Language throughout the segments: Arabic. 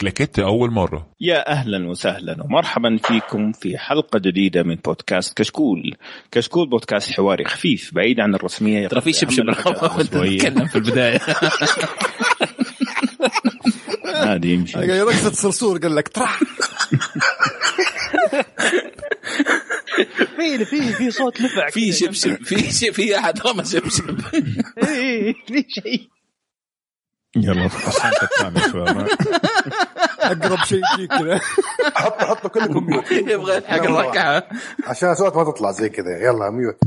كلاكيت أول مرة. يا أهلا وسهلا ومرحبا فيكم في حلقة جديدة من بودكاست كشكول. كشكول بودكاست حواري خفيف بعيد عن الرسمية. ترى في شبشب وانت تتكلم في البداية. عادي يمشي. رقصة صرصور قال لك طرح في في في صوت نفع في شبشب في في أحد رمى شبشب. اي في شيء. يلا شوي أقرب شيء يجيك كذا. حطوا حطوا كلكم ميوت. يبغى يلحق الركعة عشان صوت ما تطلع زي كذا. يلا ميوت.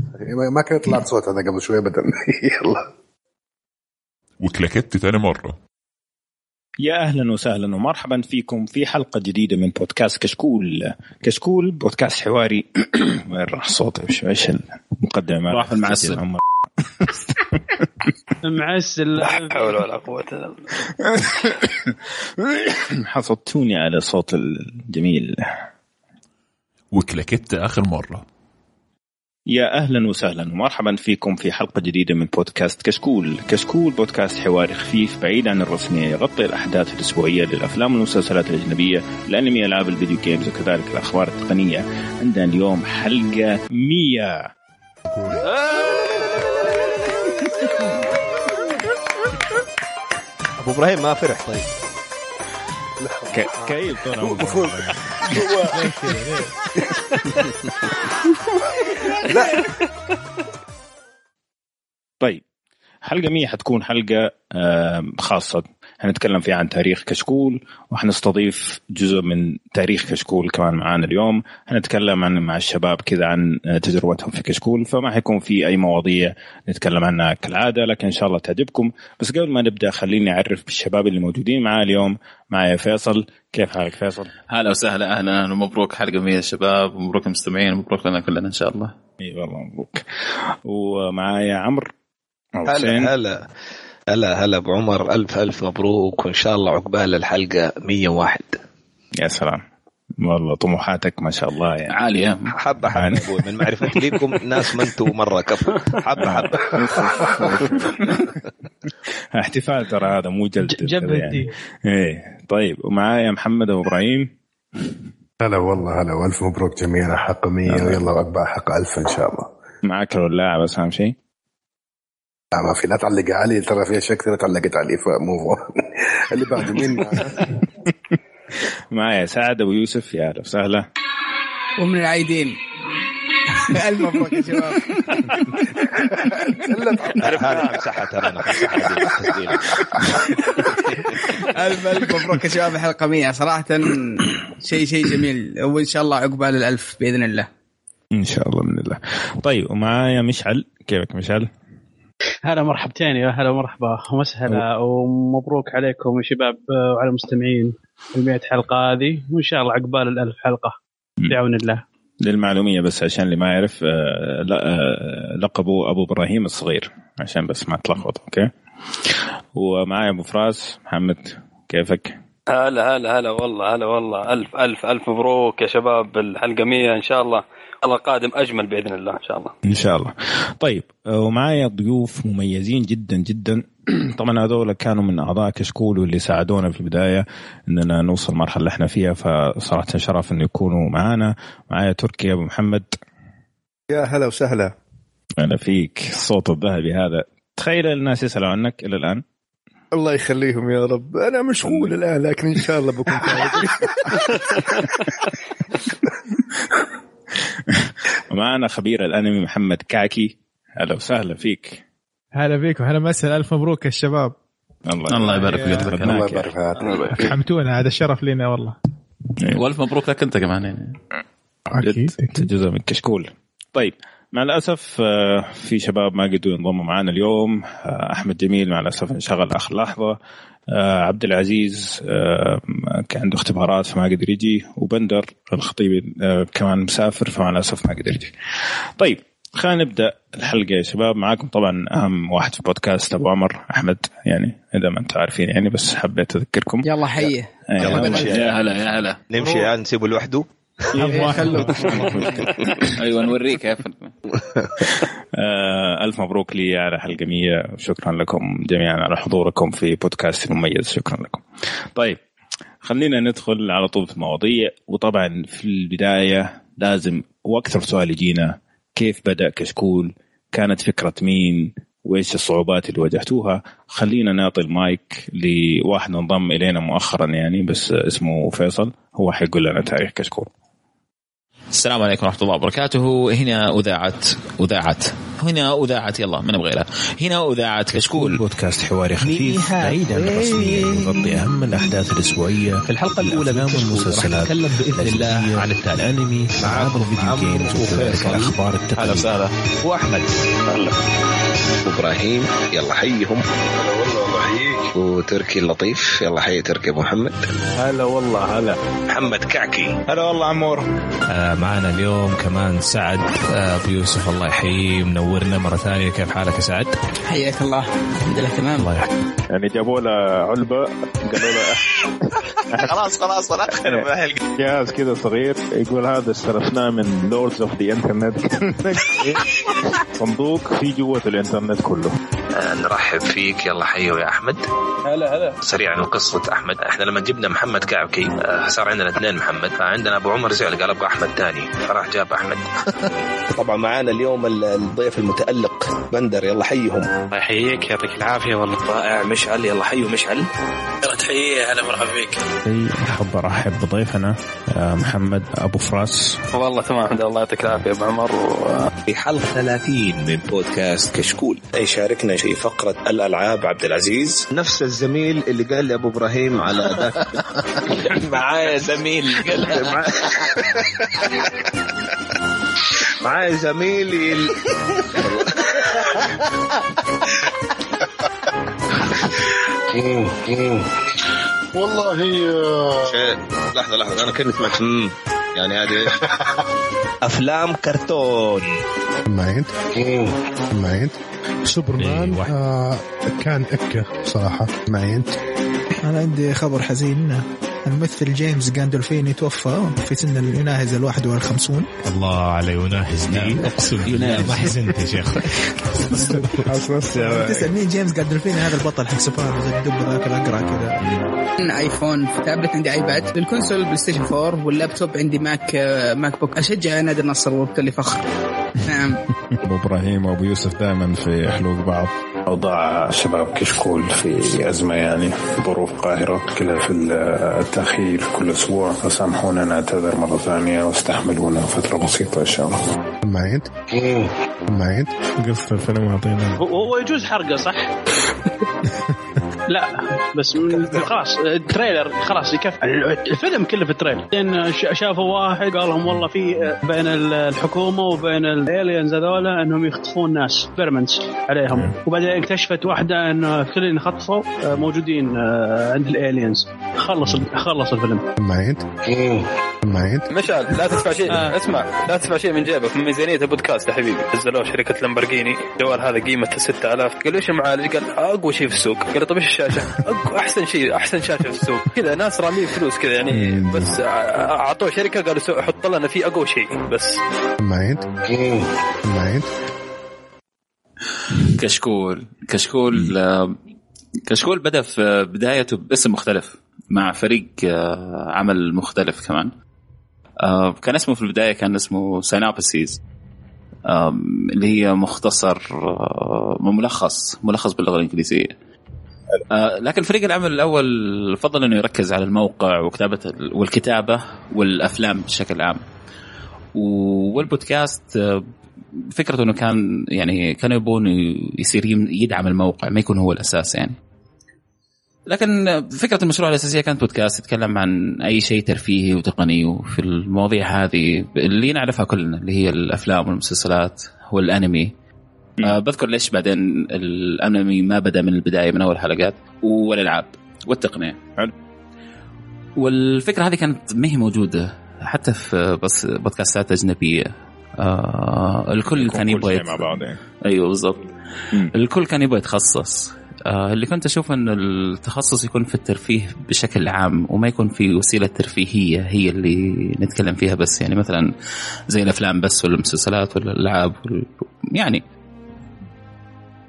ما كان يطلع صوت هذا قبل شوي ابدا. يلا. وكلاكيت تاني مرة. يا أهلا وسهلا ومرحبا فيكم في حلقة جديدة من بودكاست كشكول. كشكول بودكاست حواري. وين راح صوتي؟ إيش إيش المقدمة؟ ما راح في المعسل. معسل. لا حول ولا قوة إلا بالله. حصدتوني على صوت الجميل. وكلاكيت آخر مرة. يا أهلا وسهلا ومرحبا فيكم في حلقة جديدة من بودكاست كشكول، كشكول بودكاست حواري خفيف بعيد عن الرسميه يغطي الأحداث الأسبوعية للأفلام والمسلسلات الأجنبية، الأنمي، ألعاب الفيديو جيمز وكذلك الأخبار التقنية. عندنا اليوم حلقة 100 أبو إبراهيم ما فرح طيب. ك- كيف طول عمرك. المفروض طيب حلقة 100 حتكون حلقة آم، خاصة حنتكلم فيها عن تاريخ كشكول وحنستضيف جزء من تاريخ كشكول كمان معانا اليوم. حنتكلم عن مع الشباب كذا عن تجربتهم في كشكول فما حيكون في أي مواضيع نتكلم عنها كالعادة لكن إن شاء الله تعجبكم. بس قبل ما نبدأ خليني أعرف بالشباب اللي موجودين معاه اليوم. معايا فيصل. كيف حالك فيصل؟ هلا وسهلا أهلا ومبروك حلقة 100 شباب ومبروك المستمعين ومبروك لنا كلنا إن شاء الله. إي والله مبروك. ومعايا عمرو. هلا هلا. هلا هلا أبو عمر ألف ألف مبروك وإن شاء الله عقبال الحلقة 101 يا سلام. والله طموحاتك ما شاء الله يعني. عالية. حبة حبة يا أبوي من معرفتي لكم ناس ما أنتم مرة كفو. حبة حبة. احتفال ترى هذا مو جلد ج- جبهة كذا يعني. دي. إيه. طيب ومعايا محمد أبو إبراهيم. هلا والله هلا والف مبروك جميعا حق 100 ويلا عقبال حق 1000 إن شاء الله. معك الولاعة بس أهم شيء. ما في لا تعلق علي ترى في اشياء كثيره تعلقت علي فمو اللي بعده مين؟ معايا سعد أبو يوسف يا أهلا وسهلا. ومن العايدين. ألف مبروك يا شباب. ترى أنا. الف ألف مبروك يا شباب الحلقة 100 صراحة شيء شيء جميل. وإن شاء الله عقبال الألف بإذن الله. إن شاء الله بإذن الله. طيب ومعايا مشعل. كيفك مشعل؟ هلا مرحبتين يا هلا مرحبا ومسهلا ومبروك عليكم يا شباب آه، وعلى المستمعين ال حلقة هذه وإن شاء الله عقبال الألف حلقة بعون الله. للمعلومية بس عشان اللي ما يعرف آه، لا- آه، لقبه ابو إبراهيم الصغير عشان بس ما تلخبط أوكي؟ ومعايا أبو فراس محمد كيفك؟ هلا هلا هلا والله هلا والله. ألف ألف ألف مبروك يا شباب الحلقة 100 إن شاء الله. الله قادم أجمل بإذن الله إن شاء الله. إن شاء الله. طيب آه، ومعايا ضيوف مميزين جدا جدا. طبعا هذول كانوا من أعضاء كشكول واللي ساعدونا في البداية إننا نوصل المرحلة اللي إحنا فيها فصراحة شرف انه يكونوا معانا. معايا تركي أبو محمد. يا هلا وسهلا. أنا فيك. الصوت الذهبي هذا. تخيل الناس يسألوا عنك إلى الآن. الله يخليهم يا رب. أنا مشغول الآن لكن إن شاء الله بكون ومعنا خبير الأنمي محمد كاكي. أهلا وسهلا فيك. هلا فيكم هلا مساء. ألف مبروك يا الشباب. الله يبارك فيك. الله يبارك. فيك. حمتونا هذا الشرف لنا والله. والف مبروك لك أنت كمان يعني. أكيد انت جزء من كشكول طيب مع الأسف آه، في شباب ما قدروا ينضموا معنا اليوم. آه، أحمد جميل مع الأسف انشغل آخر لحظة. آه، عبد العزيز كان عنده اختبارات فما قدر يجي. وبندر الخطيب كمان مسافر فمع الأسف ما قدر يجي. طيب خلينا نبدأ الحلقة يا شباب. معاكم طبعا أهم واحد في بودكاست أبو عمر أحمد. يعني إذا ما أنتم عارفين يعني بس حبيت أذكركم. يلا حيه يلا يلا نمشي يا هلا يا هلا. نمشي نسيبه لوحده. أيوه نوريك كيف آه، ألف مبروك لي على حلقة 100 وشكرا لكم جميعا على حضوركم في بودكاست مميز شكرا لكم طيب خلينا ندخل على طول في المواضيع وطبعا في البداية لازم وأكثر سؤال يجينا كيف بدأ كشكول؟ كانت فكرة مين؟ وإيش الصعوبات اللي واجهتوها؟ خلينا نعطي المايك لواحد انضم إلينا مؤخرا يعني بس اسمه فيصل هو حيقول لنا تاريخ كشكول. السلام عليكم ورحمة الله وبركاته. هنا أذاعة أذاعة. هنا أذاعة يلا ما نبغى غيرها هنا أذاعة كشكول. بودكاست حواري خفيف بعيد عن الرسمية يغطي أهم الأحداث الأسبوعية. في الحلقة الأولى من والمسلسلات. نتكلم بإذن الله عن الأنمي ألعاب الفيديو جيمز وكذلك الأخبار التقنية هلا وسهلا واحمد وابراهيم يلا حيهم هلا والله الله يحييك وتركي اللطيف يلا حي تركي ابو محمد. هلا والله هلا. محمد كعكي. هلا والله عمور. آه معنا اليوم كمان سعد آه أبو يوسف الله يحييه منورنا مرة ثانية. كيف حالك يا سعد؟ حياك الله. الحمد لله تمام. الله يحييك يعني جابوا له علبة قالوا له خلاص خلاص خلاص. جهاز كذا صغير يقول هذا استلفناه من lords of the internet صندوق فيه جوة الإنترنت كله. نرحب فيك. يلا حيو يا أحمد. هلا هلا. سريعا قصة أحمد. إحنا لما جبنا محمد كعكي آه صار عندنا اثنين محمد. فعندنا أبو عمر زعل قال أبغى أحمد ثاني. فراح جاب أحمد. طبعا معانا اليوم الضيف المتألق بندر. يلا حيهم. الله يحييك يعطيك العافية والله. رائع مشعل. يلا حيو مشعل. تحية. هلا مرحبا بك أحب أرحب بضيفنا آه محمد أبو فراس. والله تمام الله يعطيك العافية أبو عمر. و... في حلقة 30 من بودكاست كشكول. يشاركنا في فقرة الألعاب عبد العزيز. نفس الزميل اللي قال لي أبو إبراهيم على ذاك معايا زميل معايا- معايا زميلي ال- والله شيء. لحظة لحظة أنا كنت سمعت. يعني هذه إيش؟ أفلام كرتون. انت معي انت سوبرمان إيه،. آه كان اكه صراحة. معي انت أنا عندي خبر حزين. الممثل جيمس جاندولفيني توفى في سن يناهز ال 51 الله على يناهز. دي أقسم بالله. ما حزنت يا شيخ. تسأل مين جيمس جاندولفيني هذا البطل حق سوبرانو زي الدب ذاك الأقرع كذا. iPhone في تابلت عندي iPad لل console PlayStation 4 واللابتوب عندي Mac MacBook أشجع نادي النصر وبكل فخر. نعم. أبو إبراهيم وأبو يوسف دائما في حلوق بعض. أوضاع شباب كشكول في أزمة يعني ظروف قاهره كلها في التأخير كل أسبوع. فسامحونا نعتذر مرة ثانية واستحملونا فترة بسيطة إن شاء الله. معي انت معي انت قصة الفيلم اعطينا هو هو يجوز حرقه صح؟ لا بس خلاص ال trailer خلاص يكفي. الفيلم كله في ال trailer. لأن ش- شافوا واحد قال لهم والله في بين الحكومة وبين ال aliens هذول إنهم يخطفون ناس experiments عليهم. وبعدين اكتشفت واحدة انه كل اللي انخطفوا موجودين عند ال aliens خلص خلص الفيلم. معي انت معي انت مشعل لا تدفع شيء. آه. اسمع لا تدفع شيء من جيبك. من ميزانية البودكاست يا حبيبي. نزلوه شركة لامبرجيني الجوال هذا قيمته 6000 قال إيش المعالج؟ قال أقوى شيء في السوق. قال طيب إيش الشاشة؟ أقوى أحسن شيء أحسن شاشة في السوق كذا ناس رامين فلوس كذا يعني. بس ع- أعطوه شركة قالوا سو- حط لنا فيه أقوى شيء. بس. معي انت معي انت كشكول كشكول آه، كشكول بدأ في بدايته باسم مختلف مع فريق آه، عمل مختلف كمان. آه، كان اسمه في البداية كان اسمه سينابسيز اللي هي مختصر ملخص ملخص باللغة الإنجليزية. آه، لكن فريق العمل الأول فضل إنه يركز على الموقع وكتابة ال- والكتابة والأفلام بشكل عام. والبودكاست آه، فكرته إنه كان يعني كانوا يبون يصير يدعم الموقع ما يكون هو الأساس يعني. لكن فكرة المشروع الأساسية كانت بودكاست يتكلم عن أي شيء ترفيهي وتقني. وفي المواضيع هذه اللي نعرفها كلنا اللي هي الأفلام والمسلسلات والأنمي. آه بذكر ليش بعدين الانمي ما بدأ من البداية من أول حلقات والألعاب والتقنية. حلو. والفكرة هذه كانت ما هي موجودة حتى في بس بودكاستات أجنبية. آه الكل كان يبغى مع بعض يعني. أيوه بالضبط. الكل كان يبغى يتخصص. آه اللي كنت أشوف إن التخصص يكون في الترفيه بشكل عام وما يكون في وسيلة ترفيهية هي اللي نتكلم فيها بس. يعني مثلا زي الأفلام بس ولا المسلسلات ولا الالعاب وال... يعني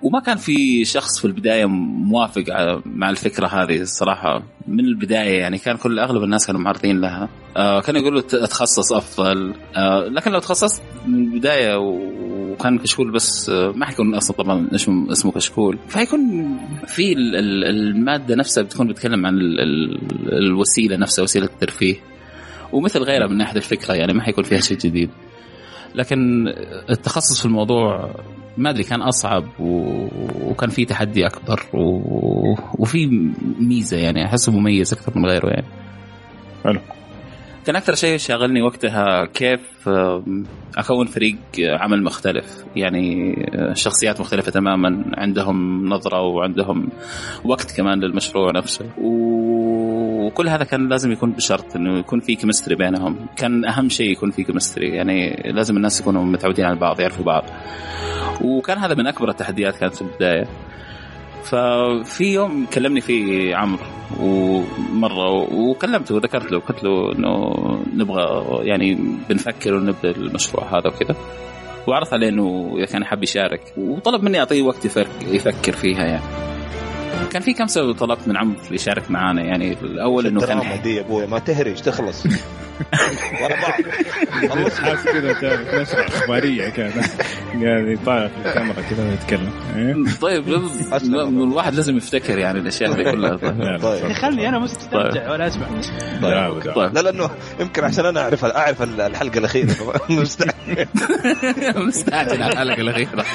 وما كان في شخص في البداية موافق مع الفكرة هذه الصراحة. من البداية يعني كان كل أغلب الناس كانوا معارضين لها. آه كانوا يقولوا تخصص أفضل. آه لكن لو تخصصت من البداية وكان كشكول بس آه ما حيكون أصلا طبعا اسمه اسمه كشكول. فحيكون في ال- ال- المادة نفسها بتكون بتتكلم عن ال- ال- الوسيلة نفسها وسيلة الترفيه. ومثل غيرها من ناحية الفكرة يعني ما حيكون فيها شيء جديد. لكن التخصص في الموضوع ما أدري كان أصعب و... وكان في تحدي أكبر و... وفي ميزة يعني أحسه مميز أكثر من غيره يعني. حلو. كان أكثر شيء شاغلني وقتها كيف أكون فريق عمل مختلف. يعني آه، شخصيات مختلفة تماما عندهم نظرة وعندهم وقت كمان للمشروع نفسه. وكل هذا كان لازم يكون بشرط إنه يكون في chemistry بينهم. كان أهم شيء يكون في chemistry يعني لازم الناس يكونوا متعودين على بعض يعرفوا بعض. وكان هذا من أكبر التحديات كانت في البداية. ففي يوم كلمني فيه عمرو ومرة وكلمته وذكرت له قلت له إنه نبغى يعني بنفكر ونبدأ المشروع هذا وكذا. وعرض عليه إنه إذا كان حاب يشارك. وطلب مني أعطيه وقت يفك- يفكر فيها يعني. كان في كم سبب طلبت من عمرو يشارك معانا؟ يعني الأول إنه كان دي يا أبوي ما تهرج تخلص. ورا بعض. خلص. حاس كذا كان نشرة أخبارية كان. قاعد يطالع في الكاميرا كذا ويتكلم. إيه؟ طيب لازم- الواحد لازم يفتكر يعني الأشياء هذه كلها. طيب. خلني أنا مستمتع وأنا أسمع. طيب. لا. لأنه يمكن عشان أنا أعرف أعرف الحلقة الأخيرة. مستعجل. مستعجل على الحلقة الأخيرة.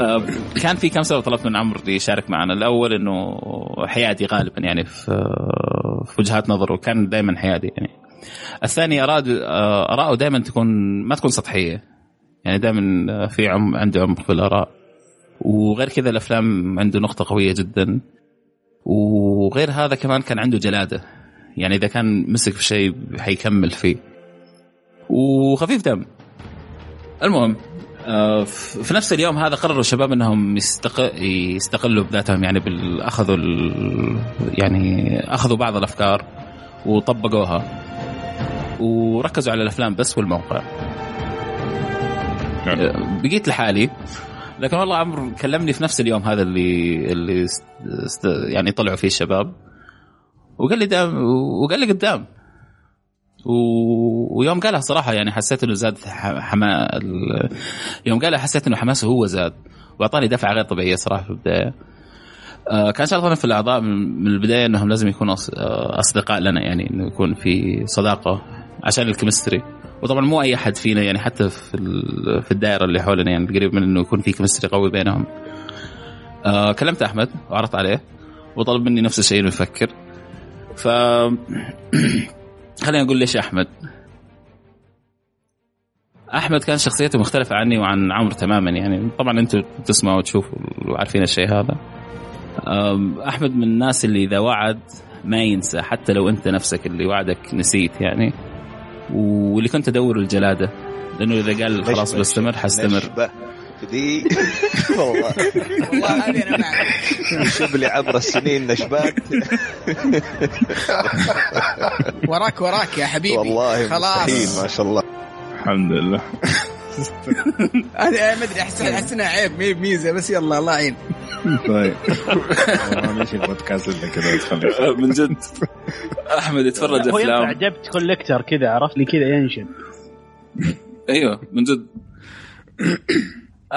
آه، كان في كم سبب طلبت من عمرو يشارك معنا. الأول إنه حيادي غالبا يعني في في وجهات نظره كان دائما حيادي يعني. الثاني اراد آراءه دائما تكون ما تكون سطحية. يعني دائما في عم عنده عمق في الآراء. وغير كذا الأفلام عنده نقطة قوية جدا. وغير هذا كمان كان عنده جلادة. يعني إذا كان مسك في شيء حيكمل فيه. وخفيف دم. المهم في نفس اليوم هذا قرروا الشباب إنهم يستق... يستقلوا بذاتهم يعني بال... أخذوا ال... يعني أخذوا بعض الأفكار وطبقوها وركزوا على الأفلام بس والموقع آه، بقيت لحالي لكن والله عمرو كلمني في نفس اليوم هذا اللي اللي. است... يعني طلعوا فيه الشباب وقال لي دام وقال لي قدام و... ويوم قالها صراحة يعني حسيت إنه زاد حما. يوم قالها حسيت إنه حماسه هو زاد وأعطاني دفعة غير طبيعية صراحة في البداية. آه كان شرطنا في الأعضاء من البداية إنهم لازم يكونوا آه، أصدقاء لنا يعني إنه يكون في صداقة عشان ال chemistry. وطبعا مو أي أحد فينا يعني حتى في في الدائرة اللي حولنا يعني قريب من إنه يكون في chemistry قوي بينهم. آه كلمت أحمد وعرضت عليه وطلب مني نفس الشيء إنه يفكر. ف خليني أقول ليش أحمد. أحمد كان شخصيته مختلفة عني وعن عمرو تماما يعني. طبعا أنتم تسمعوا وتشوفوا وعارفين الشيء هذا. أحمد من الناس اللي إذا وعد ما ينسى حتى لو أنت نفسك اللي وعدك نسيت يعني. واللي كنت أدور الجلادة لأنه إذا قال خلاص بستمر حستمر. دي. والله. والله هذه أنا معك شبلي عبر السنين نشبات. وراك وراك يا حبيبي. والله خلاص. ما شاء الله. الحمد لله. هذا ما أدري احس احس انها عيب ما هي بميزه بس يلا الله يعين. طيب. ما نمشي البودكاست إلا كذا من جد. أحمد يتفرج أفلام. debt collector كذا عرفت لي كذا ينشب أيوه من جد.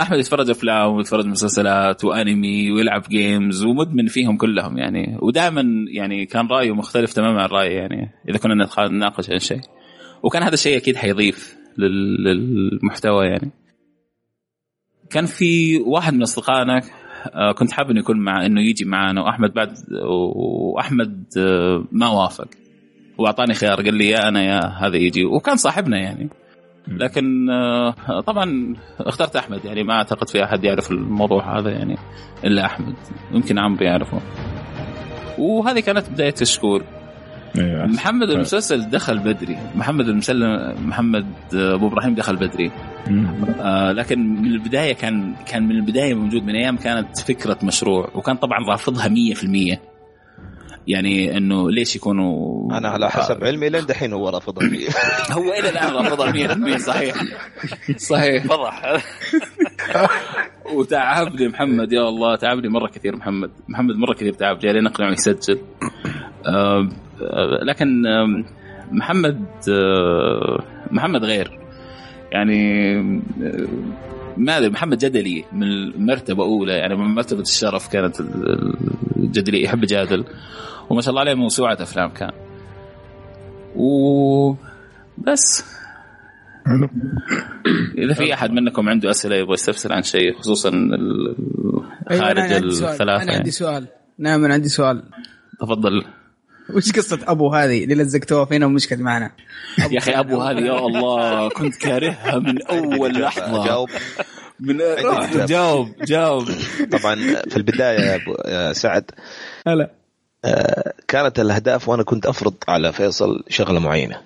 أحمد يتفرج أفلام ويتفرج مسلسلات وأنمي ويلعب games ومدمن فيهم كلهم يعني. ودائما يعني كان رأيه مختلف تماما عن رأيي يعني إذا كنا نناقش عن شيء. وكان هذا الشيء أكيد حيضيف لل- للمحتوى يعني. كان في واحد من أصدقائنا آه، كنت حابب إنه يكون مع إنه يجي معنا وأحمد بعد وأحمد آه، ما وافق. وأعطاني خيار قال لي يا أنا يا هذا يجي. وكان صاحبنا يعني. لكن آه، طبعا اخترت أحمد يعني ما أعتقد في أحد يعرف الموضوع هذا يعني إلا أحمد. يمكن عمرو يعرفه. وهذه كانت بداية كشكول أيوه محمد المسلسل دخل بدري. محمد المسلم محمد أبو إبراهيم دخل بدري. آه لكن من البداية كان كان من البداية موجود من أيام كانت فكرة مشروع وكان طبعا رافضها 100% يعني إنه ليش يكونوا أنا على حسب علمي لين دحين هو رافضها هو إلى الآن رافضها 100% صحيح. صحيح. فضح. وتعبني محمد يا الله تعبني مرة كثير محمد. محمد مرة كثير تعب جاي نقنعه يسجل آه، لكن محمد آه، محمد غير. يعني آه، ما أدري محمد جدلي من مرتبه اولى يعني من مرتبة الشرف كانت ال- الجدلي يحب يجادل وما شاء الله عليه موسوعة أفلام كان. وبس إذا في أحد منكم عنده أسئلة يبغى يستفسر عن شيء خصوصا ال- أيوة خارج سؤال. الثلاثة أنا عندي يعني. سؤال. نعم أنا عندي سؤال. تفضل. وش قصة أبو هذه اللي لزقتوها فينا ومشكلت معنا؟ يا أخي أبو هذه يا الله كنت كارهها من أول لحظة. جاوب. من إجابة. جاوب جاوب. طبعا في البداية يا أبو- يا سعد هلا. آه، كانت الأهداف وأنا كنت أفرض على فيصل شغلة معينة.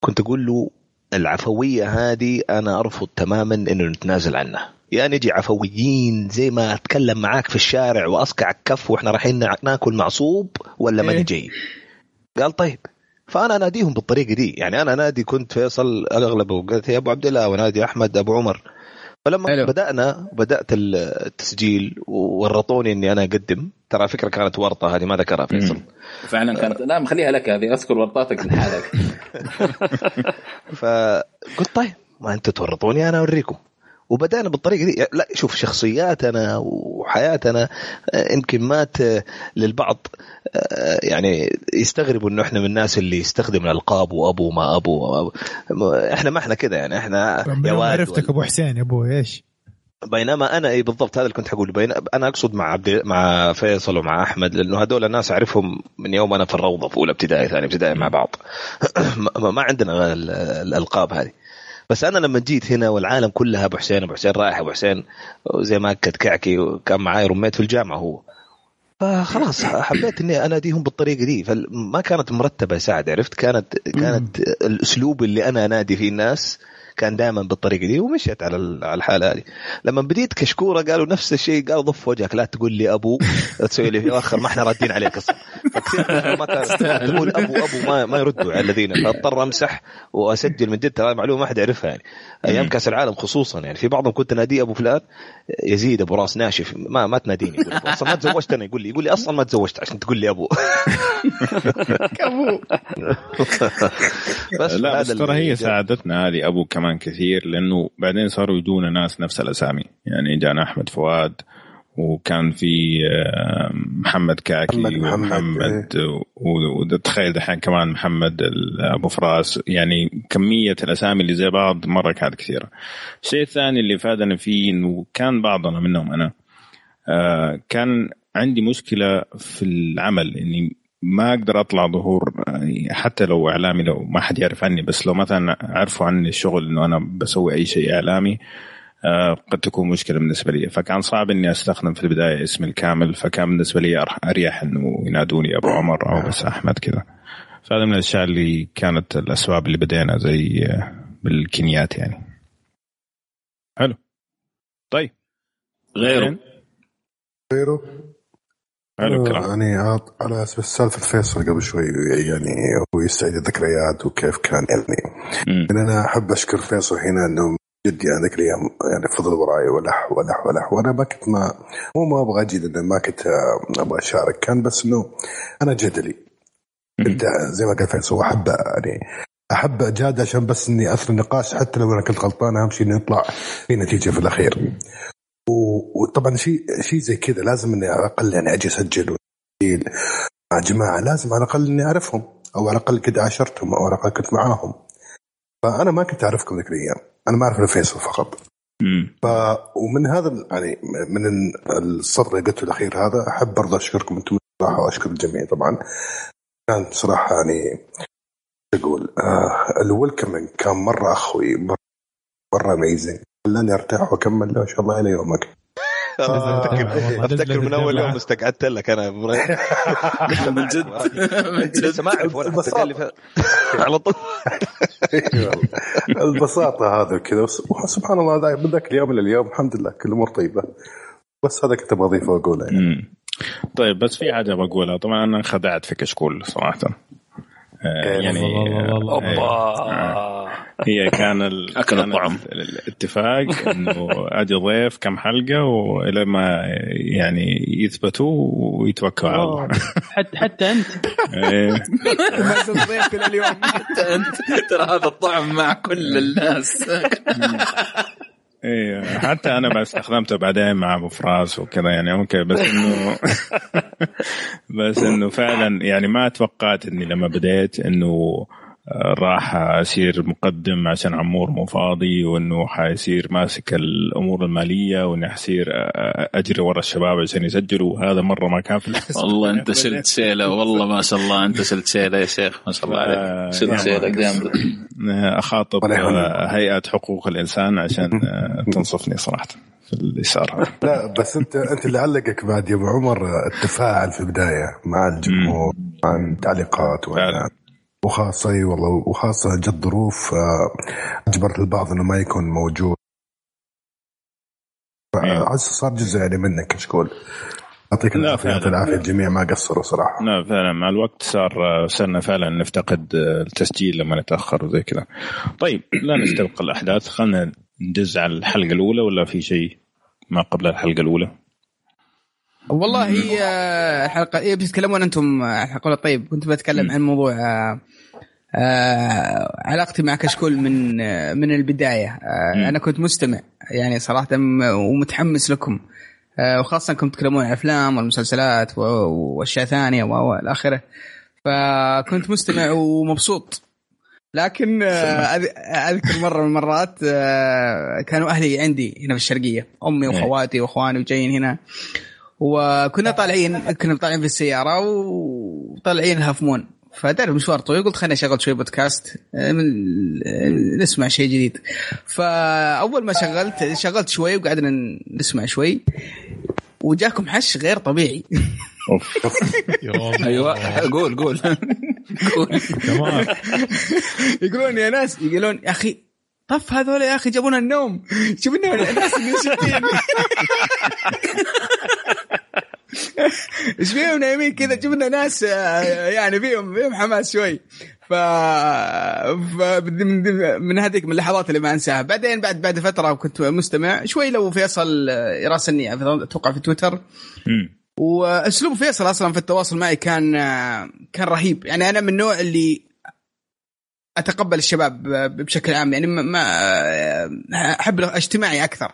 كنت أقول له العفوية هذه أنا أرفض تماما إنه نتنازل عنها. يا نجي عفويين زي ما أتكلم معاك في الشارع وأصقع الكف وإحنا رايحين ناكل معصوب ولا ماني إيه. جاي قال طيب. فأنا أناديهم بالطريقة دي يعني أنا نادي كنت فيصل أغلب اوقات يا أبو عبد الله ونادي أحمد أبو عمر. فلما حلو. بدأنا بدأت التسجيل وورطوني إني أنا أقدم. ترى فكرة كانت ورطة هذه ما ذكرها فيصل. فعلا كانت. لا مخليها لك هذه أذكر ورطاتك لحالك فقلت طيب ما أنتم تورطوني أنا أوريكم. وبدأنا بالطريقة دي لا شوف شخصياتنا وحياتنا آه، يمكن ما ت- للبعض آه، يعني يستغربوا إنه إحنا من الناس اللي يستخدم الألقاب وأبو ما أبو. إحنا ما إحنا كده يعني إحنا يا واد عرفتك أبو حسين يا أبوي إيش؟ بينما أنا إي بالضبط هذا اللي كنت حقوله بين أنا أقصد مع عبد مع فيصل ومع أحمد لأنه هذول الناس أعرفهم من يوم أنا في الروضة في أولى ابتدائي ثاني ابتدائي مع بعض ما عندنا ال- الألقاب هذه بس أنا لما جيت هنا والعالم كلها أبو حسين أبو حسين رايح أبو حسين زي ما أكد كعكي وكان معاي رميت في الجامعة هو. فخلاص حبيت إني أناديهم بالطريقة دي. فما كانت مرتبة يا سعد عرفت؟ كانت كانت الأسلوب اللي أنا أنادي فيه الناس كان دائما بالطريقة دي ومشيت على ال- على الحالة هذه. لما بديت كشكورة قالوا نفس الشيء قالوا ضف وجهك لا تقول لي أبو لا تسوي لي اخر ما إحنا رادين عليك أصلا. ما كان تقول أبو أبو ما, ما يردوا على الذين. فاضطر أمسح وأسجل من جد ترى معلومة ما حد يعرفها يعني. أيام كأس العالم خصوصا يعني. في بعضهم كنت اناديه أبو فلان يزيد أبو راس ناشف ما ما تناديني. يقول. أصلا ما تزوجت أنا يقول لي يقول لي أصلا ما تزوجت عشان تقول لي أبو. ابو بس لا بس ترى هي ساعدتنا هذه أبو كمان كثير لأنه بعدين صاروا يدونا ناس نفس الأسامي. يعني جانا أحمد فؤاد وكان في محمد كاكي محمد- محمد، ومحمد و- وتخيل دحين كمان محمد أبو فراس. يعني كمية الأسامي اللي زي بعض مرة كانت كثيرة. الشيء الثاني اللي فادنا فيه إنه كان بعضنا منهم أنا. آه، كان عندي مشكلة في العمل. إني ما أقدر أطلع ظهور يعني حتى لو إعلامي لو ما حد يعرف عني بس لو مثلا عرفوا عني الشغل إنه أنا بسوي أي شيء إعلامي آه، قد تكون مشكلة بالنسبة لي. فكان صعب إني أستخدم في البداية اسمي الكامل فكان بالنسبة لي أريح إنه ينادوني أبو عمر أو بس أحمد كذا. فهذا من الأشياء اللي كانت الأسباب اللي بدينا زي آه، بالكنيات يعني. حلو. طيب. غيره. غيره. حلو آه، الكلام. يعني على سالفة فيصل قبل شوي يعني هو يستعيد الذكريات وكيف كان يعني يعني أنا أحب أشكر فيصل هنا إنه جد يعني ذيك الأيام يعني فضل وراي ولح ولح ولح وأنا ما كنت ما مو ما أبغى أجي لأن ما كنت آه، أبغى أشارك كان بس إنه أنا جدلي. أنت زي ما قال فيصل أحب يعني أحب أجاد عشان بس إني أثر النقاش حتى لو أنا كنت غلطان أهم شيء إنه يطلع في نتيجة في الأخير. وطبعا شيء شيء زي كذا لازم إني على الأقل يعني أجي أسجل مع جماعة لازم على الأقل إني أعرفهم أو على الأقل كذا عاشرتهم أو على الأقل كنت معاهم. فأنا ما كنت أعرفكم ذيك الأيام. أنا ما أعرف فيصل فقط. ف ومن هذا يعني من ال- السطر اللي قلته الأخير هذا أحب برضه أشكركم أنتم صراحة وأشكر الجميع طبعا. كان صراحة يعني أقول؟ آه ال welcoming كان مرة أخوي مره amazing خلاني ارتاح واكمل إن شاء الله إلى يومك. أفتكر افتكر من أول يوم استقعدت لك أنا من جد. من جد. لسه ما أعرف ولا على طول. البساطة هذا كذا سبحان الله من ذاك اليوم إلى اليوم الحمد لله كل الأمور طيبة. بس هذا كنت أبغى اضيفه وأقوله يعني. طيب بس في حاجة بقولها. طبعا أنا انخدعت في كشكول صراحة. آه، يعني آه، هي كان ال... أكل الطعم. الاتفاق إنه أجي ضيف كم حلقة وإلى ما يعني يثبتوا ويتوكلوا على الله. حتى حتى أنت. إيه. ما زلت ضيف إلى اليوم. حتى أنت. ترى هذا الطعم مع كل الناس. إيه حتى أنا استخدمته بعدين مع أبو فراس وكذا يعني أوكي بس إنه بس إنه فعلا يعني ما توقعت إني لما بديت إنه راح اصير مقدم عشان عمور مو فاضي وإنه حيصير ماسك الأمور المالية وإني حصير أجري ورا الشباب عشان يسجلوا. وهذا مرة ما كان في الحسبة والله أنت شلت شيله والله ما شاء الله أنت شلت شيله يا شيخ. ما شاء الله عليك. شلت شيله جامده أخاطب هيئة حقوق الإنسان عشان تنصفني صراحة في اللي صار لا بس أنت أنت اللي علقك بعد يا أبو عمر التفاعل في البداية مع الجمهور مع التعليقات ولا وخاصة إي والله وخاصة جت ظروف أجبرت البعض إنه ما يكون موجود. صار جزء يعني منك كشكول يعطيك العافية العافية الجميع ما قصروا صراحة. لا فعلا. مع الوقت صار صرنا فعلا نفتقد التسجيل لما نتأخر وزي كذا. طيب لا نستبق الأحداث. خلينا ندز على الحلقة الأولى ولا في شيء ما قبل الحلقة الأولى؟ والله هي الحلقة إيه بتتكلمون أنتم الحلقة الأولى. طيب كنت بتكلم عن موضوع آه آه علاقتي مع كشكول من آه من البداية. آه أنا كنت مستمع يعني صراحة ومتحمس لكم. آه وخاصة كنتم تتكلمون عن الأفلام والمسلسلات وأشياء ثانية والى آخره. فكنت مستمع ومبسوط. لكن أذكر مرة من المرات كانوا أهلي عندي هنا في الشرقية أمي وأخواتي وإخواني وجايين هنا. وكنا طالعين كنا طالعين في السيارة وطالعين هافمون فدار مشوار طويل قلت خليني أشغل شوي بودكاست نسمع شيء جديد. فأول ما شغلت شغلت شوي وقعدنا نسمع شوي وجاكم حش غير طبيعي. أيوه. قول قول. قول. يقولون يا ناس يقولون يا أخي طف هذول يا أخي جابونا النوم. شوف الناس منشطين إيش فيهم نايمين كذا؟ جبنا ناس يعني فيهم فيهم حماس شوي. ف... ف... من هذيك من اللحظات اللي ما أنساها. بعدين بعد بعد فترة كنت مستمع. شوي لو فيصل يراسلني أتوقع في تويتر. وأسلوب فيصل أصلا في التواصل معي كان كان رهيب. يعني أنا من النوع اللي أتقبل الشباب بشكل عام يعني ما أحب اجتماعي أكثر.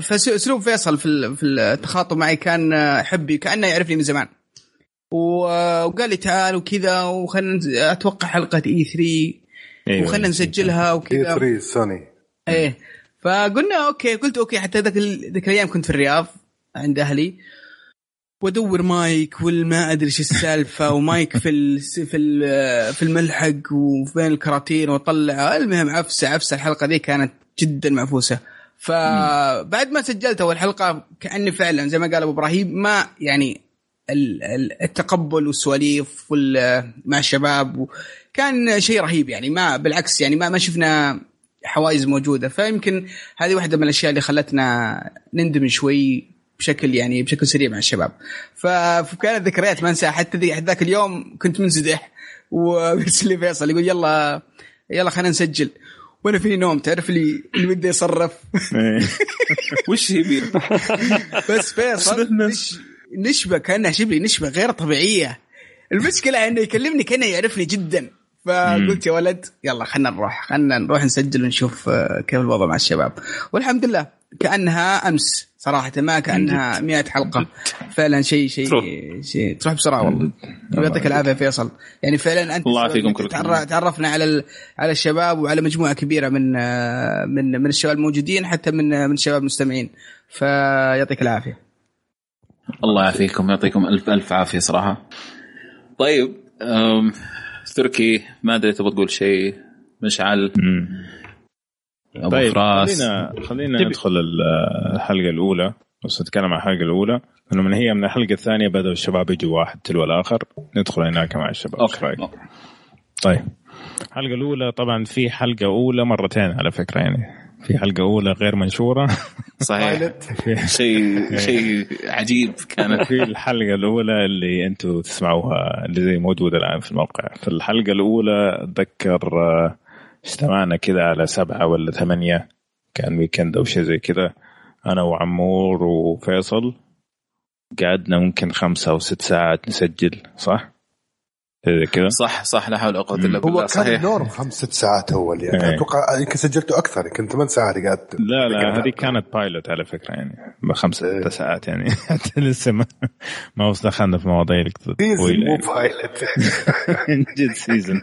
فاسلوب فيصل في في التخاطب معي كان حبي كأنه يعرفني من زمان. وقال لي تعال وكذا وخلنا أتوقع حلقة E3 وخلنا نسجلها وكذا. E3 سوني. إيه. فقلنا okay قلت okay حتى ذاك ذاك الأيام كنت في الرياض عند أهلي. وادور مايك والما أدري إيش السالفة ومايك في في في الملحق وبين الكراتين واطلع المهم عفسة عفسة الحلقة ذي كانت جدا معفوسه فبعد ما سجلت أول حلقة كأني فعلا زي ما قال أبو إبراهيم ما يعني التقبل والسواليف مع الشباب كان شيء رهيب يعني. ما بالعكس يعني ما ما شفنا حوايز موجودة. فيمكن هذه واحدة من الأشياء اللي خلتنا نندمج شوي بشكل يعني بشكل سريع مع الشباب. فكانت ذكريات ما انساها. حتى ذاك اليوم كنت منسدح وارسل لي فيصل يقول يلا يلا خلينا نسجل. وأنا فيني نوم تعرف لي اللي بده يصرف؟ وش يبي؟ بس فيصل نش... نشبه كانها شبه نشبه غير طبيعية. المشكلة إنه يكلمني كأنه يعرفني جدا. فقلت يا ولد يلا خلينا نروح خلينا نروح نسجل ونشوف كيف الوضع مع الشباب. والحمد لله كأنها أمس. صراحة ما كأنها 100 حلقة. فعلا شيء شيء شيء تروح بسرعة والله. يعطيك العافية فيصل. يعني فعلا أنت الله يعافيكم كلكم. تعرفنا على على الشباب وعلى مجموعة كبيرة من من من الشباب الموجودين حتى من من الشباب المستمعين. فيعطيك العافية. الله يعافيكم. يعطيكم الف ألف عافية صراحة. طيب تركي ما أدري تبغى تقول شيء. مشعل. أبو طيب فراس. خلينا خلينا. ندخل الحلقة الأولى. بس نتكلم عن الحلقة الأولى. إنه من هي من الحلقة الثانية بدأوا الشباب يجوا واحد تلو الآخر. ندخل هناك مع الشباب. أوكي رأيك؟ طيب. الحلقة الأولى طبعا في حلقة أولى مرتين على فكرة يعني في حلقة أولى غير منشورة. صحيح. شيء شيء عجيب كانت في الحلقة الأولى اللي أنتم تسمعوها اللي زي موجودة الآن في الموقع. في الحلقة الأولى أتذكر آه، اجتمعنا كذا على سبعة ولا ثمانية. كان weekend أو شيء زي كذا أنا وعمور وفيصل. قعدنا ممكن خمسة أو ست ساعات نسجل صح؟ زي كذا. صح صح لا حول ولا قوة إلا هو بالله كان صحيح. ال norm خمس ست ساعات اول يعني. إيه. أتوقع يمكن سجلته أكثر يمكن ثمان ساعات قعدت لا لا هذه كانت pilot على فكرة يعني بخمسة ست ساعات يعني. حتى لسه ما ما وصل دخلنا في مواضيع season مو يعني. pilot من جد season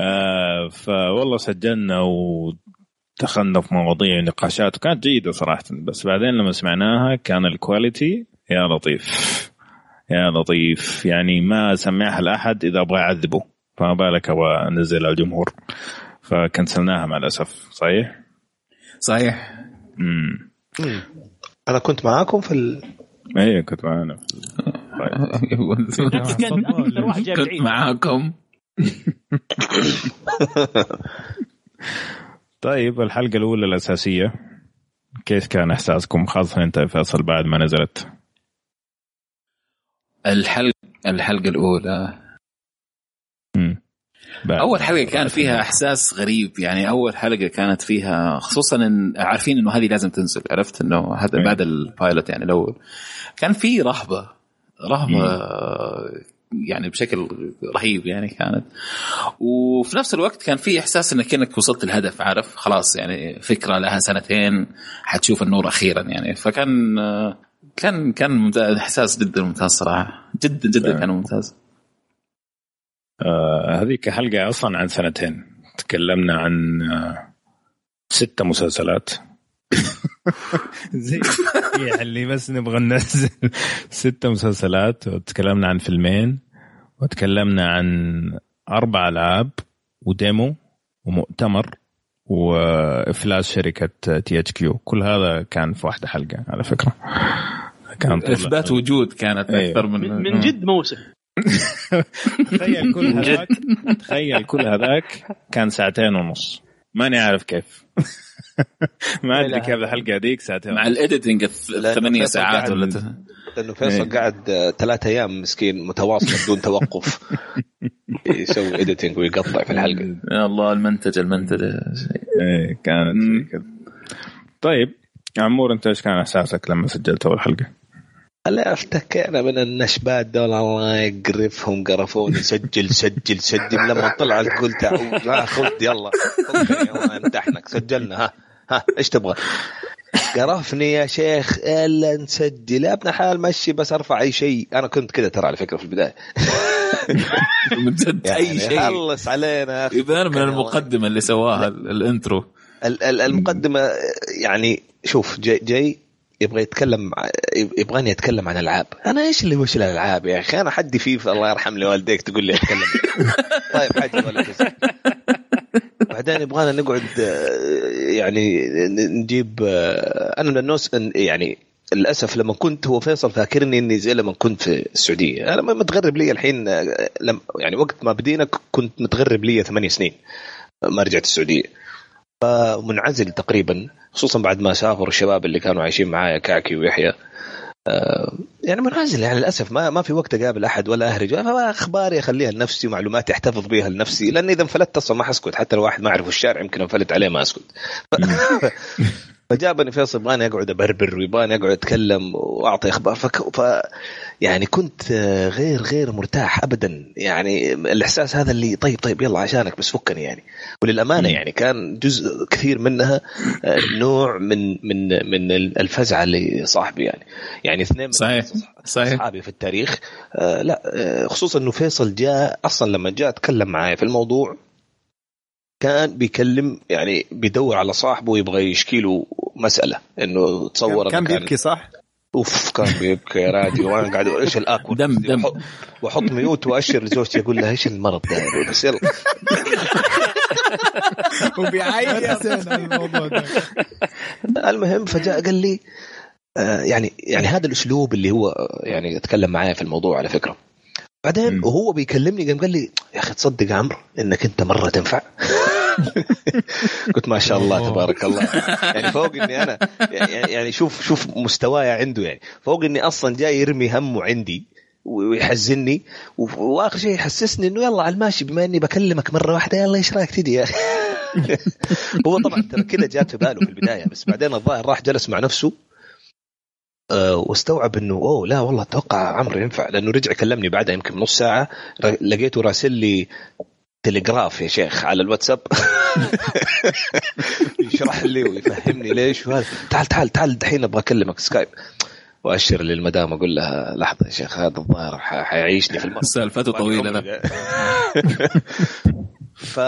آه فوالله سجلنا ودخلنا في مواضيع ونقاشات وكانت جيدة صراحة. بس بعدين لما سمعناها كان الكواليتي يا لطيف. يا لطيف. يعني ما اسمعها لأحد إذا أبغى اعذبه فما بالك أبغى انزلها على الجمهور. فكنسلناها مع الأسف. صحيح؟ صحيح. امم أنا كنت معاكم في ال... أيوه كنت معانا. كنت معاكم. طيب الحلقة الأولى الأساسية. كيف كان إحساسكم؟ خاصة أنت يا فيصل بعد ما نزلت؟ الحلقة الحلقة الأولى. بعد. أول حلقة كان فيها إحساس غريب يعني أول حلقة كانت فيها خصوصا إن عارفين إنه هذه لازم تنزل عرفت؟ إنه هذا بعد البايلوت يعني الأول. كان في رهبة رهبة يعني بشكل رهيب يعني كانت. وفي نفس الوقت كان في إحساس إنك كانك وصلت الهدف عارف؟ خلاص يعني فكرة لها سنتين حتشوف النور أخيرا يعني. فكان كان كان ممتاز إحساس جدا ممتاز صراحة. جدا جدا كان ممتاز. آه هذيك حلقة أصلا عن سنتين. تكلمنا عن آه ستة مسلسلات. زي اللي بس نبغى ننزل ستة مسلسلات وتكلمنا عن فيلمين وتكلمنا عن أربع ألعاب و demo ومؤتمر وإفلاس شركة THQ كل هذا كان في واحدة حلقة على فكرة. كان إثبات وجود كانت أيوه. أكثر من من جد موسم. تخيل كل هذاك تخيل كل هذاك كان ساعتين ونص. ماني عارف كيف. ما أدري كيف الحلقة هذيك ساعتين مع ال editing ثمانية ساعات ولا لأنه فيصل قاعد آه، ثلاثة أيام مسكين متواصله بدون توقف. يسوي editing ويقطع في الحلقة. يا الله المنتج المنتج. إيه كانت طيب عمور أنت إيش كان إحساسك لما سجلت أول حلقة؟ هلا افتكينا من النشبات دول الله يقرفهم قرفوني. سجل سجل سجل. لما طلعت قلت ها خذ يلا. امتحنك سجلنا. ها ها. إيش تبغى؟ قرفني يا شيخ. إلا نسجل. يا ابن حلال مشي بس أرفع أي شيء. أنا كنت كذا ترى على فكرة في البداية. من جد. أي يعني شيء. خلص علينا. يبان من المقدمة اللي سواها ال- ال intro. ال- ال- المقدمة يعني شوف جاي, جاي يبغى يتكلم يبغاني اتكلم عن العاب أنا إيش اللي وش الألعاب يا أخي؟ أنا حدي فيفا الله يرحم لي والديك تقول لي أتكلم. طيب حاجة ولا بعدين يبغانا نقعد يعني نجيب أنا من الناس يعني للأسف لما كنت هو فيصل فاكرني إني زي لما كنت في السعودية. أنا متغرب لي الحين لم يعني وقت ما بدينا كنت متغرب لي ثمانية سنين ما رجعت السعودية. فمنعزل تقريبا خصوصا بعد ما سافروا الشباب اللي كانوا عايشين معايا كعكي ويحيى. آه، يعني منعزل يعني للأسف ما ما في وقت أقابل أحد ولا أهرج. اخباري أخليها لنفسي ومعلوماتي أحتفظ بها لنفسي لأن إذا انفلت أصلا ما حسكت حتى لو واحد ما اعرفه الشارع يمكن انفلت عليه ما أسكت. فجابني فيصل يبغاني أقعد أبربر ويبغاني أقعد أتكلم وأعطي أخبار. فك... ف يعني كنت آه، غير غير مرتاح ابدا. يعني الإحساس هذا اللي طيب طيب يلا عشانك بس فكني يعني. وللأمانة يعني كان جزء كثير منها آه، نوع من من من الفزعة لصاحبي يعني. يعني اثنين من صحيح صحيح. أصحابي في التاريخ آه لا خصوصا إنه فيصل جاء أصلا لما جاء اتكلم معي في الموضوع كان بيكلم يعني بيدور على صاحبه ويبغى يشكي له مسألة إنه تصور كان بيبكي صح؟ أوف كان بيبكي يا رادي وأنا قاعد أقول إيش الأكل؟ دم دم. واحط ميوت وأشر لزوجتي أقول لها إيش المرض؟ ده بس يلا. وبيعيط. الموضوع ده. المهم فجاء قال لي آه، يعني يعني هذا الأسلوب اللي هو آه، يعني أتكلم معايا في الموضوع على فكرة. بعدين وهو بيكلمني قام قال لي يا أخي تصدق يا عمرو إنك أنت مرة تنفع؟ قلت ما شاء الله تبارك الله. يعني فوق إني أنا يعني يعني شوف شوف مستواي عنده يعني. فوق إني أصلا جاي يرمي همه عندي ويحزني وآخر شيء يحسسني إنه يلا على الماشي بما إني بكلمك مرة واحدة يلا إيش رأيك تجي يا أخي؟ هو طبعا ترى كذا جات في باله في البداية بس بعدين الظاهر راح جلس مع نفسه آه، واستوعب إنه أوه لا والله أتوقع عمرو ينفع لأنه رجع كلمني بعدها يمكن نص ساعة لقيته راسل لي تلغراف يا شيخ على الواتساب. يشرح لي ويفهمني ليش وهذا. تعال تعال تعال دحين أبغى أكلمك سكايب. وأشر للمدام أقول لها لحظة يا شيخ هذا الظاهر ح- حيعيشني في المرض سالفته طويلة. ذا ف...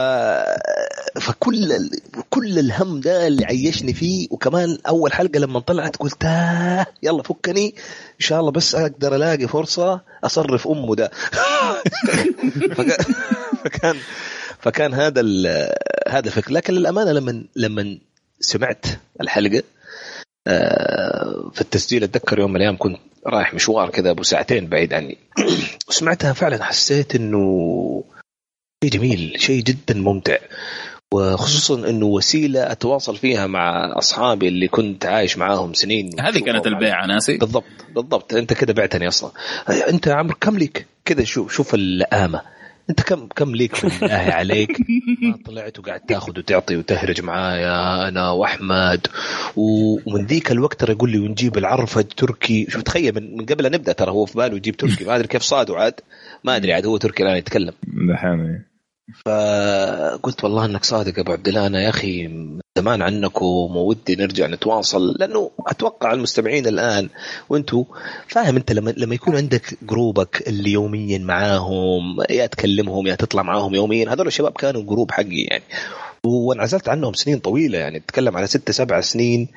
فكل ال... كل الهم ده اللي عيشني فيه. وكمان أول حلقة لما طلعت قلت آه يلا فكني. إن شاء الله بس أقدر ألاقي فرصة أصرف أمه ده. فكان فكان فكان هذا ال... هذا الفكر لكن للأمانة لما لما سمعت الحلقة آه، في التسجيل أتذكر يوم من الأيام كنت رايح مشوار كذا أبو ساعتين بعيد عني. وسمعتها فعلا حسيت إنه شيء جميل شيء جدا ممتع. وخصوصا إنه وسيلة أتواصل فيها مع أصحابي اللي كنت عايش معاهم سنين. هذه كانت البيعة ناسي. بالضبط بالضبط. أنت كده بعتني أصلا. أنت يا عمرو كم ليك؟ كده شوف شوف اللئامه أنت كم كم ليك بالله عليك؟ ما طلعت وقاعد تاخذ وتعطي وتهرج معايا أنا وأحمد. ومن ذيك الوقت ترى يقول لي ونجيب العرفج تركي. شوف تخيل من, من قبل لا نبدأ ترى هو في باله يجيب تركي. ما أدري كيف صاده عاد ما أدري عاد هو تركي الآن يتكلم. دحين. فقلت والله إنك صادق أبو عبد الله أنا يا أخي زمان عنكم وودي نرجع نتواصل لأنه أتوقع المستمعين الآن وأنتم فاهم أنت لما لما يكون عندك جروبك اللي يوميا معاهم يا تكلمهم يا تطلع معاهم يوميا هذول الشباب كانوا جروب حقي يعني. وانعزلت عنهم سنين طويلة يعني تتكلم على ستة سبع سنين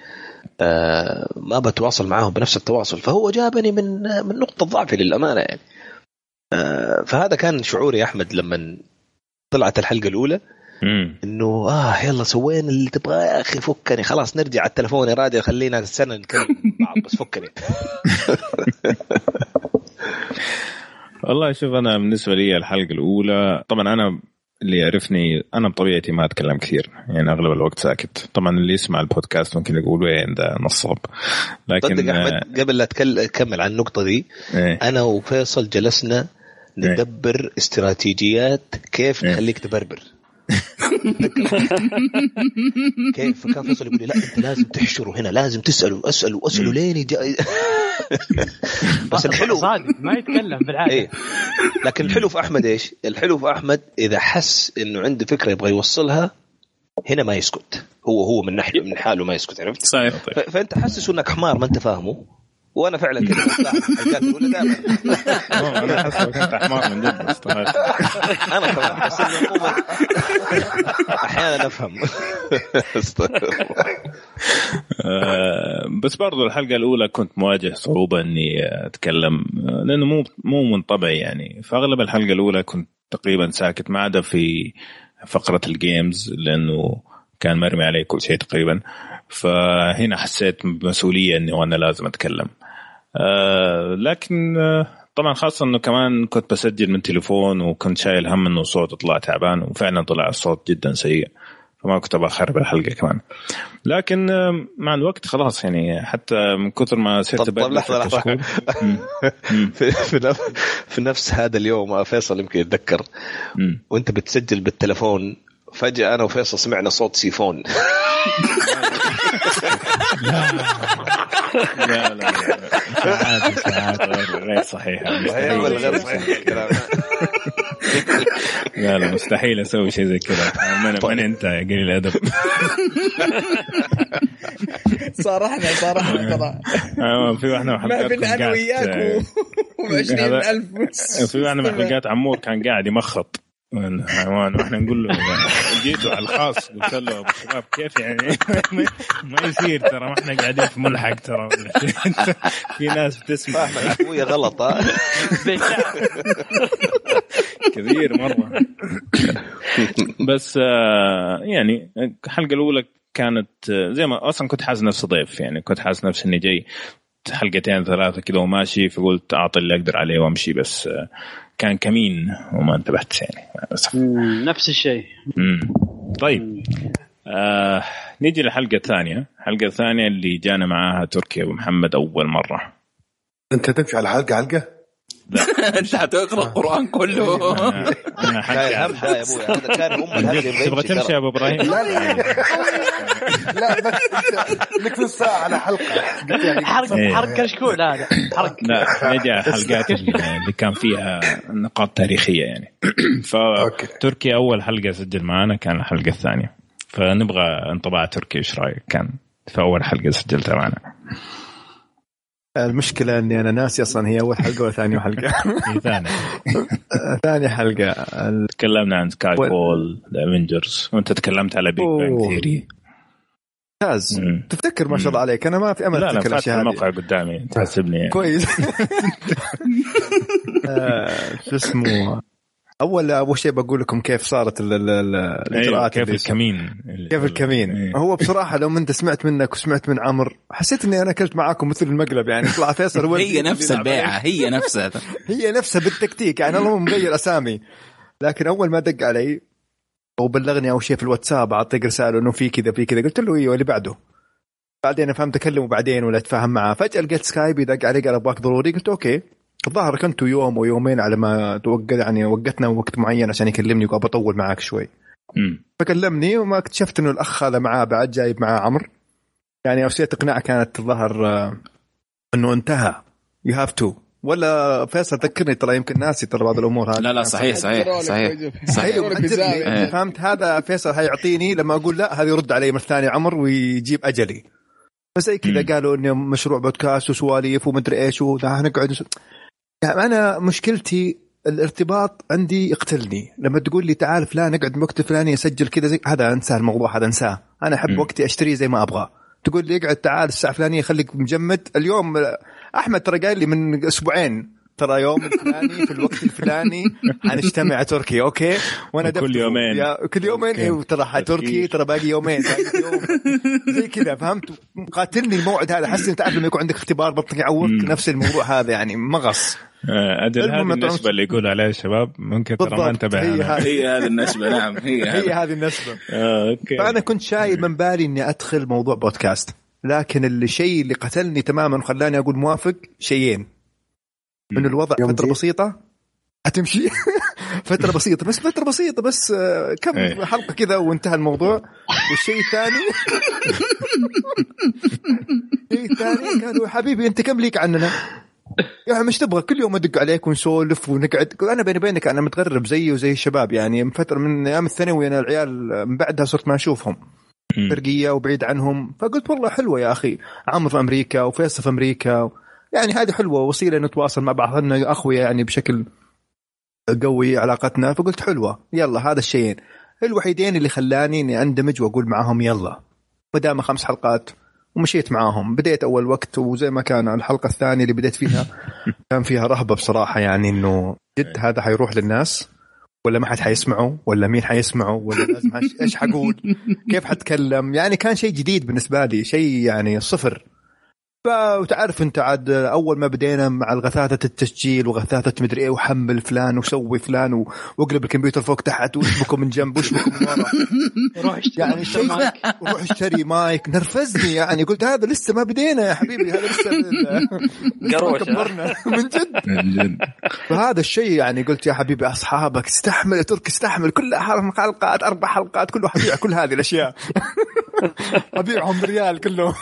آه ما بتواصل معاهم بنفس التواصل. فهو جابني من من نقطة ضعفي للأمانة يعني. آه فهذا كان شعوري أحمد لما طلعت الحلقة الأولى. إنه آه يلا سوينا اللي تبغاه يا أخي فكني. خلاص نرجع على التلفون يا راديو خلينا السنة نتكلم. بعض بس فكني. والله شوف أنا بالنسبة لي الحلقة الأولى طبعا أنا اللي يعرفني أنا بطبيعتي ما أتكلم كثير يعني أغلب الوقت ساكت. طبعا اللي يسمع البودكاست ممكن يقول وين ده نصاب لكن صدق أحمد قبل لا اكمل عن النقطة دي إيه. أنا وفيصل جلسنا ندبر استراتيجيات كيف نخليك تبربر. كيف فكان فيصل يقول لي لا أنت لازم تحشره هنا لازم تسأله أسأله أسأله لين يجا بس الحلو صادق ما يتكلم بالعادة. إيه. لكن الحلو في أحمد إيش؟ الحلو في أحمد إذا حس إنه عنده فكرة يبغى يوصلها هنا ما يسكت. هو هو من ناحيه من حاله ما يسكت عرفت؟ صحيح. ف- فأنت حسسه إنك حمار ما أنت فاهمه. وأنا فعلا كذا دائما. أنا حمار من جد. أنا كمان بس أحيانا أفهم. بس برضو الحلقة الأولى كنت مواجه صعوبة إني أتكلم لأنه مو مو من طبعي يعني. فأغلب الحلقة الأولى كنت تقريبا ساكت ما عدا في فقرة الجيمز لأنه كان مرمي علي كل شيء تقريبا. فهنا حسيت بمسؤوليه اني وأنا لازم أتكلم. آه، لكن آه، طبعا خاصة إنه كمان كنت بسجل من تليفون وكنت شايل هم إنه صوت طلع تعبان وفعلا طلع الصوت جدا سيء فما كنت أبغى أخرب الحلقة كمان. لكن آه، مع الوقت خلاص يعني حتى من كثر ما صرت طب, طب أبدل لحظة في. في, في, نفس, في نفس هذا اليوم فيصل يمكن يتذكر. وأنت بتسجل بالتلفون فجأة أنا وفيصل سمعنا صوت سيفون. لا لا لا. ساعات ساعات غير ولا غير مستحيل. صحيح. الكلام لا لا مستحيل أسوي شيء زي كذا. من, من أنت يا قليل الأدب؟ صارحنا صارحنا ترى. آه، في واحدة من ما حلقات بين أنا وياك و 20000 في واحدة من حلقات عمور كان قاعد يمخط. من حيوان وإحنا نقول له جيتوا على الخاص. قلت له أبو شباب كيف يعني؟ ما- يصير ترى ما إحنا قاعدين في ملحق ترى. في ناس بتسمع. أبويا غلط ها؟ كثير مرة. بس آه، يعني الحلقة الأولى كانت آه، زي ما أصلا كنت حاسس نفسي ضيف يعني كنت حاسس نفسي إني جاي حلقتين ثلاثة كذا وماشي فقلت أعطي اللي أقدر عليه وأمشي بس آه، كان كمين وما انتبهت يعني مع الاسف مم، نفس الشيء. طيب. آه نيجي للحلقه الثانية الحلقة الثانية اللي جانا معاها تركي أبو محمد أول مرة. أنت تمشي على حلقة حلقة؟ انت حتقرا القرآن كله. أنا ده يا أبوي هذا كان ام تبغى تمشي يا. أبو إبراهيم؟ لا لا لا. بس لك نص ساعه على حلقة. حرق إيه. حرق كشكول هذا. حرق. لا نجي على الحلقات اللي اللي كان فيها نقاط تاريخية يعني. فتركي أول حلقة سجل معنا كان الحلقة الثانية. فنبغى انطباع تركي إيش رأيك؟ كان في أول حلقة سجلتها معنا المشكلة إني أنا ناسي أصلا هي أول حلقة ولا ثاني حلقة. هي ثاني. ثاني حلقة. تكلمنا عن Skyfall Avengers وأنت تكلمت على Big Bang. Theory ممتاز. تفتكر ما شاء الله عليك. أنا ما في أمل لا أفتكر الأشياء هذه. الموقع قدامي تحسبني يعني. كويس. آه، شو اسمه؟ أول اول شيء بقول لكم كيف صارت ال- ال- ال- أيوة الإجراءات كيف اللي- الكمين كيف الكمين. هو بصراحة لو أنت سمعت منك وسمعت من عمر حسيت إني أنا اكلت معاكم مثل المقلب يعني. طلع فيصل هو هي نفس. البيعة هي نفسها. هي نفسها بالتكتيك يعني اللهم مغير أسامي. لكن أول ما دق علي وبلغني اول شيء في الواتساب أعطيك رسالة إنه في كذا في كذا. قلت له إيوه اللي بعده. بعدين أنا فهمت أكلمه بعدين ولا أتفاهم معاه. فجأة لقيت سكايب دق علي قال أبغاك ضروري. قلت okay. الظاهر كنتوا يوم ويومين على ما توقت يعني وقتنا وقت معين عشان يكلمني وأبى أطول معاك شوي. فكلمني وما اكتشفت إنه الأخ هذا معاه بعد جايب معاه عمرو. يعني وسيلة اقناع كانت الظاهر آه، إنه انتهى. you have to ولا فيصل ذكرني ترى يمكن ناسي ترى بعض الأمور هذه. لا لا صحيح صحيح صحيح صحيح. فهمت؟ هذا فيصل هيعطيني لما أقول لا هذا يرد علي مرة ثانية. عمر ويجيب أجلي. فزي كذا قالوا إنه مشروع بودكاست وسواليف ومدري إيش وده نقعد وس... يعني أنا مشكلتي الارتباط عندي يقتلني. لما تقول لي تعال فلان نقعد وقت فلاني اسجل كذا زي هذا انسى الموضوع هذا أنساه. أنا أحب وقتي أشتريه زي ما أبغى تقول لي اقعد تعال الساعة الفلانية خليك مجمد. اليوم أحمد ترى قايل لي من أسبوعين ترى يوم الفلاني في الوقت الفلاني حنجتمع تركي okay؟ وأنا كل. يومين. يا كل يومين. أيوه ترى تركي ترى باقي يومين باقي يوم. زي كذا فهمت؟ قاتلني الموعد هذا. حس انت تعرف لما يكون عندك اختبار بطنك يعورك نفس الموضوع هذا يعني مغص. ادل المهم هذه النسبة اللي يقول عليها الشباب ممكن ترى ما انتبه هي أنا. هذه. هي هذه النسبة نعم هي هي هذه. هذه النسبة. آه، okay. فانا كنت شايل من بالي إني أدخل موضوع بودكاست لكن الشيء اللي قتلني تماما وخلاني أقول موافق شيئين. إنه الوضع فترة بسيطة. حتمشي فترة بسيطة بس فترة بسيطة بس آه، كم إيه. حلقة كذا وانتهى الموضوع. والشيء الثاني الشيء الثاني قالوا حبيبي أنت كم ليك عننا؟ عم إيش تبغى كل يوم ادق عليك ونسولف ونقعد. أنا بيني وبينك أنا متغرب زيي وزي الشباب يعني من فترة من أيام الثانوي أنا العيال من بعدها صرت ما أشوفهم. فرقية وبعيد عنهم. فقلت والله حلوة يا أخي. عمرو في أمريكا وفيصل في أمريكا. يعني هذه حلوة وسيله نتواصل مع بعض. لنا اخويا يعني بشكل قوي علاقتنا. فقلت حلوة. يلا هذا الشيئين الوحيدين اللي خلاني إني أندمج وأقول معاهم يلا. ما دام خمس حلقات. ومشيت معاهم. بديت أول وقت وزي ما كان الحلقة الثانية اللي بديت فيها كان فيها رهبة بصراحة يعني إنه جد هذا حيروح للناس ولا ما حد حيسمعه ولا مين حيسمعه ولا لازم إيش حقول؟ كيف حتكلم؟ يعني كان شيء جديد بالنسبة لي شيء يعني صفر. وتعرف انت عاد اول ما بدينا مع الغثاثة التسجيل وغثاثة مدري إيه وحمل فلان وسوي فلان و- واقلب الكمبيوتر فوق تحت واشبكه من جنب واشبكه من ورا. روح اشتري يعني شيء روح اشتري مايك. نرفزني يعني. قلت هذا لسه ما بدينا يا حبيبي. هذا لسه لسه ما قروشة. كبرنا. من جد. فهذا الشيء يعني قلت يا حبيبي أصحابك استحمل. يا تركي استحمل. كل حلقات أربع حلقات كله حبيع كل هذه الأشياء. أبيعهم بريال كلهم.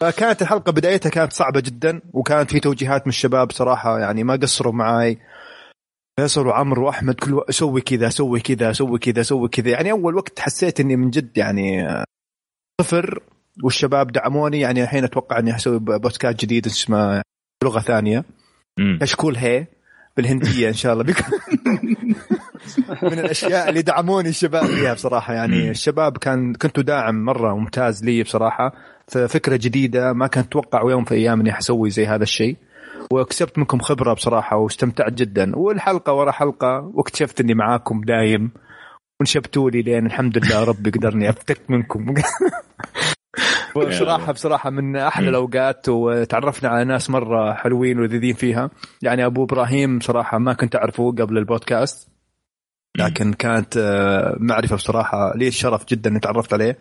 فكانت الحلقة بدايتها كانت صعبة جدا وكانت في توجيهات من الشباب صراحة يعني ما قصروا معاي. فيصل وعمرو وأحمد كل سوي كذا سوي كذا سوي كذا سوي كذا. يعني أول وقت حسيت إني من جد يعني صفر والشباب دعموني. يعني الحين أتوقع إني حسوي بودكاست جديد اسمه لغة ثانية. كشكول هي؟ بالهندية إن شاء الله. بيكون من الأشياء اللي دعموني الشباب فيها بصراحة. يعني الشباب كان كنتوا داعم مرة ممتاز لي بصراحة. فكرة جديدة ما كنت أتوقع يوم في أيام إني حسوي زي هذا الشيء. واكسبت منكم خبرة بصراحة واستمتعت جدا. والحلقة ورا حلقة واكتشفت إني معاكم دايم. ونشبتوا لي لين الحمد لله ربي قدرني أفتك منكم. بصراحه بصراحة من أحلى الأوقات وتعرفنا على ناس مرة حلوين ولذيذين فيها. يعني أبو إبراهيم صراحة ما كنت أعرفه قبل البودكاست. لكن كانت آه، معرفة بصراحة. لي الشرف جدا إني تعرفت عليه.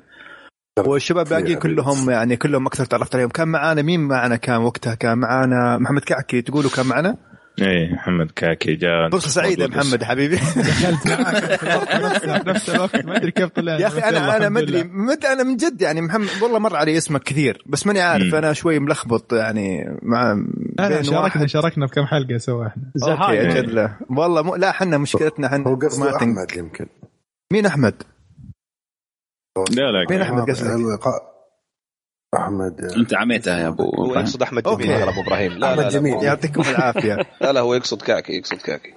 والشباب باقيين كلهم يعني كلهم أكثر تعرفت عليهم. كان معانا مين معنا كان وقتها؟ كان معانا محمد كعكي تقولوا كان معنا؟ إيه محمد كاكي جاء. فرصه سعيدة محمد حبيبي. دخلت معاك. في نفس الوقت. ما أدري كيف طلع. يا أخي أنا أنا ما ادري مد أنا من جد يعني محمد والله مر علي اسمك كثير بس ماني عارف. أنا شوي ملخبط يعني مع بين شاركنا واحد. شاركنا بكم حلقة سوا إحنا. أوكي أجل. والله م... لا إحنا مشكلتنا إحنا هو قصده أحمد يمكن. مين أحمد؟ لا لا مين أحمد؟ قصدك؟ أحمد. أنت عميتها يا أبو هو. يقصد أحمد. جميل. يا ابو إبراهيم. لا أحمد لا, جميل. لا, يعطيكم العافية. لا لا هو يقصد كاكي يقصد كاكي.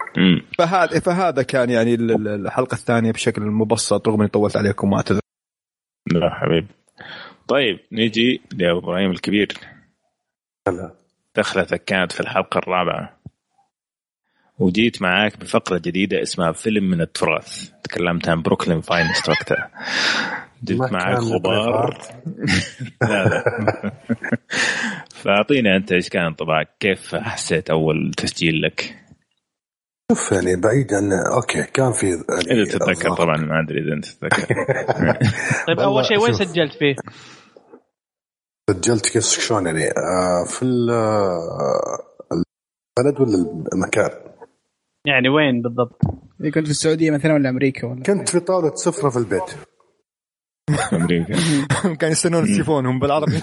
فهذا فهذا كان يعني ال- ال- الحلقة الثانية بشكل مبسط رغم إني طولت عليكم واعتذر لا حبيبي طيب نيجي لأبو إبراهيم الكبير. هلا. دخلتك كانت في الحلقة الرابعة. وجيت معاك بفقرة جديدة اسمها فيلم من التراث. تكلمت عن بروكلين وقتها جبت كان غبار لا لا فأعطينا أنت إيش كان انطباعك كيف حسيت أول تسجيل لك شوف يعني بعيد عن okay كان في يعني إذا تتذكر طبعا ما أدري إذا أنت تتذكر طيب أول شيء وين. سجلت فيه؟ سجلت كيس شلون يعني آه في آه، البلد ولا المكان؟ يعني وين بالضبط؟ كنت في السعودية مثلا ولا أمريكا ولا كنت في طاولة سفرة في البيت أمريكا. كانوا يستنون تليفونهم بالعربي.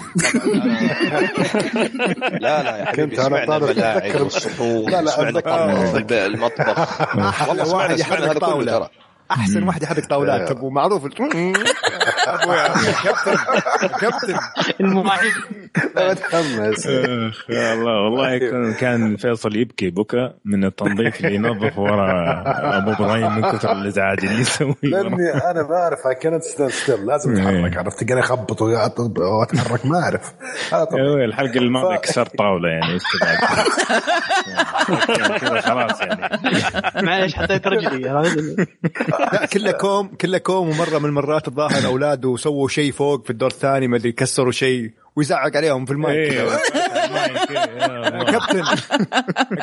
لا لا يا حبيبي كنت أتذكر- والصحون لا، لا، المطبخ. والله سمعنا سمعنا هذا كله ترى. أحسن واحد يحرك طاولات أبو معروف. ابويا كابتن. كابتن. المواعيد لا يا الله والله كان- كان فيصل يبكي بكى من التنظيف اللي ينظف ورا أبو إبراهيم من كثر الإزعاج اللي يسويه. لأني أنا ما أعرف كانت still still لازم أتحرك عرفت؟ قاعد أخبط واتحرك ما أعرف. الحلقة الماضية كسرت طاولة يعني خلاص يعني. معلش حطيت رجلي. لا كله كوم كله كوم ومرة من المرات الظاهر اولاده سووا شيء فوق في الدور الثاني ما أدري كسروا شيء ويزعق عليهم في المايك يا كابتن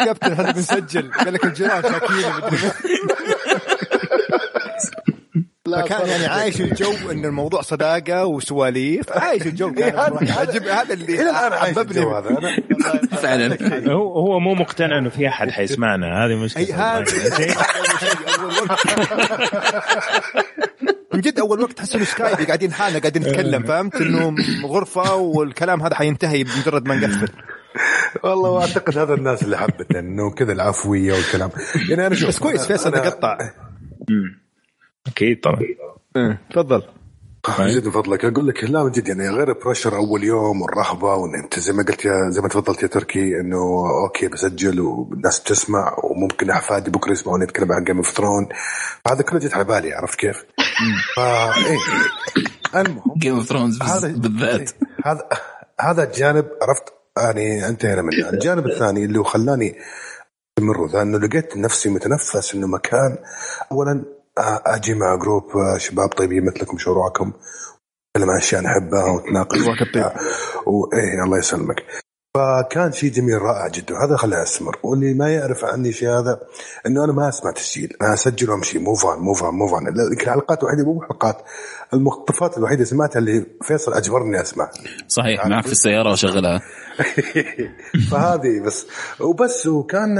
كابتن هذا بنسجل قال لك الجيران شاكين. مدري فكان يعني عايش الجو إن الموضوع صداقة وسواليف. عايش الجو. عجب هذا اللي إلى الآن عايش الجو هذا. فعلا. هو هو مو مقتنع إنه في أحد حيسمعنا. هذه مشكلة. هذا وقت. من جد أول وقت تحس إنه سكايب قاعدين حالنا قاعدين نتكلم فهمت؟ إنه غرفة والكلام هذا حينتهي بمجرد ما نقفل. والله وأعتقد هذا الناس اللي حبت إنه كذا العفوية والكلام. يعني أنا شوف بس كويس فيصل أنا- تقطع. أكيد طبعا. تفضل. من جد من فضلك. أقول لك لا من جد يعني غير pressure أول يوم والرهبة وإن أنت زي ما قلت يا زي ما تفضلت يا تركي إنه okay بسجل والناس بتسمع وممكن أحفادي بكرة يسمعوني اتكلم عن Game of Throne هذا كله جت على بالي عرفت كيف؟ فا إيه. المهم Game of Thrones هذا بالذات. هذا هذا الجانب عرفت؟ يعني انتهينا منه الجانب الثاني اللي هو خلاني أستمر ذا انه لقيت نفسي متنفس إنه مكان اولا أجي مع group آه، شباب طيبين مثلكم شرواكم نتكلم عن أشياء نحبها ونتناقش. وايه الله يسلمك فكان شيء جميل رائع جدا. وهذا خلاني استمر واللي ما يعرف عني شيء هذا إنه أنا ما أسمع تسجيل. أنا أسجل وأمشي. move on move on move on يمكن الحلقات الوحيدة مو حلقات المقتطفات الوحيدة سمعتها اللي فيصل أجبرني أسمع. صحيح معك في السيارة وشغلها. فهذه بس. وبس وكان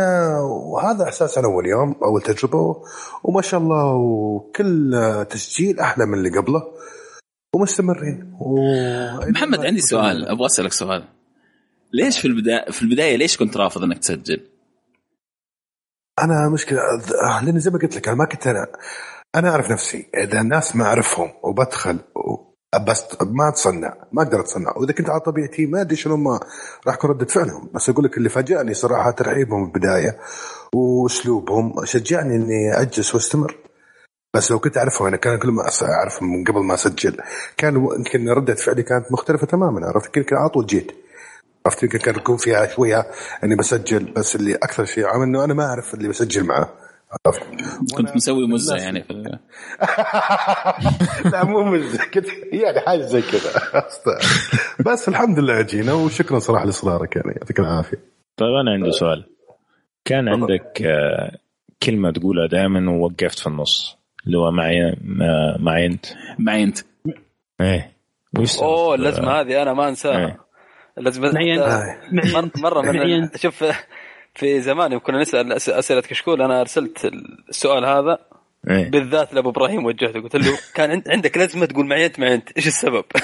وهذا إحساس أنا أول يوم أول تجربة وما شاء الله وكل تسجيل أحلى من اللي قبله. ومستمرين. و... محمد عندي سؤال. أبغى أسألك سؤال. ليش في البدايه في البداية ليش كنت رافض إنك تسجل؟ أنا مشكلة لاني زي ما قلت لك أنا ما كنت أنا أنا أعرف نفسي. إذا الناس ما أعرفهم وبدخل. بس ما أتصنع ما أقدر أتصنع. وإذا كنت على طبيعتي ما أدري شنو ما راح تكون ردة فعلهم. بس أقول لك اللي فاجأني صراحة ترحيبهم بالبدايه وأسلوبهم شجعني إني أجلس وأستمر. بس لو كنت أعرفهم أنا كان كل ما أعرفهم من قبل ما أسجل. كان يمكن ردة فعلي كانت مختلفة تماما عرفت؟ يمكن على طول جيت. عرفت يمكن كان يكون فيها شوية إني بسجل بس اللي أكثر شيء عام إنه أنا ما أعرف اللي بسجل معاه عرفت؟ كنت مسوي مزة يعني. في لا مو مز كنت يعني حاجة زي كذا. بس الحمد لله جينا وشكرا صراحة لاصرارك يعني. يعطيك العافية. طيب أنا عندي سؤال. كان عندك آه، كلمة تقولها دائما ووقفت في النص. اللي هو معي ما- معي أنت؟ معي أنت. إيه. وش أوه اللزمة هذه أنا ما أنساها. إيه. اللزمه معين. مر- مرة من معين. شوف في زمان يوم كنا نسأل أسئلة كشكول أنا أرسلت السؤال هذا إيه. بالذات لأبو إبراهيم وجهته قلت له كان عند- عندك لازمة تقول معي أنت معي أنت إيش السبب؟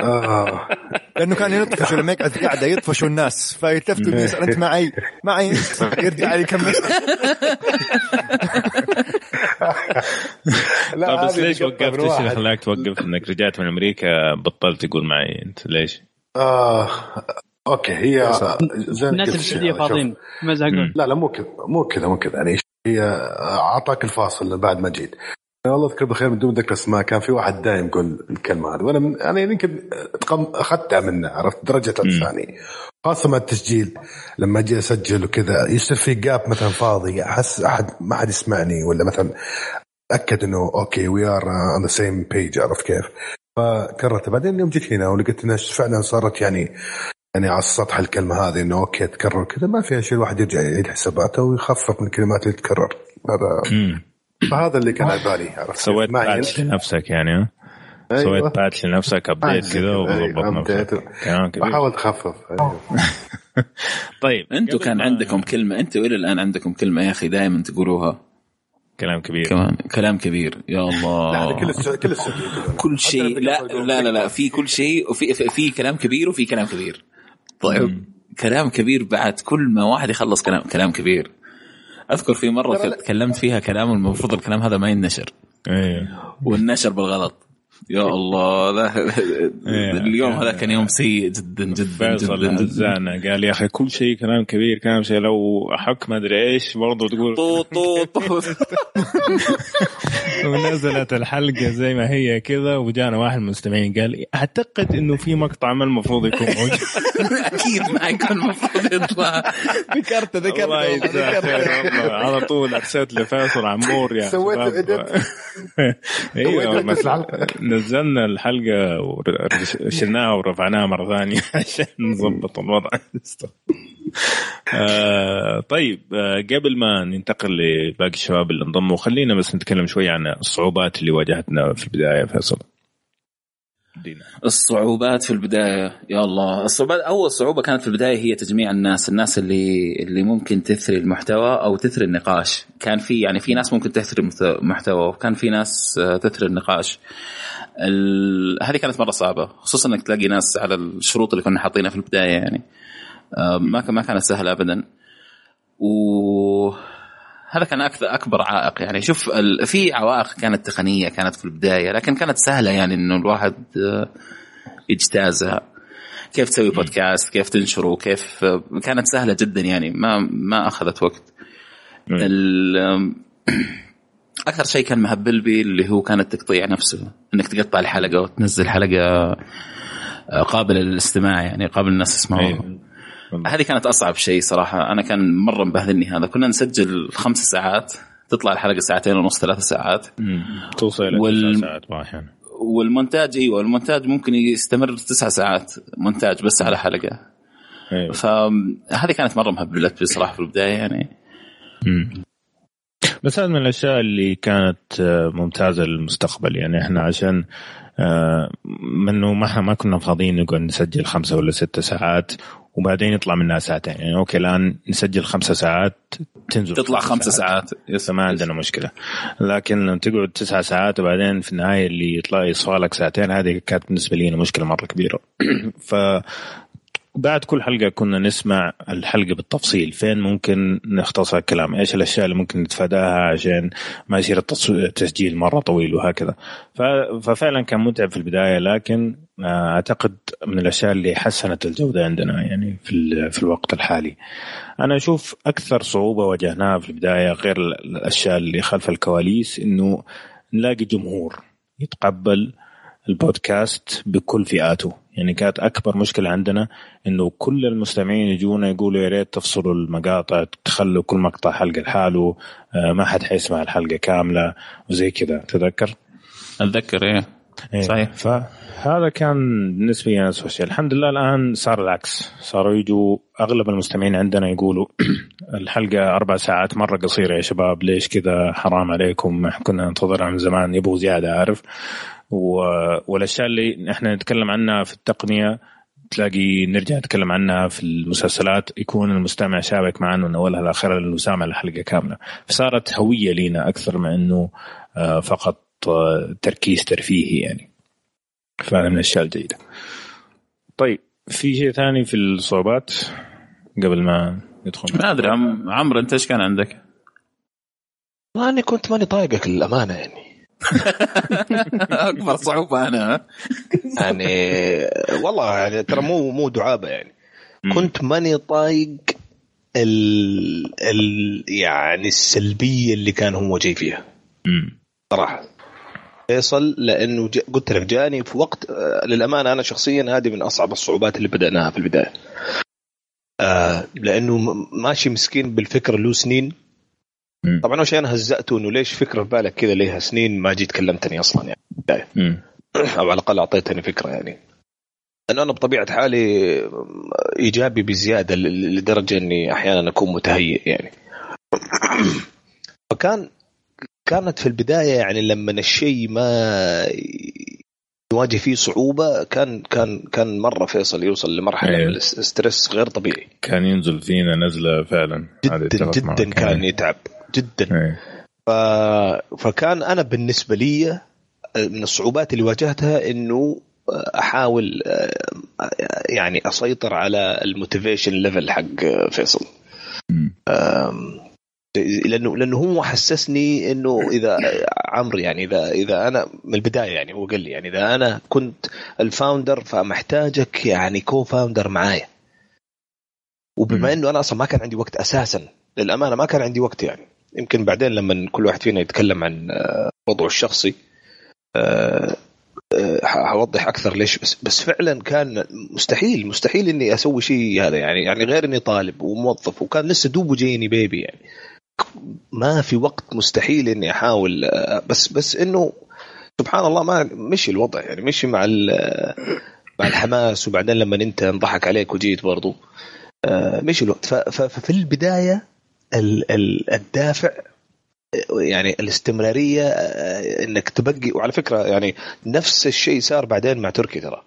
آه. لأنه كان يطفش لما يقعد قاعدة يطفشوا الناس فيلتفتوا يسال أنت معي معي يرجع يكمل لا بس ليش وقفت إيش اللي. خلاك توقف إنك رجعت من أمريكا بطلت تقول معي أنت ليش؟ آه أوكي هي زي الناس السعوديه. فاضيين ما يزهقون لا لا مو كذا مو كذا مو كذا يعني هي أعطاك الفاصل بعد ما جيت والله أذكر بخير من دون ذكر أسماء كان في واحد دائم يقول الكلمة هذه وأنا من أنا يمكن تقم- أخذتها منه عرفت درجة الثاني خاصة مع التسجيل لما أجي أسجل وكذا يصير في gap مثلا فاضي أحس احد ما حد يسمعني ولا مثلا أكد إنه okay we are on the same page عرفت كيف؟ فكررت بعدين يوم جيت هنا ولقيت انها فعلا صارت يعني يعني على السطح الكلمة هذه إنه okay تكرر كذا ما فيها شيء الواحد يرجع يعيد حساباته ويخفف من الكلمات اللي تتكرر هذا فهذا اللي كان على بالي عرفت؟ سويت patch لنفسك يعني ها؟ أيوة. سويت patch لنفسك update كذا وضبط أيوة، نفسك. كلام كبير. بحاول تخفف. أيوة. طيب أنتم كان عندكم كلمة أنتم إلى الآن عندكم كلمة يا أخي دائما تقولوها؟ كلام كبير. كمان كلام كبير. يا الله. كل السعودية كل السعودية كل شيء. لا لا لا لا. في كل شيء وفي في, في كلام كبير وفي كلام كبير. طيب كلام كبير بعد كل ما واحد يخلص كلام كلام كبير. أذكر في مرة تكلمت فيها كلام المفروض الكلام هذا ما ينشر أيوه والنشر بالغلط. يا الله لا اليوم هذا كان يوم سيء جدا جدا فيصل جدا جدا. هزانا قال يا أخي كل شيء كلام كبير كلام شيء لو أحك ما أدري إيش برضه تقول طوط طوط ونزلت الحلقة زي ما هي كذا وجانا واحد من المستمعين قال أعتقد إنه في مقطع ما المفروض يكون موجود. أكيد ما يكون المفروض يطلع. خير والله على طول أرسلت لفيصل عمور يا سويت. أيوه نزلنا الحلقة وشلناها ورفعناها مرة ثانية عشان نظبط الوضع. آه طيب آه قبل ما ننتقل لباقي الشباب اللي انضموا خلينا بس نتكلم شوي عن الصعوبات اللي واجهتنا في البداية فيصل. الصعوبات في البداية يا الله. الصعوبات أول صعوبة كانت في البداية هي تجميع الناس الناس اللي اللي ممكن تثري المحتوى أو تثري النقاش. كان في يعني في ناس ممكن تثري المحت- محتوى وكان في ناس آه، تثري النقاش. ال... هذه كانت مرة صعبة خصوصا إنك تلاقي ناس على الشروط اللي كنا حاطينها في البداية يعني. آه، ما ما كانت سهلة ابدا. و هذا كان أكثر أكبر عائق. يعني شوف ال... في عوائق كانت تقنية كانت في البداية لكن كانت سهلة يعني إنه الواحد آه، يجتازها. كيف تسوي بودكاست كيف تنشره كيف آه، كانت سهلة جدا يعني ما ما أخذت وقت. ال... أكثر شيء كان مهبل بي اللي هو كان التقطيع نفسه. إنك تقطع الحلقة وتنزل حلقة آه، قابلة للاستماع يعني قابل الناس يسمعوها. هذه كانت أصعب شيء صراحة. أنا كان مرة مبهذلني هذا. كنا نسجل خمس ساعات تطلع الحلقة ساعتين ونص ثلاث ساعات. توصل وال- ساعات أحيانا. والمونتاج إيوه المونتاج ممكن يستمر تسع ساعات مونتاج بس على حلقة. أيوة. فهذه كانت مرة مهبلت بصراحه في البداية يعني. بس هذا من الأشياء اللي كانت آه، ممتازة للمستقبل. يعني إحنا عشان آه، منه ما ما كنا فاضيين نقعد نسجل خمسة ولا ستة ساعات. وبعدين يطلع منها ساعتين. يعني okay الآن نسجل خمسة ساعات تنزل تطلع خمسة ساعات. yes ما عندنا مشكلة. لكن لما تقعد تسع ساعات وبعدين في النهاية اللي يطلع يصفى لك ساعتين هذه كانت بالنسبة لي مشكلة مرة كبيرة. ف بعد كل حلقة كنا نسمع الحلقة بالتفصيل. فين ممكن نختصر الكلام؟ إيش الأشياء اللي ممكن نتفاداها عشان ما يصير التسجيل مرة طويل وهكذا. ففعلا كان متعب في البداية لكن آه، أعتقد من الأشياء اللي حسنت الجودة عندنا يعني في في الوقت الحالي. أنا أشوف أكثر صعوبة واجهناها في البداية غير ال- الأشياء اللي خلف الكواليس إنه نلاقي جمهور يتقبل البودكاست بكل فئاته. يعني كانت أكبر مشكلة عندنا إنه كل المستمعين يجونا يقولوا يا ريت تفصلوا المقاطع تخلوا كل مقطع حلقة لحاله آه، ما حد حيسمع الحلقة كاملة وزي كذا. تذكر؟ أتذكر إيه. إيه. صحيح. فهذا كان بالنسبة لي أنا شيء. الحمد لله الآن صار العكس. صاروا يجوا أغلب المستمعين عندنا يقولوا الحلقة أربع ساعات مرة قصيرة يا شباب ليش كذا؟ حرام عليكم. كنا ننتظرها من زمان. يبغوا زيادة عارف؟ والأشياء اللي إحنا نتكلم عنها في التقنية تلاقي نرجع نتكلم عنها في المسلسلات يكون المستمع شابك معنا من اولها لاخرها لأنه سامع الحلقة كاملة. فصارت هوية لينا أكثر من إنه آه، فقط آه، تركيز ترفيهي يعني. فهذا من الأشياء الجيدة. طيب في شيء ثاني في الصعوبات قبل ما ندخل؟ ما أدري عم عمرو أنت إيش كان عندك؟ ما أني كنت ماني طايقك للأمانة يعني. اكبر صعوبة أنا؟ يعني والله يعني ترى مو مو دعابة يعني. كنت ماني طايق ال ال يعني السلبية اللي كان هو جاي فيها. صراحة. فيصل لأنه ج- قلت لك جاني في وقت آه، للأمانة أنا شخصيا هذه من أصعب الصعوبات اللي بدأناها في البداية. آه لأنه ماشي مسكين بالفكرة له سنين. طبعا أول شيء أنا هزأته إنه ليش فكرة في بالك كذا؟ ليها سنين ما جيت كلمتني أصلا يعني. أو على الأقل أعطيتني فكرة يعني. لأنه أنا بطبيعة حالي إيجابي بزيادة لدرجة إني أحيانا أكون متهيئ يعني. فكان كانت في البداية يعني لما الشيء ما يواجه فيه صعوبة كان كان كان مرة فيصل يوصل لمرحلة أيوه. من الستريس غير طبيعي. كان ينزل فينا نزلة فعلا. جدا معك. جدا كان يتعب. جدا. إيه. ف... فكان أنا بالنسبة لي من الصعوبات اللي واجهتها إنه أحاول يعني أسيطر على ال motivation level حق فيصل. لأنه لأنه هو حسسني إنه إذا عمرو يعني إذا إذا أنا من البداية يعني هو قال لي يعني إذا أنا كنت ال founder فمحتاجك يعني co-founder معايا. وبما إنه أنا أصلا ما كان عندي وقت أساسا للأمانة ما كان عندي وقت يعني. يمكن بعدين لما كل واحد فينا يتكلم عن آه، وضعه الشخصي آه، آه، حوضح أكثر ليش بس بس فعلا كان مستحيل مستحيل إني أسوي شيء هذا يعني يعني غير إني طالب وموظف وكان لسه دوبه جايني بيبي يعني. ما في وقت مستحيل إني أحاول آه، بس بس إنه سبحان الله ما مشي الوضع يعني مشي مع مع الحماس وبعدين لما أنت انضحك عليك وجيت برضو آه، مشي الوقت ففي البداية ال- ال- الدافع يعني الاستمرارية آه، إنك تبقي وعلى فكرة يعني نفس الشيء صار بعدين مع تركي ترى.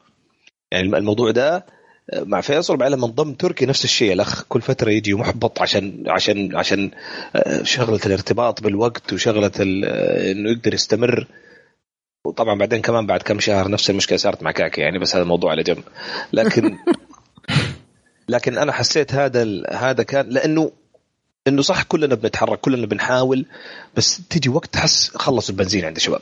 يعني الموضوع ده آه، مع فيصل بعدين لما انضم تركي نفس الشيء الأخ كل فترة يجي محبط عشان عشان عشان آه، شغلة الارتباط بالوقت وشغلة إنه يقدر يستمر. وطبعا بعدين كمان بعد كم شهر نفس المشكلة صارت مع كاكي يعني بس هذا الموضوع على جنب. لكن لكن أنا حسيت هذا هذا كان لأنه إنه صح كلنا بنتحرك كلنا بنحاول بس تيجي وقت تحس خلص البنزين عند الشباب.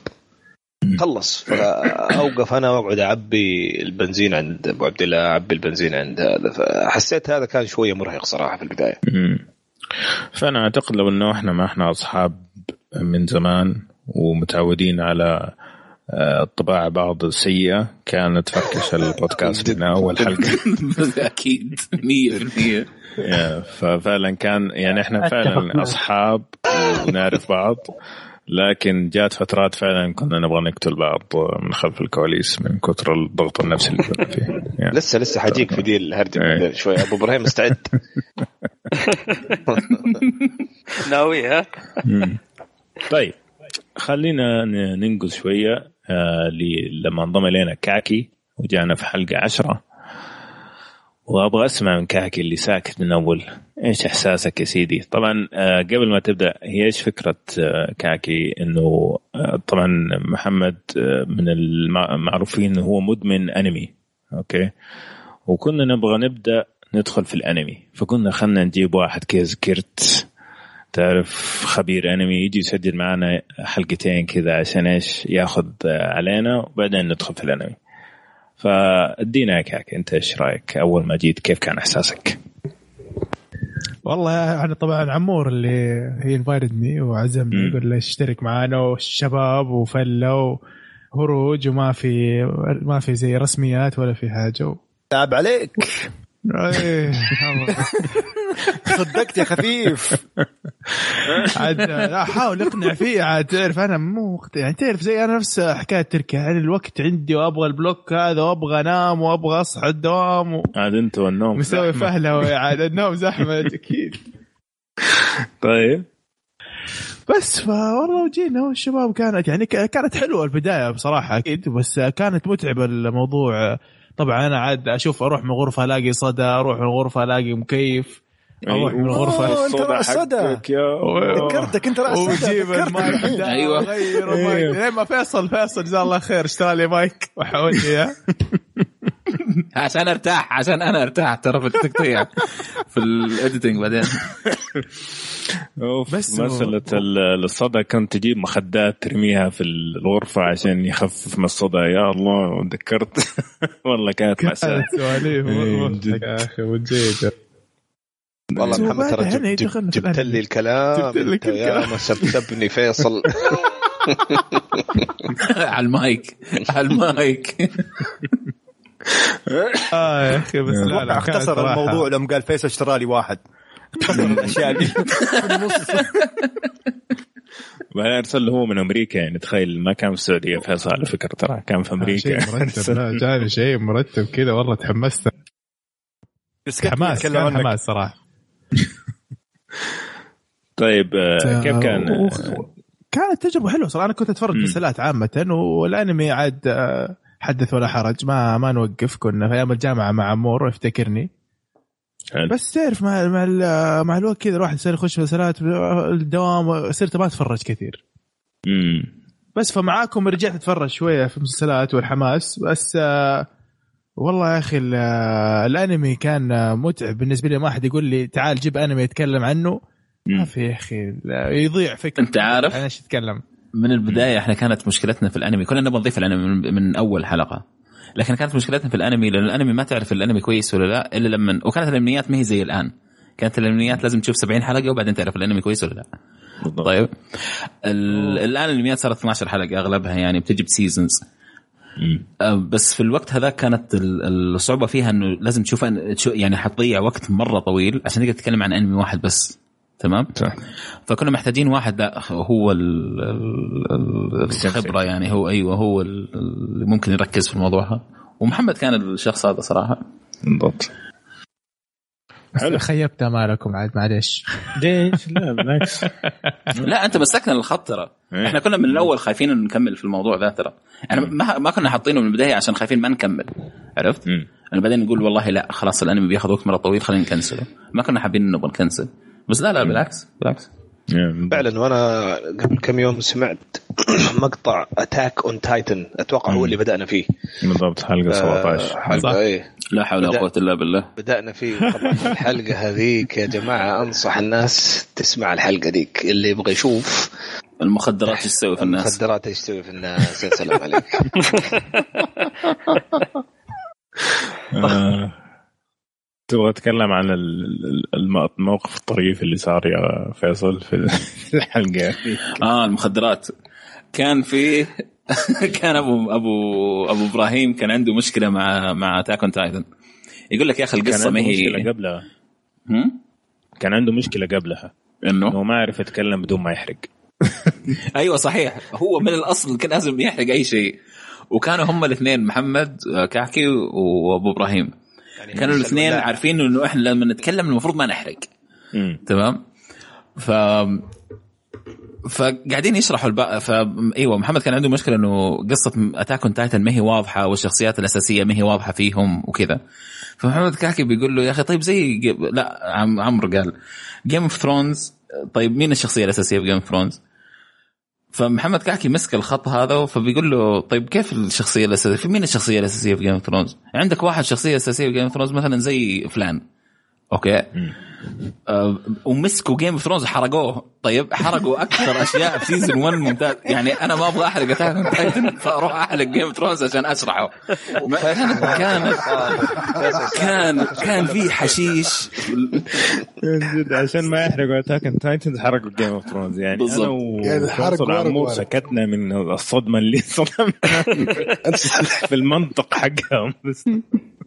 خلص. فاوقف أنا وأقعد أعبي البنزين عند أبو عبد الله أعبي البنزين عند هذا. فحسيت هذا كان شوية مرهق صراحة في البداية. فأنا أعتقد لو إنه إحنا ما إحنا أصحاب من زمان ومتعودين على آه، الطباع بعض السيئه كانت فركش البودكاست من أول حلقة. أكيد. 100% يا، ففعلا كان يعني إحنا فعلا أصحاب ونعرف بعض لكن جات فترات فعلا كنا نبغى نقتل بعض من خلف الكواليس من كثر الضغط النفسي اللي كنا فيه. يعني. لسه لسه حجيك في دي الهرجه شوي. أبو إبراهيم مستعد. ناوي ها. طيب خلينا ن- ننقل شوية. آه ل- لما انضم إلينا كاكي وجانا في حلقة عشرة. وأبغى أسمع من كاكي اللي ساكت من أول. إيش إحساسك يا سيدي؟ طبعا آه قبل ما تبدأ هي إيش فكرة آه كاكي؟ إنه آه طبعا محمد آه من المعروفين هو مدمن أنمي. أوكي؟ وكنا نبغى نبدأ ندخل في الأنمي. فقلنا خلنا نجيب واحد كذا ذكرت تعرف خبير أنمي يجي يسجل معنا حلقتين كذا عشان إيش ياخذ علينا وبعدين ندخل في الأنمي فادينا كاك أنت إيش رأيك أول ما جيت كيف كان إحساسك؟ والله أنا طبعا عمور اللي هي انفايتدني وعزمني مم. يقول لي اشترك معانا والشباب وفلة وهروج وما في ما في زي رسميات ولا في حاجة تعب عليك. صدقت يا خفيف. عاد لا حاول اقنع فيه عاد تعرف أنا مو مقت- يعني تعرف زي أنا نفس حكاية تركيا يعني الوقت عندي وأبغى البلوك هذا وأبغى أنام وأبغى أصحى الدوام و... عاد أنت والنوم مسوي. فهلة عاد النوم زحمة أكيد. طيب. بس فوالله وجينا والشباب كانت يعني ك- كانت حلوة البداية بصراحة أكيد بس كانت متعبة الموضوع. طبعا أنا عاد أشوف أروح من غرفة ألاقي صدى أروح من غرفة ألاقي مكيف أروح من غرفة أوه، أنت راس صدى. ذكرتك أنت راس صدى المايك ذكرتك. ده أيوة. لين ما فيصل فيصل جزاه الله خير. اشترى لي مايك. وحول لي اياه عشان أرتاح عشان أنا أرتاح ترى في التقطيع في ال editing بعدين. أوف بس مسألة ال- الصدى. كنت تجيب مخدات ترميها في الغرفة عشان يخفف من الصدى. يا الله تذكرت؟ والله كانت مأساة كانت سواليف. إيه،. مضحكة يا أخي وجيت والله محمد ترى جبت. لي الكلام. أنت يا الكلام. ما سبسبني فيصل. على المايك. على المايك. آه يا أخي بس لا لا اختصر الموضوع لما قال فيصل اشترى لي واحد. اختصر الأشياء دي. في النص بعدين أرسل له هو من أمريكا يعني تخيل ما كان في السعودية فيصل على فكرة ترى كان في أمريكا. شيء مرتب لا جاني شيء مرتب كذا والله تحمست. حماس كان حماس صراحة. طيب آه، كيف كان؟ كانت تجربة حلوة صراحة. أنا كنت أتفرج. مسلسلات عامة والأنمي عاد آه، حدث ولا حرج ما ما نوقف كنا. في أيام الجامعة مع عمور يفتكرني حلو. بس تعرف مع مع, مع الوقت كذا الواحد يصير يخش مسلسلات الدوام صرت ما أتفرج كثير. مم. بس فمعاكم رجعت أتفرج شوية في المسلسلات والحماس. بس آه والله يا أخي آه، الأنمي كان آه، متعب بالنسبة لي. ما احد يقول لي تعال جيب أنمي يتكلم عنه. ما في يا أخي يضيع فكر أنت عارف؟ أنا إيش اتكلم من البداية إحنا كانت مشكلتنا في الأنمي. كنا نبغى نضيف الأنمي من, من أول حلقة. لكن كانت مشكلتنا في الأنمي لأن الأنمي ما تعرف الأنمي كويس ولا لا إلا لما وكانت الأنميات ما هي زي الآن. كانت الأنميات لازم تشوف 70 حلقة وبعدين تعرف الأنمي كويس ولا لا. طيب. ال- الآن الانميات صارت 12 حلقة أغلبها يعني بتجي بسيزونز. آه، بس في الوقت هذا كانت ال- الصعوبة فيها إنه لازم تشوف يعني حتضيع وقت مرة طويل. عشان تقدر تتكلم عن أنمي واحد بس. تمام؟ فكنا محتاجين واحد لا هو ال- ال- ال- الخبرة يعني هو أيوه هو ال- اللي ممكن يركز في الموضوع هذا. ومحمد كان الشخص هذا صراحة. بالضبط. حلو. خيبت أمالكم عاد معلش ليش؟ لا بالعكس. لا أنت مسكنا الخط ترى. إيه. إحنا كنا من الأول خايفين انه نكمل في الموضوع ذا ترى. يعني ما ما كنا حاطينه من البداية عشان خايفين ما نكمل. عرفت؟ أنا بعدين نقول والله لا خلاص الأنمي بياخذ وقت مرة طويل خلينا ن cancel ـه. ما كنا حابين نبغى ن cancel. بس لا لا بالعكس. بالعكس. فعلا وأنا قبل كم يوم سمعت مقطع Attack on Titan أتوقع هو اللي بدأنا فيه. بالضبط حلقة 17 حلقة إيه. لا حول ولا قوة إلا بالله. بدأنا فيه. طبعا الحلقة هذيك يا جماعة أنصح الناس تسمع الحلقة ديك اللي يبغى يشوف. المخدرات إيش تسوي في الناس؟ المخدرات إيش تسوي في الناس؟ يا سلام عليك آه. تبغى تتكلم عن ال- ال- الم- الموقف الطريف اللي صار يا فيصل في الحلقة آه المخدرات. كان في كان ابو ابو أبو إبراهيم كان عنده مشكلة مع مع تاكون تايتن يقول لك يا أخي القصة ما هي مشكلة قبلها؟ كان عنده مشكلة قبلها. إنه؟ إنه ما يعرف يتكلم بدون ما يحرق. أيوه صحيح. هو من الأصل كان لازم يحرق أي شيء. وكانوا هم الاثنين محمد آه، كعكي وأبو إبراهيم. كانوا الاثنين عارفين إنه إحنا لما نتكلم المفروض ما نحرق. تمام؟ ف فقاعدين يشرحوا الب... ف إيوه محمد كان عنده مشكلة إنه قصة Attack on Titan ما هي واضحة والشخصيات الأساسية ما هي واضحة فيهم وكذا. فمحمد كعكي بيقول له يا أخي طيب زي لا عم... عمرو قال Game of Thrones طيب مين الشخصية الأساسية في Game of Thrones؟ فمحمد كعكي مسك الخط هذا فبيقول له طيب كيف الشخصية الأساسية؟ في مين الشخصية الأساسية في Game of Thrones؟ عندك واحد شخصية أساسية في Game of Thrones مثلا زي فلان okay ومسكوا Game of Thrones حرقوه طيب حرقوا أكثر أشياء في season 1 ممتاز. يعني أنا ما أبغى أحرق Attack on Titan فأروح أحرق Game of Thrones عشان اشرحه كان كان كان كان في حشيش. عشان ما يحرقوا Attack on Titans حرقوا Game of Thrones يعني بالضبط. أنا يعني عمور. سكتنا من الصدمة اللي صدمنا في المنطق حقهم. بس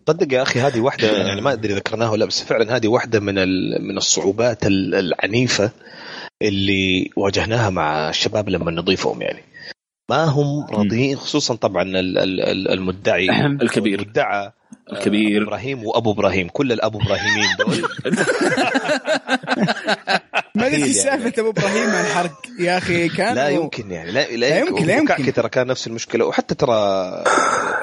صدق يا أخي هذه واحدة يعني ما أدري ذكرناها ولا بس فعلا هذه واحدة من من الصعوبات ال- العنيفة اللي واجهناها مع الشباب لما نضيفهم يعني ما هم راضيين خصوصا طبعا ال- ال- ال- المدعي الكبير. المدعى الكبير إبراهيم وأبو إبراهيم كل الأبو إبراهيمين دول ما ادري يعني. سالفة أبو إبراهيم مع الحرق يا أخي كان لا يمكن يعني لا, لا, لا يمكن، لا يمكن. ترى كان نفس المشكلة وحتى ترى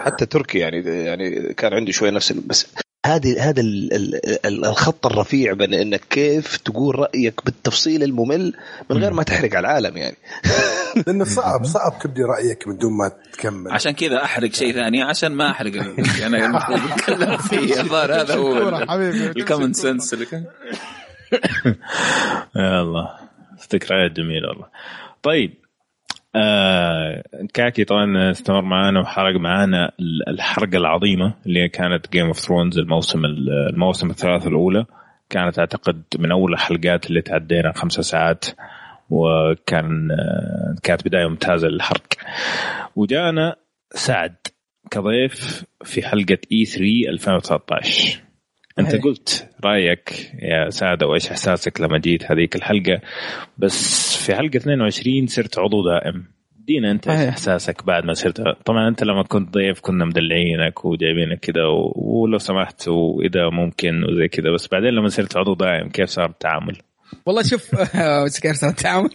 حتى تركي يعني يعني كان عنده شوية نفس بس هذه هذا ال- ال- ال- الخط الرفيع بين إنك كيف تقول رأيك بالتفصيل الممل من غير ما تحرق على العالم يعني. لأنه صعب صعب تبدي رأيك من دون ما تكمل. عشان كذا أحرق شيء ثاني عشان ما أحرق. أنا المفروض أتكلم فيه الظاهر هذا هو. الكومن سنس اللي كان. يا الله. ذكريات جميله والله. طيب. آه كعكي طبعا استمر معنا وحرق معنا ال- الحرقة العظيمة اللي كانت Game of Thrones الموسم ال- الموسم الثلاث الأولى. كانت أعتقد من أول الحلقات اللي تعدينا خمسة ساعات وكان آه، كانت بداية ممتازة للحرق. وجانا سعد كضيف في حلقة E3 2013 أنت صحيح. قلت رأيك يا سعد وإيش إحساسك لما جيت هذيك الحلقة بس في حلقة 22 صرت عضو دائم دينا أنت إيش. إحساسك بعد ما صرت طبعا أنت لما كنت ضيف كنا مدلعينك وجايبينك كذا و... ولو سمحت وإذا ممكن وزي كذا بس بعدين لما صرت عضو دائم كيف صار التعامل؟ والله شوف سكر صار التعامل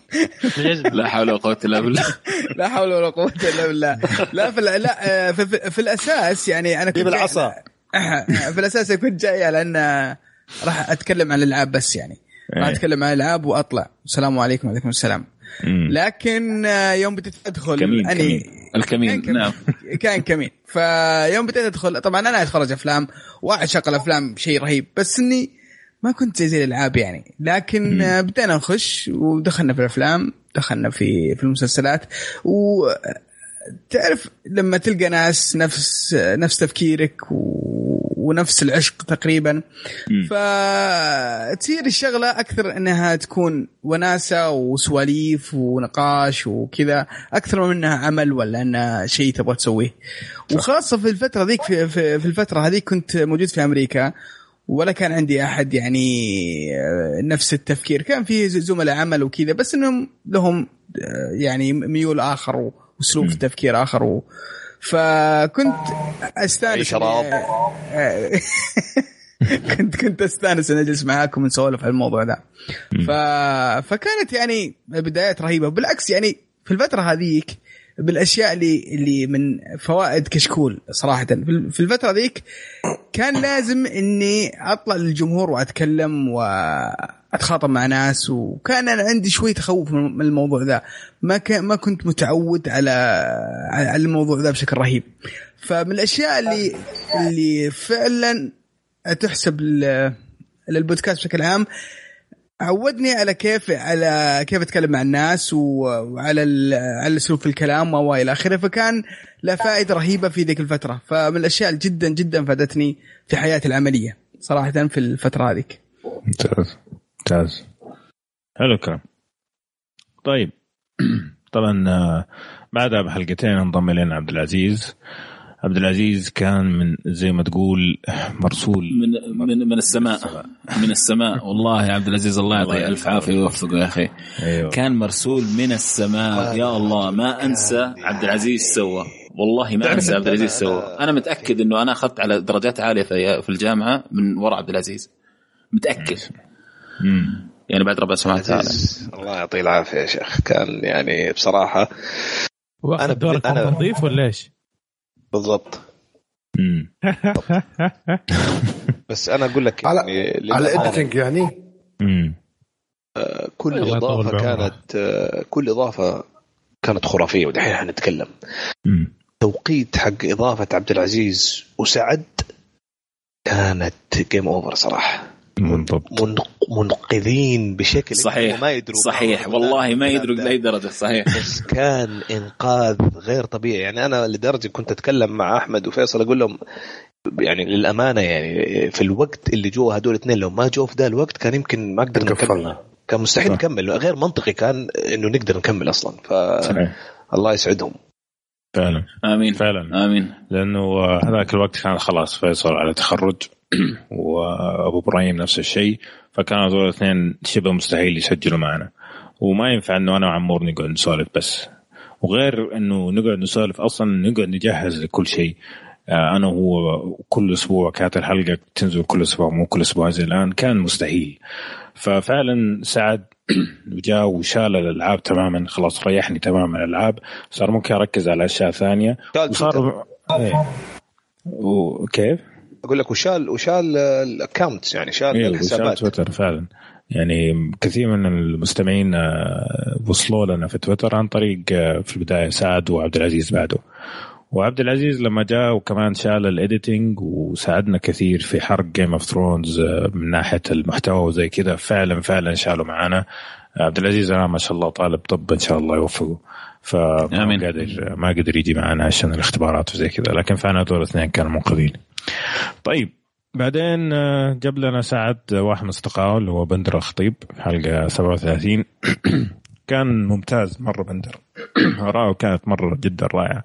لا حول ولا قوة إلا بالله لا حول ولا قوة إلا بالله لا في ال- لا آه، في, في, في الأساس يعني أنا كنت جيب جاي- العصا. في الأساس كنت جاي لأن راح أتكلم عن الألعاب بس يعني. راح إيه. أتكلم عن الألعاب وأطلع. السلام عليكم وعليكم السلام. لكن آه، يوم بديت ادخل كمين أني- كمين. الكمين. كان نعم. كان كمين. فيوم بديت ادخل طبعا أنا أتفرج أفلام وأعشق الأفلام شيء رهيب بس إني ما كنت زي زي الألعاب يعني. لكن آه، بدينا نخش ودخلنا في الأفلام دخلنا في في المسلسلات و تعرف لما تلقى ناس نفس نفس تفكيرك و... ونفس العشق تقريبا. فتصير الشغلة أكثر إنها تكون وناسة وسواليف ونقاش وكذا أكثر من إنها عمل ولا إنها شيء تبغى تسويه. وخاصة في الفترة ذيك في, في, في الفترة هذيك كنت موجود في أمريكا ولا كان عندي أحد يعني آه، نفس التفكير. كان في زملاء عمل وكذا بس إنهم لهم آه، يعني ميول آخر واسلوب في التفكير آخر و... فكنت أستأنس شراب. آه، كنت كنت أستأنس ان أجلس معاكم ونسولف عن الموضوع ده. ف... فكانت يعني بدايات رهيبة. بالعكس يعني في الفترة هذيك بالأشياء اللي اللي من فوائد كشكول صراحة. في في الفترة ذيك كان لازم إني أطلع للجمهور وأتكلم واتخاطب مع ناس وكان أنا عندي شوي تخوف من الموضوع ذا. ما كان ما كنت متعود على على الموضوع ذا بشكل رهيب. فمن الأشياء اللي اللي فعلا تحسب لل- للبودكاست بشكل عام عودني على كيف على كيف أتكلم مع الناس وعلى على الاسلوب في الكلام و إلى آخره. فكان له فائدة رهيبة في ذيك الفترة. فمن الأشياء اللي جدا جدا فادتني في حياتي العملية صراحة في الفترة هذيك. ممتاز. ممتاز. حلو الكلام. طيب. طبعا آه، بعدها بحلقتين انضم إلينا عبد العزيز. عبد العزيز كان من زي ما تقول مرسول. من من من السماء. من السماء. والله يا عبد العزيز الله يعطيه ألف عافية ويوفقه يا أخي. أيوه. كان مرسول من السماء. يا الله ما أنسى عبد العزيز سوى. والله ما أنسى عبد العزيز سوى. أنا متأكد إنه أنا أخذت على درجات عالية في في الجامعة من وراء عبد العزيز. متأكد. يعني بعد ربع تعالى الله يعطيه العافية يا شيخ. كان يعني بصراحة واخذ دورك أنا- نظيف ولا إيش؟ بالضبط. بس أنا أقول لك على يعني على اديتنج يعني؟ آه، كل إضافة. كانت آه، كل إضافة كانت خرافية ودحين حنتكلم توقيت حق إضافة عبد العزيز وسعد كانت game over صراحة. بالضبط منقذين بشكل صحيح ما يدروا صحيح. والله ما يدروا لاي درجة صحيح. بس كان إنقاذ غير طبيعي. يعني أنا لدرجة كنت أتكلم مع أحمد وفيصل أقول لهم يعني للأمانة يعني في الوقت اللي جوا هدول الاثنين لو ما جو في ذا الوقت كان يمكن ما قدرنا نكمل. كان مستحيل نكمل. غير منطقي كان إنه نقدر نكمل أصلا. ف صحيح. الله يسعدهم. فعلا. آمين. فعلا. آمين. لأنه هذاك الوقت كان خلاص فيصل على تخرج. وابو إبراهيم نفس الشيء. فكانوا هذول الاثنين شبه مستحيل يسجلوا معنا. وما ينفع إنه أنا وعمور نقعد نسولف بس. وغير إنه نقعد نسولف أصلا نقعد نجهز لكل شيء. آه، أنا وهو كل أسبوع كانت الحلقة تنزل كل أسبوع مو كل أسبوع. زي الآن كان مستحيل. ففعلا سعد وجاء وشال الألعاب تماما. خلاص ريحني تماما الألعاب. صار ممكن أركز على أشياء ثانية. وصار. وكيف؟ أقول لك وشال وشال ال account يعني شال إيه الحسابات. وشال تويتر فعلا. يعني كثير من المستمعين آه، وصلوا لنا في تويتر عن طريق آه، في البداية سعد وعبد العزيز بعده. وعبد العزيز لما جاء وكمان شال ال editing وساعدنا كثير في حرق Game of Thrones من ناحية المحتوى وزي كذا. فعلا فعلا شالوا معنا عبد العزيز أنا ما شاء الله طالب طب إن شاء الله يوفقه. فما قادر ما قدر يجي معنا عشان الاختبارات وزي كذا. لكن فعلا دول الاثنين كانوا منقذين طيب بعدين آه، جاب لنا سعد واحد من اصدقائه اللي هو بندر الخطيب حلقة 37 كان ممتاز مرة بندر. اراءه كانت مرة جدا رائعة.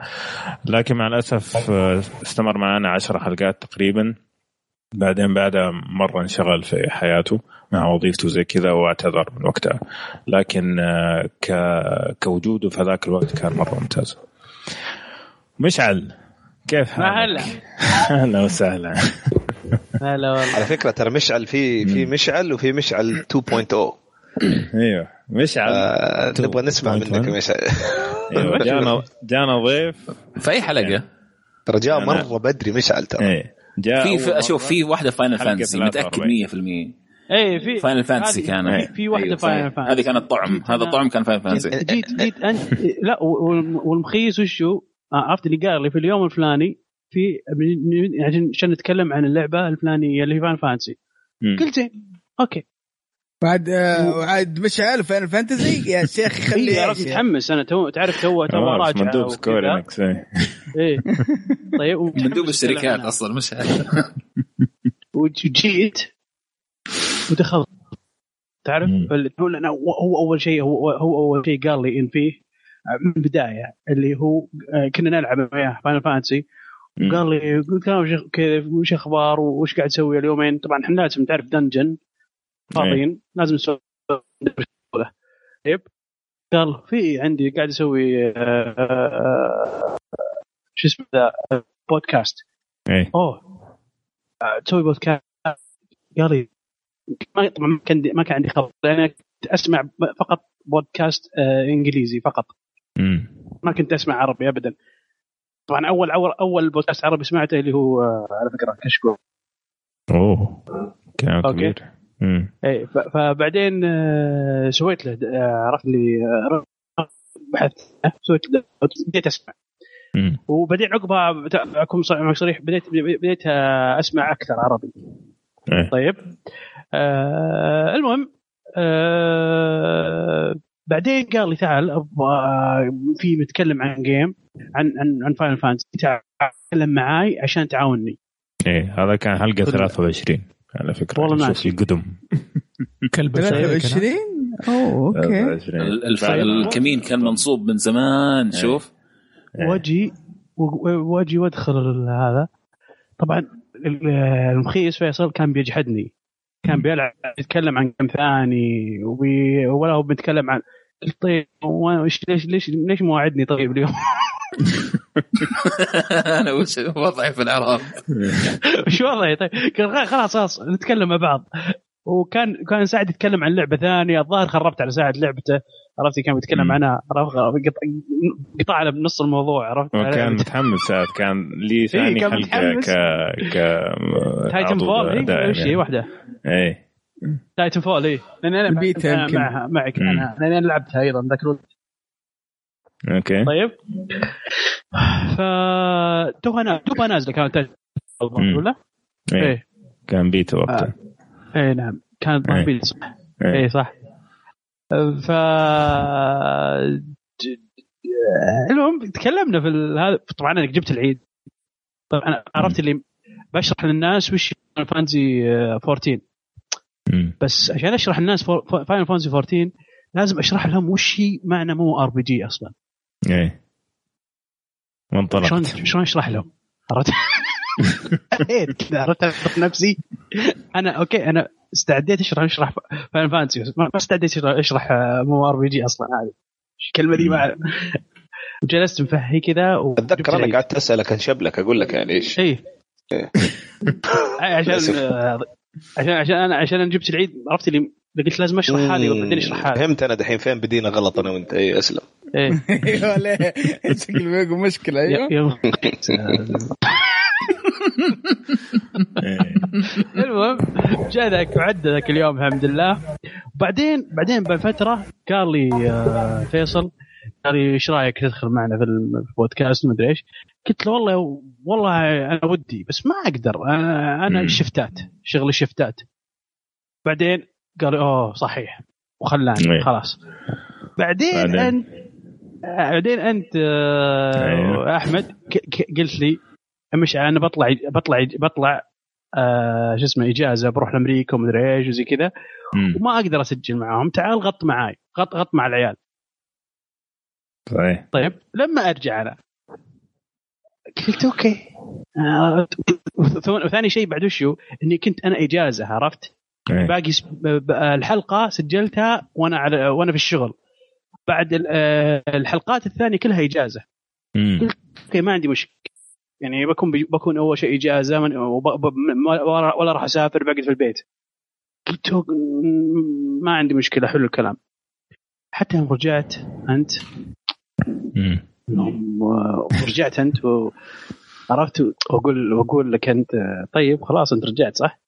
لكن مع الأسف آه، استمر معنا عشر حلقات تقريبا. بعدين بعدها مرة انشغل في حياته مع وظيفته زي كذا واعتذر من وقتها. لكن آه،. كوجوده في هذاك الوقت كان مرة ممتاز. مشعل كيف حالك؟ أهلا وسهلا. هلا والله. على فكرة ترى مشعل في في مشعل وفي مشعل 2.0 أيوه. مشعل آه نبغى نسمع منك مشعل. أيوه. جانا جانا ضيف. في أي حلقة؟ ترى جاء مرة بدري مشعل ترى. إيه. جاء في, في أشوف في واحدة فاينل فانتسي 43. متأكد 100% اي في فاينل فانتسي هذه- كان. في- واحدة فاينل صحيح. فانتسي هذه كانت طعم هذا الطعم كان فاينل فانتسي جيت جيت انت لا وال- والمخيس وشو؟ عرفت اللي قال لي في اليوم الفلاني في من- عشان عشان نتكلم عن اللعبة الفلانية اللي هي فان فانسي قلت زين. أوكي. بعد آه، وعاد مشعل فاينل فانتزي يا شيخ خلي خلي عرفت متحمس. أنا تو تعرف تو تو آه، راجع مندوب انكس إيه. إيه. طيب مندوب الشركات أصلا مش وجيت. ودخلت. تعرف؟ فال- هو لأنه هو هو أول شيء هو, هو أول شيء قال لي إن فيه من البدايه اللي هو آه، كنا نلعب وياه فاينل فانسي وقال لي قلت له كيف وش أخبار وش قاعد تسوي اليومين؟ طبعا إحنا لازم تعرف دنجن فاضيين لازم نسوي طيب. قال في عندي قاعد أسوي آه، آه، شو اسمه ذا بودكاست إيه. أوه. تسوي بودكاست قال لي ما طبعا ما كان ما كان عندي خبر لأن كنت أسمع فقط بودكاست إنجليزي فقط. ما كنت أسمع عربي ابدا. طبعا اول اول أول بودكاست عربي سمعته اللي هو آه، على فكرة كشكول أوه. كلام okay. كبير. اي فبعدين آه، سويت له آه، عرفت لي بحثت سويت له بديت أسمع. مم. وبعدين عقبها أكون معك صريح بديت بديت أسمع أكثر عربي. إيه. طيب. آه المهم آه بعدين قال لي تعال أبغى في متكلم عن جيم عن عن عن فاينل فانتسي تعال تكلم معاي عشان تعاوني إيه هذا كان حلقة 23 على فكرة. والله ناسي. القدم. كلب 23 أوه أوكي. 23. ال- الف- الكمين كان منصوب من زمان شوف. واجي و- واجي وادخل هذا. طبعا ال- المخيس فيصل كان بيجحدني. كان بيلعب يتكلم عن كم ثاني وبي ولا هو بيتكلم عن طيب وش ليش ليش ليش مواعدني طيب اليوم؟ أنا وش وضعي في العراق وش وضعي طيب؟ قال خلاص خلاص نتكلم مع بعض وكان كان سعد يتكلم عن لعبة ثانية. الظاهر خربت على سعد لعبته. عرفت كان بيتكلم عنها. عرفت؟ قط- قطع على بنص الموضوع. عرفت؟ وكان متحمس سعد. كان لي ثاني كان حلقة. ك ك Titanfall دائم أي يعني. واحدة. إيه. Titanfall اي لأن أنا البيتا يمكن. معها معك. أنا لأن أنا لعبتها أيضا ذاك الوقت. أوكي. طيب. ف توها توها نازلة كانت. ولا؟ إيه. إيه. كان بيتا وقتها. اي نعم كانت. ضربين صح. اي صح ف المهم تكلمنا في ال- هذا طبعا أنا جبت العيد طبعا عرفت اللي بشرح للناس وش Fantasy 14 مم. بس عشان أشرح الناس Final Fantasy 14 لازم أشرح لهم وش هي معنى مو ار بي جي أصلا إيه وانطلقت شلون شلون أشرح لهم؟ عرفت؟ عرفت أعرف نفسي. أنا أوكي أنا استعديت أشرح أشرح Final Fantasy ما ما استعديت أشرح- أشرح آه، MMORPG أصلا هذه. الكلمة دي ما جلست مفهي كذا. أتذكر أنا قعدت أسألك انشبلك أقول لك يعني إيش. إيه. عشان للأسف. آه، عشان عشان أنا عشان أنا جبت العيد عرفت اللي قلت لازم أشرح هذه وبعدين أشرح هذه. فهمت أنا دحين فين بدينا غلط أنا وأنت؟ اي أسلم. إيه. أيوه ليه؟ شكل مشكلة أيوه. المهم جاء ذاك وعدى ذاك اليوم الحمد لله. بعدين بعدين بفترة قال لي آه، فيصل قال لي إيش رأيك تدخل معنا في البودكاست؟ مدري إيش. قلت له والله والله أنا ودي بس ما أقدر. أنا أنا الشفتات شغل الشفتات بعدين قال أوه صحيح. وخلاني إيه. خلاص. بعدين, بعدين. انت آه، بعدين أنت آه، أيوه. أحمد قلت لي مش أنا بطلع بطلع بطلع آه شو اسمه إجازة بروح لأمريكا ومدري إيش وزي كذا. وما أقدر أسجل معاهم. تعال غط معاي غط غط مع العيال. صحيح. طيب لما أرجع أنا. قلت أوكي. آه، وث- وثاني شيء بعد وشو؟ إني كنت أنا إجازة عرفت؟ إيه. باقي س- ب- ب- الحلقة سجلتها وأنا على وأنا في الشغل. بعد ال- آه، الحلقات الثانية كلها إجازة. مم. أوكي ما عندي مشكلة. يعني بكون بكون أول شيء اجازه من وب- ب- ما- ولا راح أسافر بقعد في البيت. قلت له ما عندي مشكلة حلو الكلام. حتى يوم رجعت أنت ورجعت أنت و- عرفت واقول وأقول لك أنت طيب خلاص أنت رجعت صح؟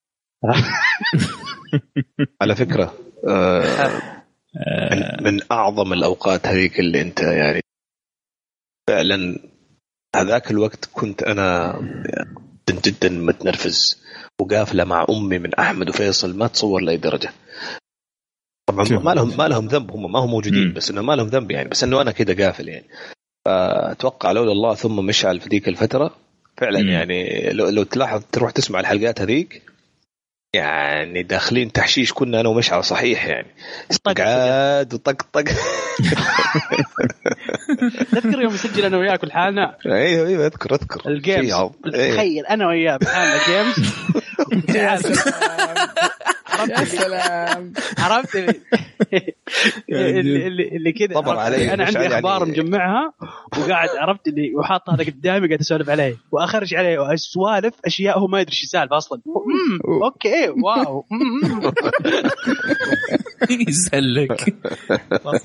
على فكرة آه. من, من أعظم الأوقات هذيك اللي أنت يعني فعلا هذاك الوقت كنت أنا جدا جدا متنرفز وقافلة مع أمي من أحمد وفيصل ما تصور لأي درجة. طبعا ما لهم ما لهم ذنب هم ما هم موجودين بس إنه ما لهم ذنب يعني بس إنه أنا كده قافل يعني. فأتوقع لولا الله ثم مشعل في ذيك الفترة فعلا. يعني لو, لو تلاحظ تروح تسمع الحلقات هذيك يعني داخلين تحشيش كنا أنا ومشعل صحيح يعني. استقعاد وطقطق تذكر يوم نسجل أنا وياك لحالنا أيوه أيوه أذكر أذكر. ال games إيه. تخيل أنا وياه بحالنا games يا سلام. يا سلام عرفت اللي اللي, كذا طبعا؟ علي، أنا عندي يعني- أخبار مجمعها وقاعد عرفت؟ اللي وحاط هذا قدامي قاعد أسولف عليه. وأخرج عليه. سوالف أشياء هو ما يدري إيش السالفه أصلا. مم، أوكي wow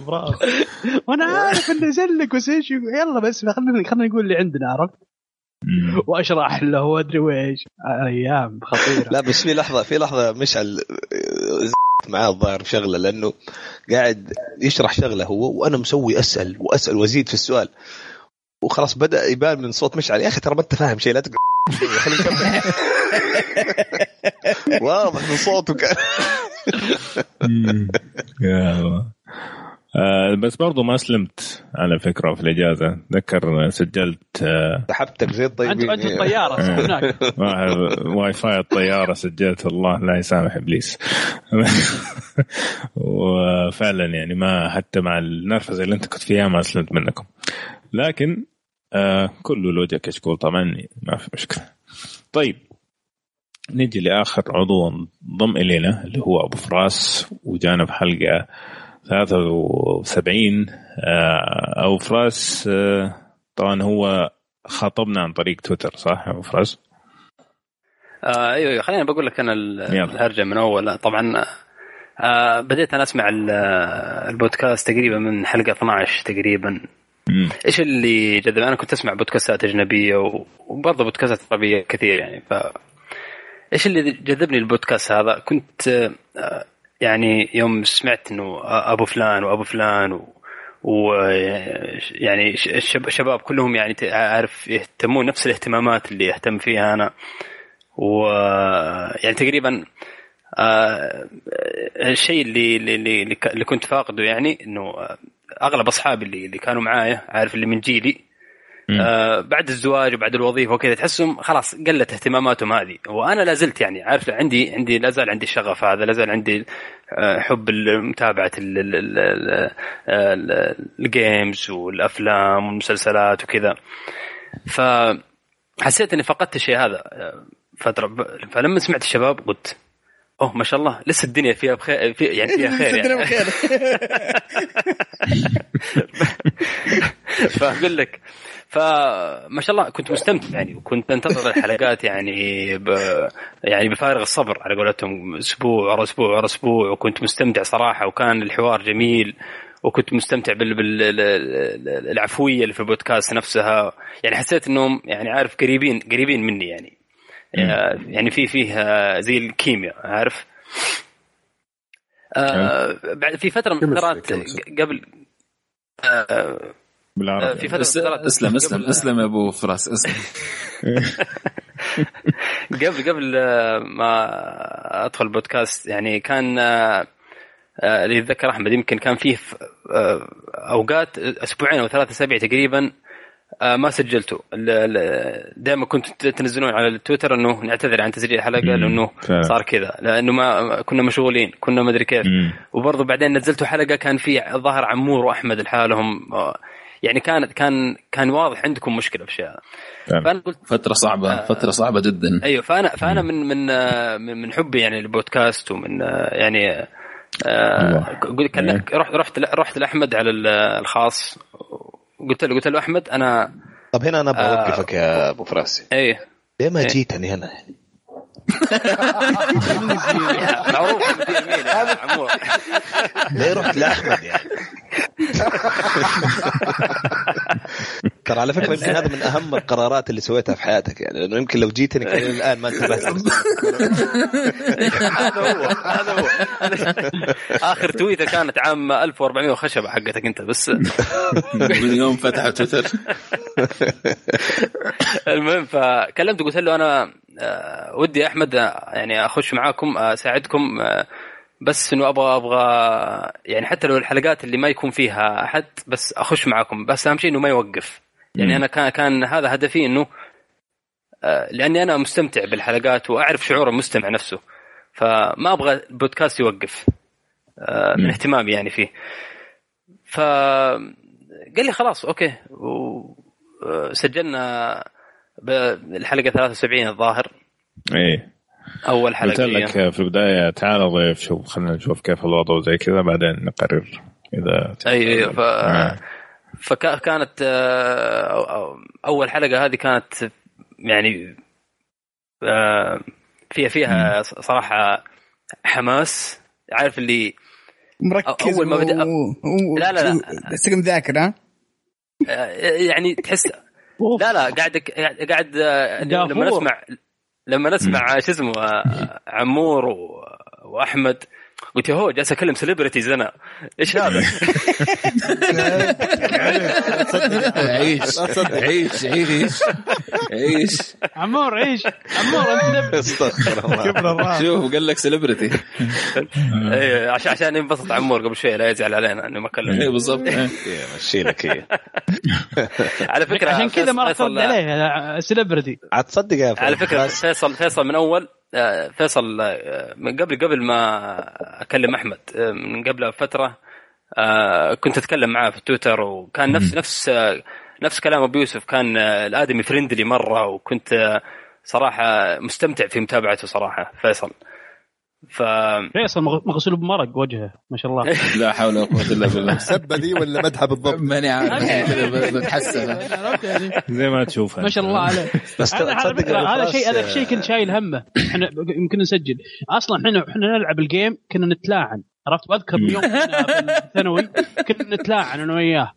براس وأنا عارف انه يسلك بس إيش يقول- يلا بس خلينا خلينا نقول اللي عندنا عرفت؟ وأشرح له وادري ويش أيام خطيرة. لا بس في لحظه في لحظة مشعل معاه الظاهر شغله لأنه قاعد يشرح شغلة هو وأنا مسوي أسأل وأسأل وأزيد في السؤال. وخلاص بدأ يبان من صوت مشعل. يا أخي ترى ما أنت فاهم شيء لا تقعد خلينا نكمل واضح من صوته كان يا الله. آه بس برضو ما سلمت على فكرة في الإجازة. أتذكر سجلت آه سحبتك زي الطيبين. انت الطيارة هناك. واحد- واي فاي الطيارة سجلت والله لا يسامح إبليس. وفعلا يعني ما حتى مع النرفزة اللي أنت كنت فيها ما سلمت منكم. لكن آه كله له وجه كشكول طبعا ما في مشكلة. طيب نجي لآخر عضو انضم إلينا اللي هو أبو فراس وجانا في حلقه 73 آه أبو فراس آه طبعا هو خاطبنا عن طريق تويتر صح أبو فراس؟ آه أيوه أيوه. خليني بقول لك أنا. الهرجة من أول. طبعا آه بديت أنا أسمع ال- البودكاست تقريبا من حلقة 12 تقريبا. إيش اللي جذب؟ أنا كنت أسمع بودكاستات أجنبية وبرضه بودكاستات عربية كثير يعني ف إيش اللي جذبني البودكاست هذا؟ كنت آه، يعني يوم سمعت إنه أبو فلان وأبو فلان و ويعني الشباب كلهم يعني عارف يهتمون نفس الاهتمامات اللي أهتم فيها أنا. و يعني تقريبا آه، الشيء اللي اللي اللي, كنت فاقده يعني إنه أغلب أصحابي اللي اللي كانوا معايا عارف اللي من جيلي آه بعد الزواج وبعد الوظيفة وكذا تحسهم خلاص قلت اهتماماتهم هذه. وأنا لا زلت يعني عارف عندي عندي لا زال عندي الشغف هذا لا زال عندي آه، حب متابعه ال- ال- ال- ال- ال- الجيمز والأفلام والمسلسلات وكذا. فحسيت إني فقدت الشيء هذا آه، فترة فلما سمعت الشباب قلت أوه ما شاء الله. لسه الدنيا فيها بخير في يعني فيها خير يعني. فأقول لك فما شاء الله كنت مستمتع يعني وكنت أنتظر الحلقات يعني ب يعني بفارغ الصبر على قولتهم أسبوع ورا أسبوع ورا أسبوع وكنت مستمتع صراحة وكان الحوار جميل وكنت مستمتع بال- بال- بال- العفوية اللي في البودكاست نفسها. يعني حسيت إنهم يعني عارف قريبين قريبين مني يعني. يعني في فيه زي الكيمياء عارف؟ آه بعد في فترة من الفترات قبل آه بالعربي في فترة بس من الفترات اسلم اسلم اسلم يا أبو فراس اسلم. قبل قبل آه، ما أدخل البودكاست يعني كان آه، آه، اللي يتذكر أحمد يمكن كان فيه آه، أوقات أسبوعين أو ثلاثة اسابيع تقريبا آه، ما سجلته. دائما كنت تنزلون على التويتر إنه نعتذر عن تسجيل الحلقة لأنه. صار كذا. لأنه ما كنا مشغولين كنا ما أدري كيف. وبرضه بعدين نزلتوا حلقة كان في ظهر عمور وأحمد لحالهم. آه، يعني كانت كان كان واضح عندكم مشكلة في فعلا. فأنا قلت فترة صعبة فترة صعبة جدا. أيوه فانا فأنا من من آه، من من حبي يعني للبودكاست ومن آه، يعني آه، قلت كان رحت رحت رحت لأحمد على ال- الخاص. قلت له قلت له أحمد أنا طب هنا أنا آه. بوقفك يا أبو فراسي إيه ليه ما إيه. جيتني هنا معروف عمور ليه رحت لاحمد يعني. ترى على فكرة يمكن هذا من أهم القرارات اللي سويتها في حياتك يعني لأنه يمكن لو جيتني كان الآن ما انتبهت. هذا هو هذا هو. آخر تويتة كانت عام 1400 وخشبة حقتك أنت بس من يوم فتحوا تويتر. المهم فكلمته قلت له أنا ودي يا أحمد آه، يعني أخش معاكم آه، أساعدكم آه، بس إنه أبغى أبغى يعني حتى لو الحلقات اللي ما يكون فيها أحد بس أخش معاكم. بس أهم شيء إنه ما يوقف. يعني أنا كان كان هذا هدفي إنه آه، لأني أنا مستمتع بالحلقات وأعرف شعور المستمع نفسه. فما أبغى البودكاست يوقف آه، من اهتمامي يعني فيه. ف قال لي خلاص أوكي. وسجلنا بالحلقة 73 الظاهر. إيه. أول حلقة. قلت لك في البداية تعال ضيف شوف خلينا نشوف كيف الوضع وزي كذا بعدين نقرر إذا أي أي ف... آه. فكانت آه، أو- أول حلقة هذه كانت يعني آه، فيها فيها صراحة حماس. عارف اللي مركز أول ما بدأ- و... و... لا، لا، لا. بس مذاكر ها؟ آه، يعني تحس لا لا قاعد قاعد آه، لما. نسمع لما نسمع شو اسمه آه، عمور و- وأحمد قلت يا هو جالس أكلم سليبرتيز أنا. إيش هذا؟ عيش. عيش عيش عيش. عمور عيش. عمور أنت استغفر الله. شوف قال لك سليبرتي إيه عشان عشان ينبسط عمور قبل شوي لا يزعل علينا إنه ما اي كلمنا بالضبط. إيه. مشي لك هي على فكرة عشان كذا ما ترد عليه celebrity عاد تصدق يا على. فكرة فيصل فيصل من أول فيصل آه، من قبل قبل ما أكلم أحمد آه، من قبل فترة آه، كنت أتكلم معاه في التويتر وكان نفس نفس آه، نفس كلام أبو يوسف. كان آه، الآدمي friendly مرة وكنت آه، صراحة مستمتع في متابعته صراحة فيصل. ف فيصل مغ- مغسول بمرق وجهه ما شاء الله. لا حول ولا قوة إلا بالله. سبة دي ولا مدحة بالضبط؟ ماني عارف. بتحسن. زي ما تشوفها. ما شاء الله عليه بس أنا على تصدق فكرة أبو هذا شيء هذا شيء كنت شايل همه. إحنا يمكن نسجل. أصلا إحنا إحنا نلعب ال game كنا نتلاعن. عرفت؟ واذكر يوم الثانوي كنا نتلاعن أنا وياه.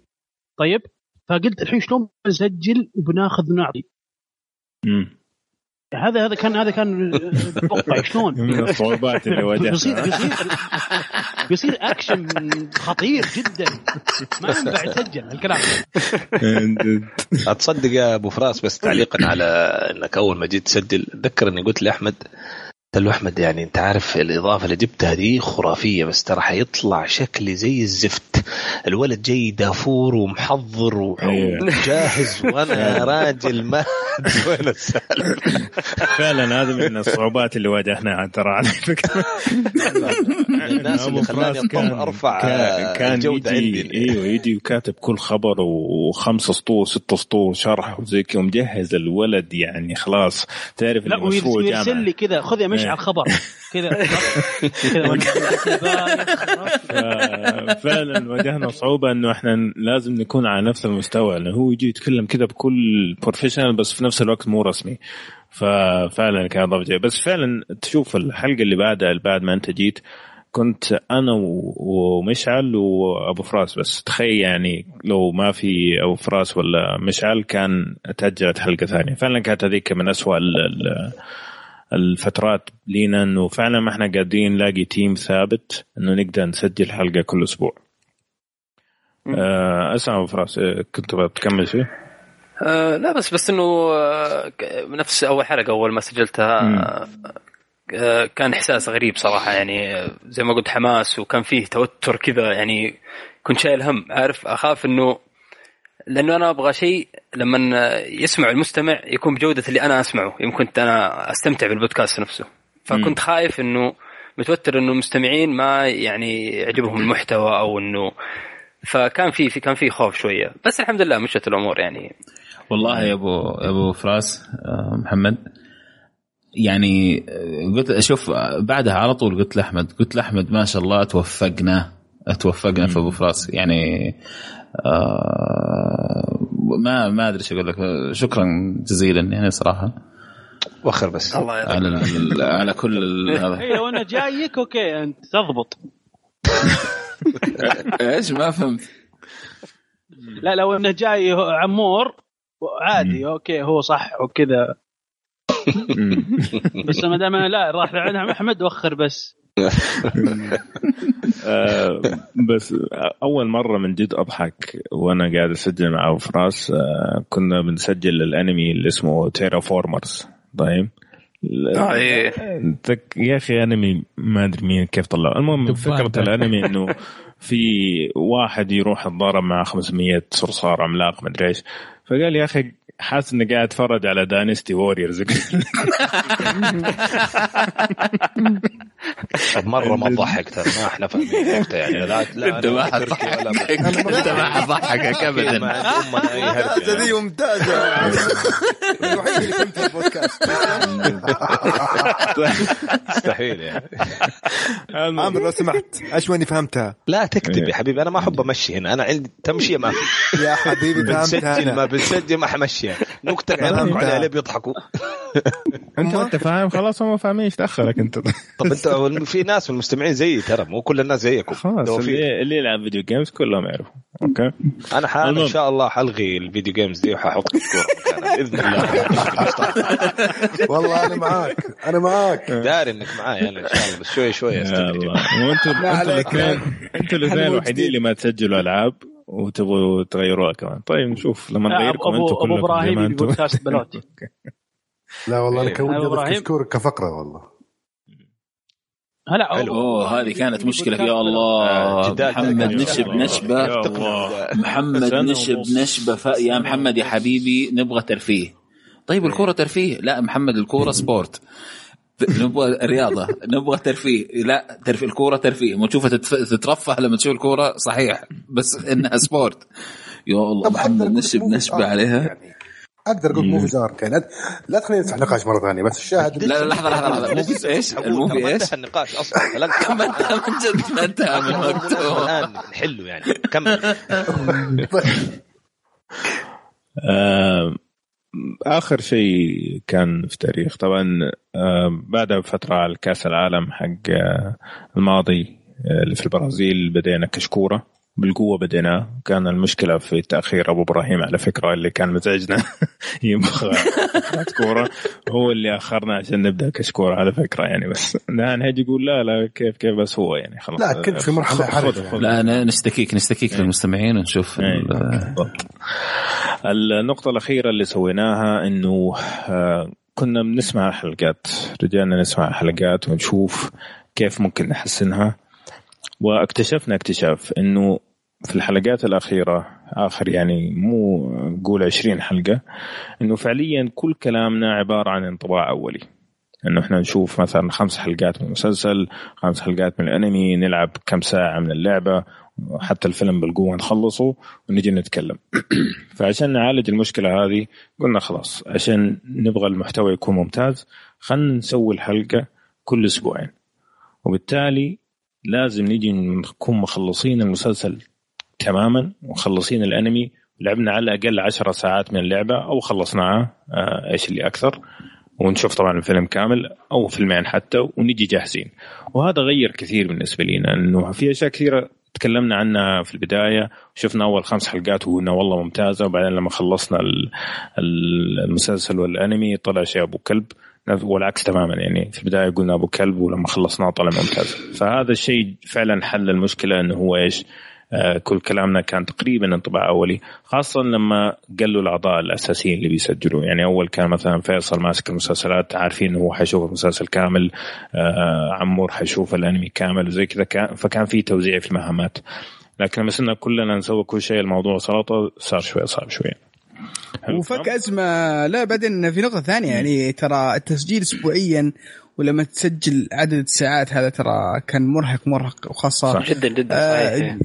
طيب؟ فقلت الحين شلون بنسجل وبناخذ ونعطي. هذا هذا كان هذا كان أتوقع شلون؟ من الصعوبات اللي بيصير واجهتها. بيصير بيصير اكشن خطير جدا. ما ينفع يسجل الكلام. أتصدق يا أبو فراس بس تعليقا على إنك أول ما جيت تسجل اتذكر إني قلت لأحمد قلت له أحمد يعني أنت عارف الإضافة اللي جبتها دي خرافية بس ترى حيطلع شكلي زي الزفت. الولد جاي دافور ومحضر وجاهز وأنا راجل ما وين السالفه فعلا هذا من الصعوبات اللي واجهناها ترى على فكرة. الناس اللي خلاني اضطر أرفع كان, كان الجودة يجي عندي. إيوه يجي وكاتب كل خبر وخمس سطور ست سطور شرح وزي كذا ومجهز الولد يعني خلاص. تعرف لا ويرسل لي كذا خذ يا مشعل إيه. خبر. كذا فعلا واجهنا صعوبة إنه إحنا لازم نكون على نفس المستوى لأنه هو يجي يتكلم كذا بكل professional بس في نفس الوقت مو رسمي. ففعلا كان ضبط بس فعلا تشوف الحلقة اللي بعدها بعد ما أنت جيت كنت أنا ومشعل وأبو فراس بس تخيل يعني لو ما في أبو فراس ولا مشعل كان تأجلت حلقة ثانية فعلا كانت هذيك من ال- الفترات لينا إنه فعلا ما إحنا قادرين نلاقي team ثابت إنه نقدر نسجل حلقة كل أسبوع. آه أسمع أبو فراس آه، كنت بتكمل فيه؟ آه لا بس بس إنه آه نفس أول حلقة أول ما سجلتها آه كان إحساس غريب صراحة يعني آه، زي ما قلت حماس وكان فيه توتر كذا يعني كنت شايل هم عارف؟ أخاف إنه لأنه أنا أبغى شيء لما يسمع المستمع يكون بجودة اللي أنا أسمعه يمكن أنا أستمتع بالبودكاست نفسه. فكنت خايف إنه متوتر إنه المستمعين ما يعني يعجبهم المحتوى أو إنه فكان في في كان في خوف شوية. بس الحمد لله مشت الأمور يعني. والله يا أبو يا أبو فراس آه، محمد يعني قلت أشوف آه، بعدها على طول قلت لأحمد قلت لأحمد ما شاء الله توفقنا توفقنا في أبو فراس. يعني آه ما ما أدري إيش أقول لك. شكرا جزيلا يعني صراحة. وخر بس. الله على على كل هذا. اي لو أنا جايك أوكي أنت تضبط. إيش؟ ما فهمت. لا لو أنه جاي عمور عادي أوكي هو صح وكذا. بس ما دام أنا لا راح لعندها أحمد وخر بس. آه بس أول مرة من جد أضحك وأنا قاعد أسجل مع أبو فراس آه كنا بنسجل الأنمي اللي اسمه Terra Formars طيب؟ آه، إيه. تك- يا أخي أنمي ما أدري مين كيف طلعه. المهم فكرة. الأنمي إنه في واحد يروح يتضارب مع 500 صرصار عملاق ما أدري إيش. فقال يا أخي حاسس إني قاعد أتفرج على Dynasty Warriors مرة ما تضحك ترى ما إحنا فاهمين يعني. لا لا أنت ما حضحكك أنت ما حضحكك ابدا. هرجه ممتازه يعني. ذي ممتازة. الوحيد اللي فهمت البودكاست. مستحيل يعني. عامر لو سمحت اشواني فهمتها. لا تكتب يا حبيبي أنا ما أحب أمشي هنا. أنا عندي تمشيه ما في يا حبيبي فهمتها. بنسجل ما حمشيها نكتة يضحكوا عليها ليه بيضحكوا أنت أنت فاهم؟ خلاص هم فاهمين إيش دخلك أنت. طب أنت في ناس من المستمعين زيي ترى مو كل الناس زيكم. خلاص اللي, اللي يلعب فيديو جيمز كلهم يعرفوا. أوكي. أنا حال إن. شاء الله حلغي ال video games دي وححط مكانها بإذن الله. والله أنا معاك. أنا معاك. داري إنك معاي أنا إن شاء الله. بس شوي شوي الله. وأنتم. الاثنين أنتم الاثنين الوحيدين. اللي ما تسجلوا ألعاب. وتبغوا تغيروها كمان. طيب نشوف. لما لا، نغيركم ابو أنتم أبو كلكم زي إبراهيم بودكاست بلوتي. لا والله أنا إيه. كان ودي كفقرة والله. هلا حلو. أوه هذه كانت مشكلة. يا الله. محمد نشب. نشبة. محمد نشب. نشبة. يا محمد يا حبيبي نبغى ترفيه. طيب الكورة ترفيه. لا محمد الكورة sport. نبغى رياضة نبغى ترفيه. لا ترفيه الكورة ترفيه. ما تشوفها. تترفه لما تشوف الكورة صحيح. بس إنها sport. يا الله محمد نشب movies نشبه art عليها. يعني. أقدر أقول movies art يعني لا- لا تخليني نفتح نقاش مرة ثانية بس الشاهد لا لا لحظة لحظة لحظة. موفي إيش؟ الموفي إيش؟ انتهى النقاش أصلا. لا ما انتهى من جد ما انتهى من وقته الآن نحله يعني. كمل. آه، آخر شيء كان في تاريخ طبعا آه، بعدها بفتره كاس العالم حق آه، الماضي آه، اللي في البرازيل بدينا كشكورة. بالقوة بدينا. كان المشكلة في تأخير أبو إبراهيم على فكرة اللي كان مزعجنا. يبغى كورة. هو اللي أخرنا عشان نبدأ كشكورة على فكرة يعني. بس هيجي يقول لا لا كيف كيف؟ بس هو يعني خلاص. لا كنت في مرحلة حرجه. لا أنا نشتكيك نشتكيك للمستمعين ونشوف أي، ال- بالضبط. النقطة الأخيرة اللي سويناها إنه آه، كنا بنسمع حلقات رجعنا نسمع حلقات ونشوف كيف ممكن نحسنها. واكتشفنا اكتشاف إنه في الحلقات الأخيرة آخر يعني مو نقول 20 حلقة إنه فعليا كل كلامنا عبارة عن انطباع أولي. إنه إحنا نشوف مثلا خمس حلقات من المسلسل خمس حلقات من الأنمي نلعب كم ساعة من اللعبة حتى الفيلم بالقوة نخلصه ونجي نتكلم. فعشان نعالج المشكلة هذه قلنا خلاص عشان نبغى المحتوى يكون ممتاز خلينا نسوي الحلقة كل أسبوعين. وبالتالي لازم نيجي نكون مخلصين المسلسل تماما ومخلصين الأنمي. لعبنا على الأقل 10 ساعات من اللعبة أو خلصناها آه، إيش اللي أكثر. ونشوف طبعا الفيلم كامل أو فيلمين حتى ونجي جاهزين. وهذا غير كثير بالنسبة لنا إنه في أشياء كثيرة تكلمنا عنها في البداية. وشفنا أول خمس حلقات وقلنا والله ممتازة وبعدين لما خلصنا المسلسل والأنمي طلع شيء أبو كلب. والعكس تماما. يعني في البداية قلنا أبو كلب ولما خلصناه طلع ممتاز. فهذا الشيء فعلا حل المشكلة إنه هو إيش؟ آه، كل كلامنا كان تقريبا انطباع أولي خاصة لما قالوا الأعضاء الأساسيين اللي بيسجلوا. يعني أول كان مثلا فيصل ماسك المسلسلات عارفين إنه هو حيشوف المسلسل كامل آه، عمور حيشوف الأنمي كامل وزي كذا. كان فكان في توزيع في المهمات لكن لما صرنا كلنا نسوي كل شيء الموضوع سلطة صار شوي صعب شوي. وفك أزمة. لا بعدين في نقطة ثانية يعني ترى التسجيل اسبوعيا ولما تسجل عدد الساعات هذا ترى كان مرهق مرهق وخاصة صح. جدا جدا آه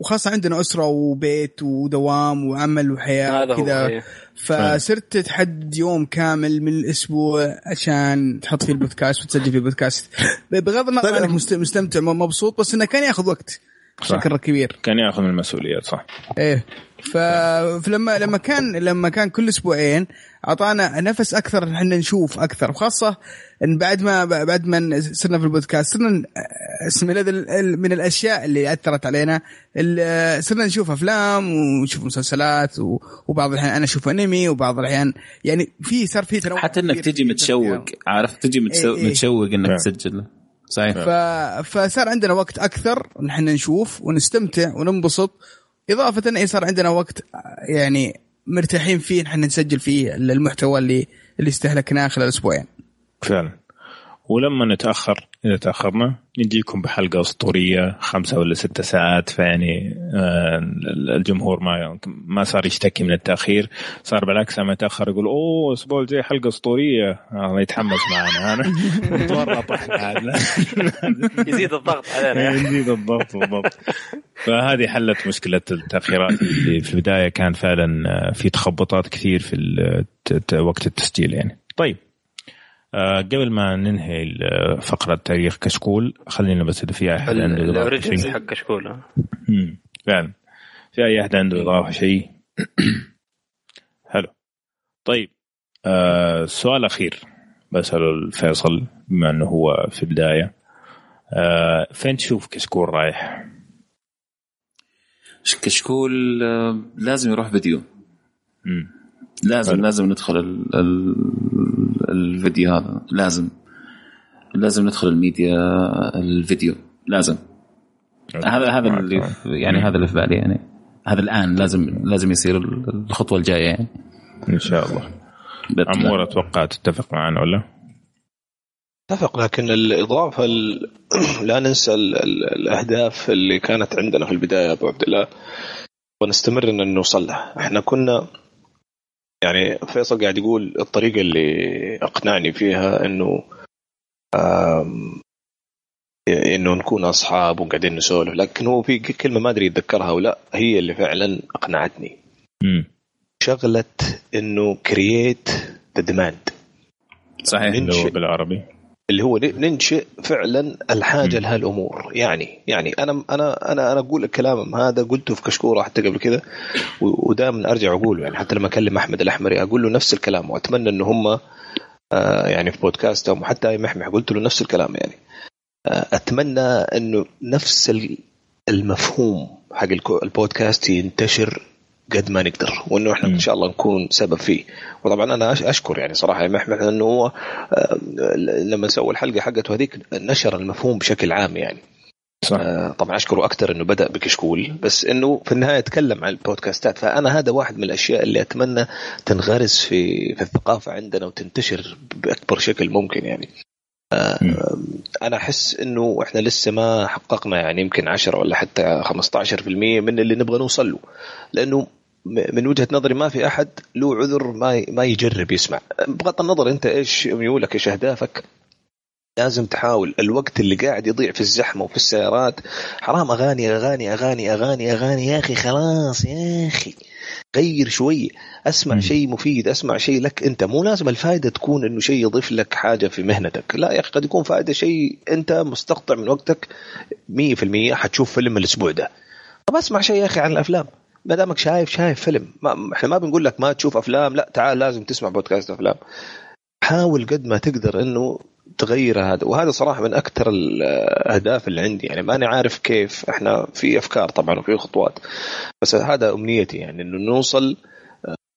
وخاصة عندنا أسرة وبيت ودوام وعمل وحياة كذا فصرت تحدد يوم كامل من الأسبوع عشان تحط فيه البودكاست وتسجل فيه البودكاست. بغض النظر طيب. انك مستمتع مبسوط بس إنه كان ياخذ وقت. بشكل كبير. كان ياخذ من المسؤوليات صح. إيه. فلما لما كان لما كان كل أسبوعين أعطانا نفس أكثر إحنا نشوف أكثر وخاصه إن بعد ما بعد ما صرنا في البودكاست صرنا من الأشياء اللي أثرت علينا صرنا نشوف أفلام ونشوف مسلسلات وبعض الأحيان أنا أشوف أنمي وبعض الأحيان يعني في صار في تنوع حتى إنك تجي متشوق عارف تجي متشوق, إيه إيه. متشوق إنك نعم. تسجل. صحيح ف... فصار عندنا وقت أكثر نحن نشوف ونستمتع وننبسط إضافة انه صار عندنا وقت يعني مرتاحين فيه نحن نسجل فيه المحتوى اللي اللي استهلكناه خلال أسبوعين. فعلا. ولما نتأخر إذا تأخرنا نجيكم بحلقة أسطورية خمسة ولا ستة ساعات فيعني آه، الجمهور ما ما صار يشتكي من التأخير. صار بالعكس لما يتاخر يقول أوه الأسبوع الجاي حلقة أسطورية. آه يتحمس معنا. أنا نتورط إحنا يزيد الضغط علينا. يزيد الضغط بالضبط. فهذه حلت مشكلة التأخيرات اللي في البداية. كان فعلا آه، في تخبطات كثير في وقت التسجيل يعني. طيب. قبل ما ننهي فقرة تاريخ كشكول خلينا بس إذا في أحد عنده إضافة حق كشكول. فعلا. في أي أحد عنده إضافة شيء. حلو. طيب آه سؤال أخير بسأله الفيصل بما إنه هو في البداية. آه فين تشوف كشكول رايح؟ كشكول آه لازم يروح فيديو. مم. لازم حلو. لازم ندخل ال ال الفيديو هذا. لازم. لازم ندخل الميديا الفيديو. لازم. هذا هذا اللي يعني هذا اللي في بالي يعني. هذا الآن لازم لازم يصير الخطوة الجاية يعني. إن شاء الله. عمور أتوقع تتفق معنا ولا؟ أتفق لكن الإضافة لا ننسى الأهداف اللي كانت عندنا في البداية أبو عبد الله ونستمر إن نوصل لها. إحنا كنا يعني فيصل قاعد يقول الطريقة اللي أقنعني فيها إنه إنه نكون أصحاب وقاعدين نسولف لكن هو في كلمة ما أدري يتذكرها أو لا هي اللي فعلا أقنعتني. م. شغلة إنه create the demand صحيح. اللي هو بالعربي. اللي هو ننشئ فعلا الحاجة لهالأمور. يعني يعني أنا أنا أنا أنا أقول الكلام هذا قلته في كشكول حتى قبل كذا ودائما أرجع اقوله يعني حتى لما أكلم أحمد الأحمري أقول له نفس الكلام وأتمنى إن هم آه يعني في بودكاستهم وحتى أي محمح قلت له نفس الكلام يعني. آه أتمنى إنه نفس المفهوم حق البودكاست ينتشر قد ما نقدر وإنه إحنا إن شاء الله نكون سبب فيه. وطبعا أنا أشكر يعني صراحة محمد إنه هو آه، لما سوى الحلقة حقته هذيك نشر المفهوم بشكل عام يعني. صح. آه، طبعا أشكره أكثر إنه بدأ بكشكول بس إنه في النهاية تكلم عن البودكاستات. فأنا هذا واحد من الأشياء اللي أتمنى تنغرس في في الثقافة عندنا وتنتشر بأكبر شكل ممكن يعني. آه، أنا أحس إنه إحنا لسه ما حققنا يعني يمكن 10 ولا حتى 15% من اللي نبغى نوصل له. لأنه من وجهة نظري ما في أحد له عذر ما ما يجرب يسمع. بغض النظر أنت إيش ميولك إيش أهدافك لازم تحاول. الوقت اللي قاعد يضيع في الزحمة وفي السيارات حرام أغاني أغاني أغاني أغاني أغاني. يا أخي خلاص يا أخي. غير شوي. أسمع شيء مفيد أسمع شيء لك أنت. مو لازم الفائده تكون إنه شيء يضيف لك حاجة في مهنتك. لا يا أخي قد يكون فائده شيء أنت مستقطع من وقتك 100% حتشوف فيلم الأسبوع ده. طب أسمع شيء يا أخي عن الأفلام. ما دامك شايف شايف فيلم. ما إحنا ما بنقول لك ما تشوف أفلام. لا تعال لازم تسمع بودكاست أفلام. حاول قد ما تقدر إنه تغير هذا. وهذا صراحة من أكثر الأهداف اللي عندي. يعني ماني عارف كيف. إحنا في أفكار طبعا وفي خطوات. بس هذا أمنيتي يعني إنه نوصل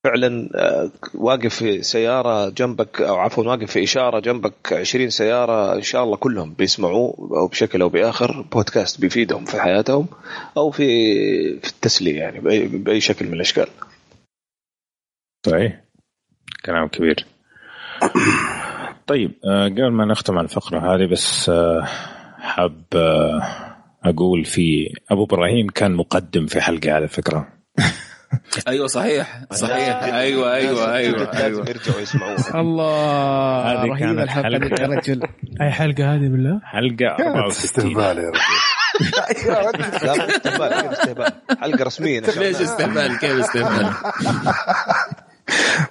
فعلا آه، واقف في سيارة جنبك أو عفوا واقف في إشارة جنبك 20 سيارة إن شاء الله كلهم بيسمعوا أو بشكل أو بآخر بودكاست بيفيدهم في حياتهم أو في في التسلية يعني بأي, بأي شكل من الأشكال. صحيح. كلام كبير. طيب آه، قبل ما نختم على الفقرة هذه بس آه، حاب أقول في أبو إبراهيم كان مقدم في حلقة على فكرة أيوه صحيح صحيح. أيوه أيوه أيوه أيوه. يرجعوا يسمعوها. الله هذه رهيبه كانت الحلقة. يا رجل. أي حلقة هذه بالله؟ حلقة 64 استهبال يا رجل. استهبال كيف استهبال. حلقة رسمية إن شاء الله. ليش استهبال؟ كيف استهبال؟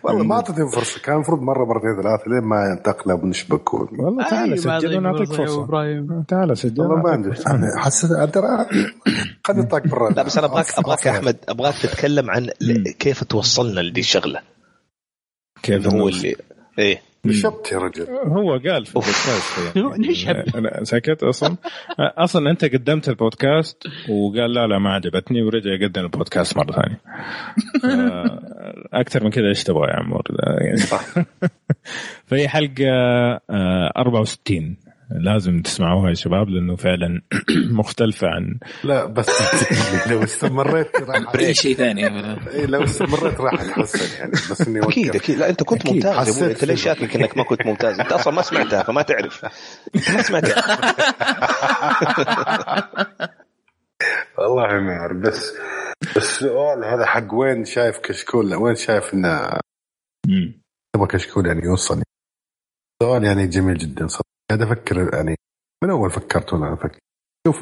والله ما أعطيتهم فرصة كان المفروض مرة مرتين ثلاثة لين ما ينتقنا ونشبك والله تعال أي، ما سجل ونعطيك إبراهيم. تعال سجل والله ما عندي حسيت ترى خلني أطاق برا. لا بس أنا ابغاك أبغاك يا أحمد أبغاك تتكلم عن كيف توصلنا لدي الشغله كيف هو؟ اللي إيه. نشبت يا رجل. هو قال في البودكاست يعني. نشهب. أنا سكت أصلا. أصلا أنت قدمت البودكاست وقال لا لا ما عجبتني ورجع يقدم البودكاست مرة ثانية. أكثر من كذا إيش تبغى يا عمور؟ يعني فهي حلقة آه، 64 لازم تسمعوها يا شباب لأنه فعلا مختلفة عن لا بس لو استمريت راح اي شيء ثاني إيه، لو استمريت راح أتحسن يعني بس إني. أكيد أكيد. لا أنت كنت. ممتاز انت ليش. شاكك إنك ما كنت ممتاز؟ أنت أصلا ما سمعتها فما تعرف. انت ما سمعتها. والله ما اعرف بس بس السؤال هذا حق وين شايف كشكول؟ وين شايف إنه تبغى كشكول يعني يوصل سؤال يعني جميل جدا صراحة. قاعد أفكر يعني من أول فكرت وأنا أفكر؟ شوف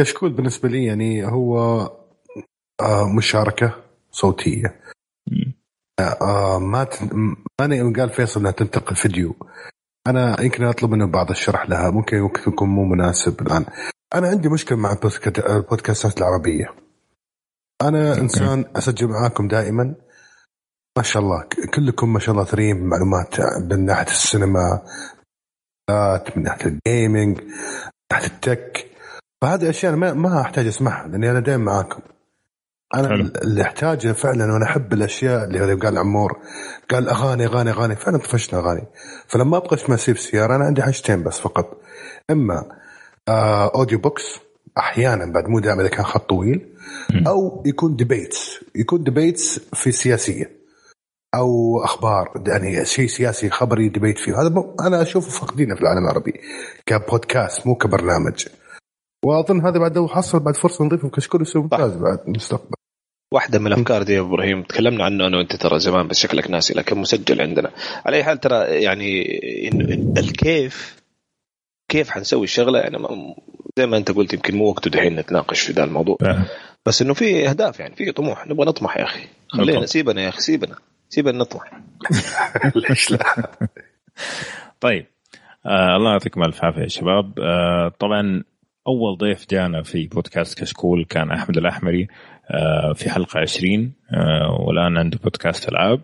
كشكول بالنسبة لي يعني هو آه مشاركة صوتية. آه ما ت... ما يوم قال فيصل إنها تنتقل فيديو. أنا يمكن أطلب منه بعض الشرح لها ممكن يكون مو مناسب الآن. أنا عندي مشكلة مع البودكا- البودكاستات العربية. أنا إنسان أسجل معاكم دائما. ما شاء الله كلكم ما شاء الله ثريين معلومات من ناحية السينما من ناحية الجيمنج من ناحية التك. فهذه أشياء ما, ما أحتاج أسمعها لأني أنا دائما معاكم. أنا حلو. اللي أحتاجه فعلا وأنا أحب الأشياء اللي قال عمور قال أغاني أغاني أغاني. فعلا طفشنا أغاني. فلما أبغى أسمع سيف سيارة أنا عندي حاجتين بس فقط. إما آه audio books أحيانا بعد مو دائما إذا كان خط طويل أو يكون debates يكون debates في سياسية. أو أخبار يعني شيء سياسي خبري debate فيه. هذا م- أنا أشوفه فاقدينه في العالم العربي كبودكاست مو كبرنامج. وأظن هذا بعد لو حصل بعد فرصة نضيفه كشكول يصير ممتاز بعد المستقبل. واحدة من الأفكار دي يا إبراهيم تكلمنا عنه أنا وأنت ترى زمان بس شكلك ناسي لكن مسجل عندنا. على أي حال ترى يعني الكيف كيف حنسوي الشغلة؟ يعني ما- زي ما أنت قلت يمكن مو وقته دحين نتناقش في ذا الموضوع. بس إنه في أهداف يعني في طموح. نبغى نطمح يا أخي. خلينا. سيبنا يا أخي سيبنا. سيبنا نطمح ليش لا؟ طيب آه الله يعطيكم ألف عافية يا شباب. آه طبعا أول ضيف جانا في بودكاست كشكول كان أحمد الأحمري آه في حلقة 20 آه والآن عنده بودكاست ألعاب.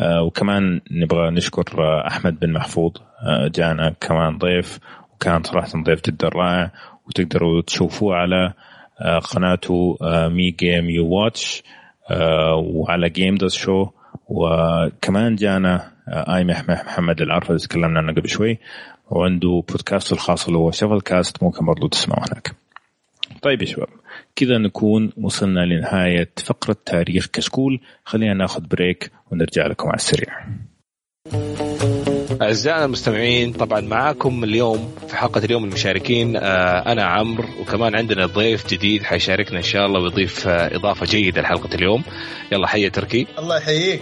آه وكمان نبغى نشكر آه أحمد بن محفوظ آه جانا كمان ضيف وكان صراحة ضيف جدا رائع وتقدروا تشوفوه على آه قناته آه مي جيم يو واتش آه وعلى جيم داز شو. وكمان جانا آه، اي محمد العرفة اللي تكلمنا عنه قبل شوي وعنده بودكاست الخاص اللي هو شفل كاست ممكن برضو تسمعوا هناك. طيب يا شباب كذا نكون وصلنا لنهاية فقرة تاريخ كشكول. خلينا ناخذ بريك ونرجع لكم على السريع. أعزائنا المستمعين طبعا معاكم اليوم في حلقة اليوم المشاركين آه، أنا عمرو وكمان عندنا ضيف جديد حيشاركنا إن شاء الله ويضيف آه، إضافة جيدة لحلقة اليوم. يلا حيا تركي. الله يحييك.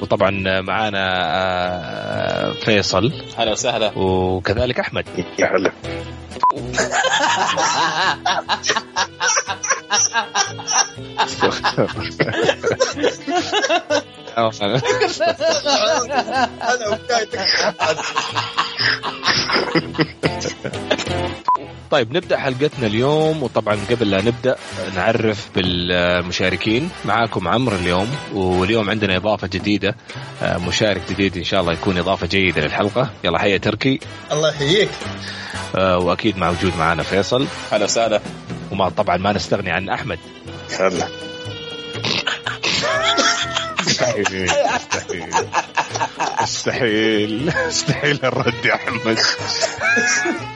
وطبعا معانا آه، فيصل. هلا وسهلا. وكذلك أحمد. يا هلا. طيب نبدأ حلقتنا اليوم وطبعا قبل لا نبدأ نعرف بالمشاركين. معاكم عمرو اليوم واليوم عندنا إضافة جديدة. آه، مشارك جديد إن شاء الله يكون إضافة جيدة للحلقة. يلا حيا تركي. الله يحييك. آه، وأكيد موجود معنا فيصل. هلا وسهلا. وما طبعا ما نستغني عن أحمد. هلا مستحيل مستحيل مستحيل مستحيل الرد يا أحمد.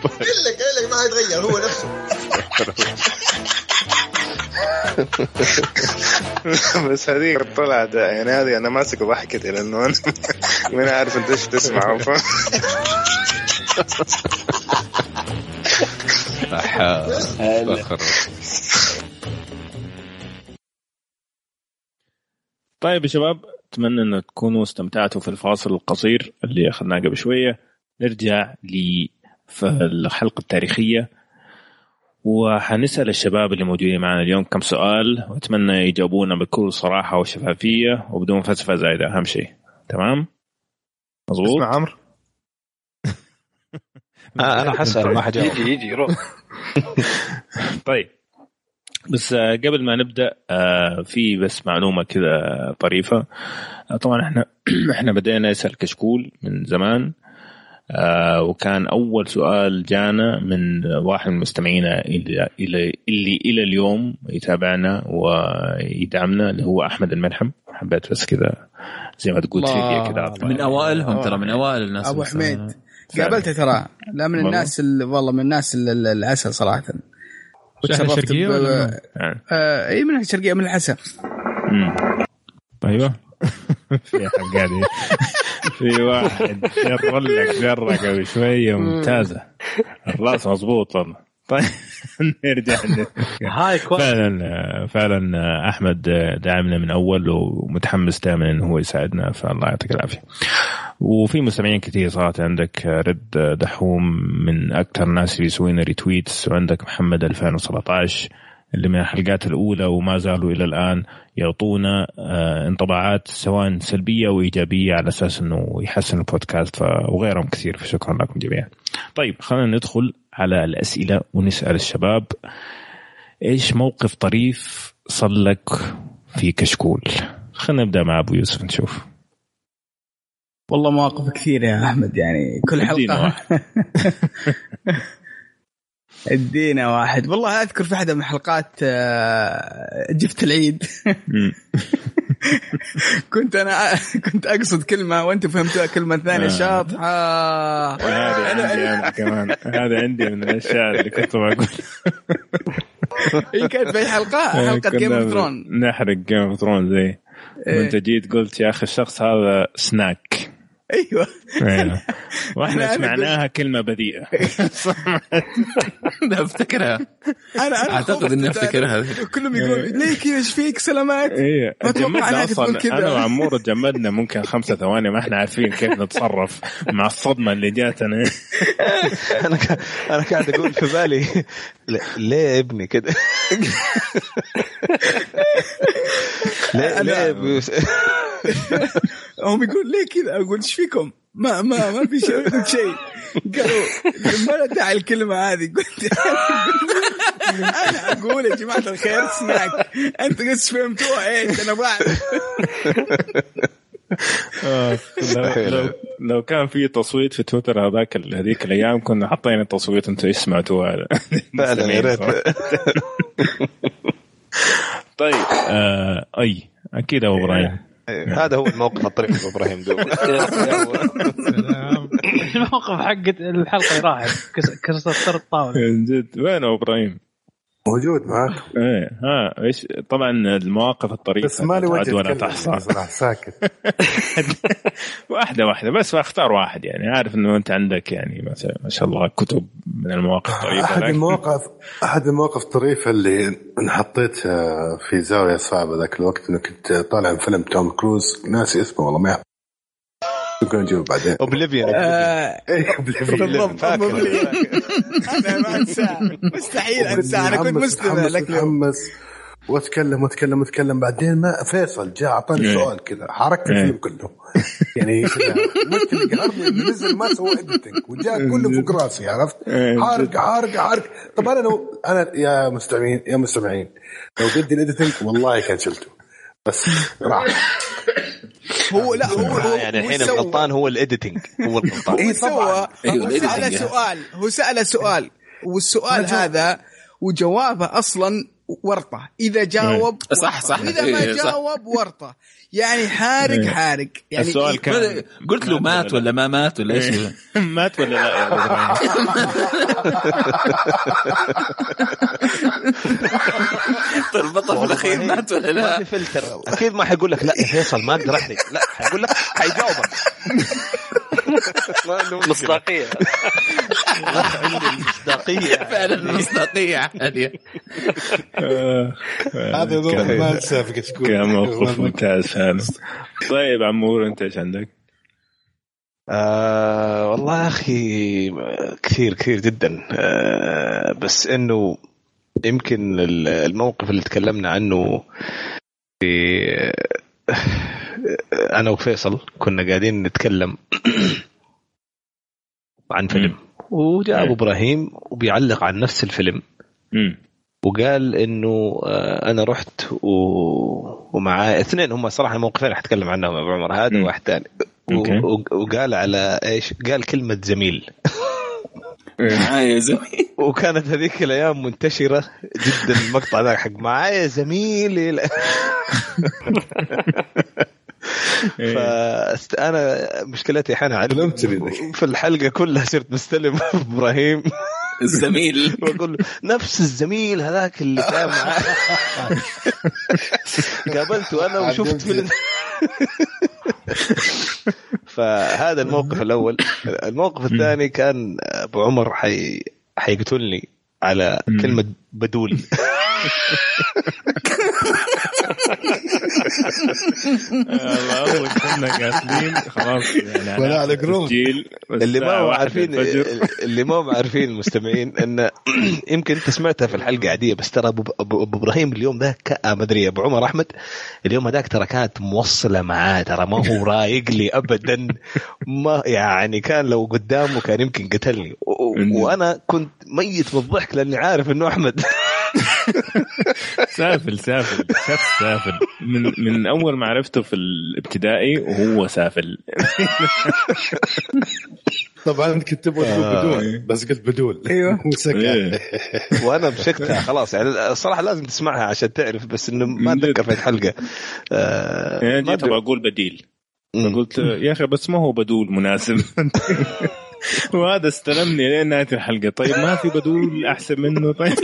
قل لك قل لك ما يتغير هو نفسه. بس هذيك طلعت يعني هذه أنا ماسك ضحكتي لأنه أنا ماني عارف أنت إيش تسمع طيب يا شباب أتمنى إن تكونوا استمتعتوا في الفاصل القصير اللي أخذناه قبل شوية. نرجع للحلقه التاريخيه وحنسأل الشباب اللي موجودين معنا اليوم كم سؤال وأتمنى يجاوبونا بكل صراحة وشفافية وبدون فلسفه زايدة أهم شيء. تمام؟ مظبوط؟ اسمع عمرو. آه، أنا حسأل ما حجاوب. يجي يجي روح طيب. بس آه، قبل ما نبدأ آه، في بس معلومة كذا طريفة. طبعا إحنا إحنا بدينا نسأل كشكول من زمان. وكان أول سؤال جانا من واحد من مستمعينا إلى إلى اللي إلى اليوم يتابعنا ويدعمنا اللي هو أحمد الملحم حبيت بس كذا زي ما تقول. تريفيا كذا. من أوائلهم ترى من أوائل الناس أبو اللي حميد. قابلته ترى لا من. الناس ال- والله من الناس ال- ال- العسل صراحة وتشرفت شرقية ب- ولا من- آه. آه، إي من الشرقية من العسل. أيوه في حق قاعد في واحد يطلق جره قبل شوية ممتازة. الراس مضبوط طيب نرجع هاي فعلا فعلا أحمد داعمنا من أول ومتحمس دائما إنه هو يساعدنا فالله يعطيك العافية. وفي مستمعين كثير صارت عندك رد دحوم من أكثر الناس اللي يسوي لنا ريتويتس وعندك محمد 2017 اللي من الحلقات الأولى وما زالوا إلى الآن يعطونا آه، انطباعات سواء سلبية وايجابيه على أساس إنه يحسن البودكاست وغيرهم كثير فشكرا لكم جميعا. طيب خلينا ندخل على الأسئلة ونسأل الشباب إيش موقف طريف صار لك في كشكول؟ خلينا نبدأ مع أبو يوسف نشوف. والله مواقف كثير يا أحمد يعني كل حلقة. ادينا واحد. والله أذكر في احدى من الحلقات آه، جفت العيد. كنت أنا كنت أقصد كلمة وأنتم فهمتوها كلمة ثانية. آه. شاطحه هذا عندي أنا كمان. هذا عندي من الأشياء اللي كنت بقول هي كانت في حلقة؟ حلقة كنا Game of Thrones نحرق Game of Thrones زي إيه. وأنت جيت قلت يا أخي الشخص هذا سناك أيوه. أيوة. وإحنا سمعناها كلمة بذيئة. ده أفتكرها. أنا أنا أعتقد إني. أفتكرها. كلهم يقول ليه كذا إيش فيك؟ سلامات. إيه. ما جمدنا أصلا. أنا وعمور جمدنا ممكن خمسة ثواني ما إحنا عارفين كيف نتصرف مع الصدمة اللي جاتنا. أنا ك- أنا قاعد أقول في بالي ليه يا ابني كده؟ ليه ليه؟ هم يقول ليه كذا؟ أقول إيش فيكم؟ ما ما ما في شيء قلت شيء. قالوا ما له داعي الكلمة هذه. قلت أنا أقول يا جماعة الخير سناك أنت بس فهمتوها. إيش أنا بعرف. آه، لو, لو, لو كان في تصويت في تويتر هذاك هذيك الأيام كنا حاطين التصويت أنتم إيش سمعتوها فعلا يا ريت. طيب. آه أي أكيد أبو إبراهيم. هذا هو الموقف الطريف أبو إبراهيم. دوب الموقف حق الحلقة اللي راحت كس- كسرت الطاولة. من جد. وين أبو إبراهيم؟ موجود معك إيه ها إيش طبعا المواقف الطريفة بس مالي تعد وجه ولا تحصى صراحة ساكت. واحدة واحدة بس أختار واحد يعني. عارف إنه أنت عندك يعني مثلا ما شاء الله كتب من المواقف الطريفة أحد لكن- المواقف أحد المواقف الطريفة اللي انحطيت في زاوية صعبة ذاك الوقت إنه كنت طالع من فيلم توم كروز. ناسي اسمه والله ما يحب ممكن نجيبه بعدين. أوبليفيون آه، إيه بالضبط أنا ما أنساه. مستحيل أنساه. أنا كنت مستمع لك. متحمس واتكلم واتكلم وأتكلم. بعدين ما فيصل جاء أعطاني إيه. سؤال كذا. حركت إيه. الفيلم كله يعني نزل ما سوى editing وجاء كله فوق راسي عرفت؟ إيه. حارق حارق حارق. طب أنا لو أنا يا مستمعين يا مستمعين لو بدي ال editing والله كان شلته بس راح. هو لا هو هو يعني الحين الغلطان هو ال editing هو الغلطان هو سوى أيوة، هو سأل ال editing. سؤال هو سأل سؤال والسؤال هذا وجوابه أصلا ورطة إذا جاوب صح، ورطة. صح. واذا ما إيه، صح. جاوب ورطة يعني حارق إيه. حارق يعني السؤال كان قلت له مات ولا ما مات ولا إيش إيه. مات ولا لا طيب البطل في الأخير مات ولا ما لا في فلتر أكيد ما حيقول لك لا يا فيصل ما أقدر أحرق. لا حيقول لك حيجاوبك. ما. مصداقية. مصداقية. فعلا المصداقيه عالية. آه، هذا موقف كان- ما في كشكول كان موقف ممتاز هذا طيب عمور أنت إيش عندك؟ آه والله يا أخي كثير كثير جدا. آه بس إنه يمكن ال- الموقف اللي تكلمنا عنه في أنا وفيصل كنا قاعدين نتكلم عن فيلم وجاء أبو إبراهيم وبيعلق عن نفس الفيلم. وقال إنه آه، أنا رحت و... ومعاه اثنين هم صراحة الموقفين حتكلم عنهم يا أبو عمر هذا. وواحد ثاني. و... وقال على إيش؟ قال كلمة زميل معايا زميل. وكانت هذيك الأيام منتشرة جدا المقطع ذاك حق معايا زميلي. فانا مشكلتي أحيانا في الحلقة كلها صرت مستلم إبراهيم. الزميل. وأقول له نفس الزميل هذاك اللي كان معاه قابلته أنا وشفت فهذا الموقف الأول. الموقف الثاني كان أبو عمر حي حيقتلني على كلمة بدول. قاتلين خلاص يعني ولا على جروب. بس اللي ما واحدة عارفين. اللي ما هم عارفين المستمعين إن يمكن أنت سمعتها في الحلقة عادية بس ترى ابو إبراهيم اليوم ذاك آه، ما أدري أبو عمر أحمد اليوم هذاك ترى كانت موصلة معاه ترى ما هو رايق لي ابدا. ما يعني كان لو قدامه كان يمكن قتلني. وأنا كنت ميت من الضحك لأني عارف إنه أحمد. سافل سافل شخص سافل. من من أول ما عرفته في الابتدائي وهو سافل. طبعا كنت تبغى تقول آه. بدون بس قلت بدول أيوه. وسكت. وأنا مسكتها خلاص. يعني الصراحة لازم تسمعها عشان تعرف بس إنه ما أتذكر في الحلقة. آه يعني ما. أبغى أقول بديل. فقلت يا أخي بس ما هو بدول مناسب. وهذا استلمني لين نهاية الحلقة. طيب ما في بدول أحسن منه؟ طيب.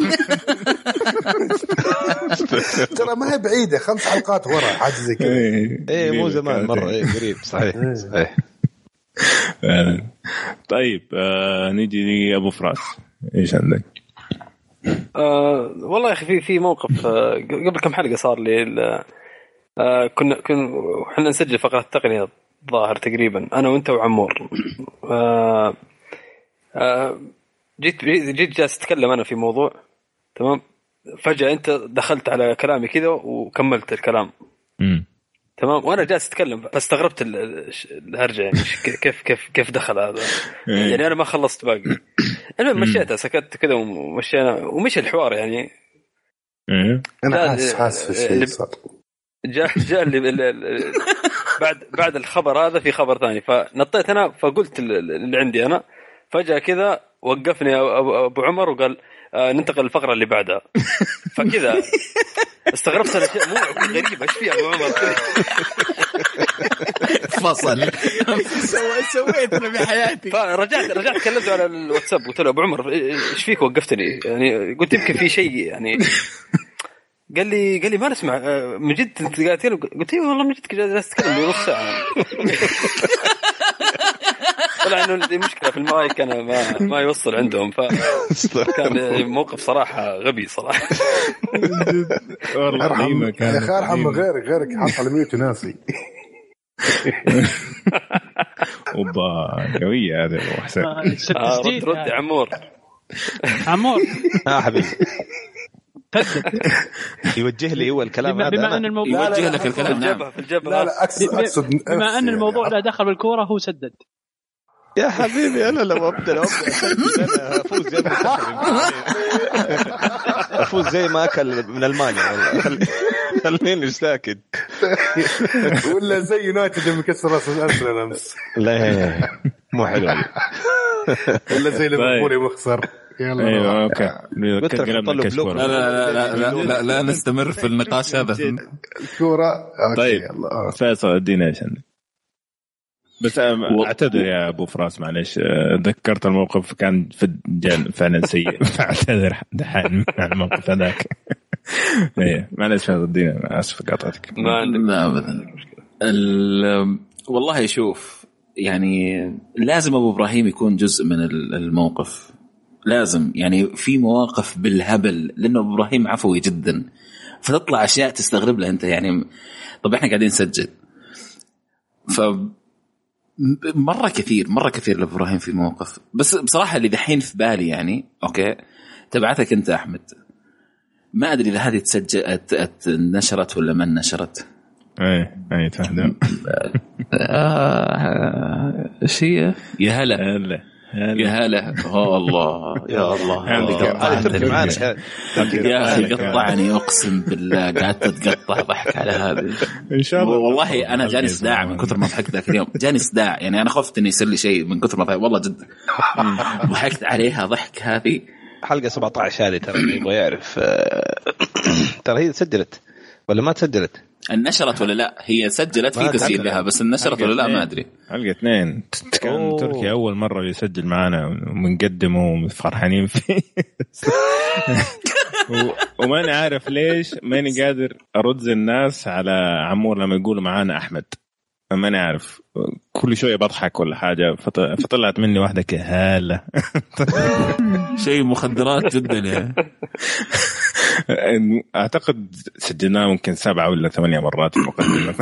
ترى ما هي بعيدة خمس حلقات ورا حاجة زي كذا. إيه مو زمان مرة. إيه قريب صحيح صحيح. فعلا. طيب آه نيجي لأبو فراس. إيش عندك؟ آه والله يا أخي في في موقف آه قبل كم حلقة صار لي آه كنا كنا إحنا نسجل فقره التقنية الظاهر تقريبا أنا وأنت وعمور. آه آه جيت جيت جالس أتكلم أنا في موضوع تمام؟ فجأة أنت دخلت على كلامي كذا وكملت الكلام. تمام؟ وأنا جالس أتكلم فاستغربت ال- ال- الهرجة يعني كيف كيف كيف دخل هذا؟ يعني أنا ما خلصت باقي. المهم مشيتها سكت كذا ومشينا ومشي الحوار يعني. أنا لا، حاسس حاسس في شيء اللي- صار. جاء جاء اللي ال- ال- بعد بعد الخبر هذا في خبر ثاني. فنطيت أنا فقلت ال- اللي عندي أنا. فجأة كذا وقفني أبو- ابو عمر وقال آه ننتقل للفقرة اللي بعدها. فكذا استغربت أنا شيء مو غريبه إيش في أبو عمر؟ فصل. سويت سويت أنا بحياتي. فرجعت رجعت كلمته على الواتساب قلت له أبو عمر إيش فيك؟ وقفتني. يعني قلت يمكن في شيء يعني قال لي قال لي ما نسمع. آه، من جد انت قاعد تتكلم قلت اي والله من جد جالس اتكلم لي نص ساعة. طلع إنه دي مشكلة في المايك أنا ما ما يوصل عندهم فكان يعني موقف صراحة غبي صراحة. ارحم يا أخي ارحم غيرك غيرك حاط على ميوت ناسي. أوبا قوية هذه أبو حسين. آه، رد رد يا عمور. عمور. آه حبيبي. يوجه لي هو الكلام بما, هذا بما. أن الموضوع يوجه لك في الكلام نعم. الجبهه في الجبهة. لا لا اقصد اقصد بما أن الموضوع له دخل بالكورة هو سدد. يا حبيبي أنا لو أبدأ لو أبدأ. أفوز زي المنتخب. أفوز زي ما أكل من المانيا. خليني ساكت. ولا زي يونايتد اللي مكسر راس ارسنال أمس. لا مو حلو. ولا زي ليفربول يخسر يلا. أيوه okay. لا لا لا لا, لا, لا, لا نستمر في النقاش هذا. الكوره طيب. يلا. فيصل ادينا إيش عندك بس اعتذر يا أبو فراس معلش أه، ذكرت الموقف كان فعلا فعلا سيء. فاعتذر دحين عن الموقف هذاك. إيه. معلش فيصل ادينا أسف قاطعتك ما عندك. لا ابدا. ال- والله شوف يعني لازم أبو إبراهيم يكون جزء من ال- الموقف. لازم يعني في مواقف بالهبل لأنه ابو إبراهيم عفوي جدا. فتطلع أشياء تستغرب لها أنت يعني طب إحنا قاعدين نسجل. ف مرة كثير مرة كثير لابو إبراهيم في مواقف بس بصراحة اللي دحين في بالي يعني أوكي تبعتك أنت أحمد. ما أدري إذا هذه تسجل أت- أت- نشرت ولا ما نشرت. إيه إيه تهدى آه، إيش هي؟ يا هلا. هلا. يا هلا. اوه الله. يا الله. تركي معانا. يا أخي قطعني أقسم بالله. قعدت اتقطع ضحك على هذه. إن شاء الله. والله أنا جاني صداع من كثر ما ضحكت ذاك اليوم. جاني صداع يعني أنا خفت انه يصير لي شيء من كثر ما ضحكت والله جد ضحكت عليها ضحك هذه. حلقة 17 هذه ترى اللي يبغى يعرف. آه، ترى هي سجلت ولا ما تسجلت؟ نشرت ولا لا؟ هي سجلت في تسجيل. لها بس نشرت ولا لا؟ ما أدري. حلقة اثنين. كان أوه. تركي أول مرة يسجل معنا ومنقدمه وفرحانين فيه. وماني عارف ليش ماني قادر أرد الناس على عمور لما يقولوا معانا أحمد. ماني عارف كل شوية بضحك ولا حاجة فط- فطلعت مني واحدة كهالة. شيء مخدرات جدا يعني. أعتقد سجلناه ممكن سبعة ولا ثمانية مرات في المقدمة.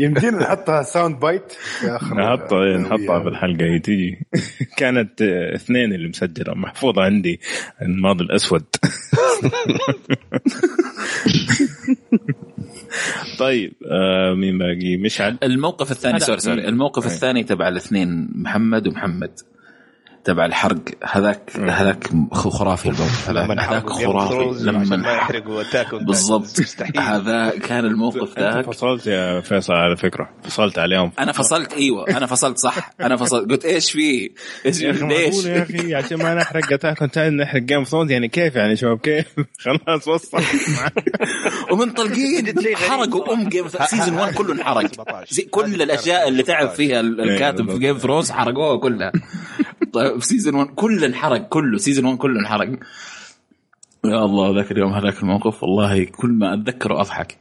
يمدينا نحطها sound bite يا أخي نحطها نحطها في الحلقة. هي تيجي. كانت اثنين اللي مسجلة. محفوظة عندي الماضي الأسود. طيب آه مين باقي؟ مشعل. الموقف الثاني sorry sorry. الموقف. الثاني تبع الاثنين محمد ومحمد. تبع الحرق هذاك هذاك خرافي الموقف هذاك خرافي. لما. بالضبط. هذا كان الموقف أنت ذاك. فصلت يا فيصل على فكرة. فصلت عليهم. أنا فصلت أيوه أنا فصلت صح. أنا فصلت. قلت إيش في؟ إيش يا في؟ أخي ليش؟ يا أخي عشان ما نحرق Attack نحرق Game of يعني كيف يعني شباب كيف؟ خلاص وصل. ومنطلقين حرقوا أم Game season 1 كله انحرق. كل الأشياء اللي تعب فيها ال- الكاتب في Game of Thrones حرقوها كلها. طيب في season 1 كله انحرق كله season 1 كله انحرق. يا الله ذاك اليوم هذاك الموقف والله كل ما اتذكره اضحك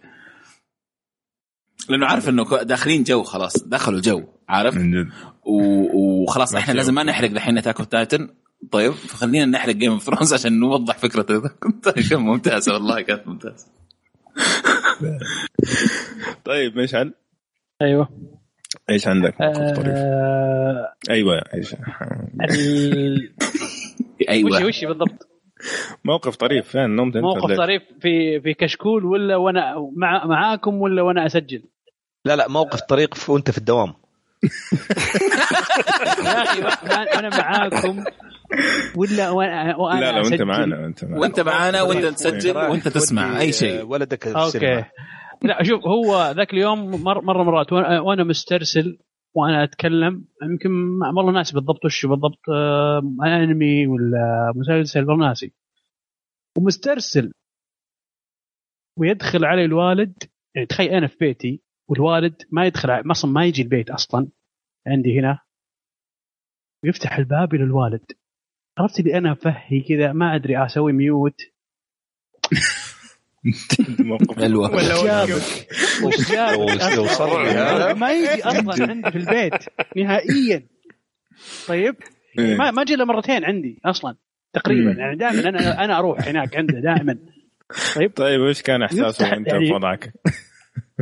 لأنه عارف إنه داخلين جو خلاص دخلوا جو عارف؟ من جد. وخلاص إحنا لازم ما. نحرق دحين Attack of Titan طيب فخلينا نحرق Game of Thrones عشان نوضح فكرة كانت ممتازة والله كانت ممتازة. طيب مشعل أيوه. إيش عندك موقف طريف آه أيوه إيش ال- أيوه. وش وش بالضبط. موقف طريف فين نمت أنت موقف؟ طريف في في كشكول ولا وأنا مع معاكم ولا وأنا أسجل؟ لا لا موقف طريق ف- وأنت في الدوام. يا أخي أنا معاكم ولا وأنا وأنا لا لا وأنت؟ معانا انت معانا. وأنت معانا وأنت تسجل وأنت تسمع أي شيء. ولدك في okay لا شوف هو ذاك اليوم مر مرة مرات وأنا مسترسل وأنا أتكلم يمكن والله ناسي بالضبط وش بالضبط آه، أنمي ولا مسلسل والله ناسي. ومسترسل. ويدخل علي الوالد يعني تخيل أنا في بيتي والوالد ما يدخل أصلا ما يجي البيت أصلا عندي هنا. ويفتح الباب إلى الوالد. عرفت اللي أنا فهي كذا ما أدري أسوي mute حلوة. ما يجي أصلا عندي في البيت. نهائيا. طيب؟ ما ما جي الا مرتين عندي أصلا تقريبا. يعني دائما أنا أنا أروح هناك عنده دائما. طيب؟ طيب وش كان إحساسه يفتح وأنت يعني- في وضعك؟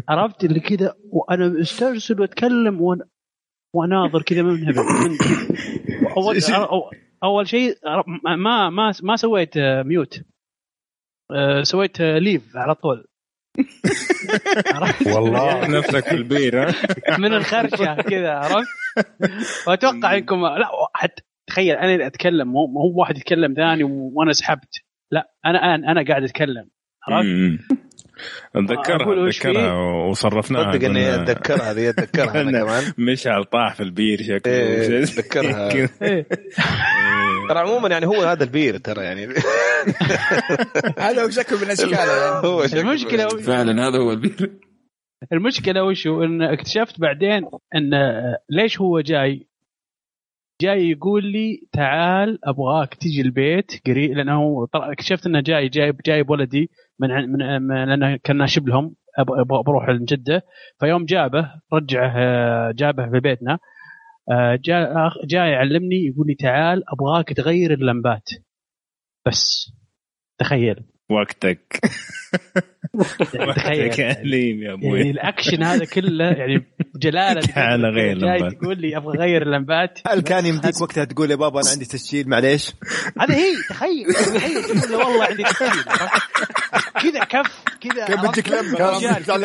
عرفت اللي كذا وأنا مسترسل وأتكلم وأنا وأناظر كذا منهبل من- اول أول شيء ما ما ما سويت mute. سويت آه، leave على طول عرفت؟ والله نفسك في البير؟ من الخرشة كذا عرفت؟ وأتوقع انكم لا حتى تخيل أنا اللي أتكلم مو مو هو واحد يتكلم ثاني وأنا سحبت لا أنا أنا أنا قاعد أتكلم عرفت؟ أتذكرها أتذكرها؟ وصرفناها صدق إني أتذكرها هذه أتذكرها أنا كمان. مشعل طاح في البير شكله. إيه، أتذكرها. إيه. ترى عموما يعني هو هذا البير ترى يعني. هذا هو شكل من اشكاله يعني. هو شكله. المشكلة فعلا هذا هو البير. المشكلة وشو إن اكتشفت بعدين إن ليش هو جاي؟ جاي يقول لي تعال أبغاك تجي البيت قريب لأنه اكتشفت إنه جاي جايب جايب ولدي من من, من لأنه كان ناشب لهم أب- أبغى بروح لجده فيوم جابه رجعه آه، جابه في بيتنا آه، جاء جاي يعلمني يقول لي تعال أبغاك تغير اللمبات. بس تخيل. وقتك. تخيل. وقتك أهلين يا يعني أبوي الأكشن هذا كله يعني جلالة تعال غير لمبات. تقول لي أبغى أغير اللمبات هل كان يمديك وقتها تقول يا بابا أنا عندي تسجيل معليش؟ هذا هي تخيل تخيل. تقول له والله عندي تسجيل. كذا كف كذا كان بدك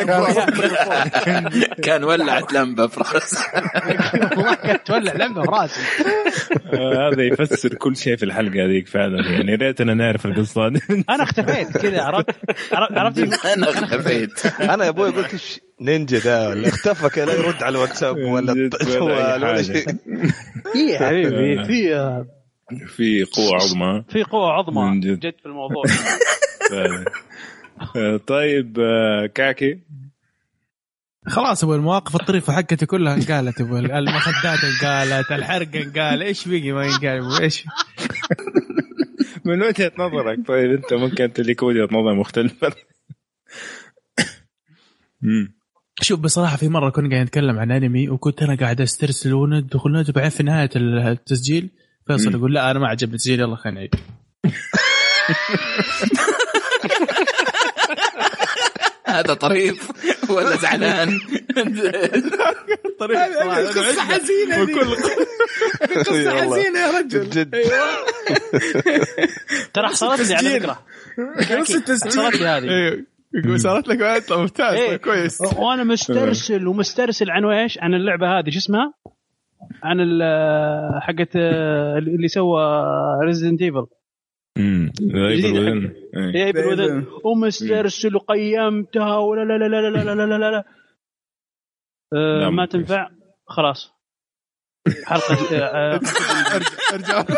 عرفت؟ كان ولعت لمبة في راسه. والله كانت تولع لمبة براسي آه، هذا يفسر كل شيء في الحلقة هذيك فعلا. يعني يا ريتنا نعرف القصة. أنا اختفيت كذا عرفت؟ عرفت؟ أنا خفيت أنا يا أبوي قلت إيش نينجا ده ولا اختفى كذا لا يرد على الواتساب ولا ولا. شيء في يا حبيبي في في قوة عظمى في قوة عظمى من جد. في الموضوع. آه، طيب آه، كاكي خلاص أبو المواقف الطريفة حقتي كلها انقالت أبو المخدات انقالت الحرق انقال إيش بقي ما ينقال؟ إيش من وجهة نظرك طيب أنت ممكن لك وجهة نظر مختلفة مم. شوف بصراحة في مرة كنا قاعدين نتكلم عن أنمي وكنت أنا قاعد استرسل وندخل ندخل بعدين في نهاية التسجيل فيصل. يقول لا أنا ما عجبني التسجيل يلا خلينا نعيد. هذا طريف. ولا زعلان؟ طريف. حزينة دي. وكل قصة حزينة يا رجل. جد ترى حصلت لي على تسجيل. فكرة. قصه تسجيل حصلت لي هذه. أيوه. يقول صارت لك واحد ممتاز إيه. كويس. وأنا مسترسل ومسترسل عن إيش؟ عن اللعبة هذه شو اسمها؟ عن حقت آه، اللي سوى Resident Evil امم ايفل وذن ومسترسل وقيمتها ولا لا لا لا لا لا لا لا, لا. آه، ما تنفع خلاص. حلقه آه، آه، أرجع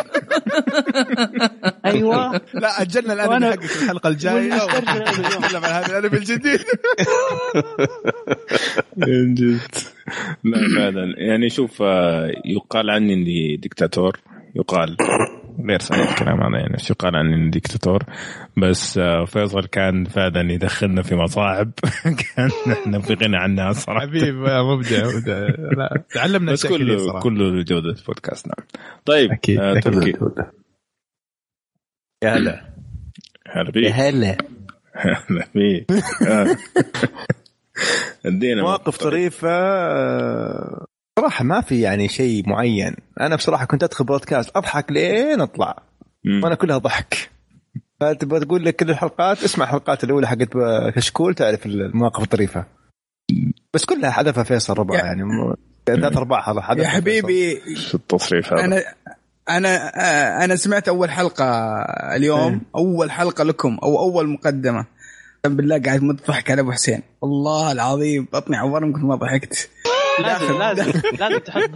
أيوه. لا أجلنا الانمي وأنا- حقك الحلقة الجاية. نتكلم عن هذا الانمي الجديد. من جد. لا فعلا. يعني شوف آه، يقال عني إني دكتاتور يقال. غير صحيح الكلام هذا يعني شو يقال عني اني دكتاتور بس آه، فيصل كان فعلا يدخلنا في مصاعب. كان إحنا في غنى عنها صراحة. حبيب يا مبدع مبدع. لا تعلمنا بس كله صراحة. كله جودة البودكاست نعم. طيب أكيد، آه، أكيد. تركي. يا هلا. هلا بيك. هلا. هلا بيك. آه. ادينا مواقف طريفة آه، صراحة ما في يعني شيء معين. أنا بصراحة كنت أدخل بودكاست أضحك لين أطلع. مم. وأنا كلها ضحك. فتبغى تقول لك كل الحلقات اسمع الحلقات الأولى حقت كشكول تعرف المواقف الطريفة. بس كلها حذفها فيصل ربع يعني م- ثلاث ارباع هذا حذف يا حبيبي. التصريف هذا؟ أنا أنا آه، أنا سمعت أول حلقة اليوم أول حلقة لكم أو أول مقدمة. بالله قاعد مضحك على أبو حسين. والله العظيم بطني عور من كثر ما ضحكت. لازم. لازم. لازم تحط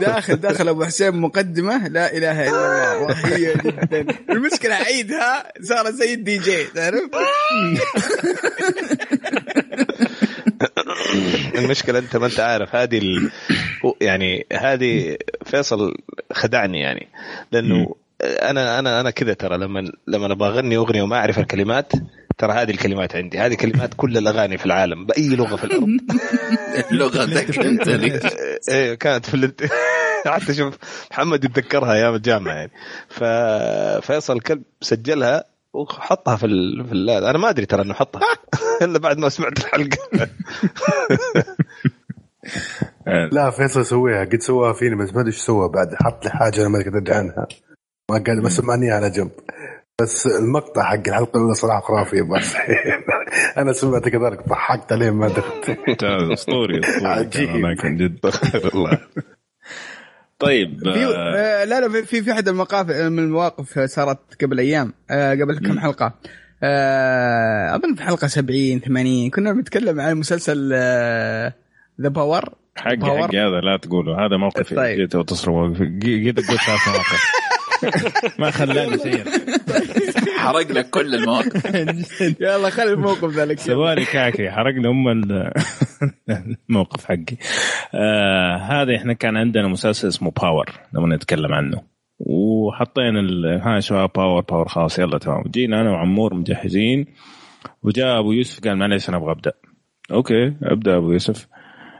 داخل. داخل أبو حسين مقدمة. لا إله إلا الله. وهي جدا. المشكلة عيدها صار زي الدي جي تعرف؟ المشكلة أنت ما أنت عارف. هذه ال... يعني هذه فيصل خدعني يعني. لأنه أنا أنا أنا كذا ترى. لما لما أبغى أغني أغنية وما أعرف الكلمات ترى هذه الكلمات عندي. هذه كلمات كل الأغاني في العالم بأي لغة في الأرض. لغتك أنت إيه كانت في الانت... حتى شوف محمد يتذكرها أيام الجامعة يعني. ففيصل كلب سجلها وحطها في ال... في ال... أنا ما أدري ترى إنه حطها. إلا بعد ما سمعت الحلقة. لا فيصل سويها. قد سواها فيني بس ما أدري إيش سوى بعد. حط لي حاجة أنا ما أدري عنها. ما قال بس ماني على جنب. بس المقطع حق الحلقة الأولى صراحة خرافي بس أنا سمعت كذلك ضحكت عليه ما دخلت اسطوري عجيب. لكن جد. والله طيب في آه لا لا في في أحد المواقف من المواقف صارت قبل أيام آه قبل كم حلقة؟ آه أظن في حلقة 70 80 كنا بنتكلم عن مسلسل The Power حق حق هذا لا تقوله. هذا موقف طيب. جيت وتصرف جيت أقول ثلاث مواقف. ما خلاني شيء حرق لك كل المواقف. يلا خلي الموقف ذلك سوالي كاكي حرقنا أم ال- الموقف حقي. آه هذا إحنا كان عندنا مسلسل اسمه Power لما نتكلم عنه. وحطينا ها شباب Power Power خلاص يلا تمام. جينا أنا وعمور مجهزين. وجاء أبو يوسف قال معليش أنا أبغى أبدأ. okay أبدأ أبو يوسف.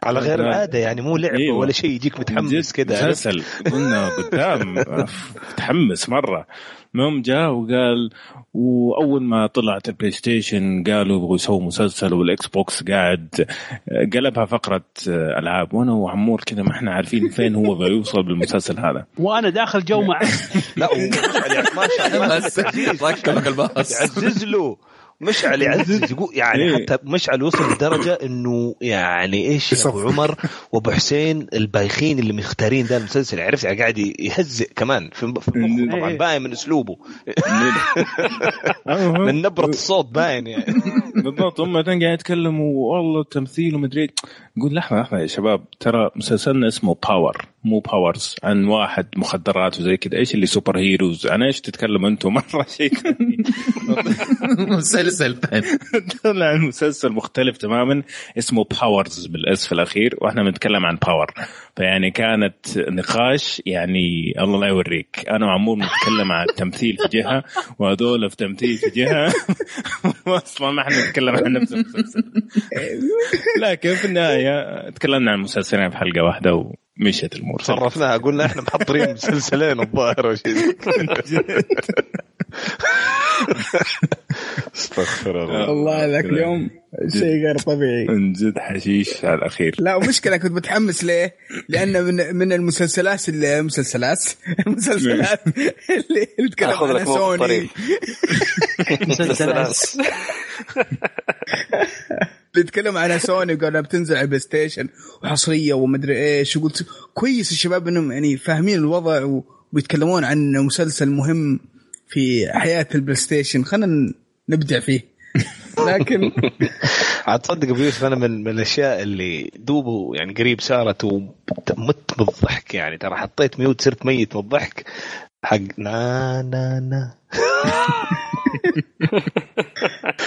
على غير العادة يعني مو لعبة أيوة. ولا شيء يجيك متحمس كذا؟ مسلسل. قلنا قدام متحمس مرة. المهم جاء وقال وأول ما طلعت ال PlayStation قالوا يبغوا يسووا مسلسل وال Xbox قاعد قلبها فقرة ألعاب. وأنا وعمور كذا ما إحنا عارفين فين هو بيوصل بالمسلسل هذا. وأنا داخل جو معه لا ما شاء الله ركبك الباص له مشعل يعزز يقول يعني إيه. حتى مشعل وصل لدرجة إنه يعني إيش يا ابو عمر وأبو حسين البايخين اللي مختارين ذا المسلسل عرفت؟ يعني قاعد يهزئ كمان في مخه. طبعا إيه. باين من أسلوبه. من نبرة الصوت باين يعني. بالضبط هم قاعد يتكلموا والله التمثيل ومدري نقول لحظة لحظة يا شباب ترى مسلسلنا اسمه Power مو Powers عن واحد مخدرات وزي كذا إيش اللي superheroes عن إيش تتكلم أنتم؟ مرة شيء ثاني. مسلسل ثاني طلع المسلسل مختلف تماما. اسمه Powers بال S في الأخير وإحنا بنتكلم عن Power فيعني كانت نقاش يعني الله لا يوريك. أنا وعمور نتكلم عن التمثيل في جهة وهذول في تمثيل في جهة. أصلا ما إحنا نتكلم عن نفس المسلسل. لكن في النهاية؟ تكلمنا عن مسلسلين في حلقة واحدة ومشيت الأمور صرفناها قلنا إحنا محضرين مسلسلين الظاهر استغفر الله. والله ذاك اليوم شيء غير طبيعي. من جد حشيش على الأخير. لا ومشكلة كنت متحمس ليه؟ لأن من من المسلسلات المسلسلات المسلسلات اللي اللي تتكلم آخذ لك عنها سوني. مسلسلات. اللي تكلم عنها سوني وقالوا بتنزل على ال PlayStation وحصرية ومدري إيش وقلت كويس الشباب إنهم يعني فاهمين الوضع و- ويتكلمون عن مسلسل مهم. في حياة ال PlayStation خلينا نبدع فيه. لكن عاد تصدق ابو يوسف أنا من, من الأشياء اللي دوبه يعني قريب صارت ومت بالضحك يعني. ترى حطيت mute صرت ميت من الضحك. حق نا نا نا.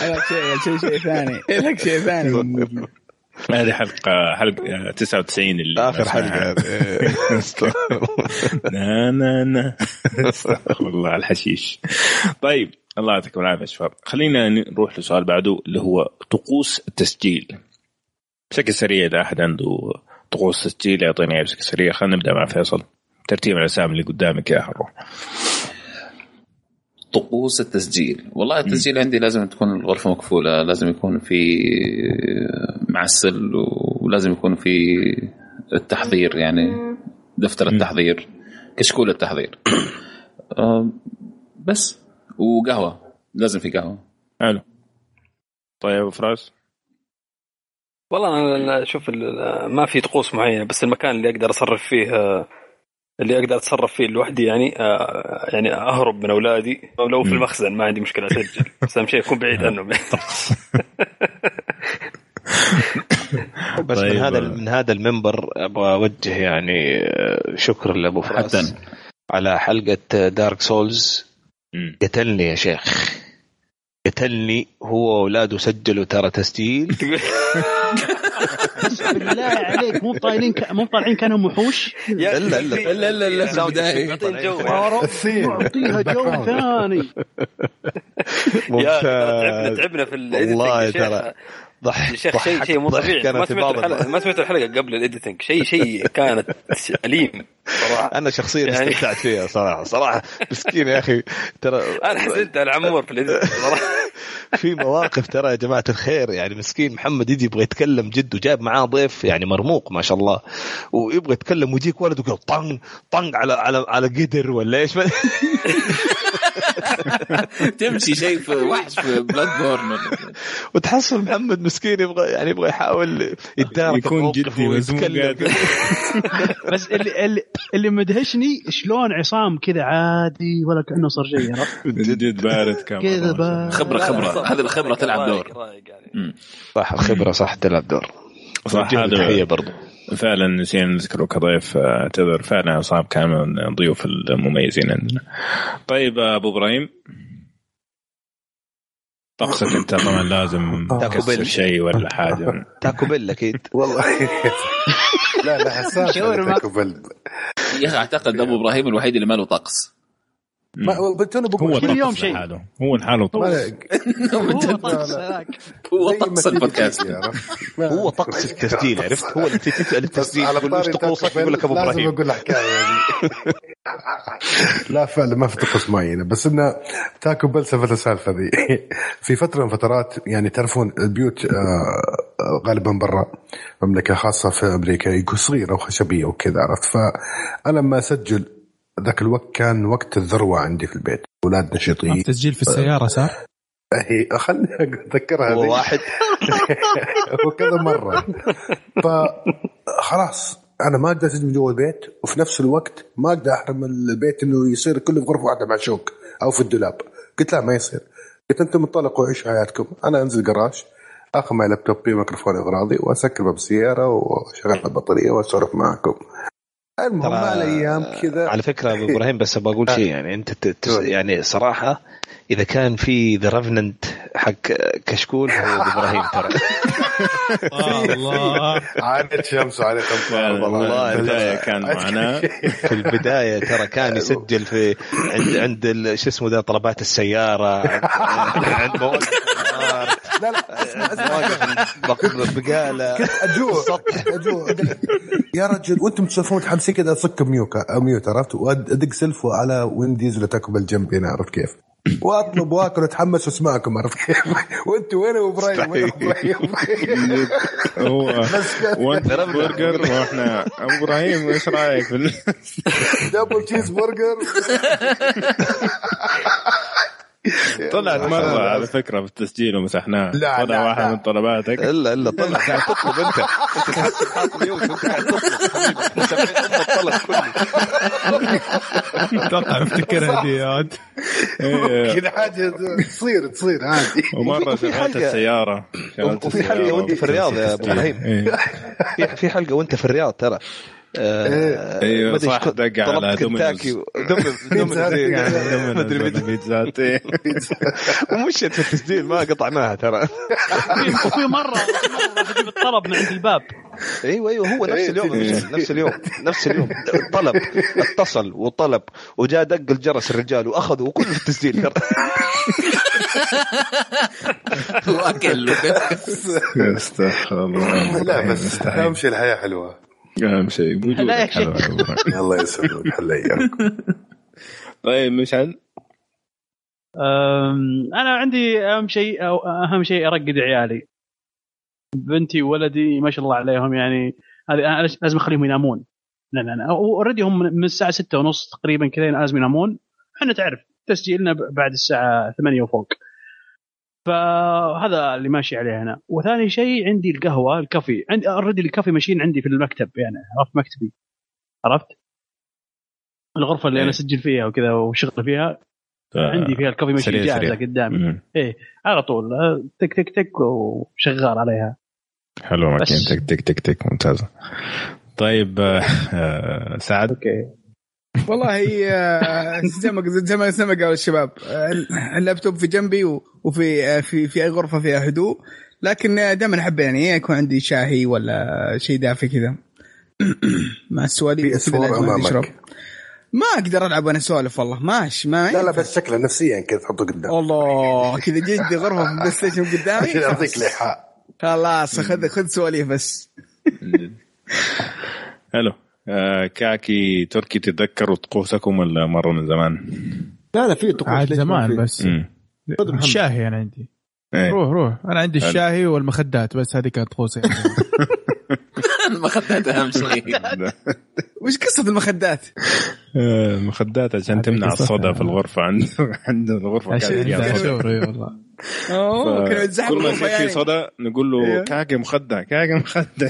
لك شيء شيء شيء ثاني. لك شيء ثاني. هذه حلقة حلقة 99 اللي آخر حلقة. نا نا نا. استغفر الله على الحشيش. طيب الله يعطيكم العافية يا شباب. خلينا نروح لسؤال بعده اللي هو طقوس التسجيل. بشكل سريع إذا أحد عنده طقوس تسجيل يعطينا اياها بشكل سريع. خلينا نبدأ مع فيصل. ترتيب الاسامي اللي قدامك كذا حنروح طقوس التسجيل. والله التسجيل عندي لازم تكون الغرفة مقفولة لازم يكون في معسل ولازم يكون في التحضير يعني دفتر التحضير كشكول التحضير. آه، بس. وقهوة. لازم في قهوة. حلو. طيب أبو فراس؟ والله أنا شوف ال- ما في طقوس معينة بس المكان اللي أقدر أصرف فيه آه، اللي أقدر أتصرف فيه لوحدي يعني آه، يعني أهرب من أولادي. لو في المخزن ما عندي مشكلة اسجل بس أهم شيء اكون بعيد عنهم. بس طيب. من هذا من هذا المنبر أبغى أوجه يعني آه، شكر لأبو فراس. على حلقة Dark Souls قتلني يا شيخ. قتلني هو وأولاده سجلوا ترى تسجيل. بالله عليك مو طايلين ك... مو طالعين كانهم وحوش الا الا الا الا الا ربي معطيها جو. ثاني. يا تعبنا تعبنا في والله ترى ضحك يا شيخ شيء شيء مو طبيعي. ما سمعت الحلقة ما سمعت الحلقة قبل ال editing شيء شيء كانت أليم صراحة. أنا شخصيا يعني- استمتعت فيها صراحة. صراحة. مسكين يا أخي. ترى أنا حسيت على عمور في ال editing صراحة. في مواقف ترى يا جماعة الخير. يعني مسكين محمد يجي يبغى يتكلم جد وجاب معاه ضيف يعني مرموق ما شاء الله. ويبغى يتكلم ويجيك ولد ويقول طن طن على على على قدر ولا إيش؟ تمشي شيء في وحش في بلاد بورن وتحصل محمد مسكين يبغى يعني يبغى يحاول يتدارك يكون جدي ويتكلم. بس اللي اللي, اللي مدهشني شلون عصام كذا عادي ولا كأنه صار شيء؟ من جد بارد كان كذا بارد. خبرة خبرة. هذه الخبرة تلعب دور. صح الخبرة صح تلعب دور. صح هذا تحية برضو. فعلا نسينا نذكره كضيف آه، اعتذر فعلا عصام كان من الضيوف المميزين عندنا. طيب آه، أبو إبراهيم. طقسك أنت طبعا لازم Taco تكسر Bell. شيء ولا حاجة؟ Taco Bell أكيد. والله. لا لا حساس. Taco Bell. يا أخي أعتقد أبو إبراهيم الوحيد اللي ما له طقس. تونا بقول هو كل يوم شيء. هو لحاله هو طقس البودكاست. هو طقس التسجيل عرفت؟ هو اللي تسأل التسجيل على طقوسك يقول لك أبو Bell، لازم إبراهيم. أقول حكايه يعني. لا فعلا ما في طقوس معينة. بس إنه تاكو بيل سالفه السالفه ذي في فترة من فترات يعني تعرفون البيوت آه، آه، غالبا برا مملكة خاصة في أمريكا يكون صغيرة وخشبية وكذا عرفت؟ فأنا لما أسجل ذاك الوقت كان وقت الذروة عندي في البيت. أولاد نشيطين. تسجيل في السيارة صار هي خلني اتذكرها. واحد. هو كذا مرة. فخلاص أنا ما أقدر أسجل جوا البيت وفي نفس الوقت ما أقدر أحرم البيت إنه يصير كله في غرفة واحدة مع شوك أو في الدولاب. قلت لا ما يصير. قلت أنتم انطلقوا عيشوا حياتكم. أنا أنزل جراج أخذ معي لابتوبي وميكروفوني أغراضي واسكر باب السياره وأشغل البطارية واسولف معكم. المهم مع الأيام كذا. على فكرة أبو إبراهيم بس أبغى أقول شيء يعني أنت تس- يعني صراحة إذا كان في The Revenant حق كشكول هو أبو إبراهيم ترى. الله. عانت شمس وعانت امطار والله. البدايه كان معنا. في البداية ترى كان يسجل في عند عند ال- شو اسمه ذا طلبات السيارة. عند مواقف لا لا أسمع أسمع بقاله أجوع أجوع يا رجل وأنتم تسولفون متحمسين كذا أصك mute كذا mute عرفت وأدق سلفو على Wendy's ولا Taco بالجنب هنا عرفت كيف؟ وأطلب وأكل وأتحمس وأسمعكم عرفت كيف؟ وأنتم وين أبو إبراهيم؟ وين أبو إبراهيم؟ هو. وانت برجر وإحنا أبو إبراهيم إيش رأيك double cheeseburger طلعت مرة على فكرة في التسجيل ومسحناها. لا، طلع لا، واحد لا. من طلباتك. إلا إلا طلع. قاعد تطلب أنت. انت قاعد حاط mute وانت قاعد تطلب حبيبي سامعين ام الطلب كله أتوقع مفتكرها دي يا ولد. إيه. كذا حاجة تصير تصير عادي. ومرة شغلت السيارة. وفي حلقة وأنت في الرياض يا أبو إبراهيم إيه. في في حلقة وأنت في الرياض ترى. أيوه ما أدري صح دق على دومينوز. إيه، مين- بيتزات إيه. ومشيت في التسجيل ما قطعناها ترى. وفي- وفي مرة مره تجيب الطلب من عند الباب. أيوه أيوه هو نفس اليوم يا باشا، نفس اليوم نفس اليوم. طلب اتصل وطلب وجاء دق الجرس الرجال واخذوا وكله في التسجيل. ترى واكل استغفر الله. لا بس أهم شيء الحياة حلوة. اهم شيء. أبو إبراهيم. الله يسلمك حلا اياك طيب مشعل؟ أنا عندي أهم شيء أو أهم شيء أرقد عيالي. بنتي وولدي ما شاء الله عليهم يعني هذه أنا لازم أخليهم ينامون. لا لا لا. already هم من الساعة ستة ونص تقريبا كذا لازم ينامون. إحنا تعرف تسجيلنا ب- بعد الساعة 8 وفوق. فهذا اللي ماشي عليه هنا وثاني شيء عندي القهوة ال coffee. عندي already ال coffee machine عندي في المكتب يعني عرفت مكتبي. عرفت؟ الغرفة اللي أنا إيه. أسجل فيها وكذا وشغل فيها عندي فيها ال coffee machine جاهزة سريع. قدامي. إيه على طول تك تك تك وشغال عليها. حلو ماكينه تك تك تك تك. ممتازة. طيب آه، آه، سعد؟ okay. والله آه، زي ما زي ما زي ما قالوا الشباب آه، اللابتوب في جنبي وفي آه، في في أي غرفة فيها هدوء لكن دائما أحب يعني يكون عندي شاهي ولا شيء دافي كذا. مع السواليف. أشرب. ما أقدر ألعب وأنا اسولف والله ماشي ما لا لا بس شكله نفسيا كذا تحطه قدام. والله كذا جدي غرفة في ال PlayStation قدامي عشان يعطيك الايحاء خلاص خذ خذ سواليف بس. حلو آه، كاكي تركي تتذكروا طقوسكم ولا مرة من زمان؟ لا لا في طقوس عاد زمان؟ بس مم. الشاهي أنا عندي إيه. روح روح أنا عندي. الشاهي والمخدات بس هذه كانت طقوسي المخدات أهم شيء وش قصة المخدات؟ آه، المخدات عشان تمنع. الصدى في الغرفة عنده عنده الغرفة كان عشان فيها صدى والله كل ما الغرفة يصير في. صدى نقول له إيه. كاكي مخدة كاكي مخدة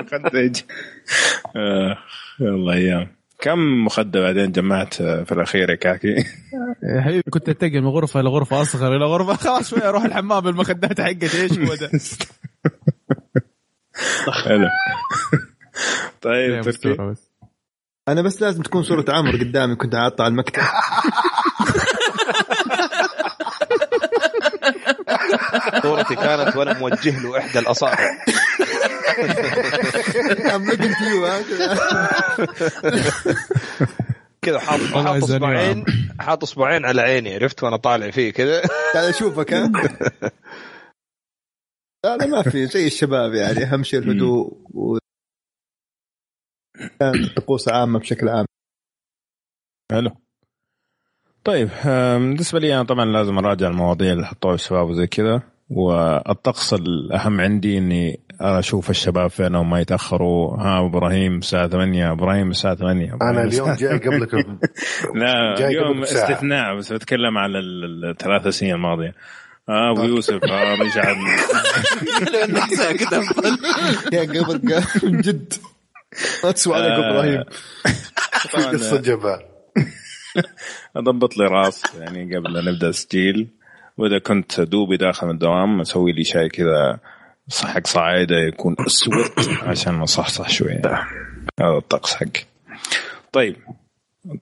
مخدة يجي آه، يلا أيام كم مخدة بعدين جمعت في الأخير يا كاكي؟ يا حبيبي كنت اتنقل من غرفة لغرفه أصغر إلى غرفة. خلاص شوي أروح الحمام بالمخدات حقتي إيش هو ده؟ حلو. طيب تركي. أنا بس لازم تكون صورة عمر قدامي كنت حاطها على المكتب. صورتي كانت وأنا موجه له إحدى الأصابع. I'm looking to you؟ كذا حاط حاط اصبعين حاط إصبعين على عيني عرفت؟ وأنا طالع فيه كذا. تعال أشوفك ها؟ لا لا ما في زي الشباب يعني أهم شيء الهدوء و طقوس عامة بشكل عام. حلو. طيب بالنسبة لي أنا طبعا لازم أراجع المواضيع اللي حطوها الشباب وزي كذا والطقس الأهم عندي إني أشوف الشباب فين وما يتأخروا. ها أبو إبراهيم الساعة 8 إبراهيم الساعة 8 أنا اليوم جاي قبلك لا جاي اليوم. استثناء بس بتكلم على ال- الثلاث سنين الماضية. آه أبو يوسف آه مشعل يا قبل من جد. ما تسوى عليك آه، إبراهيم. طبعاً، قصة جبال أضبط لي راس يعني قبل لا نبدأ التسجيل وإذا كنت دوبي داخل من الدوام أسوي لي شاي كذا حق صعيده يكون أسود عشان اصحصح شوية. هذا الطقس حقي. طيب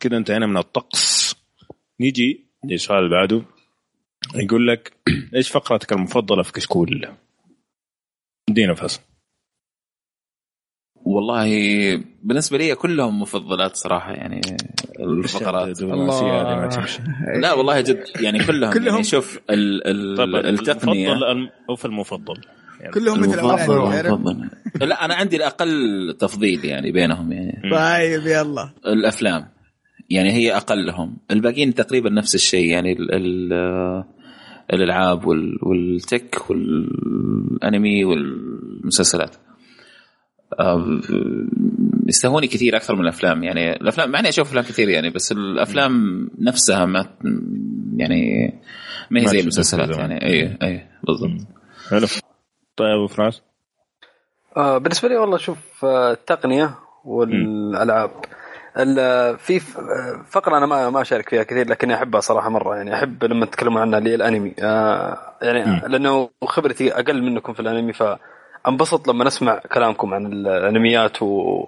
كذا انتهينا من الطقس. نيجي للسؤال اللي بعده. يقول لك إيش فقرتك المفضلة في كشكول؟ ادينا فصل. والله بالنسبة لي كلهم مفضلات صراحة يعني الفقرات. ما تمشي. لا والله جد يعني كلهم, كلهم. يعني شوف ال ال التقنية. المفضل المفضل. يعني كلهم مثل أولادي. لا أنا عندي الأقل تفضيل يعني بينهم يعني. طيب يلا. الأفلام. يعني هي أقلهم. الباقيين تقريبا نفس الشيء. يعني ال ال الألعاب وال والتك والأنمي والمسلسلات. يستهوني كثير أكثر من الأفلام. يعني الأفلام مع إني أشوف أفلام كثير يعني بس الأفلام نفسها ما يعني ما هي زي المسلسلات. يعني. اي اي بالضبط. حلو. طيب أبو فراس. آه بالنسبة لي والله شوف آه، التقنية والألعاب. ال- في آه، فقرة أنا ما ما أشارك فيها كثير لكني أحبها صراحة مرة. يعني أحب لما تتكلمون عنها اللي الأنمي. آه يعني لأنه خبرتي أقل منكم في الأنمي فانبسط لما اسمع كلامكم عن الأنميات و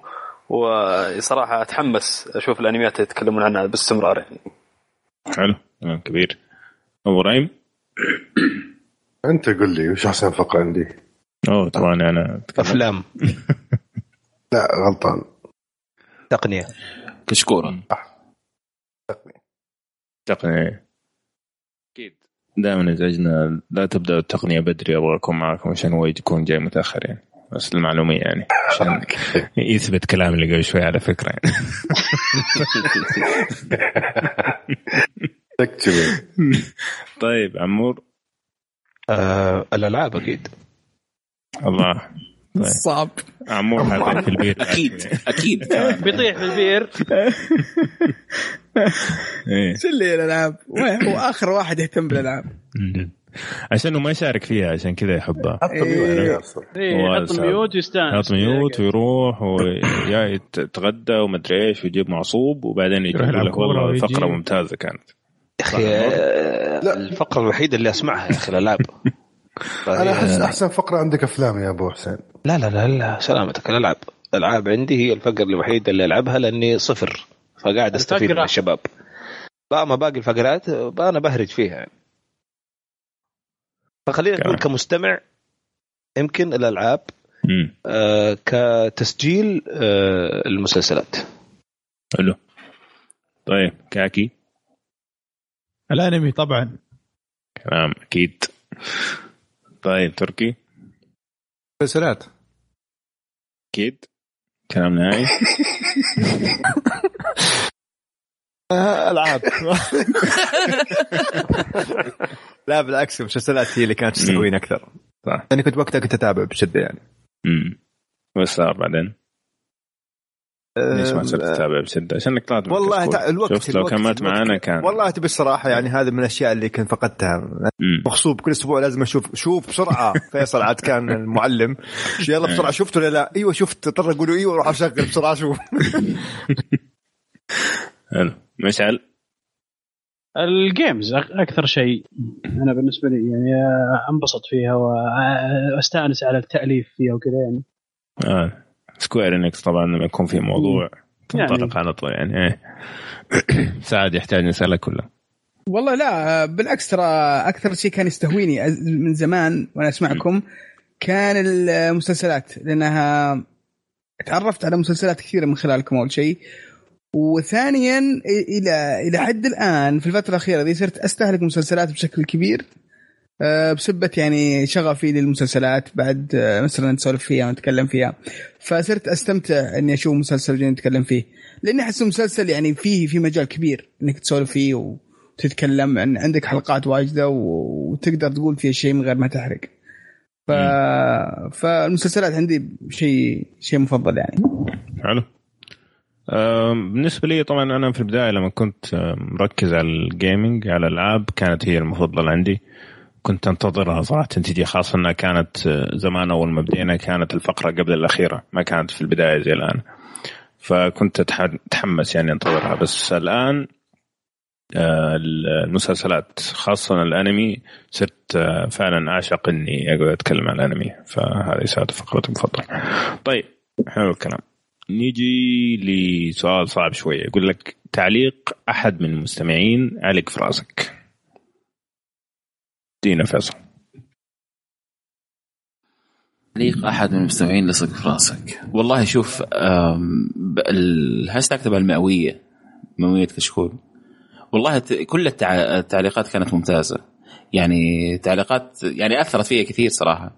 وصراحه أتحمس أشوف الأنميات اللي يتكلمون عنها باستمرار يعني. حلو كبير. أبو ريم أنت قل لي وش أحسن فقرة عندي؟ أوه طبعا أنا أفلام. لا غلطان. تقنية. كشكورا تقنية. أكيد. دائما ازعجنا لا تبدا التقنية بدري أبغى اكون معكم عشان هو يكون جاي متاخر يعني بس المعلومية يعني عشان يثبت كلام اللي قبل شوي على فكرة. يعني طيب عمور. آه الألعاب أكيد. الله. طيب. صعب. عمور حاطين في البيت أكيد أكيد. بيطيح في البير. إيه. شو اللي الألعاب؟ وين؟ هو آخر واحد يهتم بالألعاب. عشانه ما يشارك فيها عشان كذا يحبها. إيه، هو يحط mute ويستانس. يحط mute ويروح ويا يتغدى ومدري إيش ويجيب معصوب وبعدين يجي يروح يقول يلعب. فقرة ممتازة كانت. يا أخي آه، الفقرة الوحيدة اللي أسمعها يا أخي الالعاب أنا أحس أحسن فقرة عندك أفلام يا أبو حسين. لا لا لا لا سلامتك. الألعاب الألعاب عندي هي الفقرة الوحيدة اللي ألعبها لأني صفر. فقاعد أستفيد من. الشباب. بقى ما باقي الفقرات بقى أنا بهرج فيها. يعني. فخلينا نقول كمستمع يمكن الألعاب آه كتسجيل آه المسلسلات. حلو. طيب كاكي. الأنمي طبعا. كلام أكيد. طيب تركي؟ مسلسلات. أكيد. كلام نهائي؟ ألعاب. لا بالعكس المسلسلات هي اللي كانت تستهويني أكثر. صح. أنا كنت وقتها كنت أتابع بشدة يعني. امم وش صار بعدين؟ ليش ما صرت تتابع بشدة؟ عشانك طلعت من والله. تع- الوقت شفت لو الوقت- كان مات الوقت- معانا كان. والله تبي الصراحة يعني هذا من الأشياء اللي كنت فقدتها. مغصوب كل أسبوع لازم أشوف. شوف بسرعة. فيصل عاد كان المعلم. يلا بسرعة. شفت ولا لا؟ أيوه شفت. اضطر أقول له أيوه أروح أشغل بسرعة. أشوف حلو. مشعل؟ الجيمز أك- أكثر شيء أنا بالنسبة لي يعني أنبسط فيها واستانس على التأليف فيها وكذا يعني. آه. Square Enix طبعا لما يكون في موضوع تنطلق يعني. على طول يعني إيه. سعد يحتاج نسالك كله والله لا بالعكس ترى أكثر شيء كان يستهويني من زمان وأنا أسمعكم كان المسلسلات لأنها تعرفت على مسلسلات كثيرة من خلالكم أول شيء. وثانيا إلى إلى حد الآن في الفترة الأخيرة ذي صرت أستهلك مسلسلات بشكل كبير. بسبة يعني شغفي للمسلسلات بعد آه، مثلا نسولف فيها ونتكلم فيها. فصرت أستمتع إني أشوف مسلسل جاي نتكلم فيه. لأني أحس المسلسل يعني فيه في مجال كبير إنك تسولف فيه وتتكلم. عن عندك حلقات واجدة وتقدر تقول فيها شيء من غير ما تحرق. ف... فالمسلسلات عندي شيء شيء مفضل يعني. حلو. آم، بالنسبة لي طبعا أنا في البداية لما كنت مركز على الجيمنج على الألعاب كانت هي المفضلة عندي. كنت انتظرها صراحة تجي خاصة أنها كانت زمان أول ما بدينا كانت الفقرة قبل الأخيرة ما كانت في البداية زي الآن. فكنت أتحمس يعني أنتظرها. بس الآن آه، المسلسلات خاصة الأنمي صرت آه، فعلا أعشق إني أقعد أتكلم عن الأنمي. فهذه صارت فقرتي المفضلة. طيب حلو الكلام. نيجي لسؤال صعب شوية. يقول لك تعليق أحد من المستمعين علق في رأسك. دينا فيصل. تعليق أحد من المستمعين لصق في رأسك. والله شوف الهاشتاج تبع المئويه مئويه كشكول. والله كل التع- التعليقات كانت ممتازة. يعني تعليقات يعني أثرت فيها كثير صراحة.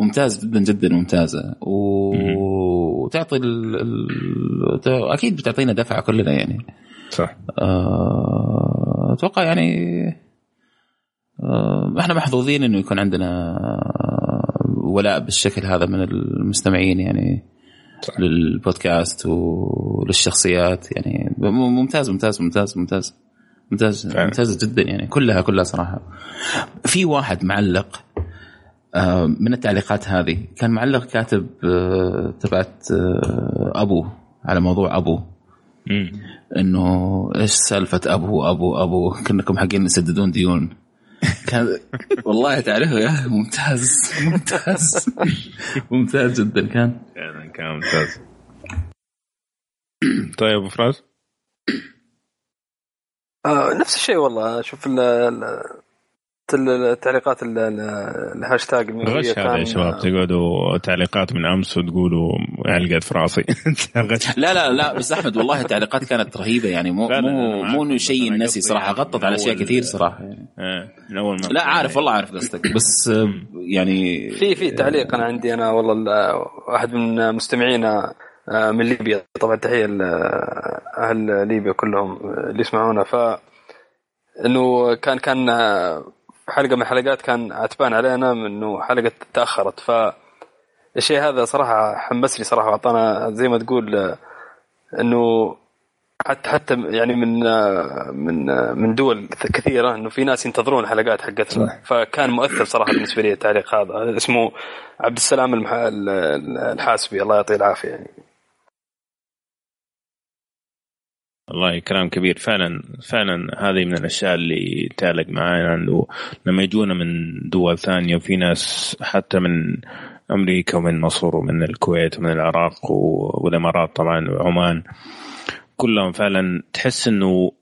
ممتاز جدا جدا ممتازة. و- وتعطي ال... ال... أكيد بتعطينا دفعة كلنا يعني. صح. آه، أتوقع يعني إحنا محظوظين انه يكون عندنا ولاء بالشكل هذا من المستمعين يعني صح. للبودكاست وللشخصيات. يعني ممتاز ممتاز ممتاز ممتاز. ممتاز ممتاز جدا يعني. كلها كلها صراحة. في واحد معلق آه، من التعليقات هذه. كان معلق كاتب آه، تبعت آه، أبوه على موضوع أبوه. إنه إيش سالفة ابو ابو ابو كنكم حقين تسددون ديون. كان والله تعرفه يا ممتاز ممتاز ممتاز جدا كان. فعلا كان ممتاز. طيب أبو فراس آه نفس الشيء والله. شوف ال- ال- التعليقات ال- ال- الهاشتاج غش هذا يا شباب. تقعدوا تعليقات من أمس وتقولوا علقت في راسي. لا لا لا بس أحمد والله التعليقات كانت رهيبة يعني مو مو مو إنه شيء نسي صراحة غطت على أشياء كثير صراحة يعني. من أول ما لا عارف والله عارف قصدك بس آه، يعني في في تعليق أنا عندي أنا والله ال- واحد من مستمعينا آه، من ليبيا طبعا تحية لاهل ليبيا كلهم اللي يسمعونا. ف إنه كان كان آه، حلقة من الحلقات كان عتبان علينا من إنه حلقة تأخرت. ف الشيء هذا صراحة حمسني صراحة. وأعطانا زي ما تقول إنه حتى حتى يعني من من من دول كثيرة إنه في ناس ينتظرون الحلقات حقتنا. فكان مؤثر صراحة بالنسبة لي التعليق هذا. اسمه عبد السلام الحاسبي. الله يعطيه العافية يعني. والله كلام كبير. فعلا فعلا هذه من الأشياء اللي تعلق معانا لما يجونا من دول ثانية وفي ناس حتى من أمريكا ومن مصر ومن الكويت ومن العراق والإمارات طبعا وعمان كلهم فعلا تحس إنه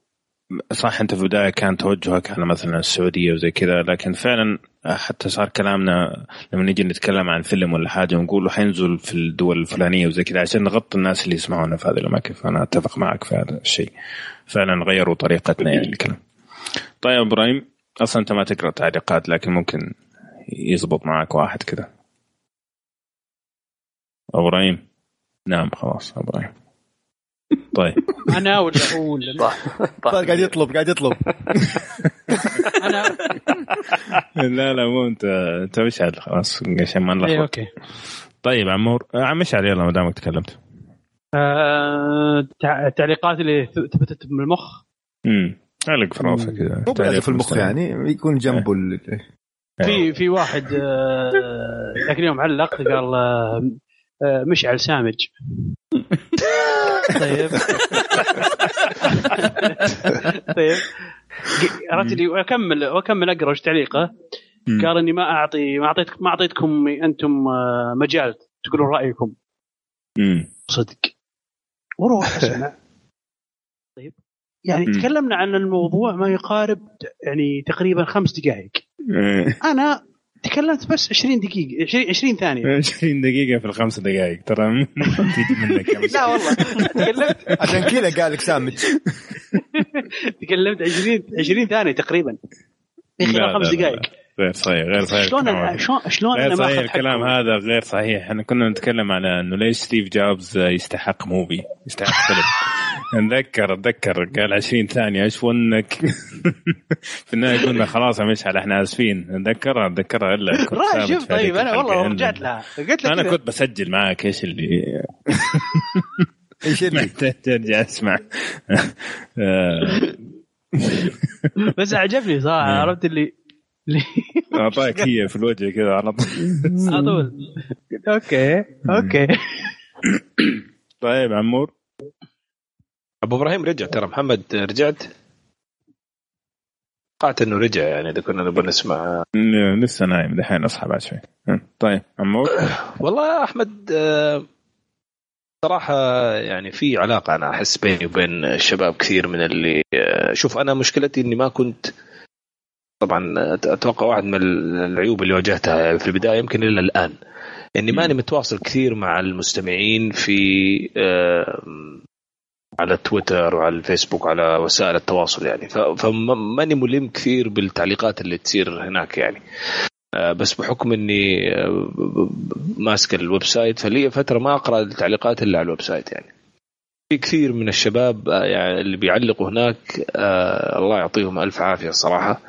صح أنت في البداية كان توجهك على مثلا السعودية وزي كذا لكن فعلا حتى صار كلامنا لما نيجي نتكلم عن فيلم ولا حاجة ونقول حينزل في الدول الفلانية وزي كذا عشان نغطي الناس اللي يسمعونا في هذه الأماكن. فأنا أتفق معك في هذا الشيء. فعلا غيروا طريقتنا يعني الكلام. طيب إبراهيم أصلا أنت ما تقرأ تعليقات لكن ممكن يزبط معك واحد كذا. إبراهيم؟ نعم خلاص إبراهيم. طيب. أنا ولا هو ولا طيب قاعد يطلب قاعد يطلب. أنا. لا لا مو أنت أنت مشعل خلاص عشان ما اي نلخبط أوكي. طيب عمور عم مشعل يلا ما دامك تكلمت؟ آه، تع- التعليقات اللي ثبتت من المخ امم علق في راسك كذا. مو في المخ يعني يكون جنبه ال- في في واحد آه، ذاك اليوم علق قال آه، آه، مشعل سامج. طيب. طيب. عرفت لي واكمل وأكمل أقرأ وش تعليقه. قال إني ما اعطي ما اعطيتكم ما أعطيتكم أنتم آه، مجال تقولون رأيكم. صدق. وأروح اسمع طيب. يعني. تكلمنا عن الموضوع ما يقارب يعني تقريبا خمس دقائق. أنا تكلمت بس 20 دقيقة 20 20 ثانية. 20 دقيقة في الخمس دقائق ترى تيجي منك لا والله. تكلمت عشان كذا قال لك سامج تكلمت 20 20 ثانية تقريبا. في لا، خلال لا، خمس دقائق. غير صحيح غير صحيح شلون أنا- هذا. شلون غير أنا صحيح الكلام؟ هذا غير صحيح إحنا كنا نتكلم على إنه ليش ستيف جوبز يستحق movie يستحق فيلم نتذكر اتذكر قال 20 ثانية إيش ونك في النهاية قلنا خلاص يا مشعل إحنا آسفين نتذكرها اتذكرها إلا كنت شوف طيب أنا. والله رجعت لها قلت لك أنا. كنت بسجل معك إيش اللي إيش اللي محتاج ارجع اسمع آه، بس عجبني صراحة مم. عرفت اللي اعطاك هي في الوجه كذا على طول. على طول. okay okay. طيب عمور. أبو إبراهيم رجع ترى. محمد رجعت؟ توقعت إنه رجع يعني إذا كنا نبغى نسمع. لسه نايم دحين أصحى بعد شوي. طيب عمور. والله يا أحمد آه، صراحة يعني في علاقة أنا أحس بيني وبين الشباب كثير من اللي آه، شوف أنا مشكلتي إني ما كنت طبعا أتوقع واحد من العيوب اللي واجهتها في البداية يمكن إلى الآن إني ماني متواصل كثير مع المستمعين في آه، على تويتر وعلى الفيسبوك وعلى وسائل التواصل يعني. فماني ملم كثير بالتعليقات اللي تصير هناك يعني. آه، بس بحكم إني آه، ماسك ال website فلي فترة ما أقرأ التعليقات إلا على ال website يعني. في كثير من الشباب يعني اللي بيعلقوا هناك الله يعطيهم ألف عافية الصراحه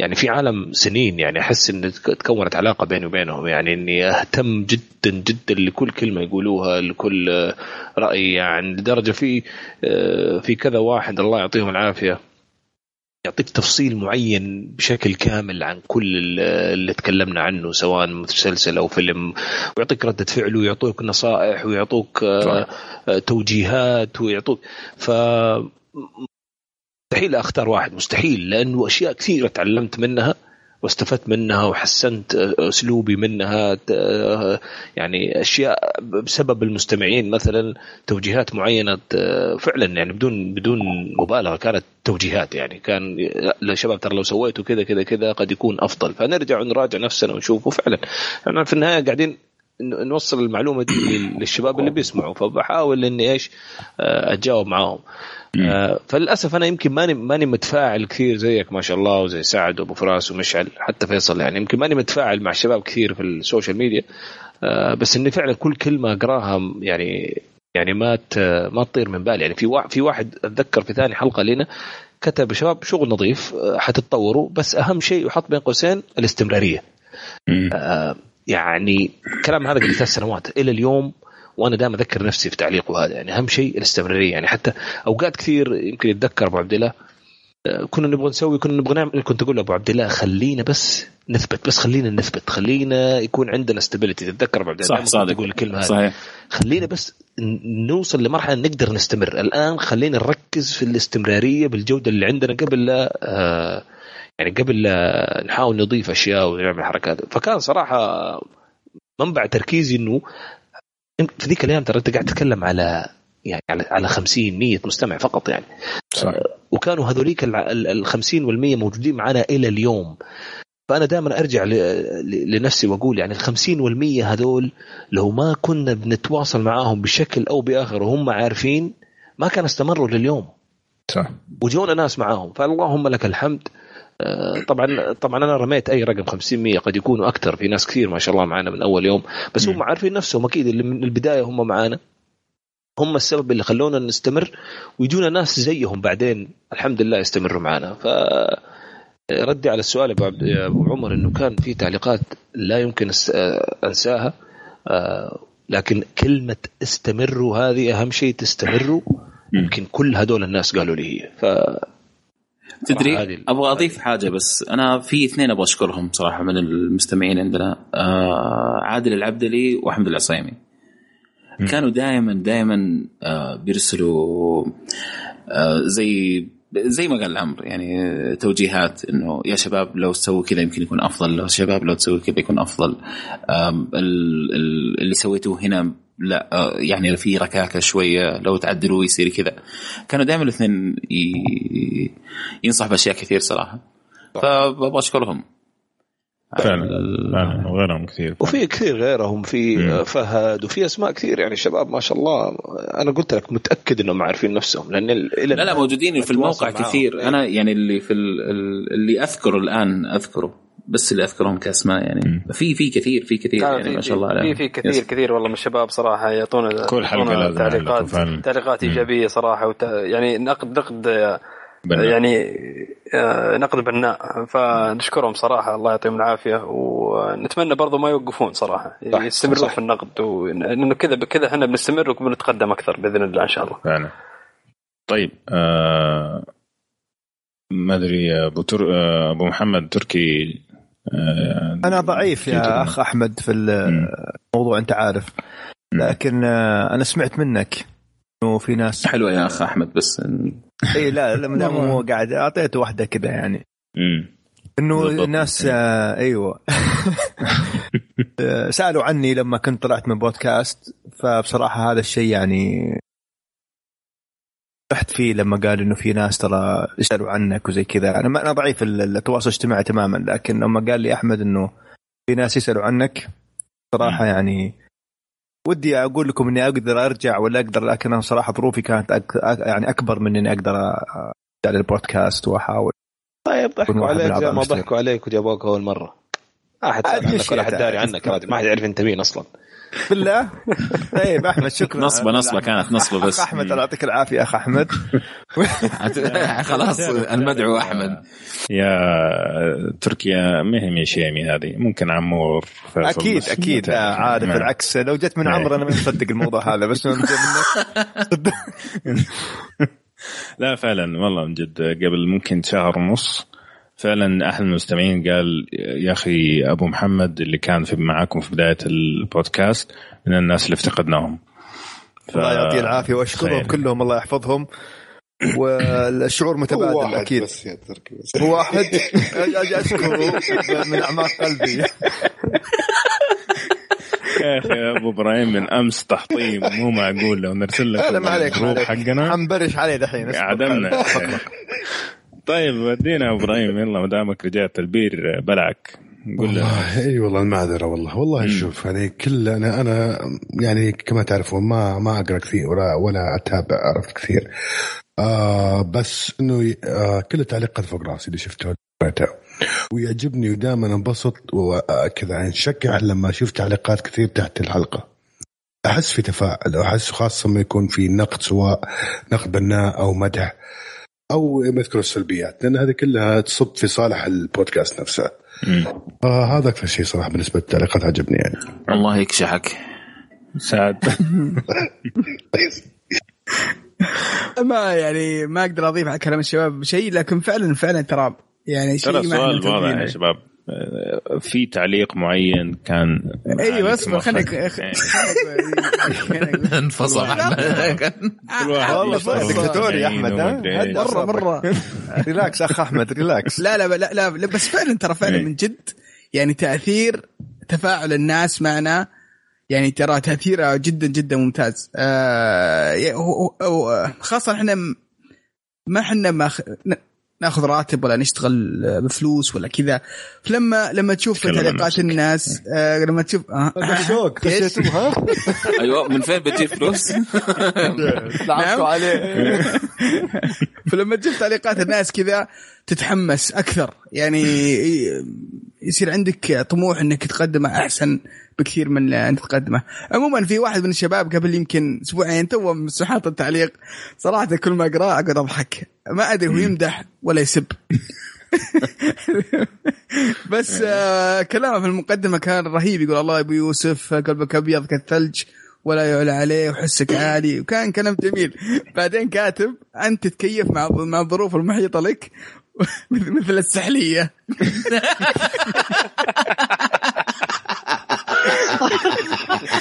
يعني في عالم سنين يعني أحس إن تكونت علاقة بيني وبينهم. يعني إني أهتم جدا جدا لكل كلمة يقولوها لكل رأي. يعني لدرجة في آه، في كذا واحد الله يعطيهم العافية. يعطيك تفصيل معين بشكل كامل عن كل ال- اللي تكلمنا عنه سواء مسلسل أو فيلم. ويعطيك ردة فعل ويعطوك نصائح ويعطوك آه، آه، توجيهات ويعطوك. ف مستحيل أختار واحد مستحيل لأنه أشياء كثيرة تعلمت منها واستفدت منها وحسنت أسلوبي منها ت- يعني أشياء بسبب المستمعين مثلا توجيهات معينة فعلا يعني بدون بدون مبالغة كانت توجيهات يعني كان لا شباب ترى لو سويتوا كذا كذا كذا قد يكون أفضل. فنرجع ونراجع نفسنا ونشوف وفعلا إحنا في النهاية قاعدين نوصل المعلومة دي لل- للشباب اللي بيسمعوا فبحاول إني إيش آه، أتجاوب معاهم. آه، فللأسف أنا يمكن ماني ماني متفاعل كثير زيك ما شاء الله وزي سعد وأبو فراس ومشعل حتى فيصل يعني يمكن ماني متفاعل مع الشباب كثير في ال social media. آه، بس إني فعلا كل كلمة أقراها يعني يعني ما ما تطير من بالي. يعني في واحد في واحد أتذكر في ثاني حلقة لنا كتب شباب شغل نظيف آه، حتتطوروا بس أهم شيء وحط بين قوسين الاستمرارية. آه، يعني الكلام هذا قبل ثلاث سنوات إلى اليوم وأنا دائما أذكر نفسي في تعليقه هذا. يعني أهم شيء الاستمرارية. يعني حتى أوقات كثير يمكن يتذكر أبو عبد الله آه، كنا نبغى نسوي كنا نبغى نعمل. كنت أقول لأبو عبد الله خلينا بس نثبت بس خلينا نثبت خلينا يكون عندنا استابيليتي تتذكر أبو عبد الله؟ صح صادق. أقول الكلمة هذه. خلينا بس نوصل لمرحلة نقدر نستمر. الآن خلينا نركز في الاستمرارية بالجودة اللي عندنا قبل لا آه يعني قبل لا نحاول نضيف أشياء ونعمل حركات. فكان صراحة منبع تركيزي إنه في ذيك الأيام ترى أنت قاعد تتكلم على يعني على على 50 100 مستمع فقط يعني. صح. وكانوا هذوليك ال- ال ال 50 وال100 موجودين معنا إلى اليوم. فأنا دائما أرجع لنفسي وأقول يعني ال 50 وال100 هذول لو ما كنا بنتواصل معاهم بشكل أو بآخر وهم عارفين ما كان استمروا لليوم. صح. وجونا ناس معاهم. فاللهم لك الحمد. آه، طبعا طبعا أنا رميت أي رقم 50 100 قد يكونوا أكثر في ناس كثير ما شاء الله معنا من أول يوم بس هم عارفين نفسهم أكيد اللي من البداية هم معانا. هم السبب اللي خلونا نستمر ويجونا ناس زيهم بعدين الحمد لله يستمروا معنا ف ردي على السؤال يا أبو عمر إنه كان في تعليقات لا يمكن آه، أنساها آه، لكن كلمة استمروا هذه أهم شيء تستمروا يمكن كل هذول الناس قالوا لي هي. ف تدري؟ أبغى أضيف حاجة بس أنا في اثنين أبغى أشكرهم صراحة من المستمعين عندنا. آه عادل العبدلي وأحمد العصيمي. كانوا دائما دائما آه بيرسلوا آه زي زي ما قال عمرو يعني توجيهات إنه يا شباب لو تسووا كذا يمكن يكون أفضل لو شباب لو تسووا كذا يكون أفضل. اللي سويتوه هنا لا آه، يعني في ركاكه شوية لو تعدلوه يصير كذا. كانوا دائما الاثنين ينصح بأشياء كثير صراحة. فابغى أشكرهم. فعلا فعلا وغيرهم كثير. وفي كثير غيرهم في فهد وفي أسماء كثير. يعني شباب ما شاء الله أنا قلت لك متأكد إنهم عارفين نفسهم لأن لا لا موجودين في الموقع. كثير. أنا يعني اللي في ال- ال- اللي أذكره الآن أذكره. بس اللي أذكرهم كأسماء يعني. في في كثير في كثير يعني في- ما شاء الله في عليهم. في كثير يس. كثير والله من الشباب صراحة يعطونا كل نعلقوا تعليقات. تعليقات إيجابية صراحة وت... يعني نقد نقد بناء. يعني آه، نقد بناء. فنشكرهم صراحة الله يعطيهم العافية. ونتمنى برضو ما يوقفون صراحة. يستمروا. في النقد. لأنه كذا كذا إحنا بنستمر وبنتقدم أكثر بإذن الله إن شاء الله. فعلا. طيب آه ما أدري أبو تر... آه، أبو محمد تركي أنا ضعيف يا أخ أحمد في الموضوع أنت عارف. لكن آه، أنا سمعت منك إنه في ناس حلوة يا أخ أحمد بس إي لا لا ما دام هو قاعد أعطيته واحدة كذا يعني. إنه. الناس آه أيوه. آه، سألوا عني لما كنت طلعت من بودكاست فبصراحة هذا الشيء يعني رحت فيه لما قال إنه في ناس ترى يسألوا عنك وزي كذا أنا ما أنا ضعيف ال- التواصل الاجتماعي تماما لكن لما قال لي أحمد إنه في ناس يسألوا عنك صراحة يعني ودي أقول لكم إني أقدر أرجع ولا أقدر لكن أنا صراحة ظروفي كانت أك... يعني أكبر من إني أقدر أرجع للبودكاست وأحاول طيب كل ضحكوا عليك زي ما. ضحكوا عليك وجابوك أول مرة ما حد سأل عاد عنك مش ولا حد. داري عنك. ما حد يعرف أنت مين أصلا بالله؟ طيب أحمد شكرا. نصبة نصبة كانت نصبة بس. أخ أحمد الله يعطيك العافية أخ أحمد. خلاص المدعو أحمد. يا تركيا ما هي من شيمي هذه؟ ممكن عمور أكيد. أكيد. لا عارف نعم. بالعكس لو جت من عمر أنا ما مصدق الموضوع هذا بس لا فعلا والله من جد قبل ممكن شهر ونص فعلا أحد المستمعين قال يا أخي أبو محمد اللي كان في معاكم في بداية البودكاست من الناس اللي افتقدناهم. ف- الله يعطيه العافية واشكرهم تخيل. كلهم الله يحفظهم. والشعور هو متبادل واحد أكيد. بس يا تركي بس. هو واحد أشكره من أعماق قلبي. يا أخي أبو إبراهيم من أمس تحطيم مو معقول لو نرسل لك لا لا ما عليك حقنا. حنبرش عليه دحين. عدمنا. طيب ودينا إبراهيم. يلا ما دامك رجعت البير بلعك. قول له والله إي والله المعذره والله. والله شوف يعني كل أنا أنا يعني كما تعرفون ما ما أقرأ كثير ولا ولا أتابع عرفت كثير. آه بس إنه آه كل التعليقات فوق راسي اللي شفتها قريتها. ويعجبني ودائما انبسط وكذا يعني انشكع لما أشوف تعليقات كثير تحت الحلقة. أحس في تفاعل أحس خاصة لما يكون في نقد سواء نقد بناء أو مدح. أو يذكر السلبيات لأن هذه كلها تصب في صالح البودكاست نفسه. آه هذا أكثر شيء صراحة بالنسبة للتعليقات عجبني يعني. الله يكشحك سعد. ما يعني ما أقدر أضيف على كلام الشباب شيء لكن فعلا فعلا ترى يعني شيء ترى ما السؤال واضح يا شباب. في تعليق معين كان أيوه اصبر خليك انفصل والله. يشتغل دكتاتوري يا أحمد. مرة مرة. relax أخ أحمد relax لا لا لا لا, بس فعلا ترى فعلا إيه. من جد يعني تأثير تفاعل الناس معنا يعني ترى تأثيره جدا جدا ممتاز. آه هو- خاصة إحنا ما إحنا ما ناخذ راتب ولا نشتغل بفلوس ولا كذا. فلما لما تشوف تعليقات. الناس. آه لما تشوف آه أيوه من فين بتجيب فلوس؟ لعبتوا عليه فلما تشوف تعليقات الناس كذا تتحمس أكثر. يعني يصير عندك طموح إنك تقدم أحسن. بكثير من اللي انت تقدمه. عموما في واحد من الشباب قبل يمكن أسبوعين تو حاط التعليق. صراحة كل ما أقرأه أقعد أضحك. ما أدري هو يمدح ولا يسب. بس آه كلامه في المقدمة كان رهيب. يقول الله أبو يوسف قلبك أبيض كالثلج ولا يعلى عليه وحسك عالي. وكان كلام جميل. بعدين كاتب أنت تتكيف مع مع الظروف المحيطة لك مثل السحلية.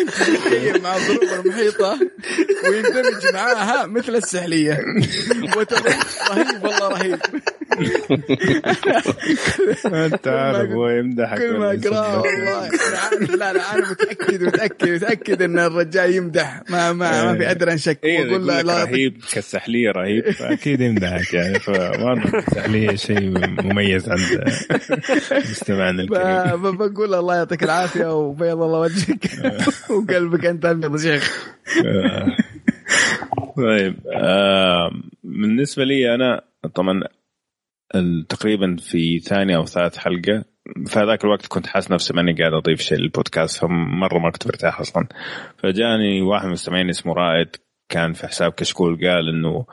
انت تتكيف مع الظروف المحيطه ويندمج معاها مثل السحليه رهيب والله رهيب انت عارف هو يمدحك كل ما اقراه. والله لا لا أنا متاكد متاكد متاكد ان الرجال يمدح ما ما, ما في ادنى شك واقول له رهيب كالسحليه رهيب فاكيد يمدحك يعني فواضح السحليه شيء مميز عند مستمعنا الكريم بقول الله يعطيك العافية وبيض الله وجهك وقلبك أنت أبيض. يا شيخ. طيب آه بالنسبة لي أنا طبعا تقريبا في ثانية أو ثالث حلقة في هذاك الوقت كنت حاسس نفسي ماني قاعد أضيف شيء للبودكاست فمرة ما كنت مرتاح أصلا. فجاني واحد من المستمعين اسمه رائد كان في حساب كشكول قال إنه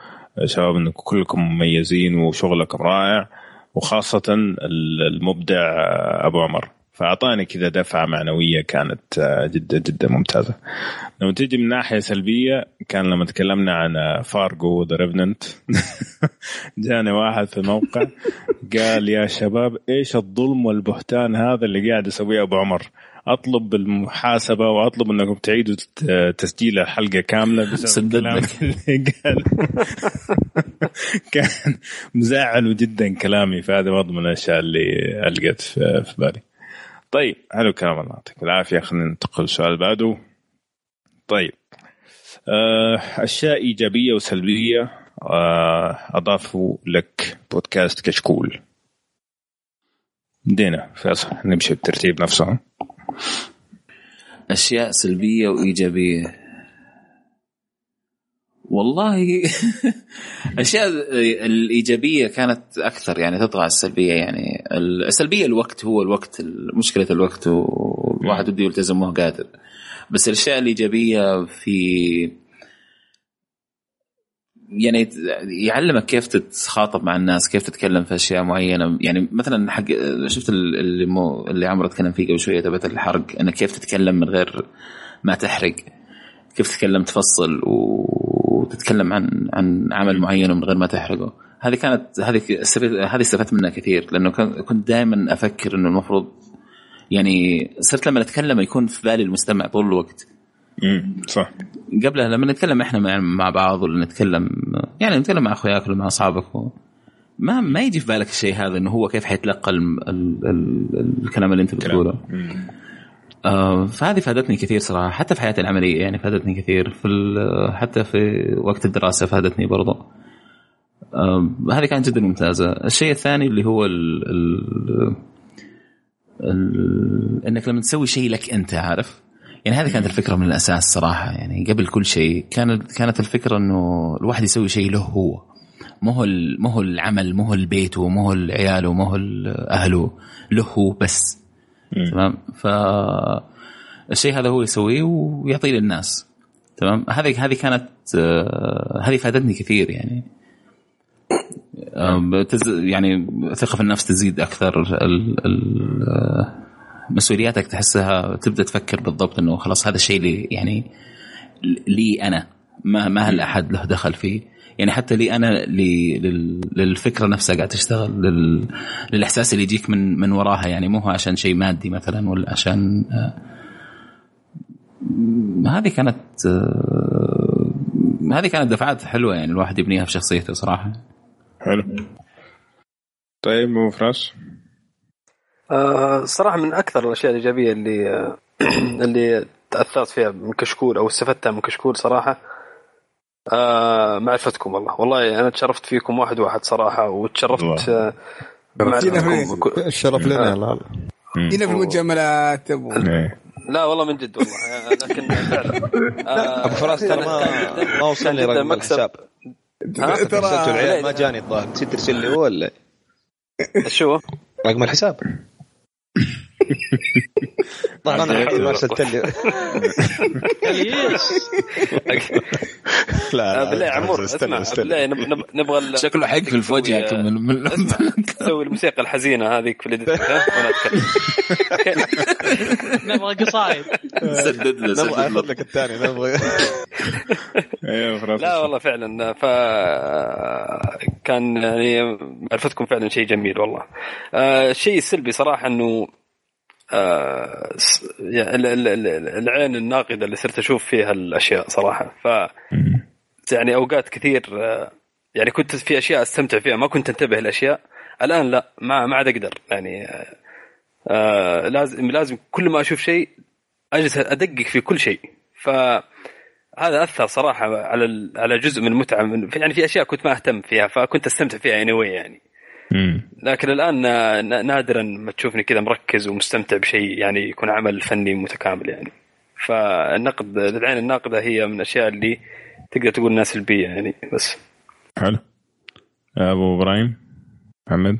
شباب إنكم كلكم مميزين وشغلكم رائع وخاصة ال- المبدع أبو عمر. فأعطاني كذا دفعة معنوية كانت آه، جدا جدا ممتازة. لما تيجي من ناحية سلبية كان لما تكلمنا عن فارجو ذا ريفننت جاني واحد في موقع قال يا شباب إيش الظلم والبهتان هذا اللي قاعد يسويه أبو عمر؟ أطلب بالمحاسبه وأطلب إنكم تعيدوا تسجيل الحلقة كاملة بسبب سدد الكلام لك. اللي قال. كان مزعل جدا كلامي فهذا برضه من الأشياء اللي ألقت في بالي. طيب. حلو الكلام الله يعطيك العافية. خلينا ننتقل للسؤال اللي بعده. طيب. آه، أشياء إيجابية وسلبية آه، أضافوا لك بودكاست كشكول. دينا فيصل نمشي بالترتيب نفسه. أشياء سلبية وإيجابية. والله أشياء الإيجابية كانت أكثر يعني تطغى على السلبية يعني. السلبية الوقت هو الوقت مشكلة الوقت والواحد بده يلتزم وهو قادر. بس الأشياء الإيجابية في يعني يعلمك كيف تتخاطب مع الناس كيف تتكلم في أشياء معينة. يعني مثلا حق شفت اللي مو اللي عمرو تكلم فيه قبل شوية تبعت الحرق إنك كيف تتكلم من غير ما تحرق. كيف تتكلم تفصل وتتكلم عن عن عمل معين من غير ما تحرقه. هذه كانت هذه هذه استفدت منها كثير لأنه كنت دائما أفكر إنه المفروض يعني صرت لما اتكلم يكون في بالي المستمع طول الوقت. امم صح. قبلها لما نتكلم إحنا مع بعض ولا نتكلم يعني نتكلم مع أخوياك ولا مع أصحابك و... ما ما يجي في بالك الشيء هذا إنه هو كيف حيتلقى ال... ال... ال... الكلام اللي أنت بتقوله. فهذه فادتني كثير صراحة حتى في حياتي العملية يعني فادتني كثير في. حتى في وقت الدراسة فادتني برضه آه هذه كانت جدا ممتازة. الشيء الثاني اللي هو ال... ال... ال... إنك لما تسوي شيء لك أنت عارف؟ يعني هذه كانت الفكرة من الأساس صراحة. يعني قبل كل شيء كانت كانت الفكرة إنه الواحد يسوي شيء له هو. مو هو مو هو العمل مو هو البيت مو هو عياله مو هو أهله. له هو بس. تمام؟ ف الشيء هذا هو يسويه ويعطيه للناس. تمام؟ هذه هذه كانت هذه فادتني كثير يعني. يعني الثقه في النفس تزيد أكثر. ال ال مسؤولياتك تحسها تبدأ تفكر بالضبط إنه خلاص هذا الشيء اللي يعني لي أنا ما ما هل أحد له دخل فيه. يعني حتى لي أنا لي لل- للفكرة نفسها قاعد تشتغل لل... للإحساس اللي يجيك من من وراها يعني مو هو عشان شيء مادي مثلا ولا عشان آه، هذه كانت آه، هذه كانت دفعات حلوة يعني الواحد يبنيها في شخصيته صراحة. حلو. طيب ابو فراس؟ آه، صراحة من أكثر الأشياء الإيجابية اللي آه، اللي تأثرت فيها من كشكول أو استفدتها من كشكول صراحة آه، معرفتكم والله. والله أنا تشرفت فيكم واحد واحد صراحة وتشرفت آه، بمعرفتكم كل- الشرف لنا آه. الله هنا في المجاملات أبو. لا والله من جد والله. آه، لكن فعلا آه، أبو فراس ترى ما ما وصلني رقم. الحساب. العيال ما جاني الظاهر نسيت ترسل لي هو ولا؟ شو؟ رقم الحساب. طبعا ما ارسلت لي لا آه، بالله يا عمور استنى، اسمع استنى. بالله نبغى شكله حيقفل في وجهك من من تسوي الموسيقى الحزينة هذيك في الإديت. ها؟ وأنا أتكلم. نبغى قصايد. سدد له نبغى سدد لك الثاني نبغى. فراس لا والله فعلا ف كان يعني معرفتكم فعلا شيء جميل والله. آه، الشيء السلبي صراحة إنه آه، يعني العين الناقدة اللي صرت أشوف فيها الأشياء صراحة. ف يعني أوقات كثير آه، يعني كنت في أشياء أستمتع فيها ما كنت أنتبه الاشياء الآن لا ما ما عاد أقدر. يعني آه، آه، لازم لازم كل ما أشوف شيء أجلس أدقق في كل شيء. ف هذا أثر صراحة على على جزء من المتعة من يعني في أشياء كنت ما أهتم فيها فكنت أستمتع فيها anyway يعني. لكن الآن نا- نا- نادرا ما تشوفني كذا مركز ومستمتع بشيء يعني يكون عمل فني متكامل يعني. فالنقد العين الناقدة هي من الأشياء اللي تقدر تقول انها سلبيه يعني بس. حلو. أبو إبراهيم محمد.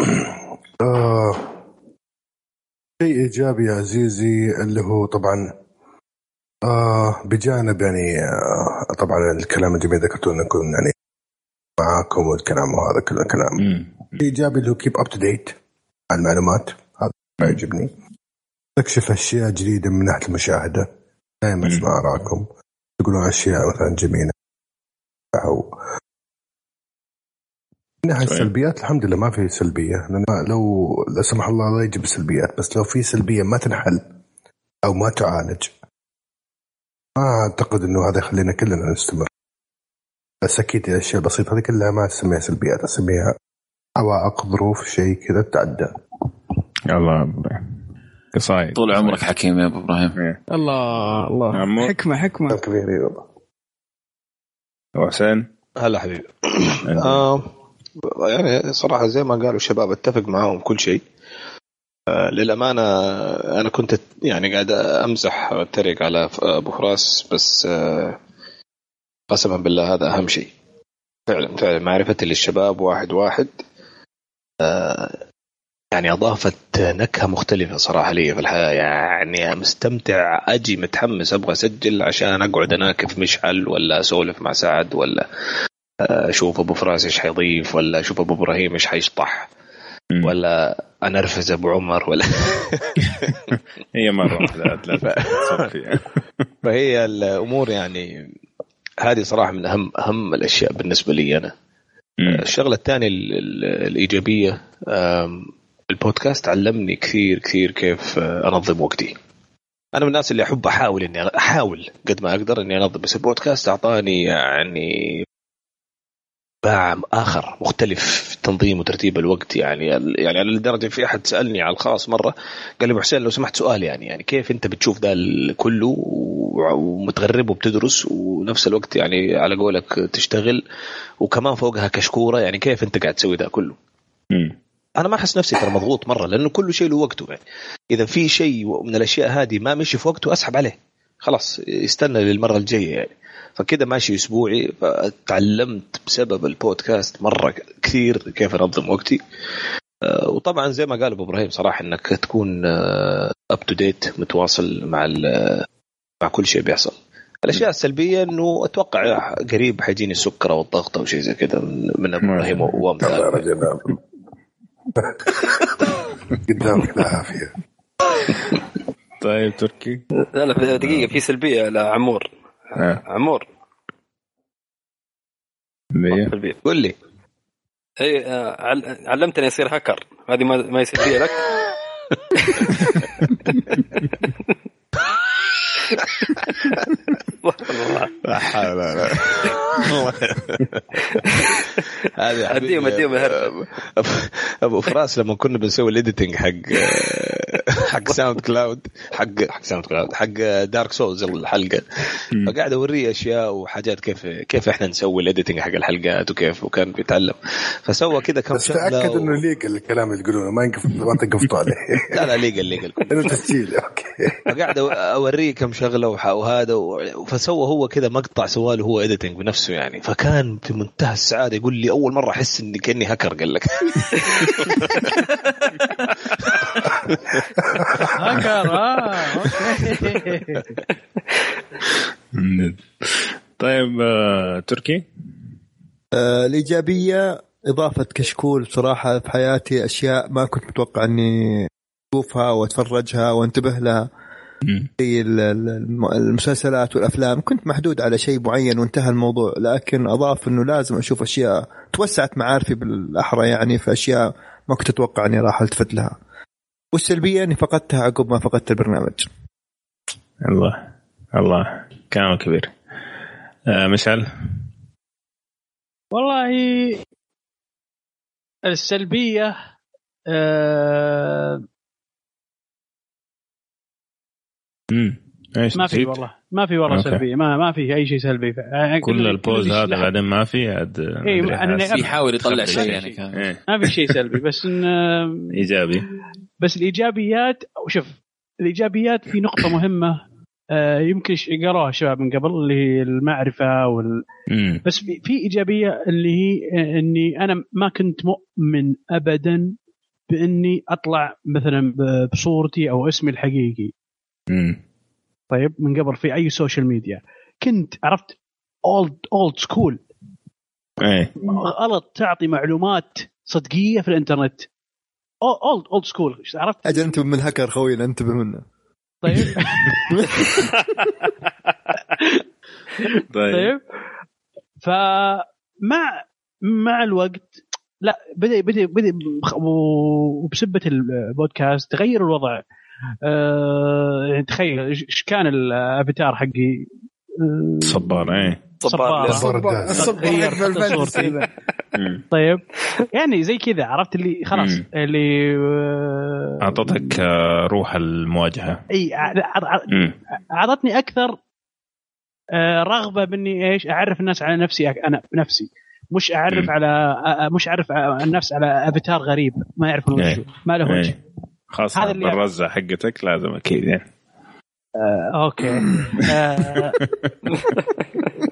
آه. شيء إيجابي يا عزيزي اللي هو طبعا آه بجانب يعني آه طبعا الكلام الجميل ذكرته إنه نكون يعني معاكم والكلام وهذا كله كلام. ايجابي اللي هو keep up to date على المعلومات. هذا يعجبني. تكشف أشياء جديدة من ناحية المشاهدة. دائما اسمع اراءكم تقولون أشياء مثلا جميلة. أو من ناحية السلبيات الحمد لله ما في سلبية. لأن لو لا سمح الله لا يجيب سلبيات بس لو في سلبية ما تنحل أو ما تعالج ما أعتقد إنه هذا يخلينا كلنا نستمر. بس أكيد الاشياء البسيطه هذه كلها ما أسميها سلبيات أسميها عوائق ظروف شيء كذا تعدى. الله قصايد. طول عمرك حكيم يا أبو إبراهيم. الله الله. عمو. حكمة حكمة. كبير اي والله وحسين هلا حبيبي. آه يعني صراحة زي ما قالوا الشباب أتفق معاهم كل شيء. آه للأمانة أنا كنت يعني قاعد أمزح واتريق على أبو فراس بس آه قسما بالله هذا أهم شيء. فعلا فعلا. معرفتي للشباب واحد واحد آه يعني أضافت نكهة مختلفة صراحة لي في الحياة. يعني مستمتع أجي متحمس أبغى أسجل عشان أقعد أناكف مشعل ولا أسولف مع سعد ولا أشوف أبو فراس إيش حيضيف ولا أشوف أبو إبراهيم إيش حيشطح ولا أنرفز أبو عمر ولا هي مرة واحدة فهي الأمور يعني هذه صراحة من اهم أهم الأشياء بالنسبة لي أنا. الشغلة الثانية ال- ال- الإيجابية البودكاست علمني كثير كثير كيف آه، أنظم وقتي. أنا من الناس اللي أحب أحاول إني أحاول قد ما أقدر إني أنظم بس البودكاست أعطاني يعني باع آخر مختلف في تنظيم وترتيب الوقت. يعني يعني على لدرجه في أحد سألني على الخاص مرة قال لي ابو حسين لو سمحت سؤال يعني يعني كيف أنت بتشوف ذا كله ومتغرب وبتدرس ونفس الوقت يعني على قولك تشتغل وكمان فوقها كشكورة؟ يعني كيف أنت قاعد تسوي ذا كله؟ أنا ما أحس نفسي ترى مضغوط مرة لأنه كل شيء له وقته. يعني إذا في شيء من الأشياء هذه ما مشي في وقته أسحب عليه. خلاص يستنى للمرة الجاية يعني. فكده ماشي أسبوعي فتعلمت بسبب البودكاست مرة كثير كيف أنظم وقتي. آه، وطبعا زي ما قال أبو إبراهيم صراحة إنك تكون up to date متواصل مع ال- مع كل شيء بيحصل. الأشياء السلبية إنه أتوقع قريب حيجيني السكر أو الضغط أو شيء زي كذا من من أبو إبراهيم وامثاله قدامك العافية. طيب تركي. لا لا دقيقة في سلبية لعمور. آه. عمور. قول لي. آه، اي علمتني أصير هاكر. هذه ما, ما يصير فيها لك. لا حول ولا الهرجة. أبو- أبو فراس لما كنا بنسوي ال editing حق حق ساوند كلاود حق حق ساوند كلاود حق دارك سولز الحلقة. فقاعد أوريه أشياء وحاجات كيف كيف إحنا نسوي ال editing حق الحلقات وكيف وكان بيتعلم. فسوى كذا كم بس شغله تأكد و- إنه legal الكلام اللي تقولونه ما ينقف ما تنقفطوا عليه. لا لا legal legal إنه تسجيل okay. فقاعد أوريه كم شغلة وهذا و- فسوى هو كذا مقطع سواه له هو editing بنفسه يعني. فكان في منتهى السعادة يقول لي أول مرة أحس إني كأني هاكر قال لك. هاكر آه أوكي. طيب آه، تركي؟ آه، الإيجابية إضافة كشكول بصراحة في حياتي أشياء ما كنت متوقع أني أشوفها وأتفرجها وأنتبه لها. زي ال- ال- الم- المسلسلات والأفلام. كنت محدود على شيء معين وانتهى الموضوع لكن أضاف أنه لازم أشوف أشياء توسعت معارفي بالأحرى يعني في أشياء ما كنت أتوقع أني راح ألتفت لها. والسلبية أني فقدتها عقب ما فقدت البرنامج. الله الله. كلام كبير. آه، مشعل؟ والله السلبية آه امم إيش ما في؟ والله ما في والله okay. سلبية ما ما في أي شيء سلبي يعني كل ال pause هذا لا. بعدين ما في عاد إيه، حاسس. يحاول يطلع. شيء يعني كان إيه. ما في شيء سلبي بس إن إيجابي بس الإيجابيات شوف الإيجابيات في نقطة مهمة آه، يمكن ش- قروها الشباب من قبل اللي هي المعرفة وال... بس في, في إيجابية اللي هي آه، إني أنا ما كنت مؤمن ابدا بإني أطلع مثلا ب- بصورتي أو اسمي الحقيقي طيب من قبل في أي social media كنت عرفت old old school إيه. غلط تعطي معلومات صدقية في الإنترنت. old old school عرفت؟ أجل انتبه من الهكر خوينا أنتبه منه. طيب. طيب. طيب. فمع مع الوقت لا بدا بدا بدأ وبسبة البودكاست تغير الوضع. يعني تخيل إيش إيش كان الأفاتار حقي؟ آه، صبار إيه. صورتي. ذا. مم. طيب. يعني زي كذا عرفت اللي خلاص. اللي آه، أعطتك آه، روح المواجهة. إي ع- ع- أعطتني أكثر رغبة بإني إيش؟ أعرف الناس على نفسي أنا بنفسي مش أعرف. على مش أعرف على النفس على أفاتار غريب ما يعرفون إيه. ما له وجه. إيه. خاصة اللي- بالرزة حقتك لازم أكيد يعني آه، أوكي آه،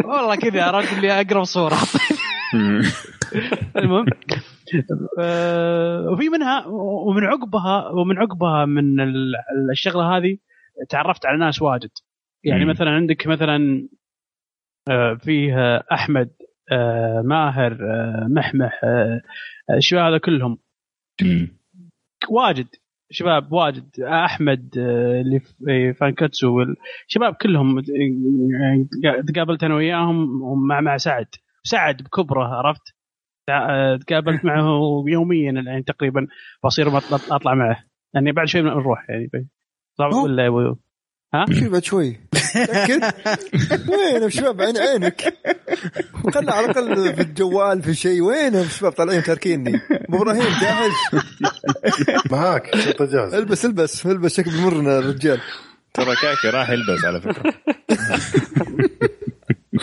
والله كذا عرفت اللي أقرب صورة مم. المهم آه، وفي منها ومن عقبها ومن عقبها من ال- الشغلة هذه تعرفت على ناس واجد يعني مم. مثلا عندك مثلا آه، فيه أحمد آه، ماهر آه، محمح آه، الشباب هذا كلهم مم. واجد شباب واجد أحمد آه، اللي في فانكاتسو الشباب كلهم آه، تقابلت أنا وياهم ومع مع سعد. سعد بكبره عرفت؟ تع- تقابلت معه يوميا الآن تقريبا بصير اطلع معه. يعني بعد شوي نروح يعني. ولا ها؟ شوي بعد شوي. تأكد؟ وين يا شباب عين عينك. خلى على الأقل في الجوال في شيء. وين يا شباب طالعين تاركيني أبو إبراهيم جاهز؟ معاك جاهز البس البس. البس شكل بمرنا الرجال. ترى كاكي راح يلبس على فكرة.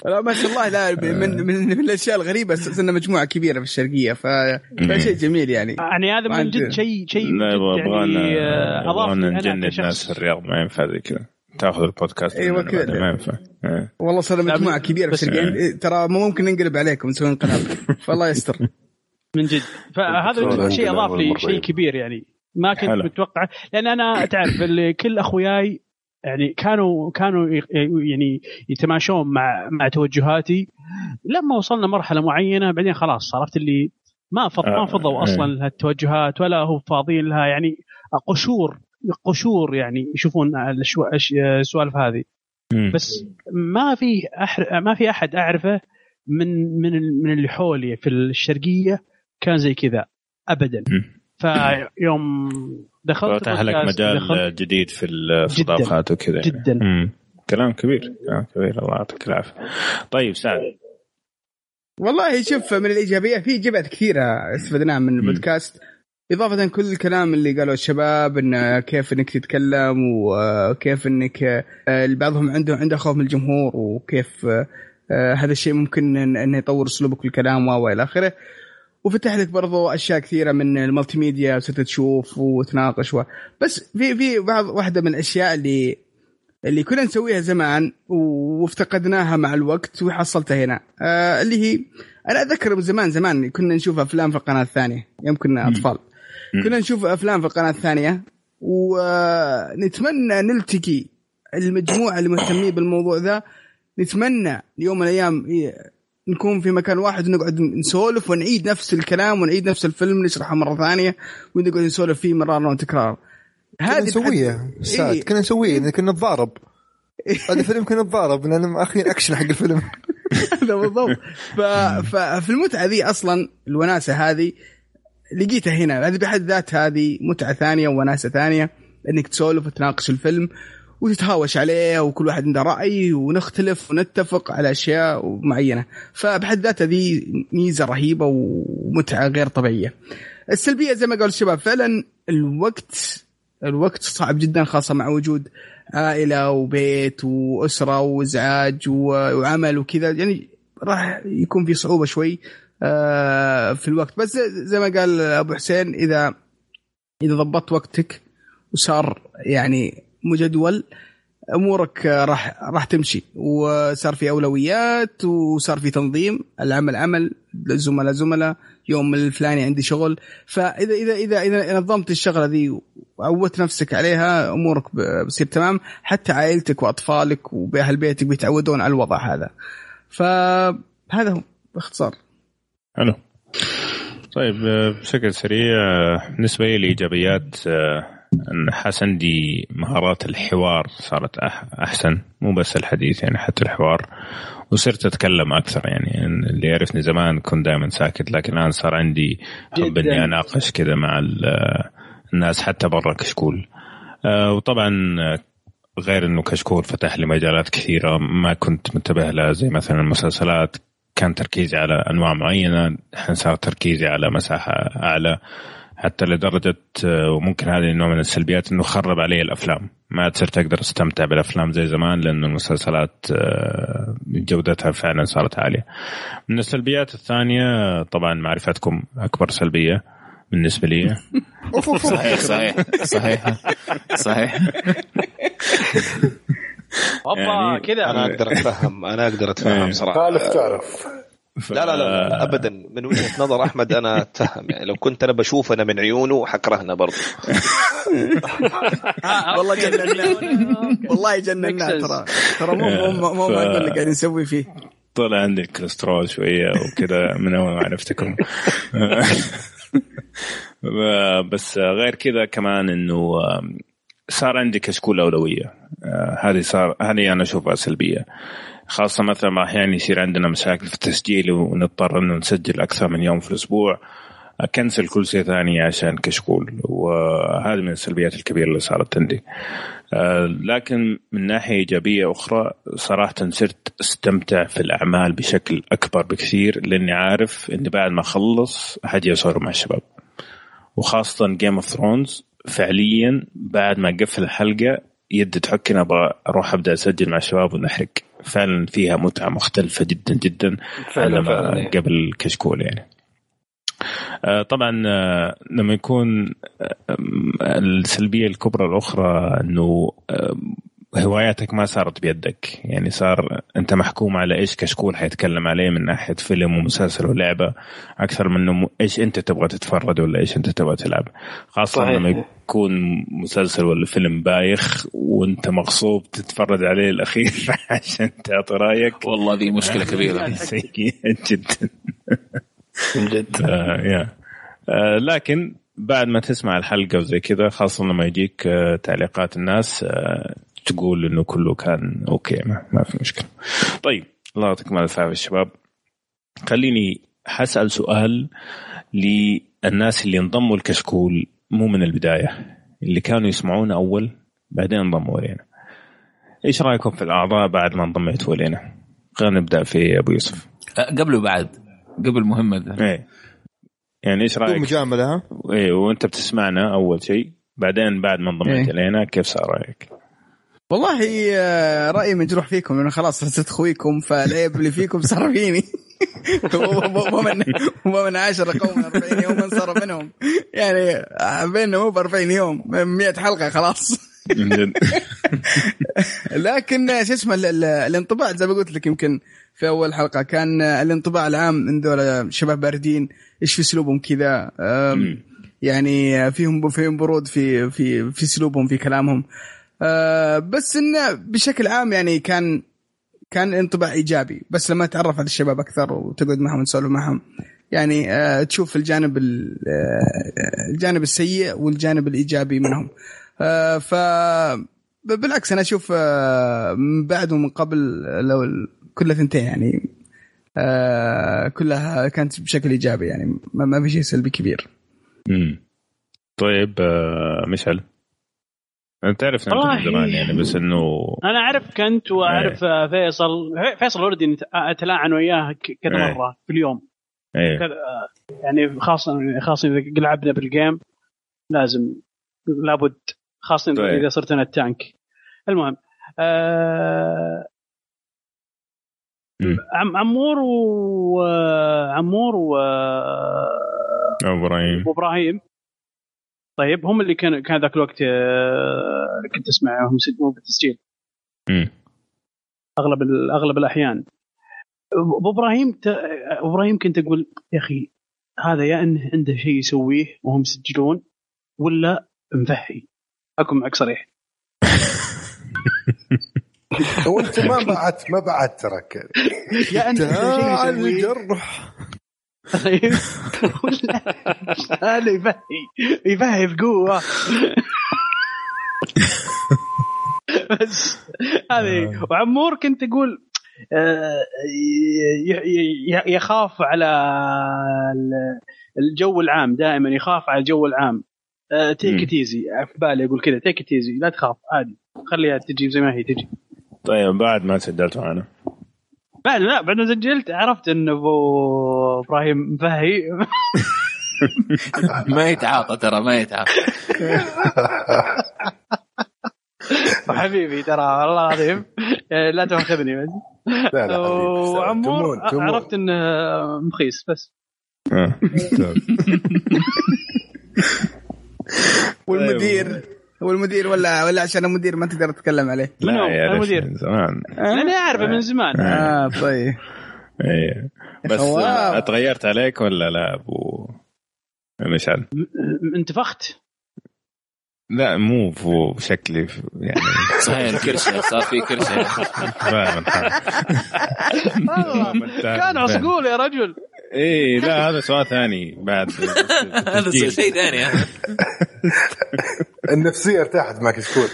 لا ما شاء الله لا من من, من الأشياء الغريبة. صرنا مجموعة كبيرة في الشرقية ف- فشيء جميل يعني. يعني هذا من جد شيء شيء يعني يبغانا آه، نجند أنا كشخص. ناس في الرياض ما ينفع زي كذا. تاخذ البودكاست مننا كذا. ما ينفع إيه. والله صرنا لا، مجموعة بس- كبيرة في بس- الشرقيه إيه، ترى مو ممكن ننقلب عليكم نسوي انقلاب فالله يستر. من جد. فهذا شيء أضاف لي شيء كبير يعني. ما كنت حلو. متوقع. لأن أنا تعرف اللي كل أخوياي يعني كانوا كانوا يعني يتماشون مع مع توجهاتي. لما وصلنا مرحلة معينة بعدين خلاص عرفت اللي ما فض ما آه، فضوا إيه. أصلا لهالتوجهات ولا هو فاضيين لها. يعني قشور قشور يعني يشوفون السوالف هذه. مم. بس ما في أحر... ما في أحد أعرفه من من ال- من اللي حولي في الشرقية كان زي كذا ابدا. فيوم دخلت فتح لك مجال دخلت- جديد في الصداقات وكذا يعني. جدا. مم. كلام كبير كلام كبير. الله يعطيك العافية. طيب سعد. والله شوف من الايجابيات في ايجابيات كثيرة استفدناها من البودكاست. إضافة كل الكلام اللي قالوا الشباب إن كيف إنك تتكلم وكيف إنك آه، بعضهم عنده عنده خوف من الجمهور وكيف آه، هذا الشيء ممكن انه يطور أسلوبك في الكلام و إلى آخره. وفتح لك برضو أشياء كثيرة من المالتي ميديا وصرت تشوف وتناقش و... بس في في بعض واحدة من الأشياء اللي اللي كنا نسويها زمان وافتقدناها مع الوقت وحصلتها هنا آه اللي هي أنا أتذكر من زمان زمان كنا نشوف أفلام في القناة الثانية يوم كنا أطفال. كنا نشوف أفلام في القناة الثانية ونتمنى نلتقي المجموعة اللي مهتمين بالموضوع ذا. نتمنى يوم من الأيام نكون في مكان واحد ونقعد نسولف ونعيد نفس الكلام ونعيد نفس الفيلم نشرحه مرة ثانية ونقعد نسولف فيه مرارا وتكرارا كنا نسويه بحد- سعد إيه. كنا نسويه كنا نتضارب. هذا الفيلم كنا نتضارب لأن اخذين اكشن حق الفيلم. هذا بالضبط. ففي المتعة ذي أصلا الوناسة هذه لقيتها هنا. هذه بحد ذات هذه متعة ثانية ووناسه ثانية إنك تسولف وتناقش الفيلم وتتهاوش عليه وكل واحد عنده رأي ونختلف ونتفق على أشياء معينة. فبحد ذاتها ذي ميزة رهيبة ومتعة غير طبيعية. السلبية زي ما قال الشباب فعلا الوقت الوقت صعب جدا خاصة مع وجود عائلة وبيت وأسرة وازعاج وعمل وكذا. يعني راح يكون في صعوبة شوي. في الوقت. بس زي- ما قال أبو حسين إذا إذا ضبطت وقتك وصار يعني مجدول أمورك آه، راح راح تمشي. وصار في أولويات وصار في تنظيم العمل عمل الزملاء زملاء يوم الفلاني عندي شغل. فإذا إذا إذا إذا نظمت الشغلة ذي وعودت نفسك عليها أمورك بتصير تمام. حتى عائلتك وأطفالك وبأهل بيتك بيتعودون على الوضع هذا. فهذا هو باختصار. حلو. طيب آه، بشكل سريع آه، بالنسبة لي الإيجابيات آه، أن حاس عندي مهارات الحوار صارت أح- أحسن مو بس الحديث يعني حتى الحوار. وصرت أتكلم أكثر يعني اللي يعرفني زمان كنت دائما ساكت لكن الآن صار عندي حب. إني أناقش كذا مع ال- الناس حتى برا كشكول. وطبعا غير إنه كشكول فتح لي مجالات كثيرة ما كنت منتبه لها زي مثلا المسلسلات. كان تركيزي على أنواع معينة الحين صار تركيزي على مساحة أعلى حتى لدرجة آه، وممكن هذه نوع من السلبيات إنه خرب علي الأفلام. ما عاد صرت أقدر أستمتع بالأفلام زي زمان لأنه المسلسلات آه، جودتها فعلا صارت عالية. من السلبيات الثانية طبعا معرفتكم أكبر سلبية بالنسبة لي. صحيح صحيح صحيح صحيح. اوبا كذا. أنا أقدر أتفهم أنا أقدر أتفهم صراحة. تعرف. تعرف لا لا لا, لا ابدا. من وجهة نظر أحمد أنا أتفهم. يعني لو كنت أنا بشوف أنا من عيونه حكرهنا برضه والله جننا والله جننا ترى. ترى مو مو مو اللي قاعد نسوي فيه. طلع عندي كوليسترول شوية وكذا من أول ما عرفتكم. بس غير كذا كمان إنه صار عندي كشكول أولوية. هذه صار هذه أنا أشوفها سلبية. خاصة مثلا أحيانا يصير عندنا مشاكل في التسجيل ونضطر إنه نسجل أكثر من يوم في الأسبوع. أكنسل كل شيء ثاني عشان كشكول. وهذه من السلبيات الكبيرة اللي صارت عندي. لكن من ناحية إيجابية أخرى صراحة صرت أستمتع في الأعمال بشكل أكبر بكثير لأني عارف إني بعد ما أخلص حاجي اصور مع الشباب. وخاصه جيم اوف ثرونز فعليا بعد ما اقفل الحلقة يد تحكني أبغى أروح أبدأ أسجل مع الشباب ونحرق فعلا فيها متعة مختلفة جدا جدا فعلا فعلا. قبل كشكول يعني طبعا لما يكون السلبية الكبرى الأخرى إنه هواياتك ما صارت بيدك. يعني صار أنت محكوم على إيش كشكول حيتكلم عليه من ناحية فيلم ومسلسل ولعبة. أكثر من إنه إيش أنت تبغى تتفرج ولا إيش أنت تبغى تلعب. خاصة صحيح. لما يكون مسلسل ولا فيلم بايخ وأنت مغصوب تتفرج عليه الأخير عشان تعطي رأيك. والله ذي مشكلة كبيرة. سيئة جدا. من جد. آه يا. آه لكن بعد ما تسمع الحلقة وزي كذا خاصة لما يجيك آه تعليقات الناس تقول إنه كله كان أوكي ما, ما في مشكلة. طيب الله يعطيكم ألف عافية الشباب خليني حسأل سؤال للناس اللي انضموا الكشكول مو من البداية اللي كانوا يسمعونا أول بعدين انضموا إلينا. إيش رأيكم في الأعضاء بعد ما انضميتوا إلينا؟ خلينا نبدأ في أبو يوسف. أه، قبل وبعد قبل مهمة ده. إيه. يعني إيش رأيك؟ مجاملة ها؟ إيه وأنت بتسمعنا أول شيء بعدين بعد ما انضميت إيه. إلينا كيف صار رأيك؟ والله آه، رأيي مجروح فيكم لأنه خلاص صرت اخويكم فالعيب اللي فيكم صار فيني. ومن ومن عاشر قوم 40 يوما صار منهم. يعني آه، بيننا مو ب 40 يوم 100 حلقة خلاص. لكن شو اسمه ال- ال- الانطباع زي ما قلت لك يمكن في أول حلقة كان الانطباع العام من ذولا شباب باردين إيش في اسلوبهم كذا؟ يعني فيهم فيهم برود في في في اسلوبهم في كلامهم. أه، بس إنه بشكل عام يعني كان كان انطباع إيجابي. بس لما تعرف على الشباب أكثر وتقعد معهم وتسولف معهم يعني أه، تشوف الجانب ال- أه، الجانب السيء والجانب الإيجابي منهم. ف بالعكس أنا أشوف آه، من بعد ومن قبل لو كلها ثنتين يعني آه، كلها كانت بشكل إيجابي يعني ما في شيء سلبي كبير. مم. طيب آه، مشعل. انت تعرف انت والله زمان يعني بس إنه أنا اعرفك انت وأعرف آه، فيصل فيصل already أتلاعن وياه كذا إيه. مرة في اليوم إيه كذا آه، يعني خاصة خاصة إذا لعبنا بال game لازم لابد خاصة طيب. إذا صرت أنا ال tank المهم آه. عم عمور وعمور و أبراهيم وابراهيم طيب هم اللي كان كان ذاك الوقت آه، كنت اسمعهم مو بالتسجيل. أغلب أغلب الأحيان. أبو إبراهيم ت... أبو إبراهيم كنت أقول يا أخي هذا يا إنه عنده شيء يسويه وهم يسجلون ولا مفهي؟ أكون معك صريح. وانت ما بعت ما بعت ترك يا انت عنده شيء يسويه. ولا هذا يفهي يفهي بقوة. بس هذه وعمور كنت أقول آه، ي- ي- ي- يخاف على ال- الجو العام دائما يخاف على الجو العام. تيك. تيزي في بالي أقول كذا تيك تيزي لا تخاف عادي. خليها تجي زي ما هي تجي. طيب بعد ما سجلت معنا. بعد لا بعد ما سجلت عرفت إن أبو إبراهيم مفهي ما يتعاطى ترى ما يتعاطى حبيبي ترى والله العظيم يعني لا تاخذني بس لا لا. وعمور تمون. عرفت انه مخيس بس آه. والمدير والمدير ولا ولا عشان المدير ما تقدر تتكلم عليه. لا يا المدير. من زمان. لاني اعرفه من زمان. آه. طيب. إيه. بس. أتغيرت عليك ولا لا أبو مشعل؟ انتفخت؟ لا مو فو بشكلي يعني صحيح الكرشه صار في كرشه فاهم كان عصقول يا رجل. إيه لا هذا سؤال ثاني بعد. هذا شيء ثاني. ها. النفسية ارتاحت معك كشكول.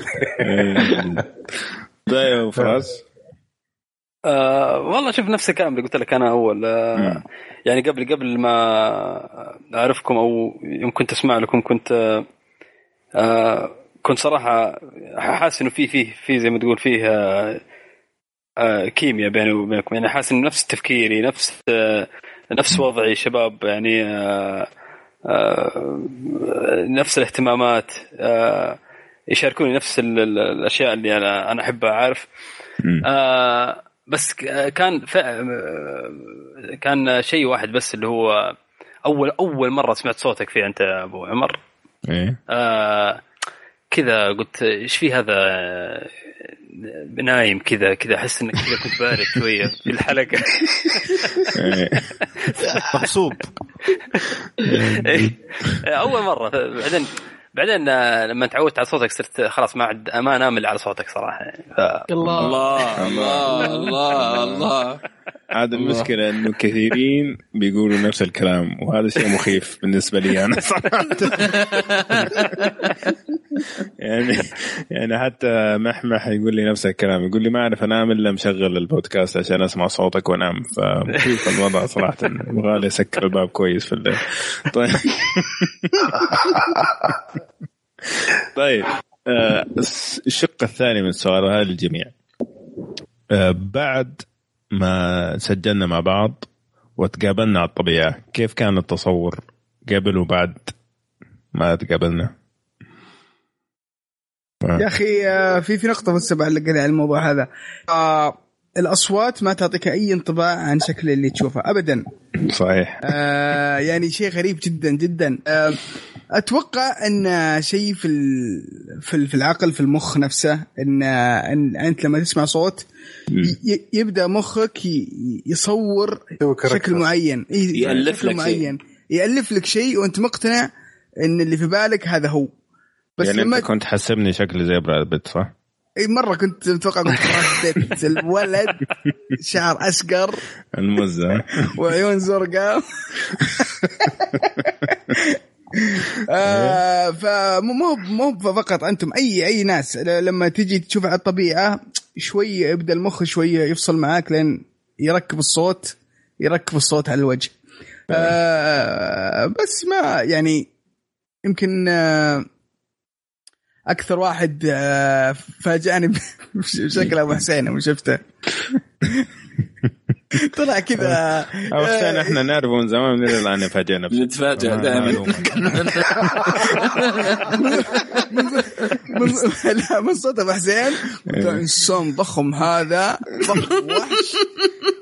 طيب فراس؟ آه والله شوف نفس الكلام اللي قلت لك أنا أول. آه يعني قبل قبل ما أعرفكم أو يوم كنت أسمع لكم كنت آه كنت صراحة حاسس إنه في في في زي ما تقول فيه آه آه كيمياء بيني وبينكم. يعني حاسس إنه نفس تفكيري نفس آه نفس وضعي شباب يعني آه آه نفس الاهتمامات آه يشاركوني نفس ال- ال- الأشياء اللي أنا أنا أحبها عارف؟ آه بس كان. كان شيء واحد بس اللي هو اول أول مرة سمعت صوتك فيه أنت يا أبو عمر. إيه. آه كذا قلت إيش في هذا نايم كذا كذا أحس إنك كذا كنت بارد شوية في الحلقة. مغصوب إيه. أول مرة. بعدين بعدين آه، لما تعودت على صوتك صرت خلاص ما عاد ما انام الا على صوتك صراحة. يعني ف... الله. الله الله الله. عاد المشكلة إنه كثيرين بيقولوا نفس الكلام وهذا شيء مخيف بالنسبة لي أنا صراحة. يعني يعني حتى محمح يقول لي نفس الكلام يقول لي ما أعرف أنام إلا مشغل البودكاست عشان أسمع صوتك وأنام فمخيف الوضع صراحة يبغى لي أسكر الباب كويس في الليل. طيب. طيب آه، الشق الثاني من السؤال هذا للجميع. آه، بعد ما سجلنا مع بعض وتقابلنا على الطبيعة. كيف كان التصور قبل وبعد ما تقابلنا؟ يا أخي آه، في في نقطة بس بعلق على الموضوع هذا. آه الأصوات ما تعطيك أي انطباع عن شكل اللي تشوفه ابدا. صحيح. آه يعني شيء غريب جدا جدا. آه أتوقع أن شيء في ال- في في العقل في المخ نفسه أن أن أنت لما تسمع صوت يبدأ مخك يصور شكل معين. ي- يألف شكل لك شيء. معين. يألف لك شيء وأنت مقتنع أن اللي في بالك هذا هو. بس يعني لما انت كنت حسبني شكلي زي براد بيت صح؟ إي مرة كنت متوقع كنت الولد شعر اشقر المزة. وعيون زرقاء. آه فمو مو فقط أنتم أي أي ناس لما تجي تشوف على الطبيعة شوية يبدأ المخ شوية يفصل معاك لين يركب الصوت يركب الصوت على الوجه. آه بس ما يعني يمكن آه أكثر واحد آه فاجأني بشكل أبو حسين لما شفته. طلع كذا. أو حسين إحنا نعرفه من زمان من الآن يفاجئنا نتفاجئ دائما. من لا من ابو حسين. إنسان ضخم هذا ضخم وحش.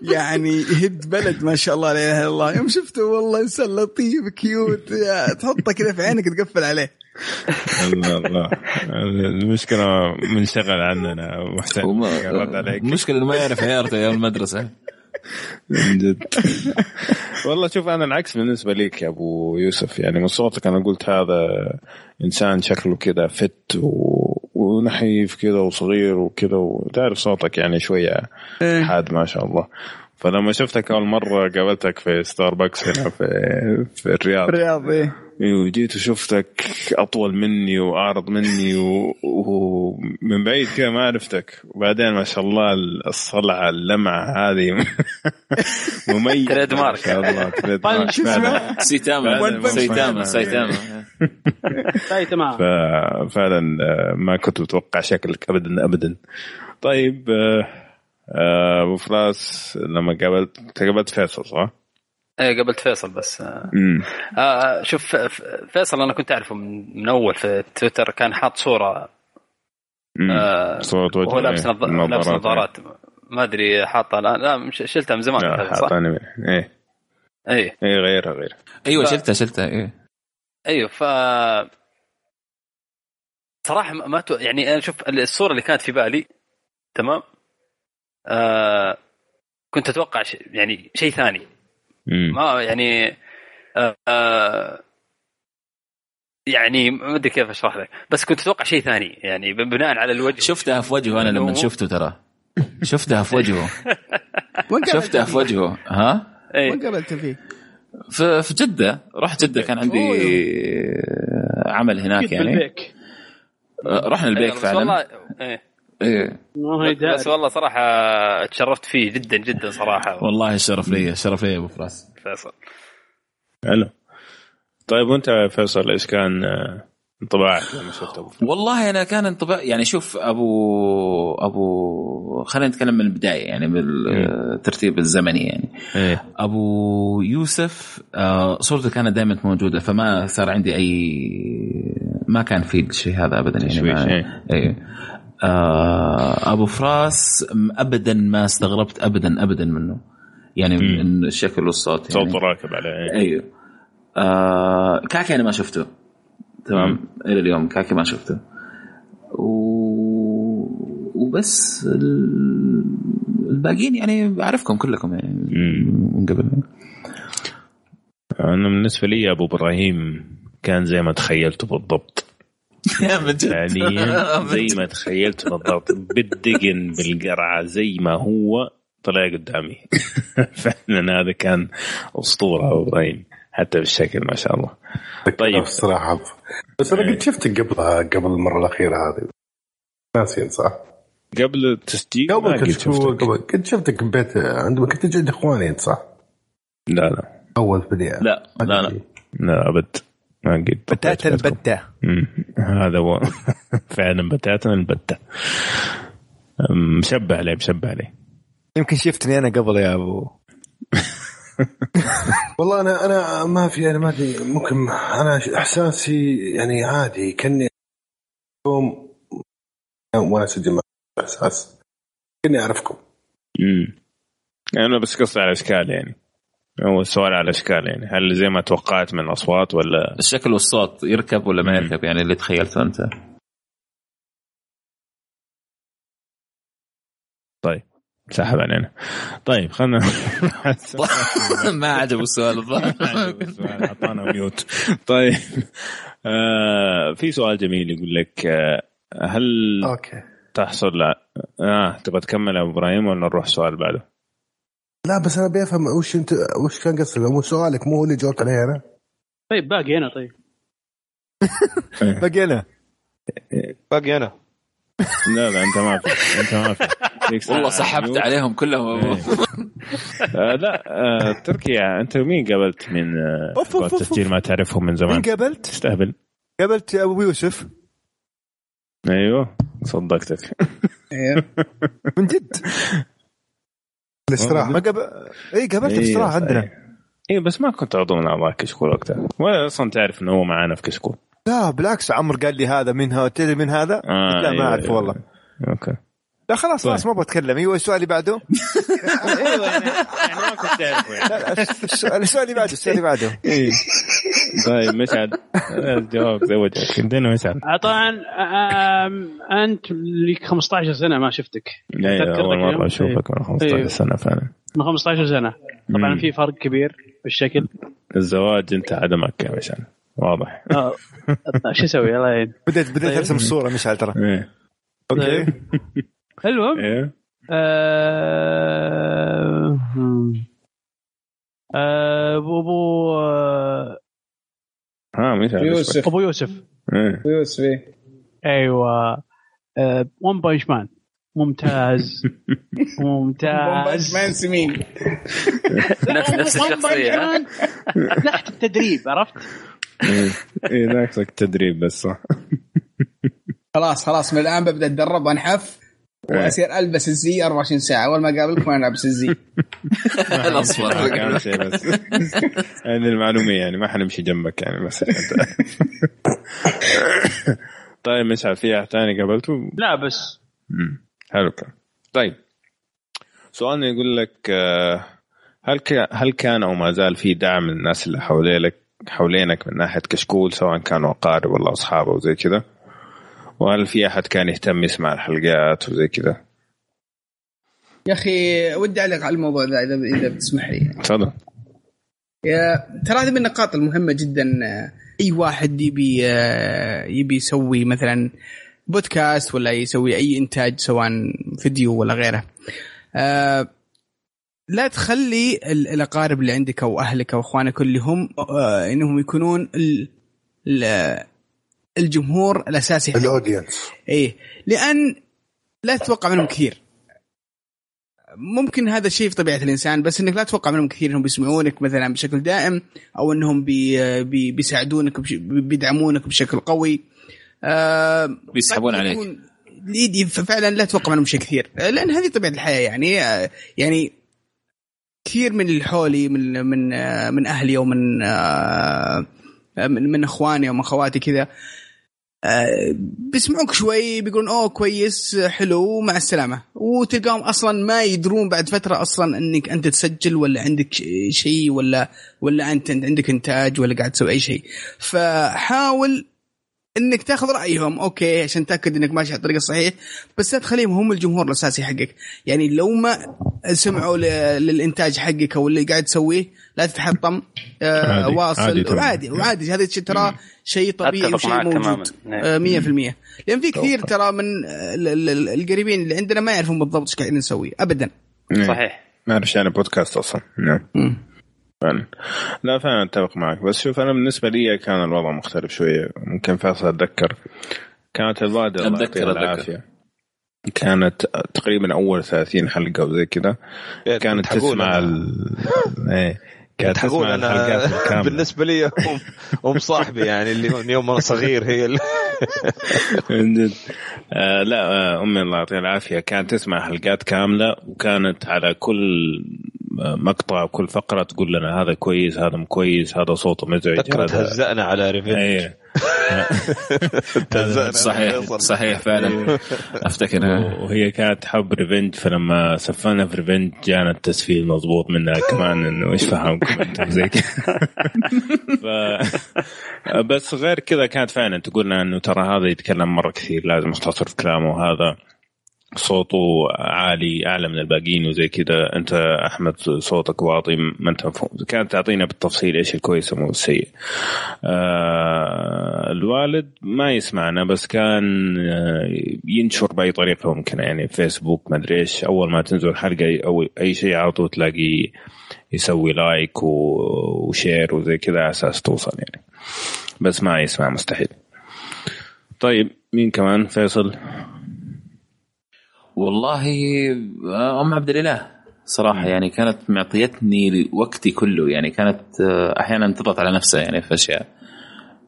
يعني يهد بلد ما شاء الله لا إله إلا الله. يوم شفته والله إنسان لطيف كيوت تحطه كذا في عينك تقفل عليه. الله الله. المشكلة منشغل عننا أبو حسين. رد عليك. المشكلة إنه ما يعرف عيارته أيام المدرسة. من جد. والله شوف أنا العكس بالنسبة ليك يا أبو يوسف. يعني من صوتك أنا قلت هذا إنسان شكله كذا فت و... ونحيف كذا وصغير وكذا وتعرف صوتك يعني شوية حاد ما شاء الله. فلما شفتك أول مرة قابلتك في ستاربكس هنا في في الرياض. الرياض إيه. أيوه وجيت وشفتك أطول مني وأعرض مني ومن بعيد كذا ما عرفتك. وبعدين ما شاء الله الصلعة اللمعة هذه مميز تريد مارك. ما شاء الله تريد مارك فعلا. سيتاما فعلاً سيتاما ما- سيتاما. تمام ففعلا آه، ما كنت متوقع شكلك ابدا ابدا. طيب آه، أبو فراس لما قابلت قابلت فيصل صح؟ إيه قبلت فيصل بس آه. امم آه شوف فيصل أنا كنت أعرفه من, من أول في تويتر كان حاط صورة آه صوت وجهه وهو لابس إيه، نظ- لابس نظارات. ما أدري حاطها الآن. لا شلتها من زمان لا صح؟ حاطاني إيه. إيه. إيه غيرها غيرها. أيوه ف- شلتها شلتها إيه. أيوه ف صراحة ما ما تو... يعني أنا شوف الصورة اللي كانت في بالي تمام؟ آه كنت أتوقع ش... يعني شيء ثاني. مم. ما يعني آه آه يعني ما أدري كيف أشرح لك بس كنت أتوقع شيء ثاني. يعني بناء على الوجه. شفتها في وجهه أنا لما شفته ترى. شفتها في وجهه. شفتها في وجهه. ها؟ إيه. وين قابلت فيه؟ في في جدة. رحت جدة. كان عندي عمل هناك يعني. رحنا البيك بس فعلا. والله إيه. بس والله صراحة تشرفت فيه جدا جدا صراحة. والله الشرف لي الشرف لي أبو فراس. فيصل. حلو. طيب وأنت يا فيصل إيش كان آه، انطباعك لما شفت أبو والله أنا كان انطباع يعني شوف أبو أبو خلينا نتكلم من البداية يعني بالترتيب الزمني يعني. إيه. أبو يوسف آه، صورته كانت دائما موجودة فما صار عندي أي ما كان في الشيء هذا ابدا يعني ما إيه. آه، أبو فراس ابدا ما استغربت ابدا ابدا منه. يعني من الشكل والصوت يعني. صوته راكب عليه. أيوه. آه كاكي أنا ما شفته. تمام؟ مم. إلى اليوم كاكي ما شفته. و... وبس ال- الباقيين يعني أعرفكم كلكم يعني من قبل. أنا بالنسبة لي أبو إبراهيم كان زي ما تخيلته بالضبط. فعليا زي ما تخيلت بالضبط بالدقن بالقرعة زي ما هو طلع قدامي. فعلا هذا كان أسطورة إبراهيم حتى بالشكل ما شاء الله. طيب. الصراحة. بس أنا قد شفتك قبلها قبل المرة الأخيرة هذه. ناسين صح؟ قبل التسجيل؟ قبل كشكول شفتك. قبل كنت شفتك ببيت عندما كنت تجي عند إخواني أنت صح؟ لا لا. أول بدايه لا لا لا. لا أبد. بتاتا البتة. مم. هذا هو. فعلا بتاتا البتة. مشبه عليه مشبه عليه. يمكن شفتني أنا قبل يا أبو. والله أنا أنا ما في أنا ما أدري ممكن أنا إحساسي يعني عادي كأني يوم وأنا اسجل مع إحساس كأني أعرفكم. امم أنا بس قصدي على الاشكال يعني. هو السؤال على الاشكال يعني. هل زي ما توقعت من الاصوات ولا؟ الشكل والصوت يركب ولا ما يركب؟ يعني اللي تخيلته أنت. طيب سحب علينا. طيب خلنا ما عجبه السؤال الظاهر. أعطانا ميوت طيب آه في سؤال جميل يقول لك آه هل أوكي. تحصل لا آه تبغى تكمل يا ابو إبراهيم ولا نروح سؤال بعده؟ لا بس أنا بفهم وش أنت وش كان قصدك؟ مو سؤالك مو هو اللي جاوبت عليه أنا؟ طيب باقي أنا طيب. باقي أنا. باقي أنا. لا لا أنت ما في أنت ما في. والله سحبت. عليهم كلهم. إيه. آه لا آه تركيا أنت مين قابلت من آه التسجيل ما تعرفهم من زمان؟ مين قابلت؟ تستهبل. قابلت أبو يوسف. أيوه صدقتك. من جد. الاستراحة. ما قابل اي قابلت في الاستراحة عندنا. اي بس ما كنت عضو من أعضاء كشكول وقتها. ولا أصلا تعرف إنه هو معانا في كشكول. لا بالعكس عمر قال لي هذا منها تدري من هذا؟ آه لا ما أيوة، أعرف. والله. okay. لا خلاص خلاص ما أبغى اتكلم أيوه السؤال اللي بعده؟ أيوه يعني ما كنت تعرفه يعني. لا، لا، السؤال اللي بعده السؤال اللي بعده. إيه. طيب مسعد. الجواب زوجك عندنا مسعد. آه، طبعا أنت لك 15 سنة ما شفتك. أيوه تذكر أول مرة؟ أشوفك من 15 إيه. سنة فعلا. من 15 سنة. طبعا. في فرق كبير في الشكل. الزواج أنت عدمك يا مسعد. واضح. آه، شو أسوي الله يعين بديت بديت أرسم الصورة مشعل ترى. أوكي. المهم إيه آه،. آه، ابو أبو آه، ها مسعد يوسف. أبو يوسف إيه. يوسف إيه. أيوه ون بانش مان ممتاز ممتاز مان سمين نفس؟ Man تحت التدريب عرفت؟ إيه إيه ناقصك تدريب بس صح خلاص خلاص من الآن ببدأ أتدرب وأنحف واصير البس الزي 24 ساعة. أول ما أقابلك ما البس الزي الأصفر. بس. هذه المعلوميه يعني ما حنمشي جنبك يعني بس. طيب مسعد في أحد ثاني قابلته؟ لا بس. حلو كان طيب. سؤالنا يقول لك آه، هل هل كان أو ما زال في دعم من الناس اللي حواليك حوالينك من ناحية كشكول سواء كانوا أقارب ولا أصحاب أو زي كذا؟ وهل في أحد كان يهتم يسمع الحلقات وزي كذا؟ يا أخي ودي أعلق على الموضوع ذا اذا إذا بتسمح لي. تفضل. يا ترى هذه من النقاط المهمة جدا. أي واحد يبي آه، يبي يسوي مثلا بودكاست ولا يسوي أي إنتاج سواء فيديو ولا غيره. آه، لا تخلي ال- الأقارب اللي عندك أو أهلك أو إخوانك اللي هم آه، إنهم يكونون الجمهور الأساسي. الأودينس. إيه. لأن لا تتوقع منهم كثير. ممكن هذا الشيء في طبيعة الإنسان بس إنك لا تتوقع منهم كثير إنهم بيسمعونك مثلا بشكل دائم أو إنهم بي بي بيساعدونك بش- بيدعمونك بشكل قوي. آه بيسحبون عليك. يكون- يدي فعلا لا تتوقع منهم شيء كثير. آه، لأن هذه طبيعة الحياة يعني آه، يعني كثير من اللي حولي من من من أهلي ومن من من إخواني ومن اخواتي كذا آه، بيسمعوك شوي بيقولون أوه كويس حلو مع السلامة. وتلقاهم أصلا ما يدرون بعد فترة أصلا إنك أنت تسجل ولا عندك شيء ولا ولا أنت عندك إنتاج ولا قاعد تسوي أي شيء. فحاول إنك تاخذ رأيهم. أوكي عشان تأكد إنك ماشي على الطريق الصحيح. بس لا تخليهم هم الجمهور الأساسي حقك. يعني لو ما سمعوا للإنتاج حقك أو اللي قاعد تسويه لا تتحطم. آه عادي، عادي واصل تمام. وعادي وعادي هذا الشيء ترى شيء طبيعي وشيء معك موجود. تماماً. نعم. آه، 100% لأن في كثير ترى من ال- ال- ال- القريبين اللي عندنا ما يعرفون بالضبط إيش قاعدين نسوي. ابدا. صحيح. ما اعرف يعني بودكاست أصلا. نعم. فعلا. لا فعلا أتفق معك. بس شوف أنا بالنسبة لي كان الوضع مختلف شوية. ممكن فيصل أتذكر. كانت الوالده الله أتذكر- يعطيها أتذكر. العافية. كانت تقريبا أول 30 حلقة وزي كذا. كانت كنت حقول تسمع. ال... تسمع أنا بالنسبة لي ام ام صاحبي يعني اللي من يوم أنا صغير هي اللي من جد آه لا آه أمي الله يعطيها العافية. كانت تسمع حلقات كاملة وكانت على كل مقطع كل فقرة تقول لنا هذا كويس هذا مو كويس هذا صوته مزعج هذا تهزأنا على Revenge إيه تهزأنا. صحيح صحيح فعلا. أفتكر. وهي كانت تحب Revenge فلما سفلنا في Revenge جانا التسفيل مضبوط منها كمان إنه إيش فهمكم أنتم زي كذا. ف... بس غير كذا كانت فعلا تقول لنا إنه ترى هذا يتكلم مرة كثير لازم أختصر في كلامه وهذا. صوته عالي أعلى من الباقيين وزي كذا. أنت أحمد صوتك واطي ما أنت مفهوم. كانت تعطينا بالتفصيل إيش الكويس ومو السيء. آه الوالد ما يسمعنا بس كان آه ينشر بأي طريقة ممكنة. يعني فيسبوك ما أدري إيش. أول ما تنزل حلقة أو أي شيء على طول تلاقيه يسوي like و share وزي كذا على أساس توصل يعني. بس ما يسمع مستحيل. طيب مين كمان؟ فيصل. والله آه، أم عبد الإله صراحة يعني كانت معطيتني وقتي كله. يعني كانت آه، أحيانا تضغط على نفسها يعني في أشياء.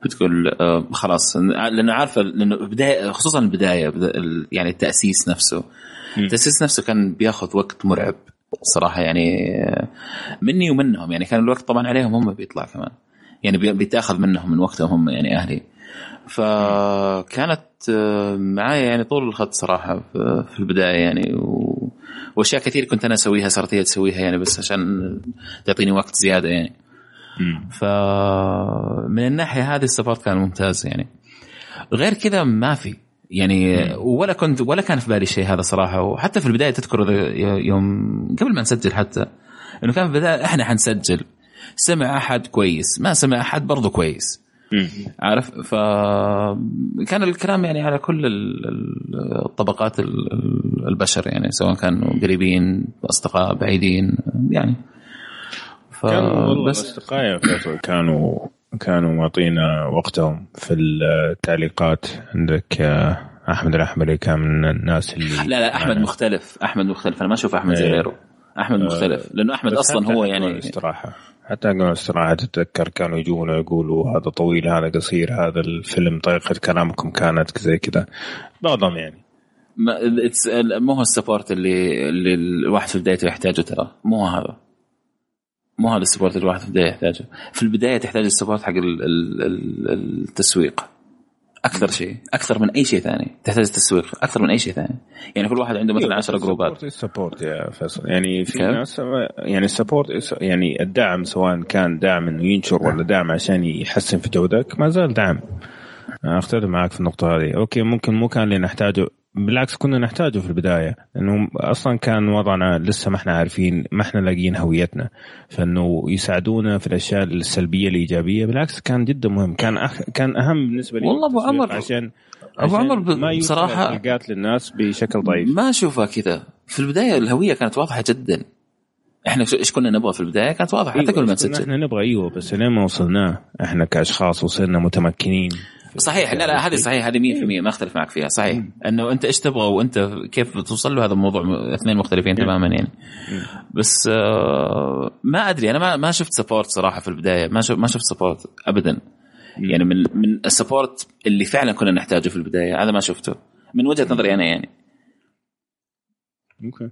بتقول آه، خلاص لأنه عارفة لأنه بداية خصوصا البداية بدا- ال- يعني التأسيس نفسه. التأسيس نفسه كان بياخذ وقت مرعب صراحة يعني مني ومنهم. يعني كان الوقت طبعا عليهم هم بيطلع كمان. يعني بي- بيتأخذ منهم من وقتهم هم يعني أهلي. فكانت آه، معايا يعني طول الخط صراحة في البداية يعني و... وأشياء كثير كنت أنا أسويها صارت هي تسويها يعني بس عشان تعطيني وقت زيادة يعني. فمن الناحية هذه ال support كان ممتاز يعني. غير كذا ما في يعني ولا كنت ولا كان في بالي شيء هذا صراحة. وحتى في البداية تذكر يوم قبل ما نسجل حتى إنه كان في البداية إحنا حنسجل. سمع أحد كويس ما سمع أحد برضه كويس. عارف؟ فكان الكلام يعني على كل ال- ال- الطبقات ال- ال- البشر يعني سواء كانوا قريبين أصدقاء بعيدين يعني. ف... كان والله بس فيصل كانوا كانوا معطينا وقتهم في التعليقات. عندك آه، أحمد الأحمري كان من الناس اللي لا لا أحمد. مختلف أحمد مختلف. أنا ما أشوف أحمد زي إيه. غيره. أحمد مختلف لأنه أحمد أصلا هو يعني الاستراحه حتى قبل الاستراحه تتذكر كانوا يجونا يقولوا هذا طويل هذا قصير هذا الفيلم طريقه كلامكم كانت زي كذا. بعضهم يعني. ما مو هو ال support اللي اللي الواحد في بدايته يحتاجه ترى. مو هذا. مو هذا ال support اللي الواحد في البداية يحتاجه. في البداية تحتاج ال support حق ال- ال- ال- التسويق. أكثر شيء أكثر من أي شيء ثاني. تحتاج التسويق أكثر من أي شيء ثاني. يعني كل واحد عنده مثلا 10 جروبات. ال support يا فيصل. يعني في؟ ناس يعني ال support يعني الدعم سواء كان دعم إنه ينشر ولا دعم عشان يحسن في جودتك ما زال دعم. أختلف معك في النقطة هذه، okay ممكن مو كان اللي نحتاجه بالعكس كنا نحتاجه في البداية لأنه أصلا كان وضعنا لسه ما إحنا عارفين ما إحنا لاقيين هويتنا. فإنه يساعدونا في الأشياء السلبية الإيجابية بالعكس كان جدا مهم. كان أخ... كان أهم بالنسبة لي والله أبو التسويق عمر- عشان أبو عشان عمر ب- ما يوصل بصراحة- الحلقات للناس بشكل ضعيف. ما أشوفها كذا. في البداية الهوية كانت واضحة جدا. إحنا إيش كنا نبغى في البداية؟ كانت واضحة. حتى أيوة، قبل ما نسجل. إحنا نبغى أيوه بس لين ما وصلناه؟ إحنا كأشخاص وصرنا متمكنين. صحيح. لا لا هذه صحيح هذه 100% ما أختلف معك فيها صحيح. إنه أنت إيش تبغى وأنت كيف توصل له هذا موضوع اثنين مختلفين تماما يعني. بس آه، ما أدري أنا ما ما شفت support صراحة في البداية. ما شفت ما شفت support ابدا. يعني من من ال support اللي فعلا كنا نحتاجه في البداية هذا ما شفته. من وجهة نظري أنا يعني. okay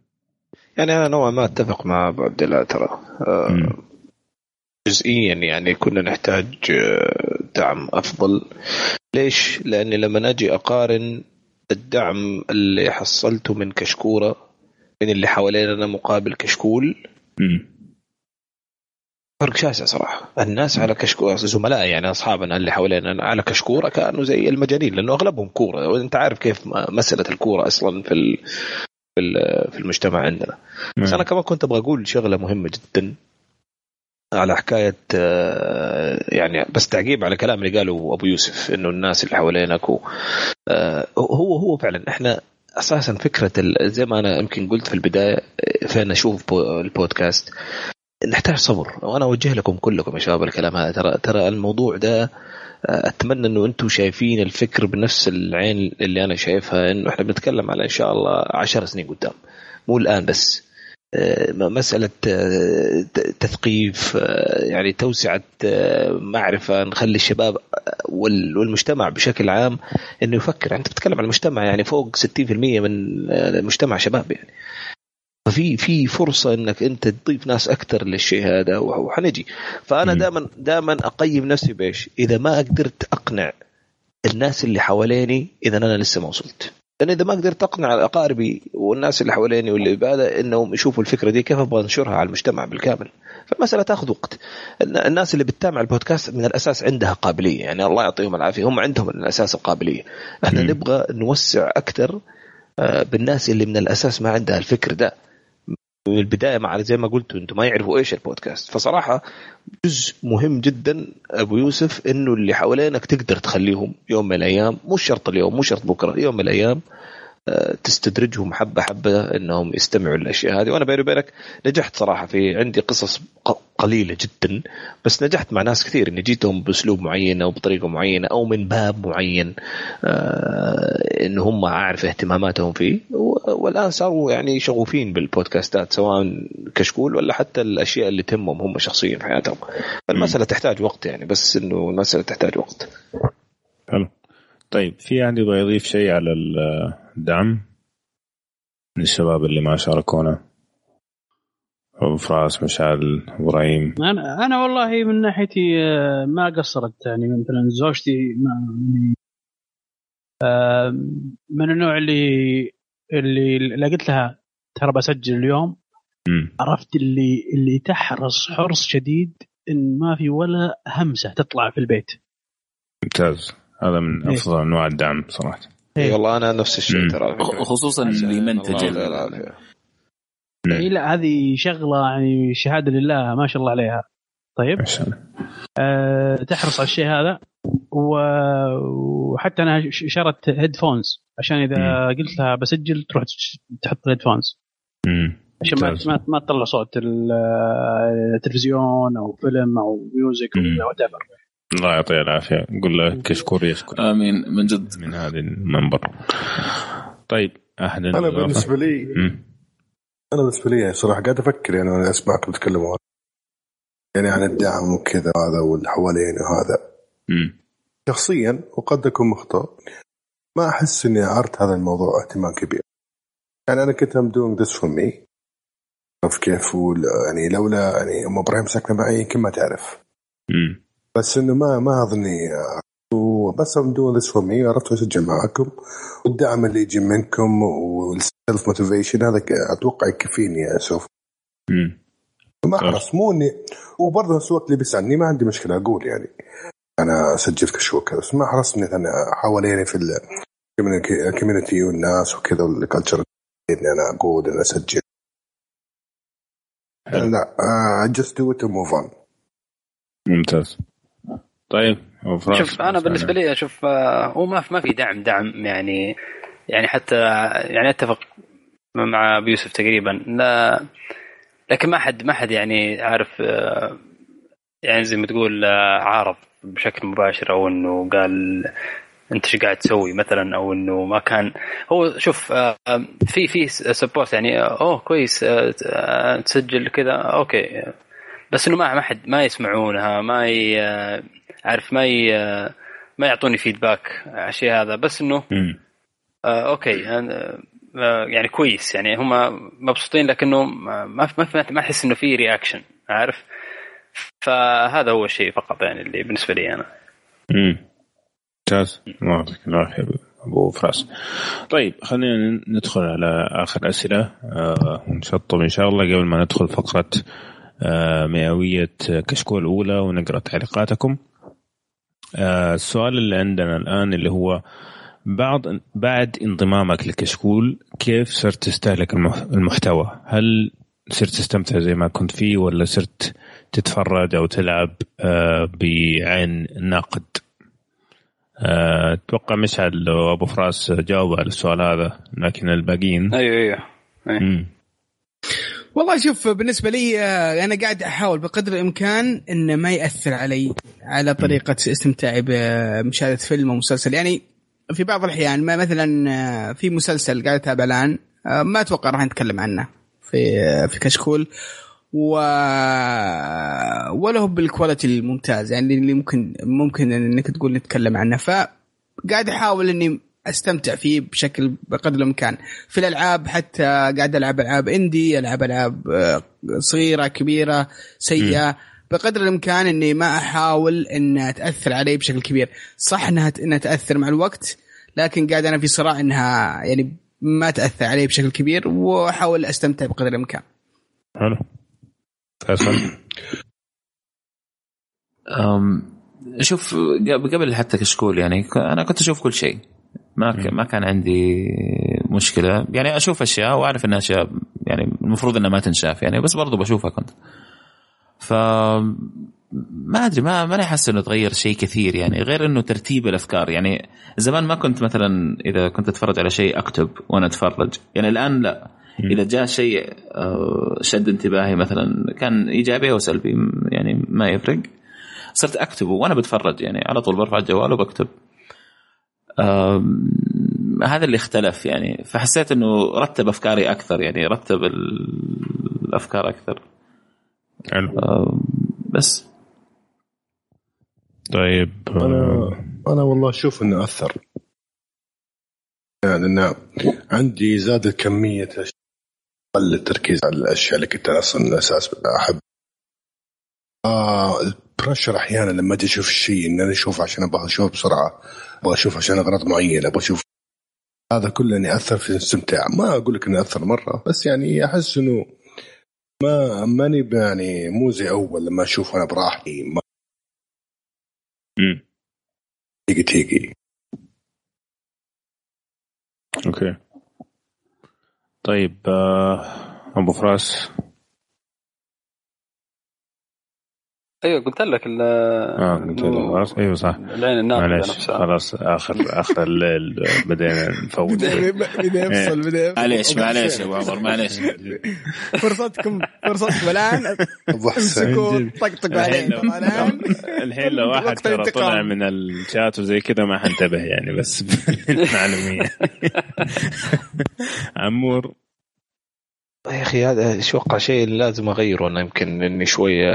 يعني أنا نوعا ما أتفق مع ابو عبد الله ترى. آه، جزئيا يعني كنا نحتاج آه، دعم أفضل. ليش؟ لأني لما أجي أقارن الدعم اللي حصلته من كشكورة من اللي حوالينا مقابل كشكول. فرق شاسع صراحة. الناس على كشكوره زملاء يعني أصحابنا اللي حوالينا على كشكورة كانوا زي المجانين لأنه أغلبهم كورة. وأنت عارف كيف مسألة الكورة أصلا في في ال- في المجتمع عندنا. بس أنا كمان كنت أبغى أقول شغلة مهمة جدا. على حكاية آه، يعني بس تعقيب على كلام اللي قاله أبو يوسف إنه الناس اللي حوالينك آه، هو هو فعلا إحنا أساسا فكرة زي ما أنا يمكن قلت في البداية فين أشوف بو- البودكاست نحتاج صبر وأنا أوجه لكم كلكم يا شباب الكلام هذا. ترى ترى الموضوع ده آه، أتمنى إنه أنتم شايفين الفكر بنفس العين اللي أنا شايفها إنه إحنا بنتكلم على إن شاء الله عشر سنين قدام مو الآن بس. مسألة آه، تثقيف آه، يعني توسعة آه، معرفة نخلي الشباب آه، وال- والمجتمع بشكل عام إنه يفكر. أنت بتتكلم عن المجتمع يعني فوق 60% من آه، المجتمع شباب يعني. ففي في فرصة إنك أنت تضيف ناس أكثر للشيء هذا وح- وحنجي. فأنا دائما دائما أقيم نفسي بإيش؟ إذا ما قدرت أقنع الناس اللي حواليني إذا أنا لسه ما وصلت. لأن إذا ما قدرت أقنع اقاربي والناس اللي حواليني واللي بهذا إنهم يشوفوا الفكرة دي كيف أبغى أنشرها على المجتمع بالكامل؟ فالمسألة تأخذ وقت. الن- الناس اللي بتتابع البودكاست من الأساس عندها قابلية يعني الله يعطيهم العافية هم عندهم من الأساس القابلية. إحنا نبغى نوسع أكثر آه، بالناس اللي من الأساس ما عندها الفكر ده. من البداية مع زي ما قلتوا أنتم ما يعرفوا إيش البودكاست. فصراحة جزء مهم جدا أبو يوسف إنه اللي حوالينك تقدر تخليهم يوم من الأيام مو شرط اليوم مو شرط بكرة يوم من الأيام تستدرجهم حبة حبة إنهم يستمعوا للأشياء هذه. وأنا بيني وبينك نجحت صراحة في عندي قصص قليلة جدا بس نجحت مع ناس كثير. إني جيتهم بأسلوب معين أو بطريقه معينة أو من باب معين آه، إن هم أعرف اهتماماتهم فيه. والآن صاروا يعني شغوفين بالبودكاستات سواء كشكول ولا حتى الأشياء اللي تهمهم هم شخصيا في حياتهم. فالمساله تحتاج وقت يعني بس إنه المسألة تحتاج وقت. حلو. طيب في احد يبغى يضيف شيء على الدعم من الشباب اللي ما شاركونا أبو فراس مشعل إبراهيم. أنا أنا والله من ناحيتي آه، ما قصرت يعني مثلا زوجتي ما يعني آه، من النوع اللي اللي اللي قلت لها ترى بسجل اليوم. عرفت اللي اللي تحرص حرص شديد إن ما في ولا همسة تطلع في البيت. ممتاز. هذا من إيه. أفضل أنواع الدعم صراحة. اي والله أنا نفس الشيء ترى. خصوصا اللي منتج. اي لا هذه شغلة يعني شهادة لله ما شاء الله عليها. طيب. آه تحرص على الشيء هذا. وحتى أنا ش- شرت headphones عشان إذا قلت لها بسجل تروح تحط ال headphones عشان ما. ما, ما تطلع صوت ال- التلفزيون أو فيلم أو music أو whatever الله يعطيه العافية. قل له كشكور يشكر. آمين. من جد. من هذه المنبر. طيب أحد أنا؟ بالنسبة لي مم. أنا بالنسبة لي يعني صراحة قاعد أفكر يعني وأنا أسمعكم تتكلموا يعني عن الدعم وكذا هذا واللي حواليني وهذا شخصيا وقد أكون مخطئ ما أحس إني اعرت هذا الموضوع اهتمام كبير. يعني أنا كنت I'm doing this for me كيف؟ يعني لولا يعني أم إبراهيم ساكنة معي يمكن ما تعرف. بس إنه ما ما أظني بس I'm doing this for me عرفت أسجل معاكم. والدعم اللي يجي منكم وال self motivation هذا أتوقع يكفيني يا يوسف. ما احرص مو اني وبرضه نفس الوقت اللي بيسألني ما عندي مشكلة أقول يعني. أنا سجلت كشكول كذا بس ما احرص إني أنا حواليني في ال community والناس وكذا وال culture إني أنا أقول أنا أسجل. لا just do it move on ممتاز. طيب ابو شوف أنا بالنسبة لي أشوف آه، هو ما ما في دعم دعم يعني يعني حتى يعني أتفق مع أبو يوسف تقريبا. لا لكن ما حد ما حد يعني عارف آه، يعني زي ما تقول آه، عارض بشكل مباشر أو إنه قال أنت إيش قاعد تسوي مثلا أو إنه ما كان. هو شوف في في support يعني أوه كويس تسجل كذا okay. بس إنه ما ما حد ما يسمعونها ما ي... عارف ما ي... ما يعطوني feedback على الشيء هذا بس إنه آه okay آه يعني كويس يعني هم مبسوطين لكنه ما ما ما, أحس إنه في reaction عارف؟ فهذا هو الشيء فقط يعني اللي بالنسبة لي أنا. امم ممتاز. الله يعطيك العافية أبو فراس. طيب خلينا ندخل على آخر أسئلة آه ونشطب إن شاء الله. قبل ما ندخل فقرة آه مئوية كشكول الأولى ونقرأ تعليقاتكم. السؤال اللي عندنا الآن اللي هو بعد بعد انضمامك لكشكول كيف صرت تستهلك المح- المحتوى؟ هل صرت تستمتع زي ما كنت فيه ولا صرت تتفرج أو تلعب آه، بعين ناقد؟ آه، أتوقع مشعل وأبو فراس جاوبوا على السؤال هذا لكن الباقيين أيوه أيوه مم. والله شوف بالنسبة لي آه، أنا قاعد أحاول بقدر الإمكان إنه ما يأثر علي على طريقة استمتاعي بمشاهدة فيلم أو مسلسل. يعني في بعض الأحيان ما مثلا آه، في مسلسل قاعد أتابع الآن آه، ما أتوقع راح نتكلم عنه في في كشكول. و ولا هو بالكواليتي الممتاز يعني اللي ممكن ممكن إنك تقول نتكلم عنه. فقاعد أحاول إني أستمتع فيه بشكل بقدر الإمكان. في الألعاب حتى قاعد ألعب ألعاب إندي ألعب ألعاب آه، صغيرة كبيرة سيئة. بقدر الإمكان إني ما أحاول انها تاثر علي بشكل كبير. صح إنها إنها تأثر مع الوقت لكن قاعد أنا في صراع إنها يعني ما تأثر علي بشكل كبير وأحاول أستمتع بقدر الإمكان. حلو. فيصل؟ شوف قبل قبل حتى كشكول يعني أنا كنت أشوف كل شيء. ما ك- ما كان عندي مشكلة. يعني أشوف أشياء وأعرف انها أشياء يعني المفروض إنها ما تنشاف يعني بس برضو بشوفها كنت. ف ما أدري ما ماني حاسس إنه تغير شيء كثير يعني غير إنه ترتيب الأفكار. يعني زمان ما كنت مثلا إذا كنت أتفرج على شيء أكتب وأنا أتفرج. يعني الآن لا. إذا جاء شيء آه، شد انتباهي مثلا كان إيجابي أو سلبي يعني ما يفرق. صرت أكتبه وأنا بتفرج يعني على طول برفع الجوال وبكتب. هذا اللي اختلف يعني. فحسيت إنه رتب أفكاري أكثر يعني رتب ال- الأفكار أكثر. حلو. بس. طيب أنا أنا والله أشوف إنه أثر. يعني إنه عندي زادت كمية قل التركيز على الأشياء اللي كنت أنا أصلا أساس أحب. آه البريشر أحيانا لما أجي أشوف الشيء ان أنا أشوف عشان أبغى أشوف بسرعة. أبغى أشوف عشان اغراض معينة أبغى أشوف. هذا كله يعني أثر في الاستمتاع ما أقول لك انه أثر مرة بس يعني أحس إنه ما ماني يعني مو زي أول لما أشوف أنا براحتي ما. تيجي تيجي. أوكي. طيب آه، أبو فراس. أيوه قلت لك ال- آه قلت له خلاص أيوه صح. العين معلش نفسها. خلاص آخر آخر الليل بدينا نفوت بدا بدا يفصل بدا يفصل معليش معليش يا ابو عمر معليش. فرصتكم فرصتكم الآن. أبو امسكوا طقطقوا الحين لو- عليكم الآن. الحين لو واحد ترى. طلع من الشات وزي كذا ما حنتبه يعني بس معلوميه عمور. يا أخي هذا أتوقع شيء لازم أغيره أنا يمكن إني شوية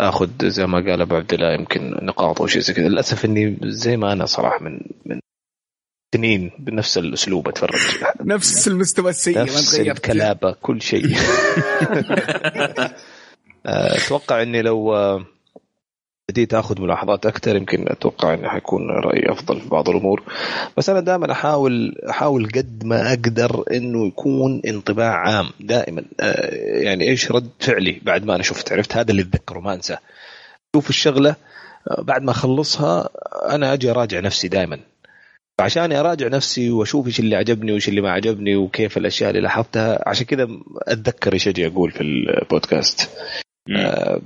آخذ زي ما قال أبو عبد الله يمكن نقاط أو شيء زي كذا. للأسف إني زي ما أنا صراحة من من سنين بنفس الأسلوب أتفرج. نفس المستوى السيء ما نفس تغيرت. الكلابة كل شيء. آه، أتوقع إني لو آه، بديت اخذ ملاحظات أكثر يمكن أتوقع إنه حيكون رأيي أفضل في بعض الأمور. بس أنا دائما أحاول أحاول قد ما أقدر إنه يكون انطباع عام دائما. آه، يعني إيش رد فعلي بعد ما أنا شفت عرفت؟ هذا اللي اتذكره ما أنساه. شوف الشغلة آه، بعد ما أخلصها أنا أجي أراجع نفسي دائما. فعشان أراجع نفسي وأشوف إيش اللي عجبني وإيش اللي ما عجبني وكيف الأشياء اللي لاحظتها عشان كذا أتذكر إيش أجي أقول في البودكاست.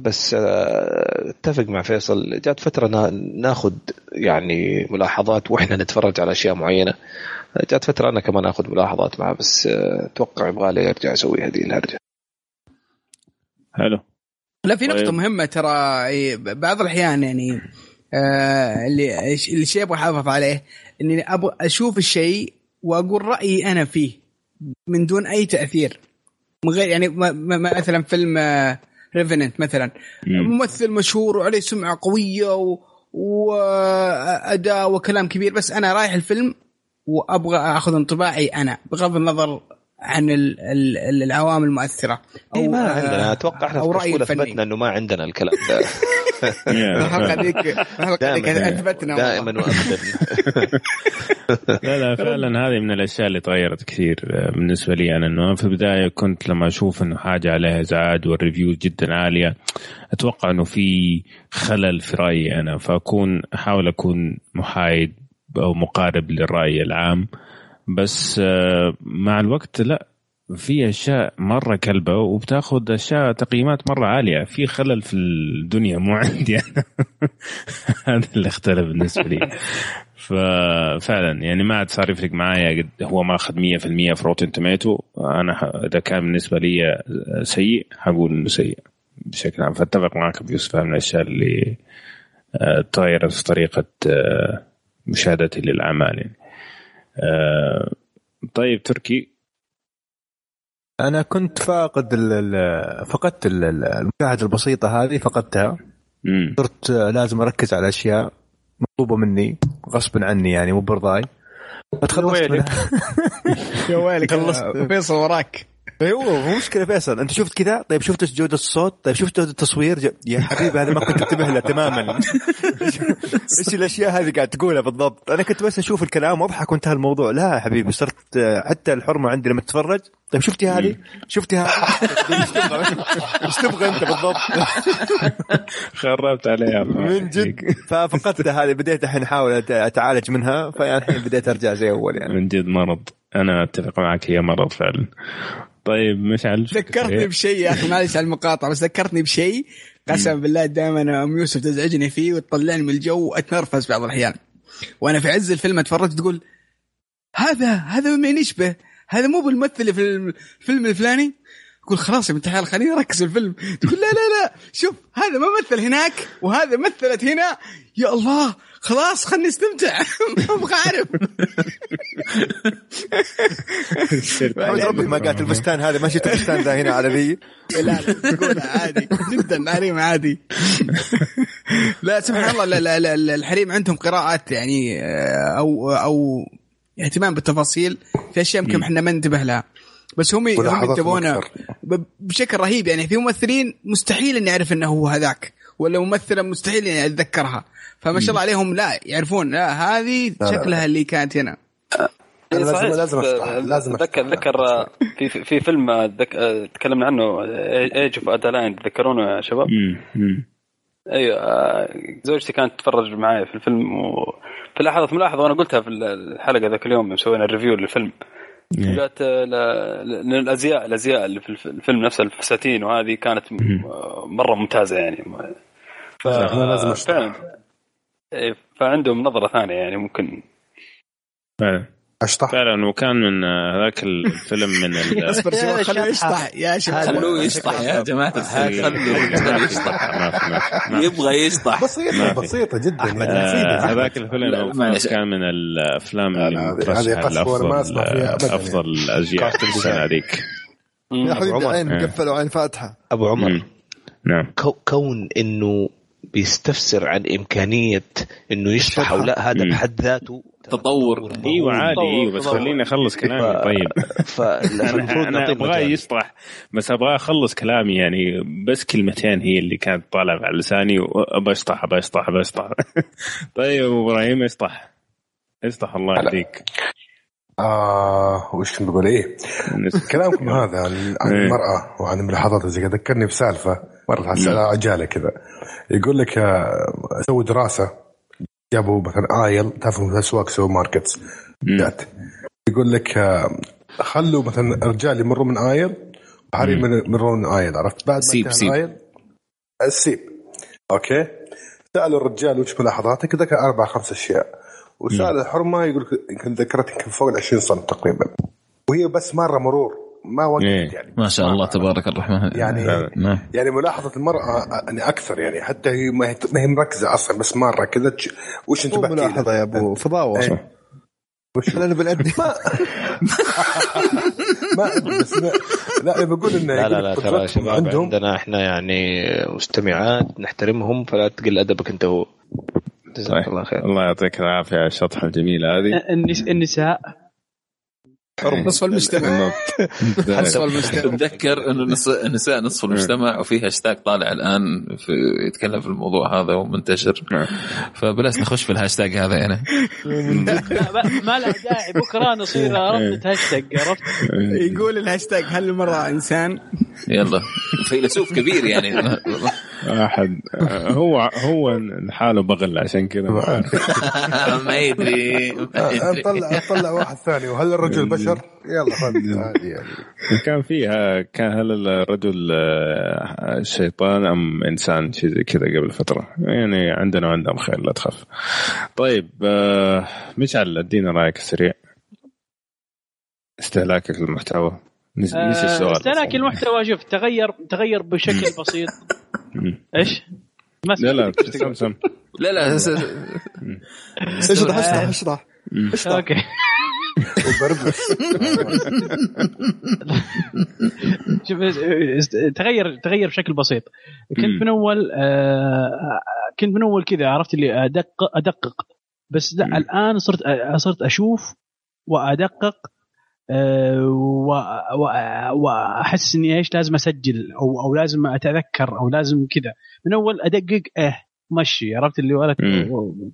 بس آه، اتفق مع فيصل جات فترة نا- ناخذ يعني ملاحظات وإحنا نتفرج على أشياء معينة. جات فترة أنا كمان آخذ ملاحظات معه بس آه، أتوقع يبغى لي ارجع أسوي هذه الهرجة. حلو. لا في نقطة طيب. مهمة ترى بعض الأحيان يعني آه اللي الشيء أبغى أحافظ عليه إني أبغى أشوف الشيء وأقول رأيي أنا فيه من دون أي تأثير. من غير يعني ما ما ما- مثلا فيلم ريفننت مثلا. ممثل مشهور وعليه سمعة قوية و وأداء وكلام كبير بس أنا رايح الفيلم وأبغى أخذ انطباعي أنا بغض النظر عن ال- ال- ال- العوامل المؤثرة. اي ما آه، عندنا. أتوقع إحنا في. اثبتنا إنه ما عندنا الكلام ده. الحلقة ذيك الحلقة ذيك دائما. وابدا. لا لا فعلا هذه من الأشياء اللي تغيرت كثير آه، بالنسبة لي أنا إنه في البداية كنت لما أشوف إنه حاجة عليها إزعاج والريفيو جدا عالية أتوقع إنه في خلل في رأيي أنا فاكون أحاول أكون محايد أو مقارب للرأي العام. بس آه، مع الوقت لا في أشياء مرة كلبة وبتاخذ أشياء تقييمات مرة عالية. في خلل في الدنيا مو عندي. أنا. هذا اللي اختلف بالنسبة لي. ففعلا يعني ما عاد صار يفرق معايا قد هو ماخذ 100% في روتن توميتو أنا إذا كان بالنسبة لي سيء حقول إنه سيء. بشكل عام فأتفق معك أبو يوسف من الأشياء اللي آه، تغيرت في طريقة آه، مشاهدتي للأعمال يعني. آه، طيب تركي. أنا كنت فاقد ال- ال- فقدت ال- ال- المشاهدة البسيطة هذه فقدتها. صرت لازم أركز على أشياء مطلوبة مني غصبا عني يعني مو برضاي فتخلصت منها. يا ويلك. خلصت. فيصل وراك. أيوه مو مشكلة فيصل. أنت شفت كذا؟ طيب شفت جودة الصوت؟ طيب شفت جودة التصوير؟ يا حبيبي هذا ما كنت أنتبه له تماما. إيش الأشياء هذه قاعد تقولها بالضبط؟ أنا كنت بس أشوف الكلام وأضحك وانتهى الموضوع. لا يا حبيبي صرت آه، حتى الحرمة عندي لما تتفرج. طيب شفتي هذه؟ شفتي هذه؟ إيش تبغى أنت بالضبط؟ خربت عليها من جد. ففقدتها هذه بديت الحين أحاول أتعالج منها. فيعني الحين بديت أرجع زي أول يعني. من جد مرض. أنا أتفق معك هي مرض فعلا. طيب مشعل ذكرتني بشيء يا أخي معلش على المقاطعة بس ذكرتني بشيء. قسم بالله دائما أم يوسف تزعجني فيه وتطلعني من الجو وأتنرفز بعض الأحيان. وأنا في عز الفيلم اتفرج تقول هذا هذا من يشبه هذا مو بالممثل في الفيلم الفلاني؟ يقول خلاص يا بنت الحلال خليني أركز في الفيلم. تقول لا لا لا شوف هذا ما مثل هناك وهذا مثلت هنا. يا الله خلاص خلني استمتع. ما أبغى اعرف ربك ما قالت الفستان هذا ما شفت الفستان ذا هنا على ذي. لا لا تقولها عادي. جدا حريم عادي. لا سبحان الله لا لا لا الحريم عندهم قراءات يعني آه، أو أو اهتمام بالتفاصيل في أشياء يمكن إحنا ما ننتبه لها. بس هم هم. ب- بشكل رهيب. يعني في ممثلين مستحيل إني أعرف إنه هو هذاك ولا ممثلة مستحيل إني أتذكرها. فما شاء الله عليهم لا يعرفون. لا هذه. شكلها اللي كانت هنا. أنا لازم- صحيح. لازم آه، لازم اتذكر اتذكر آه، في في- في فيلم ذك- آه، تكلمنا عنه Age of Adaline تذكرونه يا شباب؟ أيوه زوجتي كانت تتفرج معي في الفيلم وفي لحظة ملاحظه وأنا قلتها في الحلقة ذاك اليوم يوم سوينا الريفيو للفيلم لأن الازياء الأزياء اللي في الف- الفيلم نفسها الفساتين وهذه كانت مرة ممتازة يعني. ف... لازم أشرح. إيه، فعندهم نظرة ثانية يعني ممكن. فعلا. أشطح. فعلا وكان من آه، هذاك الفيلم من ال- اصبر شوي خلوه يشطح. يا شباب. خلوه يشطح يا جماعة الخير خلوه يشطح. يبغى يشطح. بسيطة بسيطة جدا. يعني آه،. هذاك الفيلم. كان من الأفلام اللي لأفضل أبداً أفضل الأجيال في السنة هذيك. يا حبيبي عمر. عين إيه. مقفله وعين فاتحة. أبو عمر. نعم. كو- كون إنه بيستفسر عن إمكانية إنه يشطح أو لا هذا مم. بحد ذاته. تطور. إيوه عادي إيوه بس. خليني أخلص كلامي. طيب. فالمفروض أنا, أنا نعطيه أبغاه. يشطح بس أبغاه أخلص كلامي يعني بس كلمتين هي اللي كانت طالعة على لساني وابى أشطح ابى أشطح ابى أشطح. طيب إبراهيم أشطح. أشطح الله يهديك آه وش بقول؟ إيه. كلامكم هذا عن عن إيه. المرأة وعن الملاحظات زي كذا ذكرني بسالفة مرة على عجالة كذا. يقول لك آه، سووا دراسة. جابوا مثلا aisle تعرفوا اسواق supermarkets. جات. يقول لك آه، خلوا مثلا رجال يمروا من aisle وحريم يمرون من aisle عرفت؟ بعد ما سيب- سيب. ال aisle السيب okay. سألوا الرجال وش ملاحظاتك؟ ذكر أربع خمس أشياء. وسال الحرمة يقول لك يمكن ذكرت يمكن فوق ال 20 اسم تقريبا. وهي بس مرة مرور ما وقفت إيه. يعني. ما شاء الله تبارك الرحمن. يعني نعم. يعني ملاحظة المرأة يعني أكثر يعني حتى هي ما هي ما هي مركزة أصلا بس مرة كذا. وش له؟ ملاحظة يا أبو فضاوة. إيه. وش؟ أنا بنأدي. ما بس ما لا بقول إنه لا لا لا ترى شباب عندهم. عندنا إحنا يعني مستمعات نحترمهم فلا تقل أدبك أنت هو. جزاك الله خير. الله يعطيك العافية على الشطحة الجميلة هذه. النس- النساء نصف المجتمع. نصف المجتمع. تذكر إنه نص- النساء نصف المجتمع وفي هاشتاج طالع الآن في يتكلم في الموضوع هذا ومنتشر. فبلاش نخش في الهاشتاج هذا يعني لا، ما- ما له داعي. بكرة نصير ربطة هاشتاج عرفت؟ يقول الهاشتاج هل المرأة إنسان؟ يلا. فيلسوف كبير يعني. أحد. هو هو لحاله بقر عشان كذا. ما يدري. نطلع نطلع واحد ثاني. وهل الرجل بشر؟ يلا خذ. عادي يعني. كان فيها كان هل الرجل آه، شيطان أم إنسان شيء زي كذا قبل فترة؟ يعني عندنا وعندهم خير لا تخاف. طيب آه، مشعل ادينا رأيك السريع. استهلاكك للمحتوى. نس- نسي السؤال. استهلاك المحتوى شوف تغير تغير بشكل بسيط. إيش؟ لا لا سمعت. سم سم. لا لا اشرح اشرح اشرح. أوكي. شوف تغير تغير بشكل بسيط كنت. من اول آه، كنت من اول كذا عرفت اللي ادقق ادقق بس لا الان صرت صرت أشوف وادقق آه، واحس اني إيش لازم اسجل أو أو لازم اتذكر أو لازم كذا من اول ادقق آه مشي عرفت اللي ولك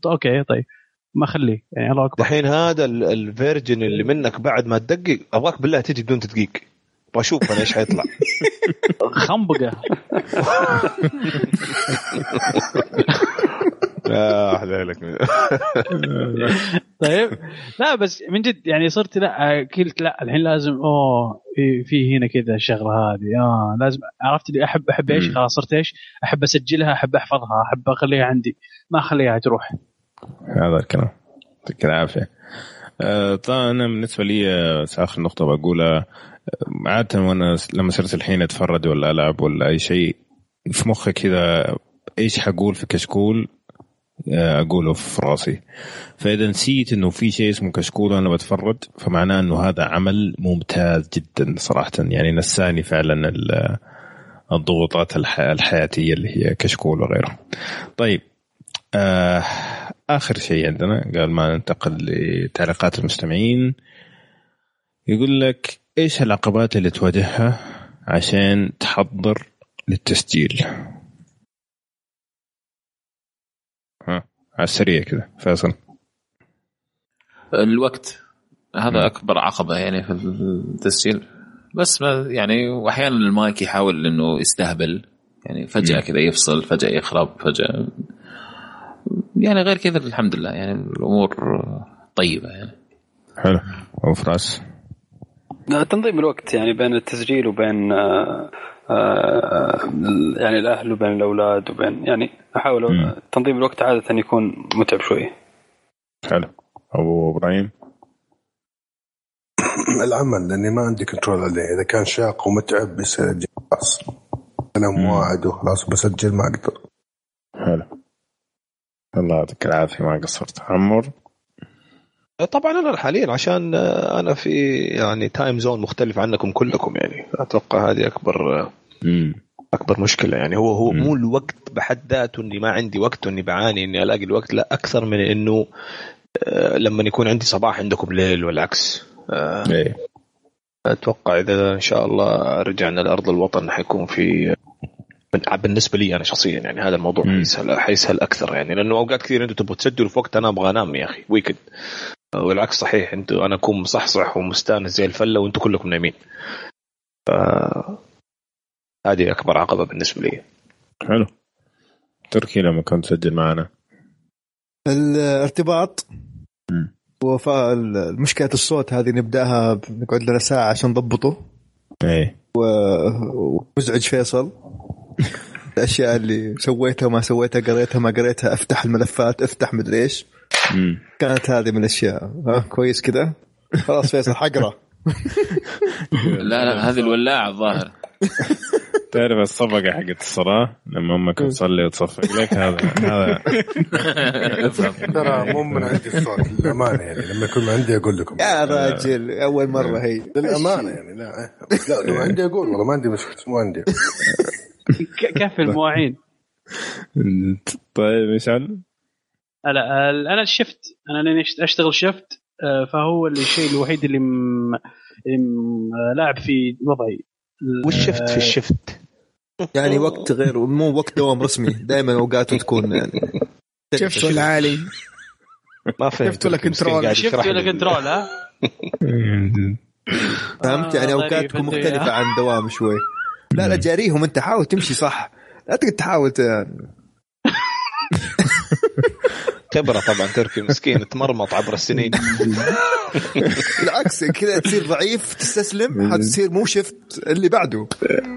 okay طيب ما اخليه يعني الله أكبر. دحين هذا ال- ال version اللي منك بعد ما تدقق أبغاك بالله تجي بدون تدقيق. أبغى أشوف أنا إيش حيطلع. خنبقة. لا حلالك طيب. لا بس من جد يعني صرت لا قلت لا الحين لازم أوه في- في هنا كذا الشغله هذه. آه لازم عرفت اللي أحب أحب إيش. خلاص صرت إيش؟ أحب أسجلها أحب أحفظها أحب أخليها عندي. ما أخليها تروح. هذا الكلام. يعطيك العافية. آه، طبعا أنا بالنسبة لي آه، آخر نقطة بقولها آه، عادة وأنا لما صرت الحين أتفرج ولا ألعب ولا أي شيء في مخي كذا إيش حقول في كشكول؟ أقوله في راسي. فإذا نسيت إنه في شيء اسمه كشكول وأنا بتفرج فمعناه إنه هذا عمل ممتاز جدا صراحة. يعني نساني فعلا ال- الضغوطات الح- الحياتية اللي هي كشكول وغيره طيب آه آخر شيء عندنا قبل ما ننتقل لتعليقات المستمعين يقول لك إيش العقبات اللي تواجهها عشان تحضر للتسجيل؟ ها على السريع كذا فيصل. الوقت. هذا أكبر عقبة يعني في التسجيل. بس ما يعني واحيانا المايك يحاول إنه يستهبل. يعني فجأة كذا يفصل فجأة يخرب فجأة يعني غير كذا الحمد لله. يعني الأمور طيبة يعني. حلو. أبو فراس. تنظيم الوقت يعني بين التسجيل وبين آه، آه، يعني الأهل وبين الأولاد وبين يعني أحاول تنظيم الوقت عادة يكون متعب شوي. حلو. أبو إبراهيم. العمل لأني ما عندي كنترول عليه. إذا كان شاق ومتعب بيسجل خلاص. أنا مواعد وخلاص بسجل ما أقدر. حلو. الله يعطيك العافية ما قصرت. عمر طبعا أنا حاليا عشان آه، أنا في يعني time zone مختلف عنكم كلكم يعني. أتوقع هذه أكبر آه، أكبر مشكلة يعني. هو هو مو الوقت بحد ذاته إني ما عندي وقت وإني بعاني إني ألاقي الوقت لا أكثر من إنه لما يكون عندي صباح عندكم ليل والعكس. إيه. أتوقع إذا إن شاء الله رجعنا لأرض الوطن حيكون في بالنسبة لي أنا شخصيا يعني هذا الموضوع حيسهل حيسهل أكثر يعني لأنه أوقات كثير أنتم تبغوا تسجلوا في وقت أنا أبغى أنام يا أخي ويكند والعكس صحيح أنتم أنا أكون مصحصح ومستأنس زي الفلة وأنتم كلكم نايمين. ف هذه أكبر عقبة بالنسبة لي. حلو. تركي لما كنت تسجل معنا. الارتباط. وفاء مشكلة الصوت هذه نبدأها نقعد لنا ساعة عشان نضبطه. إيه. ومزعج فيصل. الأشياء اللي سويتها وما سويتها قريتها ما قريتها أفتح الملفات أفتح مدري إيش. كانت هذه من الأشياء. ها كويس كذا؟ خلاص فيصل حقرا لا لا هذه الولاعة الظاهر تعرف الصفقة حقت الصلاة؟ لما أمك تصلي وتصفق. لك هذا هذا. ترى مو من عندي الصوت للأمانة يعني. لما يكون عندي أقول لكم. يا راجل أول مرة هي. للأمانة يعني لا لا لو عندي أقول والله ما عندي مشكلة مو عندي. كفي المواعين. طيب مشعل لا أنا الشفت. أنا لاني أشتغل شفت آه، فهو الشيء الوحيد اللي م... اللي م- لاعب في وضعي. والشفت في الشفت؟ يعني وقت غير مو وقت دوام رسمي دائما اوقاته تكون يعني شفت ولا عالي ما شفت ولا كنترول. شفت ولا كنترول ها؟ فهمت؟ يعني آه، اوقات تكون أنت، مختلفة ها؟ عن دوام شوي. لا لا جاريهم أنت حاول تمشي صح. لا تقعد تحاول ت- كبرة طبعا تركي مسكين تمرمط عبر السنين. بالعكس كذا تصير ضعيف تستسلم حتصير مو شفت اللي بعده.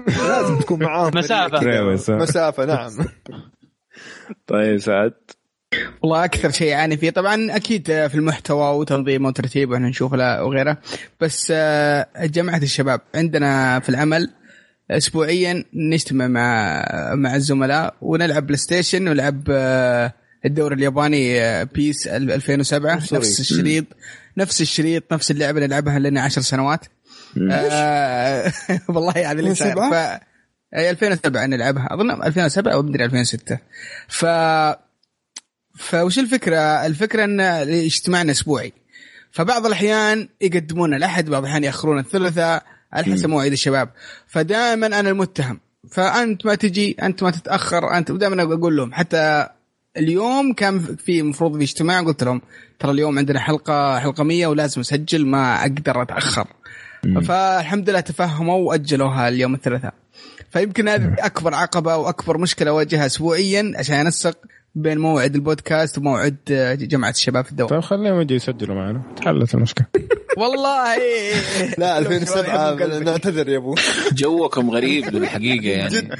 لازم تكون معاهم مسافة. مسافة. نعم. طيب سعد. والله أكثر شيء يعاني فيه طبعا أكيد في المحتوى وتنظيمه وترتيبه وإحنا نشوف وغيره. بس آه، جماعة الشباب عندنا في العمل اسبوعيا نجتمع مع مع الزملاء ونلعب PlayStation ونلعب آه، الدوري الياباني آه، PES 2007 sorry. نفس الشريط نفس الشريط نفس اللعبة اللي نلعبها لنا 10 سنوات. آه والله يعني 2007 ف أي 2007 نلعبها. أظن 2007 أو مدري 2006 ف فوش الفكرة؟ الفكرة إن اجتماعنا أسبوعي. فبعض الأحيان يقدمون الاحد بعض الأحيان يأخرون الثلاثاء على حسب مواعيد الشباب. فدائما أنا المتهم. فأنت ما تجي أنت ما تتأخر أنت ودائما أقول لهم حتى اليوم كان في المفروض في اجتماع قلت لهم ترى اليوم عندنا حلقة حلقة 100 ولازم أسجل ما أقدر أتأخر. فالحمد لله تفهموا وأجلوها اليوم الثلاثاء. فيمكن هذه أكبر عقبة وأكبر مشكلة أواجهها اسبوعيا عشان أنسق بين موعد البودكاست وموعد آه، جماعة الشباب في الدوام طيب خليهم يجوا يسجلوا معنا. تحلت المشكلة. والله. لا 2007 نعتذر يا أبو. جوكم غريب للحقيقة يعني.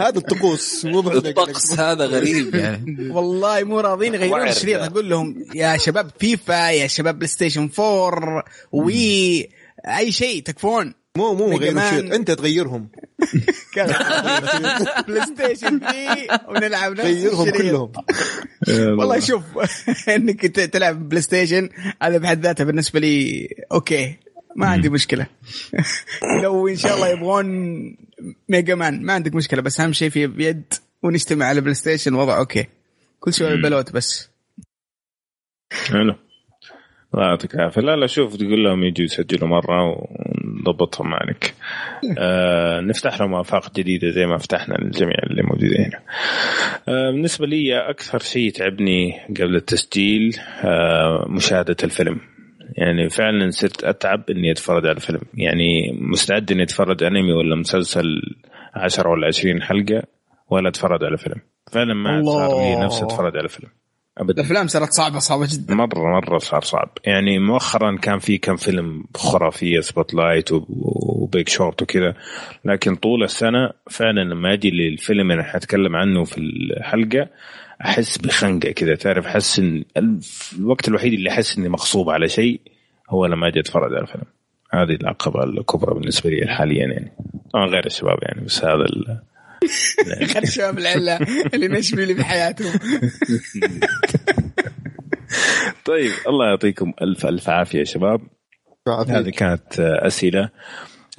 هذا الطقوس مو الطقس هذا غريب يعني. والله مو راضيين يغيرون الشريط. ده. أقول لهم يا شباب فيفا يا شباب PlayStation 4 Wii أي شيء تكفون. مو مو غير. شيء أنت تغيرهم. Play Station 3 ونلعب نفس. كلهم. والله شوف انك تلعب PlayStation هذا بحد ذاته بالنسبة لي okay ما عندي مشكلة. لو إن شاء الله يبغون Mega Man ما عندك مشكلة بس أهم شيء في بيد ونجتمع على PlayStation وضع okay. كل شيء البلوت بس. حلو. الله يعطيك العافية. لا لا شوف تقول لهم يجوا يسجلوا مرة ونضبطهم معك. آه نفتح لهم آفاق جديدة زي ما فتحنا للجميع اللي موجودين هنا. آه بالنسبة لي أكثر شيء تعبني قبل التسجيل آه مشاهدة الفيلم. يعني فعلا صرت أتعب إني أتفرج على الفيلم. يعني مستعد إني أتفرج أنمي ولا مسلسل 10 ولا 20 حلقة ولا أتفرج على فيلم. فعلا ما صار لي. نفسي أتفرج على فيلم. ابدا. الأفلام صارت صعبة صعبة جدا. مرة مرة صار صعب. يعني مؤخرا كان في كم فيلم خرافية Spotlight و Big Short وكذا. لكن طول السنة فعلا لما أجي للفيلم اللي حاتكلم عنه في الحلقة أحس بخنقة كذا. تعرف أحس إن الوقت الوحيد اللي أحس إني مغصوب على شيء هو لما أجي أتفرج على الفيلم. هذه العقبة الكبرى بالنسبة لي حاليا يعني. طبعا غير الشباب يعني بس هذا. خلي الشباب العله اللي نشبي لي بحياتهم طيب الله يعطيكم ألف ألف عافية يا شباب. هذه كانت أسئلة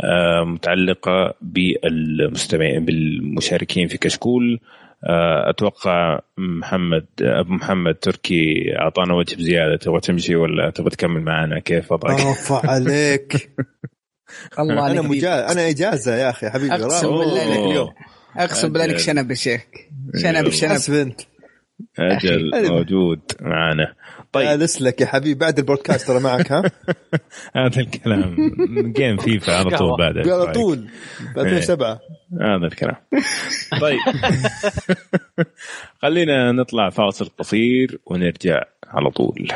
آه، متعلقة بالمستمعين بالمشاركين في كشكول. آه، أتوقع محمد أبو محمد تركي أعطانا وجه بزيادة. تبغى تمشي ولا تبغى تكمل معنا؟ كيف وضعك؟ اوف عليك. الله أنا عليك. مجا... أنا إجازة يا أخي حبيبي. أقسم. بالله اليوم أقسم بالله انك. شنب يا شيخ. شنب شنب. حسب أجل. موجود معنا طيب. جالس لك يا حبيبي. بعد البودكاست ترى معك ها؟ هذا الكلام. game FIFA على طول بعد على طول. ب 2007 هذا الكلام. طيب. خلينا نطلع فاصل قصير ونرجع على طول.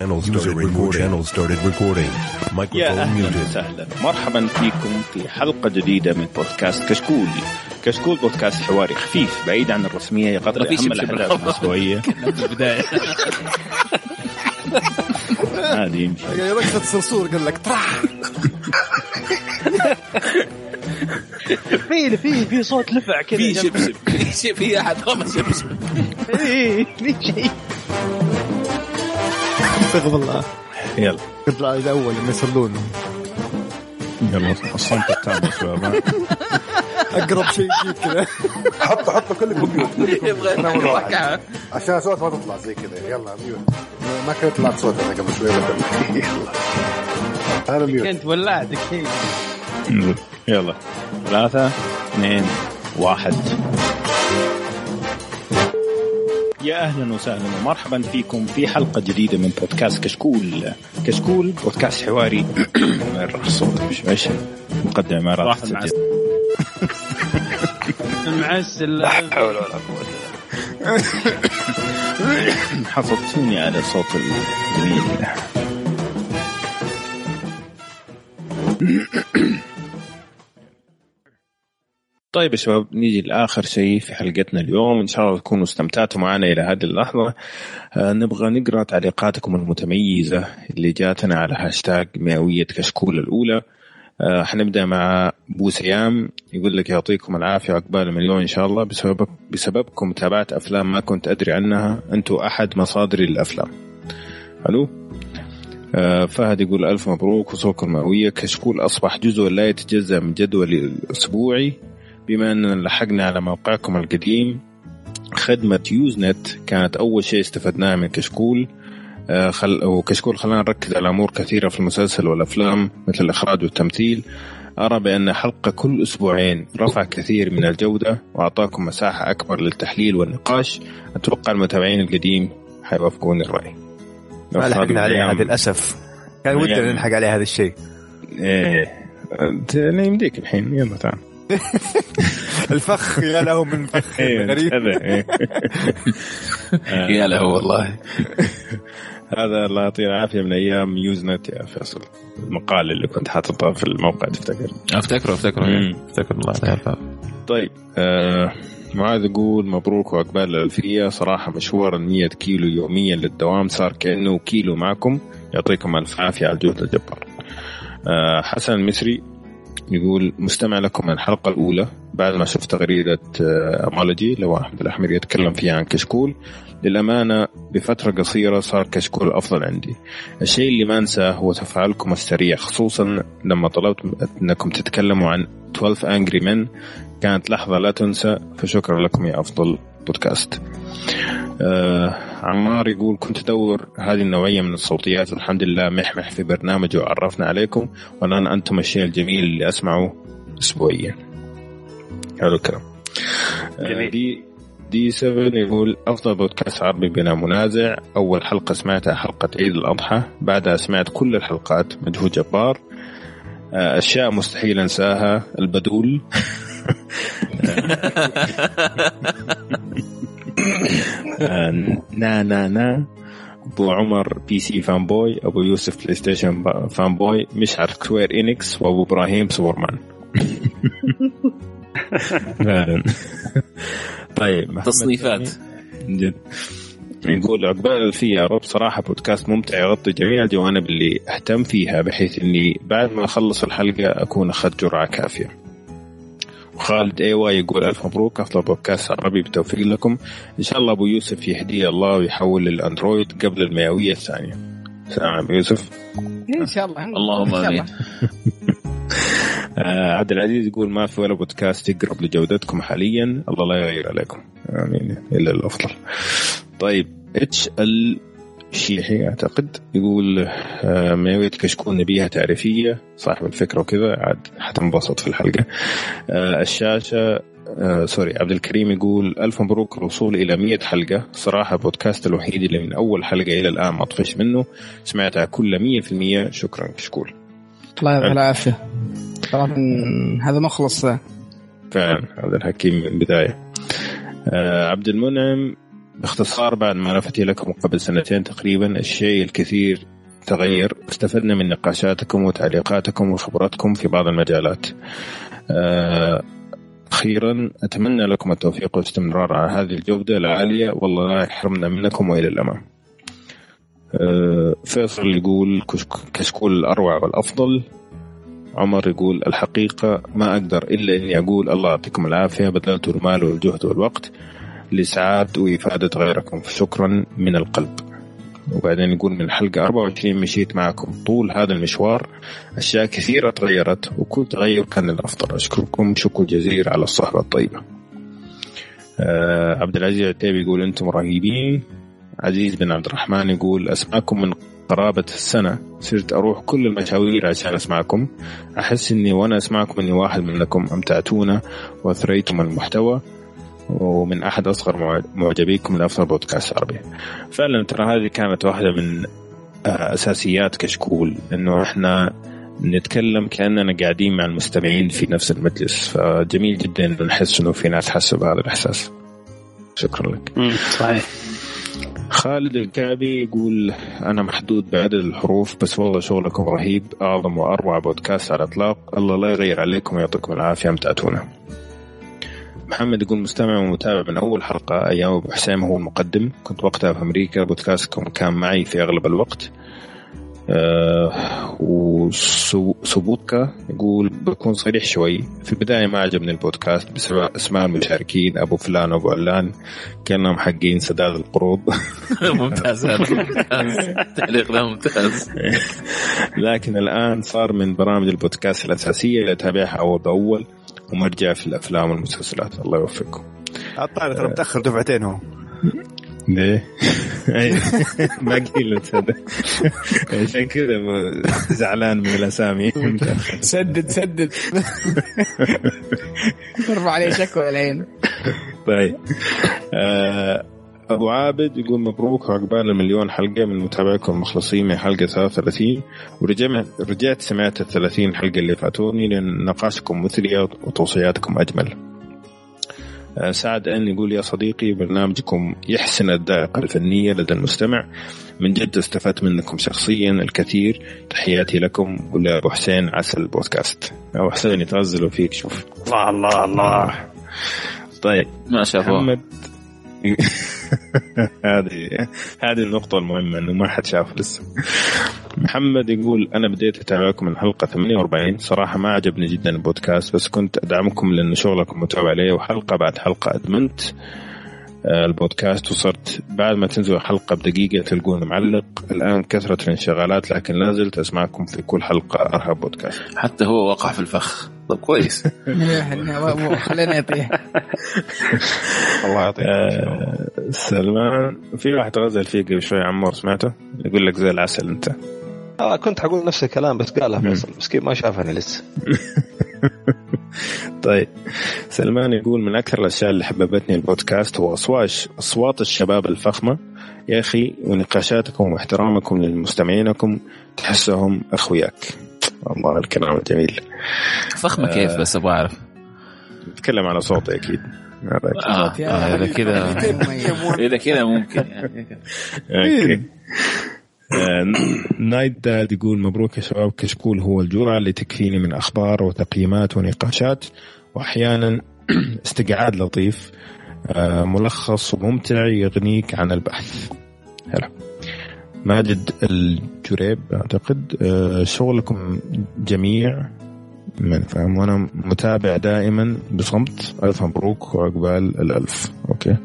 Channel started recording. Channel started recording. يا Microphone أهلا muted. وسهلا. مرحبا فيكم في حلقة جديدة من بودكاست كشكول. كشكول بودكاست حواري خفيف بعيد عن الرسمية يغطي اهم الأحداث. الأسبوعية. في البداية. هذه يمشي. يا ركضة صرصور قال لك طرح. في في في صوت لفع كذا. في شبشب. في شيء في أحد. رمى شبشب إيه، في شيء. استغفر الله يلا. يطلع الأول إنه يصلون. يلا الصمت التام يا شباب. أقرب شيء يجيب كذا. حطوا حطوا كلكم ميوت يبغى. عشان الصوت ما تطلع زي كذا. يلا ميوت. ما كنت طلعت صوت أنا قبل شوي يلا. أنا ميوت. كنت ولعتك هي يلا. ثلاثة اثنين واحد. يا أهلا وسهلا ومرحبا فيكم في حلقة جديدة من بودكاست كشكول. كشكول بودكاست حواري. راح الصوت مش ماشي. مقدمة ما راح واحد مع تسجل المعسل لا حول ولا قوة حفظتوني على صوت الجميل. طيب يا شباب نيجي لآخر شيء في حلقتنا اليوم. إن شاء الله تكونوا استمتعتوا معنا إلى هذه اللحظة. آه نبغى نقرأ تعليقاتكم المتميزة اللي جاتنا على هاشتاج مئوية كشكول الأولى. آه حنبدأ مع بو سيام. يقول لك يعطيكم العافية عقبال مليون إن شاء الله. بسبب بسببكم تابعت أفلام ما كنت أدري عنها. أنتم أحد مصادري للافلام حلو آه فهد يقول ألف مبروك وصولكم المئوية. كشكول أصبح جزء لا يتجزأ من جدولي الأسبوعي. بما أننا لحقنا على موقعكم القديم خدمة يوزنت كانت أول شيء استفدناه من كشكول آه خل... وكشكول خلانا نركز على أمور كثيرة في المسلسل والأفلام مثل الإخراج والتمثيل. أرى بأن حلقة كل أسبوعين رفع كثير من الجودة وأعطاكم مساحة أكبر للتحليل والنقاش. أتوقع المتابعين القديم حيوافقون الرأي. ما لحقنا عليه هذا للأسف. كان ودنا نلحق عليه هذا الشيء. إيه. لا يمديك الحين. يلا تعال. الفخ يا له من فخ غريب. يا له والله. هذا الله يعطيه العافية من أيام يوزنت يا فيصل. المقال اللي كنت حاططه في الموقع تفتكر؟ أفتكره أفتكره أفتكر الله يعافيه طيب آه معاذ يقول مبروك وعقبال الألفية. صراحة مشوار ال 100 كيلو يوميا للدوام صار كأنه كيلو معكم. يعطيكم ألف عافية على الجهد الجبار. آه حسن المصري يقول مستمع لكم الحلقة الأولى. بعد ما شفت تغريدة أمولوجي لو أحمد الأحمر يتكلم فيها عن كشكول للأمانة بفترة قصيرة صار كشكول أفضل عندي. الشيء اللي ما أنساه هو تفاعلكم السريع خصوصا لما طلبت أنكم تتكلموا عن 12 Angry Men. كانت لحظة لا تنسى فشكرا لكم يا أفضل بودكاست. آه عمار يقول كنت أدور هذه النوعية من الصوتيات. والحمد لله محمح في برنامج وعرفنا عليكم. والآن أنتم الشيء الجميل اللي أسمعه أسبوعيا. حلو الكلام. آه دي دي 7 يقول أفضل بودكاست عربي بلا منازع. أول حلقة سمعتها حلقة عيد الأضحى. بعدها سمعت كل الحلقات مجهود جبار آه أشياء مستحيل أنساها. البدول. نا نا نا. أبو عمر PC fanboy أبو يوسف PlayStation fanboy مشعل Square Enix وأبو إبراهيم سوبرمان فعلا طيب تصنيفات. جد. يقول عقبال في يا رب صراحة بودكاست ممتع يغطي جميع الجوانب اللي أهتم فيها بحيث إني بعد ما أخلص الحلقة أكون أخذت جرعة كافية. وخالد إيوا يقول ألف مبروك. أفضل بودكاست عربي بالتوفيق لكم. إن شاء الله أبو يوسف يهدي الله ويحول للاندرويد قبل المئوية الثانية. سلام أبو يوسف. إن شاء الله. اللهم آمين. آه عبد العزيز يقول ما في ولا بودكاست يقرب لجودتكم حاليا. الله لا يغير عليكم. آمين. إلا الأفضل. طيب اتش ال شيحي أعتقد. يقول آه ميوية كشكول نبيها تعريفية. صاحب الفكرة وكذا. عاد حتنبسط في الحلقة. آه الشاشة آه سوري عبد الكريم يقول ألف مبروك الوصول إلى 100 حلقة. صراحة بودكاست الوحيد اللي من أول حلقة إلى الآن ما طفش منه. سمعتها كلها 100% شكرا كشكول الله يعطيه العافية. صراحة هذا مخلص فعلا عبد الحكيم من البدايه آه عبد المنعم باختصار بعد ما لفتي لكم قبل سنتين تقريبا الشيء الكثير تغير. استفدنا من نقاشاتكم وتعليقاتكم وخبراتكم في بعض المجالات. أخيرا أتمنى لكم التوفيق والاستمرار على هذه الجودة العالية. والله لا يحرمنا منكم وإلى الأمام. فيصل يقول كشكول الأروع والأفضل. عمر يقول الحقيقة ما أقدر إلا إني أقول الله يعطيكم العافية بذلتوا المال والجهد والوقت. لإسعاد وإفادة غيركم. فشكرا من القلب. وبعدين يقول من الحلقة 24 مشيت معكم طول هذا المشوار. أشياء كثيرة تغيرت وكل تغير كان للأفضل. أشكركم. شكر جزيل على الصحبة الطيبة. آه عبد العزيز عتيبي يقول أنتم رهيبين. عزيز بن عبد الرحمن يقول أسمعكم من قرابة السنة. صرت أروح كل المشاوير عشان أسمعكم. أحس إني وأنا أسمعكم إني واحد منكم. أمتعتونا وأثريتم المحتوى. ومن أحد أصغر معجبيكم لأفضل بودكاست عربي. فعلا ترى هذه كانت واحدة من أساسيات كشكول إنه إحنا نتكلم كأننا قاعدين مع المستمعين في نفس المجلس. فجميل جدا إنه نحس إنه في ناس حسوا بهذا الإحساس. شكرا لك. صحيح. خالد الكعبي يقول أنا محدود بعدد الحروف بس والله شغلكم رهيب. أعظم وأروع بودكاست على الإطلاق. الله لا يغير عليكم ويعطيكم العافية. متعتونا محمد يقول مستمع ومتابع من أول حلقة أيام أبو حسين هو المقدم. كنت وقتها في أمريكا بودكاستكم كان معي في أغلب الوقت. آه وسبوتكا يقول بكون صريح شوي. في البداية ما عجبني البودكاست بسبب أسماء المشاركين أبو فلان وأبو علان كأنهم حقين سداد القروض. ممتاز. تعليق ده ممتاز. لكن الآن صار من برامج البودكاست الأساسية اللي أتابعها أول بأول. ومرجع في الأفلام والمسلسلات. الله يوفقكم. عطاري ترى متأخر دفعتين هو. ليه؟ باقي له تصدق عشان كذا زعلان من الأسامي. سدد سدد. ارفع عليه شكوى العين. طيب. آه، أبو عابد يقول مبروك عقبال المليون حلقة من متابعيكم المخلصين من حلقة 33 ورجعت رجعت سمعت ال 30 حلقة اللي فاتوني لأن نقاشكم مثريه وتوصياتكم أجمل. آه، سعد أن يقول يا صديقي برنامجكم يحسن الذائقه الفنيه لدى المستمع. من جد استفدت منكم شخصيا الكثير. تحياتي لكم ولابو حسين عسل البودكاست أبو حسين يتغزلوا فيك شوف. الله الله الله. طيب. ما شافوه. محمد هذه هذه النقطة المهمة إنه ما حد شافه لسه. محمد يقول أنا بديت أتابعكم من حلقة 48 صراحة ما عجبني جدا البودكاست بس كنت أدعمكم لأن شغلكم متابع عليه وحلقة بعد حلقة أدمنت البودكاست وصرت بعد ما تنزل حلقة بدقيقة تلقون معلق. الآن كثرة الانشغالات لكن لا زلت أسمعكم في كل حلقة أرهب بودكاست. حتى هو وقع في الفخ. طب كويس. خلينا يطيح الله يعطيك آه سلمان في واحد غزل فيه قبل شوي عمور سمعته؟ يقول لك زي العسل أنت. آه كنت حقول نفس الكلام بس قالها فيصل مسكين ما شافني لسه. طيب. سلمان يقول من أكثر الأشياء اللي حببتني البودكاست هو اصوات أصوات الشباب الفخمة. يا أخي ونقاشاتكم واحترامكم للمستمعينكم تحسهم أخوياك. الله الكلام الجميل فخمة كيف بس أبغى أعرف؟ نتكلم على صوتي أكيد. آه، آه، إذا كذا إذا كذا ممكن يعني. أوكي. آه، نايت داد يقول مبروك يا شباب كشكول هو الجرعة اللي تكفيني من أخبار وتقييمات ونقاشات وأحيانا استقعاد لطيف ملخص وممتع يغنيك عن البحث. هلا. ماجد الجريب أعتقد آه، شغلكم جميع من فاهم وأنا متابع دائما بصمت. ألف مبروك وعقبال الألف. أوكي.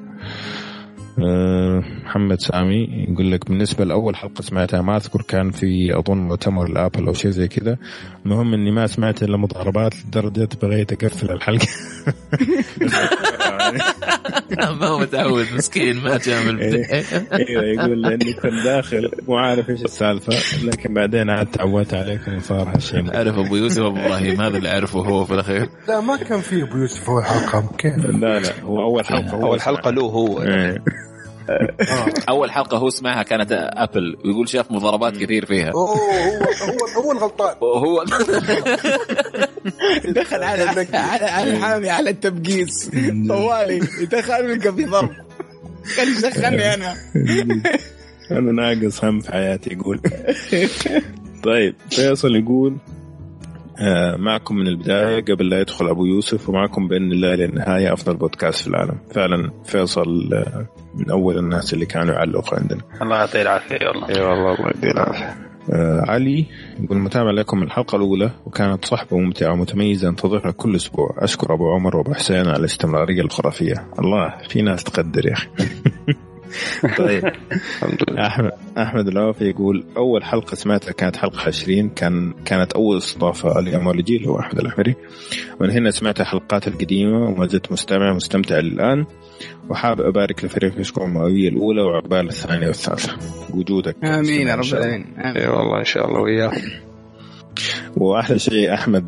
محمد سامي يقول لك بالنسبة لأول حلقة سمعتها ما أذكر كان في أظن مؤتمر الآبل أو شيء زي كذا. المهم إني ما سمعت إلا مضاربات لدرجة بغيت أقفل الحلقة. ما هو متعود مسكين ما جاء من أيوه يقول لاني كنت داخل مو عارف إيش السالفة لكن بعدين عاد تعودت عليكم وصار هالشيء. عرف أبو يوسف ابو إبراهيم هذا اللي عرفه هو في الأخير. لا ما كان في أبو يوسف اول حلقه كيف؟ لا لا هو أول حلقة هو أول حلقة له هو. إيه. أول حلقة هو سمعها كانت أبل ويقول شاف مضاربات كثير فيها. أوه هو هو هو الغلطان. وهو دخل على على على حامي على التبقيس. طوالي يدخل يلقى في ضرب. خلي يدخلني أنا. أنا ناقص هم في حياتي يقول. طيب فيصل يقول آه، معكم من البداية قبل لا يدخل أبو يوسف ومعكم بإذن الله للنهاية أفضل بودكاست في العالم. فعلا فيصل آه، من أول الناس اللي كانوا يعلقوا عندنا. الله يعطيه العافية والله إي والله الله يديه العافية. آه علي يقول متابع لكم الحلقة الأولى وكانت صحبة ممتعة ومتميزة انتظرها كل أسبوع. أشكر أبو عمر وأبو حسين على الاستمرارية الخرافية. الله في ناس تقدر يا أخي. طيب. أحمد أحمد العوفي يقول أول حلقة سمعتها كانت حلقة 20 كان كانت أول استضافة لامال جيل هو أحمد الأحمري. من هنا سمعت الحلقات القديمة وما زلت مستمع مستمتع الان وحاب أبارك لفريق كشكول المئوية الأولى وعقبال الثانية والثالثة. وجودك. آمين يا رب العالمين. إي والله إن شاء الله وياه وأحلى شيء أحمد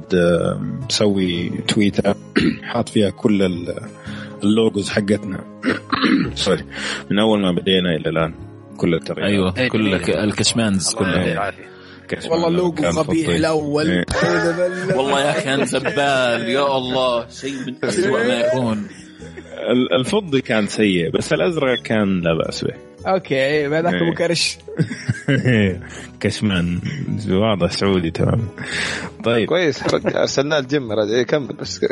مسوي تويتة حاط فيها كل ال- ال logos حقتنا. sorry من أول ما بدينا إلى الآن. كل التغييرات. أيوه. كل الك- الكشمانز كلها. العافيه والله اللوجو قبيح الأول. إيه. والله يا أخي أنا زبال. يا الله. شيء من اسوء ما يكون. الفضي كان سيء بس الأزرق كان لا بأس به. أوكي بعدك إيه. أبو كرش. كشمان واضح سعودي تمام. طيب. كويس ارسلناه الجيم رجع كمل بس.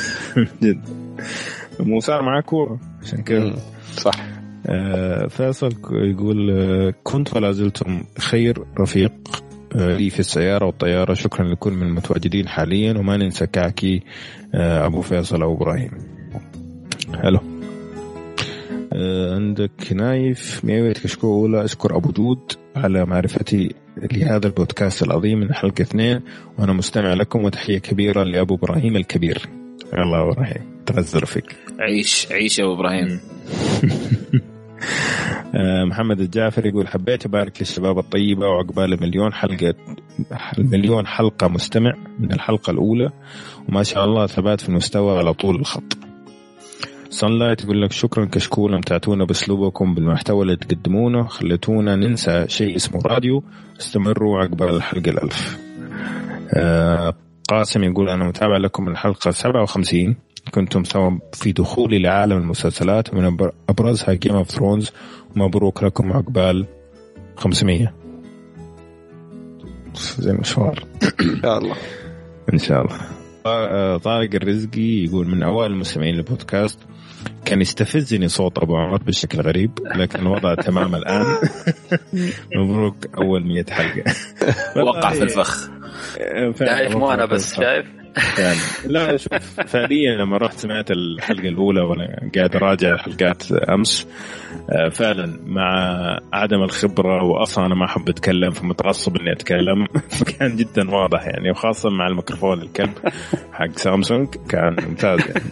جد. مو صار معاه كورة عشان كذا صح. آه فيصل يقول آه كنت ولا زلتم خير رفيق آه لي في السيارة والطيارة. شكرا لكل من المتواجدين حاليا وما ننسى كعكي آه أبو فيصل أو إبراهيم. حلو آه عندك نايف ميوية كشكو أولى. أشكر أبو جود على معرفتي لهذا البودكاست العظيم من حلقة اثنين وأنا مستمع لكم وتحية كبيرة لأبو إبراهيم الكبير. الله إبراهيم تغزر فيك. عيش عيش يا أبو إبراهيم. آه، محمد الجعفر يقول حبيت أبارك للشباب الطيبة وعقبال مليون حلقة المليون حلقة مستمع من الحلقة الأولى وما شاء الله ثبات في المستوى على طول الخط. سانلايت يقول لك شكرا كشكول امتعتونا بأسلوبكم بالمحتوى اللي تقدمونه. خليتونا ننسى شيء اسمه راديو. استمروا عقبال الحلقة الألف. آه، قاسم يقول أنا متابع لكم من الحلقة 57 كنتم سبب في دخولي لعالم المسلسلات. من أبرزها Game of Thrones ومبروك لكم عقبال 500 زي المشوار إن شاء الله. إن شاء الله. طارق الرزقي يقول من أوائل المستمعين للبودكاست كان يستفزني صوت أبو عمر بشكل غريب لكن الوضع تمام الآن. مبروك أول 100 حلقة. وقع في الفخ. شايف مو أنا بس شايف؟ يعني لا شوف فعليا لما رحت سمعت الحلقة الأولى وأنا قاعد أراجع حلقات أمس آه، فعلا مع عدم الخبرة واصلا أنا ما أحب أتكلم فمتعصب إني أتكلم. فكان جدا واضح يعني وخاصة مع الميكروفون الكلب حق سامسونج كان ممتاز يعني.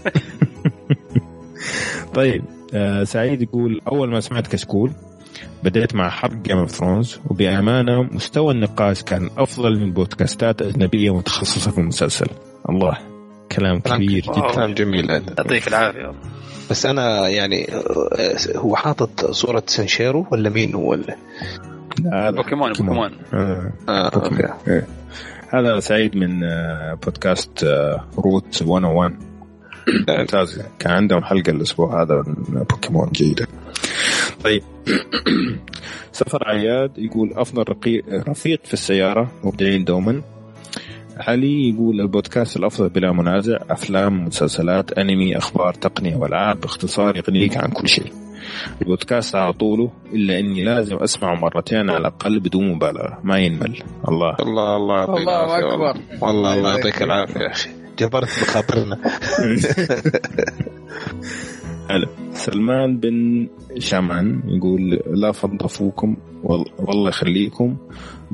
طيب آه، سعيد يقول أول ما سمعت كشكول بديت مع حرق Game of Thrones وبأمانة مستوى النقاش كان أفضل من بودكاستات أجنبية متخصصة في المسلسل. الله. كلام كبير جدا. كلام جميل. يعطيك العافية. بس أنا يعني آه، هو حاطط صورة سانشيرو ولا مين هو ولا بوكيمون بوكيمون. آه. آه، بوكيمون. إيه. هذا سعيد من آه، بودكاست Route 101 ممتاز. كان عندهم حلقة الأسبوع هذا من بوكيمون جيدة. طيب. سفر عياد يقول أفضل رقي- رفيق في السيارة مبدعين دوما. علي يقول البودكاست الأفضل بلا منازع أفلام مسلسلات أنمي أخبار تقنية والعاب باختصار يغنيك عن كل شيء. البودكاست على طوله إلا إني لازم أسمعه مرتين على الأقل بدون مبالغة ما ينمل. الله. الله الله يعطيك الله العافية أكبر. والله. الله يعطيك العافية يا أخي. جبرت بخاطرنا. هلا سلمان بن شمعن يقول لا فضفوكم وال- والله يخليكم.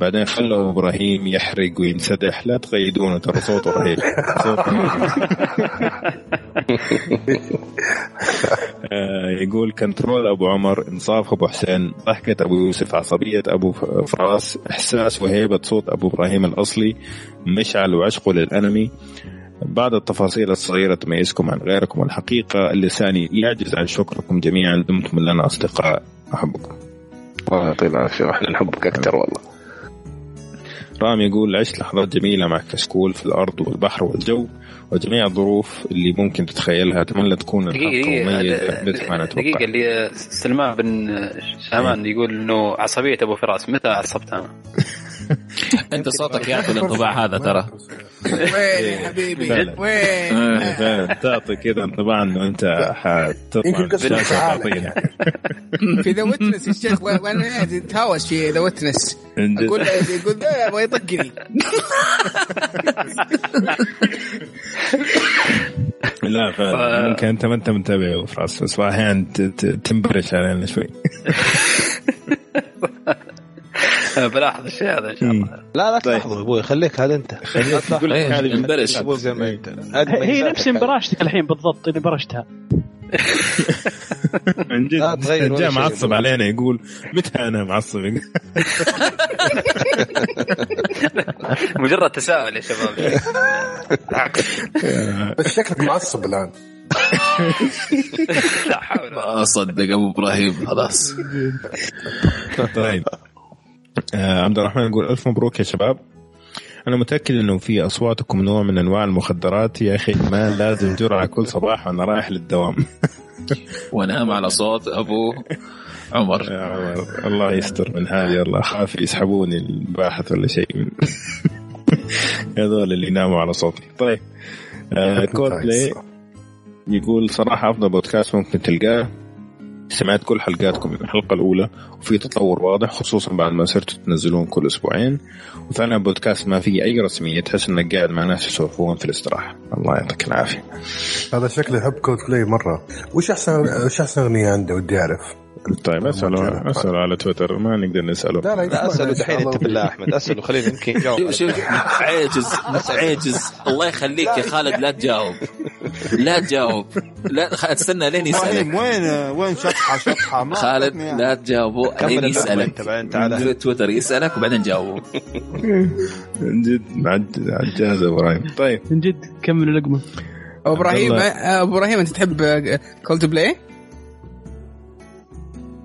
بعدين خلوا إبراهيم يحرق وينسدح. لا تقيدونه ترى صوته رهيب. آه، يقول كنترول أبو عمر إنصاف أبو حسين ضحكة أبو يوسف عصبية أبو فراس إحساس وهيبة صوت أبو إبراهيم الأصلي مشعل وعشقه للأنمي. بعض التفاصيل الصغيرة تميزكم عن غيركم والحقيقة اللساني يعجز عن شكركم جميعا. دمتم لنا أصدقاء. أحبكم. الله يعطيك العافية. وإحنا نحبك أكثر والله. رام يقول عشت لحظات جميلة مع كشكول في الأرض والبحر والجو وجميع الظروف اللي ممكن تتخيلها. أتمنى تكون دقيقة الحلقة دقيقة دقيقة اللي سلمان بن شامان يقول إنه عصبية أبو فراس. متى عصبت أنا؟ انت صوتك يعطي الانطباع هذا ترى. وين يا حبيبي. وين؟ فعلا. تعطي كذا انطباع إنه أنت حتطلع يمكن في The Witness يا شيخ وأنا اتهاوش في The Witness. أقول له يقول لا يبغى يطقني. لا فعلا. ممكن أنت ما أنت منتبه فراس بس أحيانا ت- ت- تنبرش علينا شوي. بلاحظ الشيء هذا إن شاء الله. لا لا تلاحظوا أبوي. خليك هذا أنت. خليك تقول لك هذه انبرش. أبوك زي ما أنت. هي نفس براشتك الحين بالضبط اللي برشتها. من جد. جاء. معصب علينا يقول متى أنا معصب؟ مجرد تساؤل يا شباب. بس شكلك معصب الآن. لا حول ما أصدق أبو إبراهيم خلاص. طيب. عبد الرحمن يقول ألف مبروك يا شباب. أنا متأكد إنه في أصواتكم نوع من أنواع المخدرات. يا أخي ما لازم جرعه كل صباح وأنا رايح للدوام. وأنام على صوت أبو عمر. يا عمر الله يستر من هذه الله اخاف يسحبوني الباحث ولا شيء. من هذول اللي يناموا على صوتي. طيب آه كود بلاي يقول صراحة أفضل بودكاست ممكن تلقاه. سمعت كل حلقاتكم من الحلقة الأولى وفي تطور واضح خصوصا بعد ما صرتوا تنزلون كل أسبوعين. وثانيا بودكاست ما فيه أي رسمية تحس إنك قاعد مع ناس يسولفون في الاستراحة. الله يعطيك العافية. هذا شكله يحب كود بلاي مرة. وش احسن وش أحسن أغنية عنده ودي أعرف؟ طيب اساله اساله على تويتر. ما نقدر نساله لا لا, اساله دحين انت بالله أحمد. اساله خلينا يمكن يجاوب. شوف شوف عاجز عاجز. الله يخليك يا خالد لا تجاوب. لا تجاوب. لا خ- استنى لين يسألك. وين وين شطحة شطحة؟ ما خالد يعني. لا تجاوبه لين يسألك. تعال. تويتر يسألك وبعدين جاوبه من جد عج- عجاز إبراهيم. طيب. من جد كمل اللقمه ابو إبراهيم إبراهيم أنت تحب كولد بلاي؟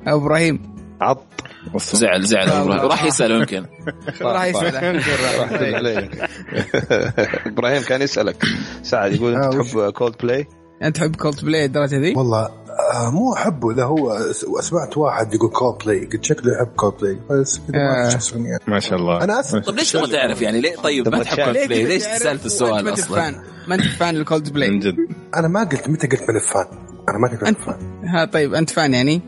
أبو إبراهيم. عط. زعل زعل. راح يساله يمكن. راح علي. إبراهيم كان يسألك. سعد يقول أنت آه، تحب كولد بلاي أنت تحب كولد بلاي الدرجة ذي؟ والله آه مو أحبه. إذا هو سمعت واحد يقول كول بلاي قلت شكله يحب كول بلاي بس ما آه. أغنية. ما شاء الله. أنا اسف طيب ليش تبغى تعرف يعني؟ ليه طيب ما تحب كولد بلاي ليش سالت السؤال ما أصلا؟ fan. ما أنت fan لل Coldplay من جد. أنا ما قلت متى قلت ماني fan. أنا ما قلت ماني أنت fan. ها طيب أنت fan يعني؟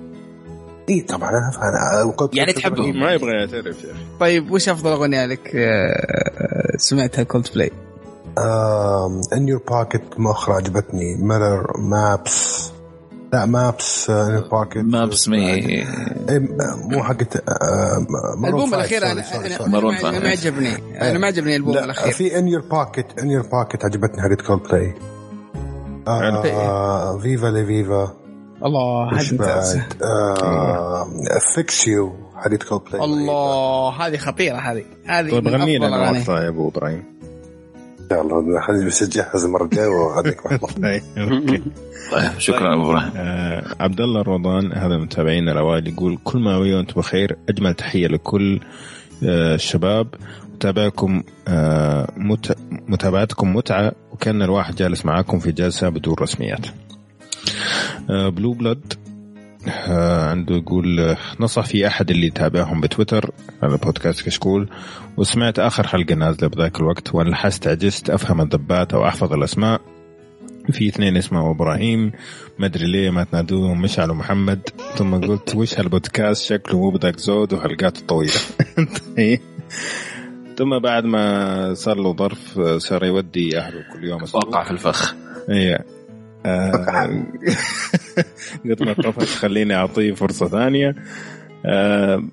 اي طبعا أنا fan Coldplay يعني تحبهم. ما يبغى يعترف يا أخي. طيب وش أفضل أغنية لك آه، سمعتها Coldplay؟ In Your Pocket مؤخرا عجبتني. Mirror Maps لا Maps In Your Pocket Maps مي إيه، مو حقت آه، 5. الأخير أنا أنا. ما عجبني. أنا ما عجبني الالبوم لا الأخير. في In Your Pocket In Your Pocket عجبتني حقت كول بلاي Viva la Vida الله هذه آه Fix You حقت كول بلاي الله هذه خطيرة هذه. هذه طيب غني لنا الأغاني. وقتها يا أبو إبراهيم. ان شاء الله خليني بس أجهز المرة الجاية وأغنيك. طيب،. طيب شكرا أبو إبراهيم. آه عبد الله رمضان هذا من متابعينا الأوائل يقول كل مئوية وأنتم بخير أجمل تحية لكل آه الشباب. متابعكم آه مت... متابعتكم متعة وكأن الواحد جالس معاكم في جلسة بدون رسميات. بلو بلاد آه عنده يقول آه، نصح في أحد اللي يتابعهم بتويتر على بودكاست كشكول. وسمعت آخر حلقة نازلة بذاك الوقت وأنا لحست عجزت أفهم الدبات أو أحفظ الأسماء. في اثنين اسمه إبراهيم ما أدري ليه ما تنادوهم مشعل ومحمد. ثم قلت وش هالبودكاست؟ شكله مو بذاك زود وحلقاته طويلة. ثم بعد ما صار له ظرف صار يودي أهله كل يوم. وقع في الفخ. اي قلت ما طفش خليني أعطيه فرصة ثانية. آه،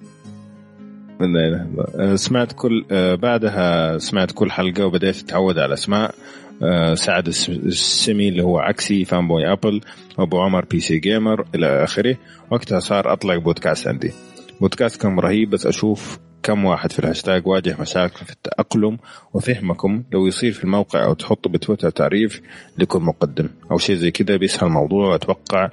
آه، سمعت كل آه، بعدها سمعت كل حلقة وبدأت أتعود على الأسماء. آه، سعد الس- السمي اللي هو عكسي fanboy Apple وابو عمر PC gamer إلى آخره. وقتها صار أطلق بودكاست عندي. بودكاست كان رهيب بس أشوف كم واحد في الهاشتاج واجه مشاكل في التأقلم وفهمكم لو يصير في الموقع أو تحطوا بتويتر تعريف لكل مقدم أو شيء زي كذا بيسهل الموضوع وأتوقع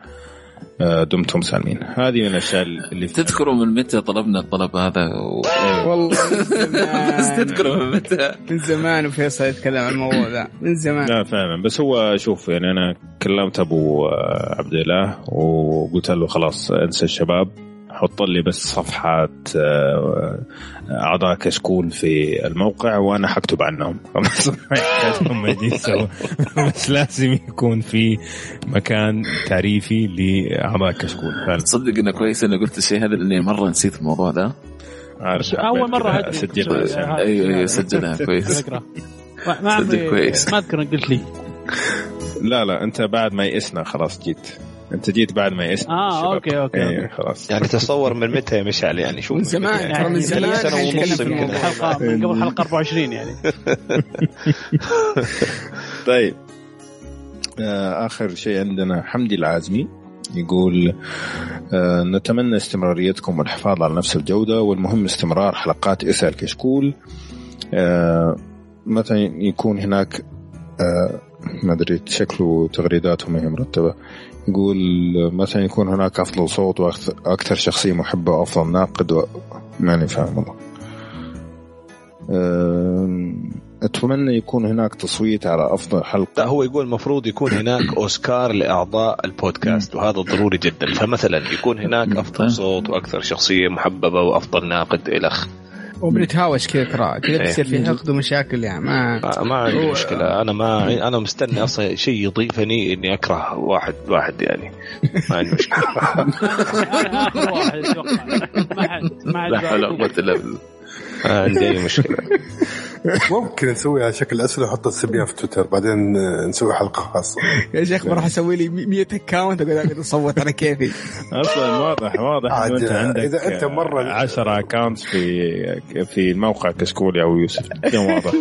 آه، دمتم سالمين. هذه من الأشياء اللي تذكروا من متى طلبنا الطلب هذا؟ و... والله بس تذكروا من متى؟ من زمان وفيصل يتكلم عن الموضوع ذا. من زمان. لا فعلا. بس هو شوف يعني أنا كلمت أبو آه، عبد الله وقلت له خلاص انسى الشباب. حط لي بس صفحات آه، أعضاء كشكول في الموقع وأنا حكتب عنهم. هم. بس لازم يكون في مكان تعريفي لأعضاء كشكول. فعلا. تصدق إنه كويس إنه قلت الشيء هذا لأني مرة نسيت الموضوع ذا عارف أول مرة هدري. أسجلها. أيوه أيوه سجلها. كويس. ما كويس. ما أذكر قلت لي. لا لا أنت بعد ما يئسنا خلاص جيت. انت جيت بعد ما يئسنا آه الشباب. okay okay, okay. خلاص. يعني تصور من متى يا مشعل؟ يعني شوف من زمان يعني ترى من زمان. سنة ونص يمكن. حلقه من قبل حلقة 24 يعني. طيب. آه، آخر شيء عندنا حمدي العازمي يقول آه، نتمنى استمراريتكم والحفاظ على نفس الجودة والمهم استمرار حلقات إسأل كشكول. آه، متى يكون هناك آه، ما أدري شكله تغريداته ما هي مرتبة. يقول متى يكون هناك أفضل صوت وأكثر شخصية محبة وأفضل ناقد و... ماني فاهم والله. أتمنى يكون هناك تصويت على أفضل حلقة. لا هو يقول المفروض يكون هناك أوسكار لأعضاء البودكاست وهذا ضروري جدا. فمثلا يكون هناك أفضل صوت وأكثر شخصية محببة وأفضل ناقد الخ وبنتهاوش كذا ترى كذا إيه. بتصير في حقد ومشاكل يعني ما ما- ما عندي مشكلة. أنا ما أنا مستني أصلا شيء يضيفني إني أكره واحد واحد يعني. ما عندي أتوقع ما حد ما حد لا حول ولا قوة إلا بالله. ما عندي أي مشكلة. ممكن نسوي على شكل أسئلة ونحط الاستبيان في تويتر بعدين نسوي حلقة خاصة. يا شيخ بروح أسوي لي 100 account اقعد اصوت على كيفي؟ أصلا واضح واضح عاد انه أنت عندك إذا أنت مرة- 10 accounts في في الموقع كشكول يا ابو يوسف واضح.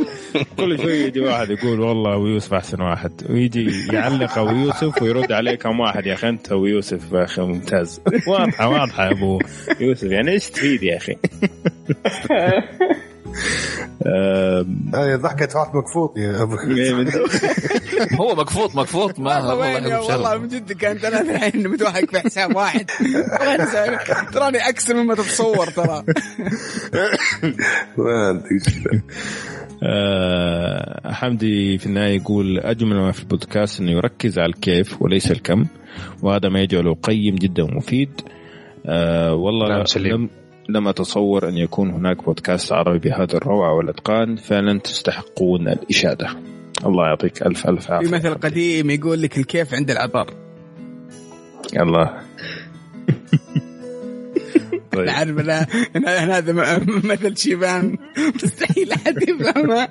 كل شوي يجي واحد يقول والله أبو يوسف أحسن واحد. ويجي يعلق أبو يوسف ويرد عليه كم واحد يا أخي أنت أبو يوسف يا أخي ممتاز. واضحه واضحة يا أبو يوسف. يعني إيش تفيد يا أخي؟ هذه ضحكة واحد مقفوط يا أبو هو مقفوط مقفوط. ما والله؟ من جد كانت أنا الحين متوحق في حساب واحد. تراني أكثر مما تتصور ترى. ما مشكلة. آه، حمدي في النهاية يقول أجمل ما في البودكاست أنه يركز على الكيف وليس الكم وهذا ما يجعله قيم جدا ومفيد. آه والله نعم، سليم. لم لم أتصور أن يكون هناك بودكاست عربي بهذا الروعة والإتقان فعلا تستحقون الإشادة. الله يعطيك ألف ألف في عافية. مثل قديم يقول لك الكيف عند العطر الله طيب. هذا مثل شيبان. مستحيل أحد يفهمه.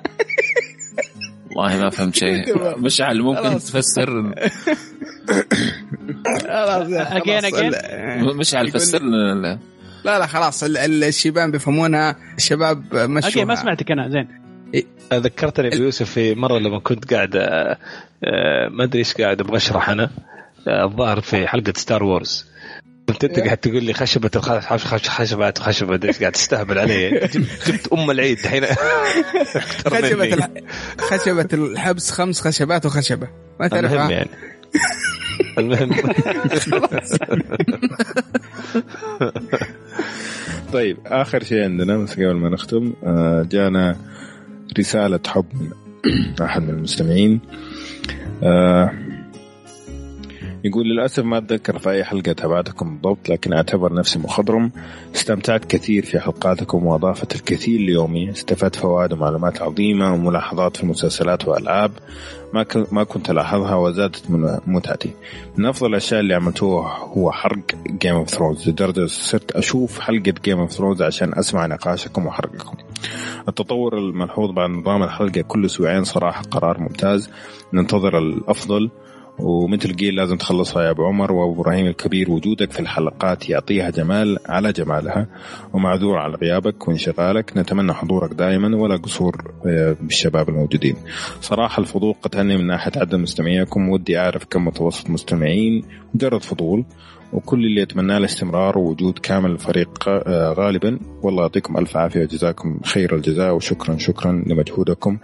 والله ما فهمت شيء. مشعل ممكن. تفسر. خلاص again. ال- مشعل فسر لنا لا لا خلاص ال- ال- الشيبان بيفهمونها الشباب مشوا أوكي ما سمعتك أنا زين. ذكرتني بيوسف في مرة لما كنت قاعد آه، آه، ما أدري إيش قاعد أبغى أشرح أنا آه، الظاهر في حلقة Star Wars كنت أنت قاعد تقول لي خشبة الخ- خش- خش- خشبات وخشبه إيش قاعد تستهبل علي. جبت, أم العيد الحين. الح... خشبة الحبس خمس خشبات وخشبة. ما المهم تعرفها يعني. المهم. طيب آخر شيء عندنا بس قبل ما نختم آه، جانا رسالة حب من أحد من المستمعين. آه، يقول للأسف ما أتذكر في أي حلقة تابعتكم بالضبط لكن أعتبر نفسي مخضرم. استمتعت كثير في حلقاتكم وأضافت الكثير ليومي. استفدت فوائد ومعلومات عظيمة وملاحظات في المسلسلات وألعاب ما ما كنت ألاحظها وزادت من متعتي. من أفضل الأشياء اللي عملتوها هو حرق Game of Thrones لدرجة صرت أشوف حلقة Game of Thrones عشان أسمع نقاشكم وحرقكم. التطور الملحوظ بعد نظام الحلقة كل أسبوعين صراحة قرار ممتاز. ننتظر الأفضل ومثل قيل لازم تخلصها يا أبو عمر وأبو إبراهيم الكبير وجودك في الحلقات يعطيها جمال على جمالها ومعذور على غيابك وانشغالك. نتمنى حضورك دائما ولا قصور آه، بالشباب الموجودين. صراحة الفضول قتلني من ناحية عدد مستمعيكم. ودي أعرف كم متوسط مستمعين. مجرد فضول. وكل اللي اتمناه الاستمرار ووجود كامل الفريق آه، غالبا. والله يعطيكم ألف عافية وجزاكم خير الجزاء وشكرا شكرا لمجهودكم.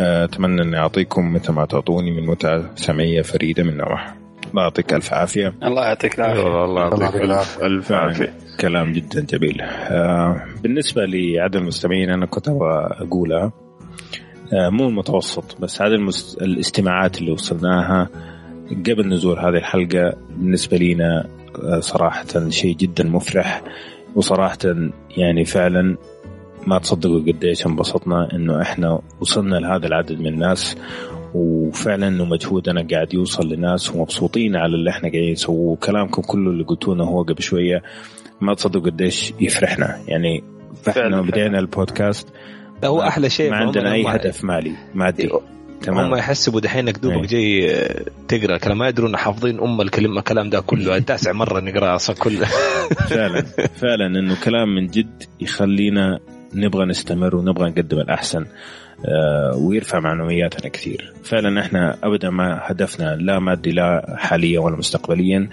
أتمنى اني أعطيكم مثل ما تعطوني من متعة سمعية فريدة من نوعها الله يعطيك ألف عافية. الله يعطيك العافية. الله الله يعطيك ألف الف عافية. كلام جدا جميل. آه بالنسبة لعدد المستمعين أنا كنت أبغى أقولها. آه مو المتوسط بس هذه المس... الاستماعات اللي وصلناها قبل نزول هذه الحلقة بالنسبة لنا آه صراحة شيء جدا مفرح وصراحه يعني فعلا ما تصدقوا قديش انبسطنا إنه إحنا وصلنا لهذا العدد من الناس وفعلا إنه مجهودنا قاعد يوصل لناس ومبسوطين على اللي إحنا قاعدين نسووه كلامكم كله اللي قلتونه هو قبل شوية ما تصدقوا قديش يفرحنا. يعني فعلاً، إحنا فعلاً. بدينا البودكاست لا هو أحلى شيء ما هم عندنا أي هدف مالي مادي. هم تمام. يحسبوا دحين انك دوبك إيه. جاي آه، تقرأ كلام ما يدرون حافظين أم الكلمة الكلام ده كله. تاسع مرة نقرأ أصلا كله. فعلا فعلا إنه كلام من جد يخلينا نبغى نستمر ونبغى نقدم الأحسن آه، ويرفع معنوياتنا كثير. فعلا إحنا ابدا ما هدفنا لا مادي لا حاليا ولا مستقبليا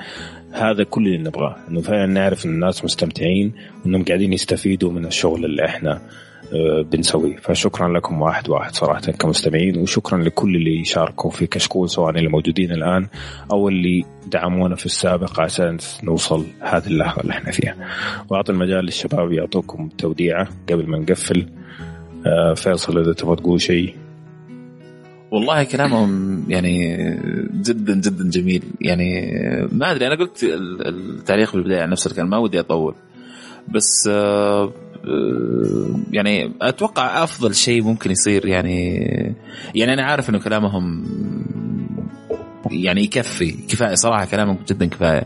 هذا كل اللي نبغاه. إنه فعلا نعرف إن الناس مستمتعين وانهم قاعدين يستفيدوا من الشغل اللي إحنا بنسويه. فشكرا لكم واحد واحد صراحة كمستمعين وشكرا لكل اللي شاركوا في كشكول سواء اللي موجودين الآن أو اللي دعمونا في السابق عشان نوصل هذه اللحظة اللي إحنا فيها. وأعطي المجال للشباب يعطوكم توديعة قبل ما نقفل. آه، فيصل إذا تبغى تقول شيء. والله كلامهم يعني جدا جدا جميل. يعني ما أدري أنا قلت التعليق بالبدايه عن نفس الكلام ما ودي أطول. بس آه، يعني أتوقع أفضل شيء ممكن يصير يعني يعني أنا عارف إنه كلامهم يعني يكفي كفاية صراحة كلامهم جدا كفاية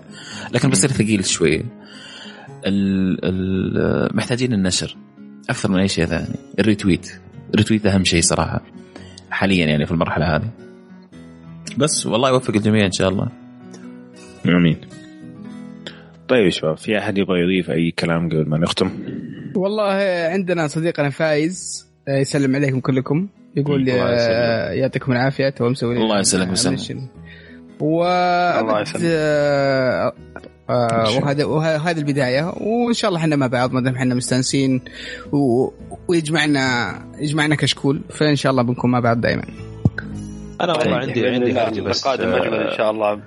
لكن بصير ثقيل شوي. ال ال محتاجين النشر أكثر من أي شيء ثاني الريتويت الريتويت أهم شيء صراحة حاليا يعني في المرحلة هذه. بس والله يوفق الجميع إن شاء الله. آمين. طيب يا شباب في أحد يبغى يضيف أي كلام قبل ما نختم؟ والله عندنا صديقنا فايز يسلم عليكم كلكم. يقول آه، يعطيكم العافية تو مسوي الله يسلمك ويسلمك. و آه، آه، وهذا وهذه البداية. وإن شاء الله إحنا مع بعض ما دام إحنا مستانسين. و... ويجمعنا يجمعنا كشكول. فإن شاء الله بنكون مع بعض دائما أنا والله عندي عندي حاجة بس قادم أجمل إن شاء الله.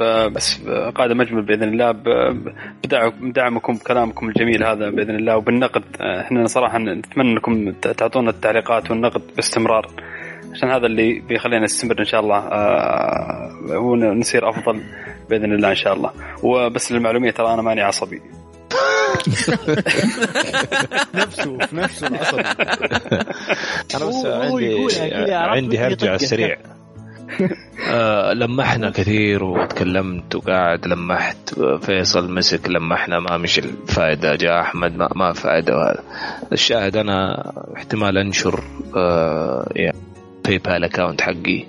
بس قادم أجمل بإذن الله. بدعمكم بكلامكم الجميل هذا بإذن الله. وبالنقد إحنا صراحة نتمنى أنكم تعطونا التعليقات والنقد باستمرار عشان هذا اللي بيخلينا نستمر إن شاء الله آه، ونصير أفضل بإذن الله إن شاء الله. وبس للمعلومية ترى أنا ماني عصبي. نفسه في نفسه العصبي. أنا بس عندي عندي هرجع على السريع. آه لمحنا كثير وتكلمت وقاعد لمحت. فيصل مسك لمحنا ما مش الفائدة. جاء أحمد ما, ما فائدة وهذا. الشاهد أنا احتمال أنشر آه يعني PayPal account حقي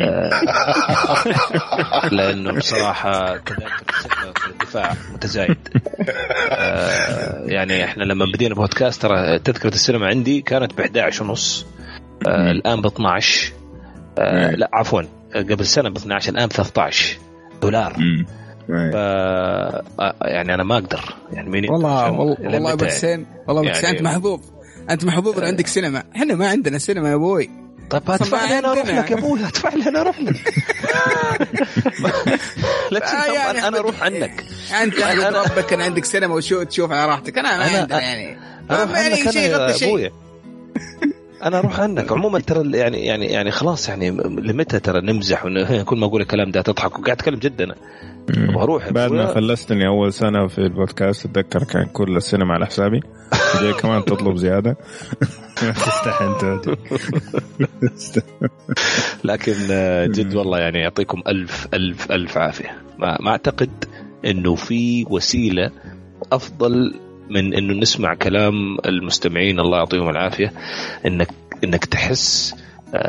آه، لأنه بصراحة في الدفاع متزايد. آه، يعني إحنا لما بدينا بودكاست ترى تذكرة السينما عندي كانت ب 11 ونص. الآن ب 12 لا عفوا قبل سنة ب 12 الآن ب 13 دولار. ف يعني أنا ما أقدر. يعني مين والله والله أبو حسين والله أبو حسين أنت محظوظ. أنت محظوظ عندك سينما. إحنا ما عندنا سينما يا أبوي. طيب ادفع لي أنا أروح لك يا أبوي ادفع لي أنا أروح لك. لا تشيل يعني أنا أروح عنك. أنت ربك كان عندك سينما وشو تشوف على راحتك. أنا ما عندي يعني. أروح يعني شيء يغطي شيء. أنا أروح عنك عموما ترى يعني يعني يعني خلاص يعني لمتى ترى نمزح كل ما أقول الكلام ده تضحك؟ وقاعد أتكلم جد أنا. أبغى أروح. بعد ما فلستني أول سنة في البودكاست أتذكر كان كل السينما على حسابي. جاي كمان تطلب زيادة. تستحي أنت. لكن جد والله يعني يعطيكم الف الف ألف عافية. ما, ما أعتقد إنه في وسيلة أفضل من إنه نسمع كلام المستمعين الله يعطيهم العافية انك إنك تحس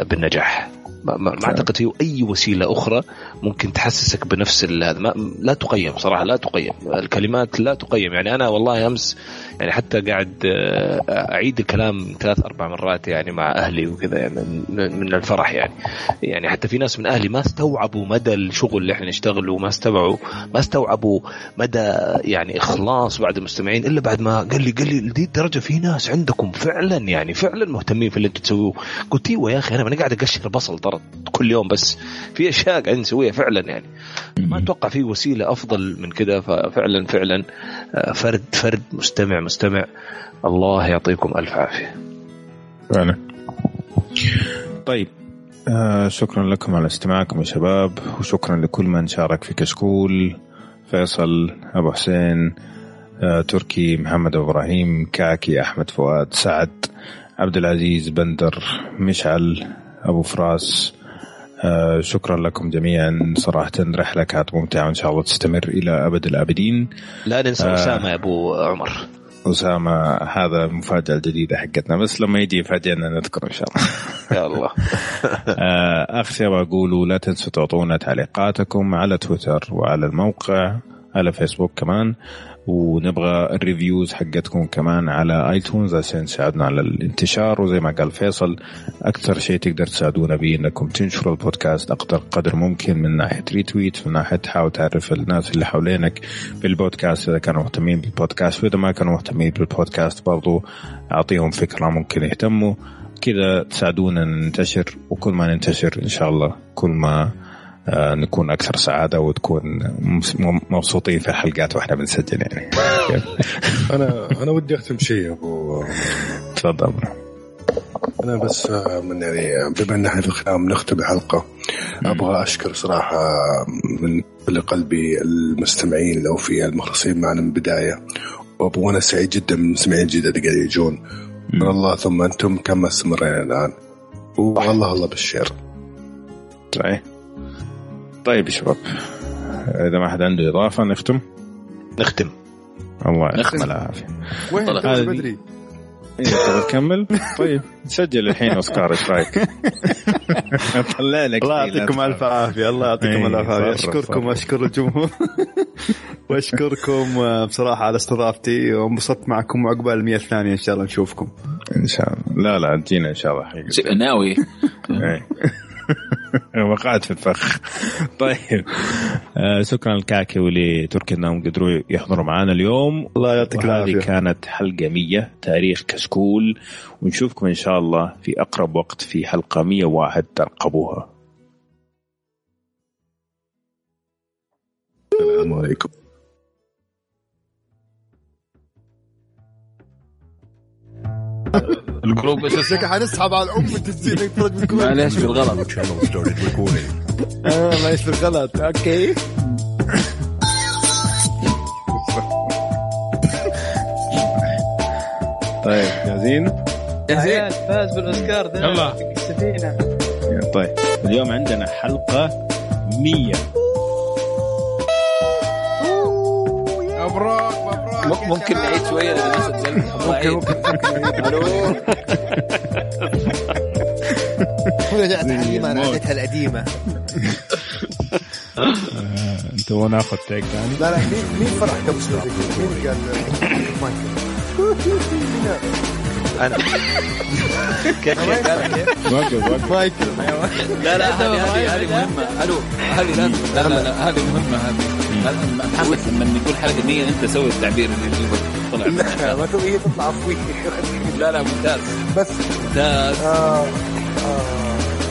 بالنجاح. ما, ما أعتقد في أي وسيلة أخرى ممكن تحسسك بنفس هذا. لا تقيم صراحة لا تقيم. الكلمات لا تقيم. يعني أنا والله أمس يعني حتى قاعد آه، أعيد الكلام ثلاث أربع مرات يعني مع أهلي وكذا يعني من الفرح يعني. يعني حتى في ناس من أهلي ما استوعبوا مدى الشغل اللي إحنا نشتغله وما استوعبوا ما استوعبوا مدى يعني إخلاص بعد المستمعين إلا بعد ما قال لي قال لي لدي الدرجة في ناس عندكم فعلا يعني فعلا مهتمين في اللي أنتم تسووه. قلت أيوه يا أخي أنا ماني قاعد أقشر البصل ترى كل يوم بس في أشياء قاعدين نسويها فعلا يعني. ما أتوقع في وسيلة أفضل من كذا ففعلا فعلا آه، فرد فرد مستمع مستمع. الله يعطيكم ألف عافية. فعلا. طيب. آه شكرا لكم على استماعكم يا شباب وشكرا لكل من شارك في كشكول. فيصل أبو حسين آه تركي محمد إبراهيم كاكي أحمد فؤاد سعد عبد العزيز بندر مشعل أبو فراس. آه شكرا لكم جميعا. صراحة رحلة كانت ممتعة وإن شاء الله تستمر إلى أبد الآبدين. لا ننسى آه أسامة يا أبو عمر. أسامة هذا المفاجأة الجديدة حقتنا بس لما يجي يفاجئنا نذكر إن شاء الله. يا الله. آه شيء بقوله لا تنسوا تعطونا تعليقاتكم على تويتر وعلى الموقع على فيسبوك كمان. ونبغى ال reviews حقتكم كمان على iTunes عشان تساعدنا على الانتشار. وزي ما قال فيصل أكثر شيء تقدر تساعدونا به إنكم تنشروا البودكاست أقدر قدر ممكن من ناحية retweet من ناحية تحاول تعرف الناس اللي حوالينك بالبودكاست إذا كانوا مهتمين بالبودكاست وإذا ما كانوا مهتمين بالبودكاست برضو أعطيهم فكرة ممكن يهتموا. كذا تساعدونا ننتشر وكل ما ننتشر إن شاء الله كل ما نكون أكثر سعادة وتكون مبسوطين في الحلقات وإحنا بنسجل يعني. أنا أنا ودي أختم شيء ابو تفضل. أنا بس آه، من يعني بما ان إحنا في الختام نختم الحلقة أبغى أشكر صراحة من كل قلبي المستمعين الأوفياء المخلصين معنا من البداية وأنا سعيد جدا من المستمعين الجدد اللي قاعدين يجون. من الله ثم أنتم كما استمرينا الآن. والله الله بالشير صحيح. طيب يا شباب إذا ما حد عنده إضافة نختم؟ نختم. الله نختم. يعطيكم العافية. وين؟ بدري إيه، تبغى تكمل؟ طيب سجل الحين أوسكار إيش رأيك؟ طلع لك الله يعطيكم ألف عافية الله يعطيكم إيه، الف عافية. صرف، أشكركم صرف. واشكر الجمهور. وأشكركم آه، بصراحة على استضافتي وانبسطت معكم وعقبال المية الثانية إن شاء الله نشوفكم. إن شاء الله. لا لا تجينا إن شاء الله حقيقة. ناوي. إيه. وقعت في الفخ. طيب. آه شكرا لكاكي ولتركي إنهم قدروا يحضروا معنا اليوم. الله يعطيك وهذه العافية. كانت حلقة 100 تاريخ كشكول. ونشوفكم إن شاء الله في أقرب وقت في حلقة 101 ترقبوها. السلام عليكم. ال group إيش اسمه؟ حنسحب على الأم التسجيل نتفرج بال group معليش بالغلط. آه معليش بالغلط. okay. طيب جاهزين؟ جاهزين فاز بالأوسكار. ده يلا. في السفينه طيب. اليوم عندنا حلقة 100 مبروك مبروك ممكن نعيد شوية للناس تقل ممكن ألو؟ ورجعت حليمه أنا عادتها القديمة. انت وناخذ تيك ثاني لا لا مين مين فرح قبل شوي مين قال؟ أنا. كيف كيف؟ وقف وقف مايكل لا لا هذه هذه هذه مهمة. ألو هذه لازم لا لا لا هذه مهمة هذه. لازم محمد لما نقول حلقه 100 أنت سوي التعبير اللي يجيبك. طلع. لا ما تبغى هي تطلع عفويه لا لا ممتاز. بس. ممتاز. آه آه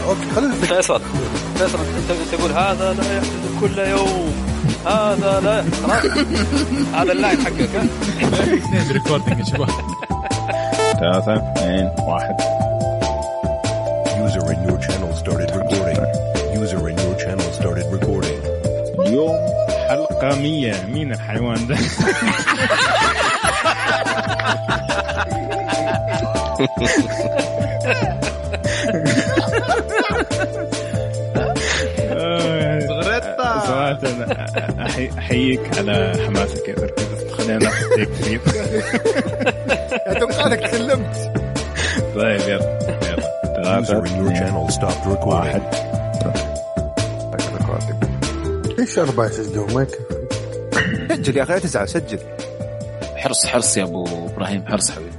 okay خلينا فيصل. فيصل أنت تقول هذا لا يحدث كل يوم. هذا لا خلاص. هذا ال line حقك ها؟ recording يا شباب. ثلاثة اثنين واحد User in your channel started recording. User in your channel started recording. اليوم حلقة 100 مين الحيوان ده؟ صراحة أحييك على حماسك يا خلينا ناخذ تيك تكلمت طيب يلا يلا. User ثلاثة in your channel stopped recording. واحد. إيش أربعة يسجلون ما يكفي. سجل يا أخي لا تزعل سجل. حرص حرص يا أبو إبراهيم حرص حبيبي.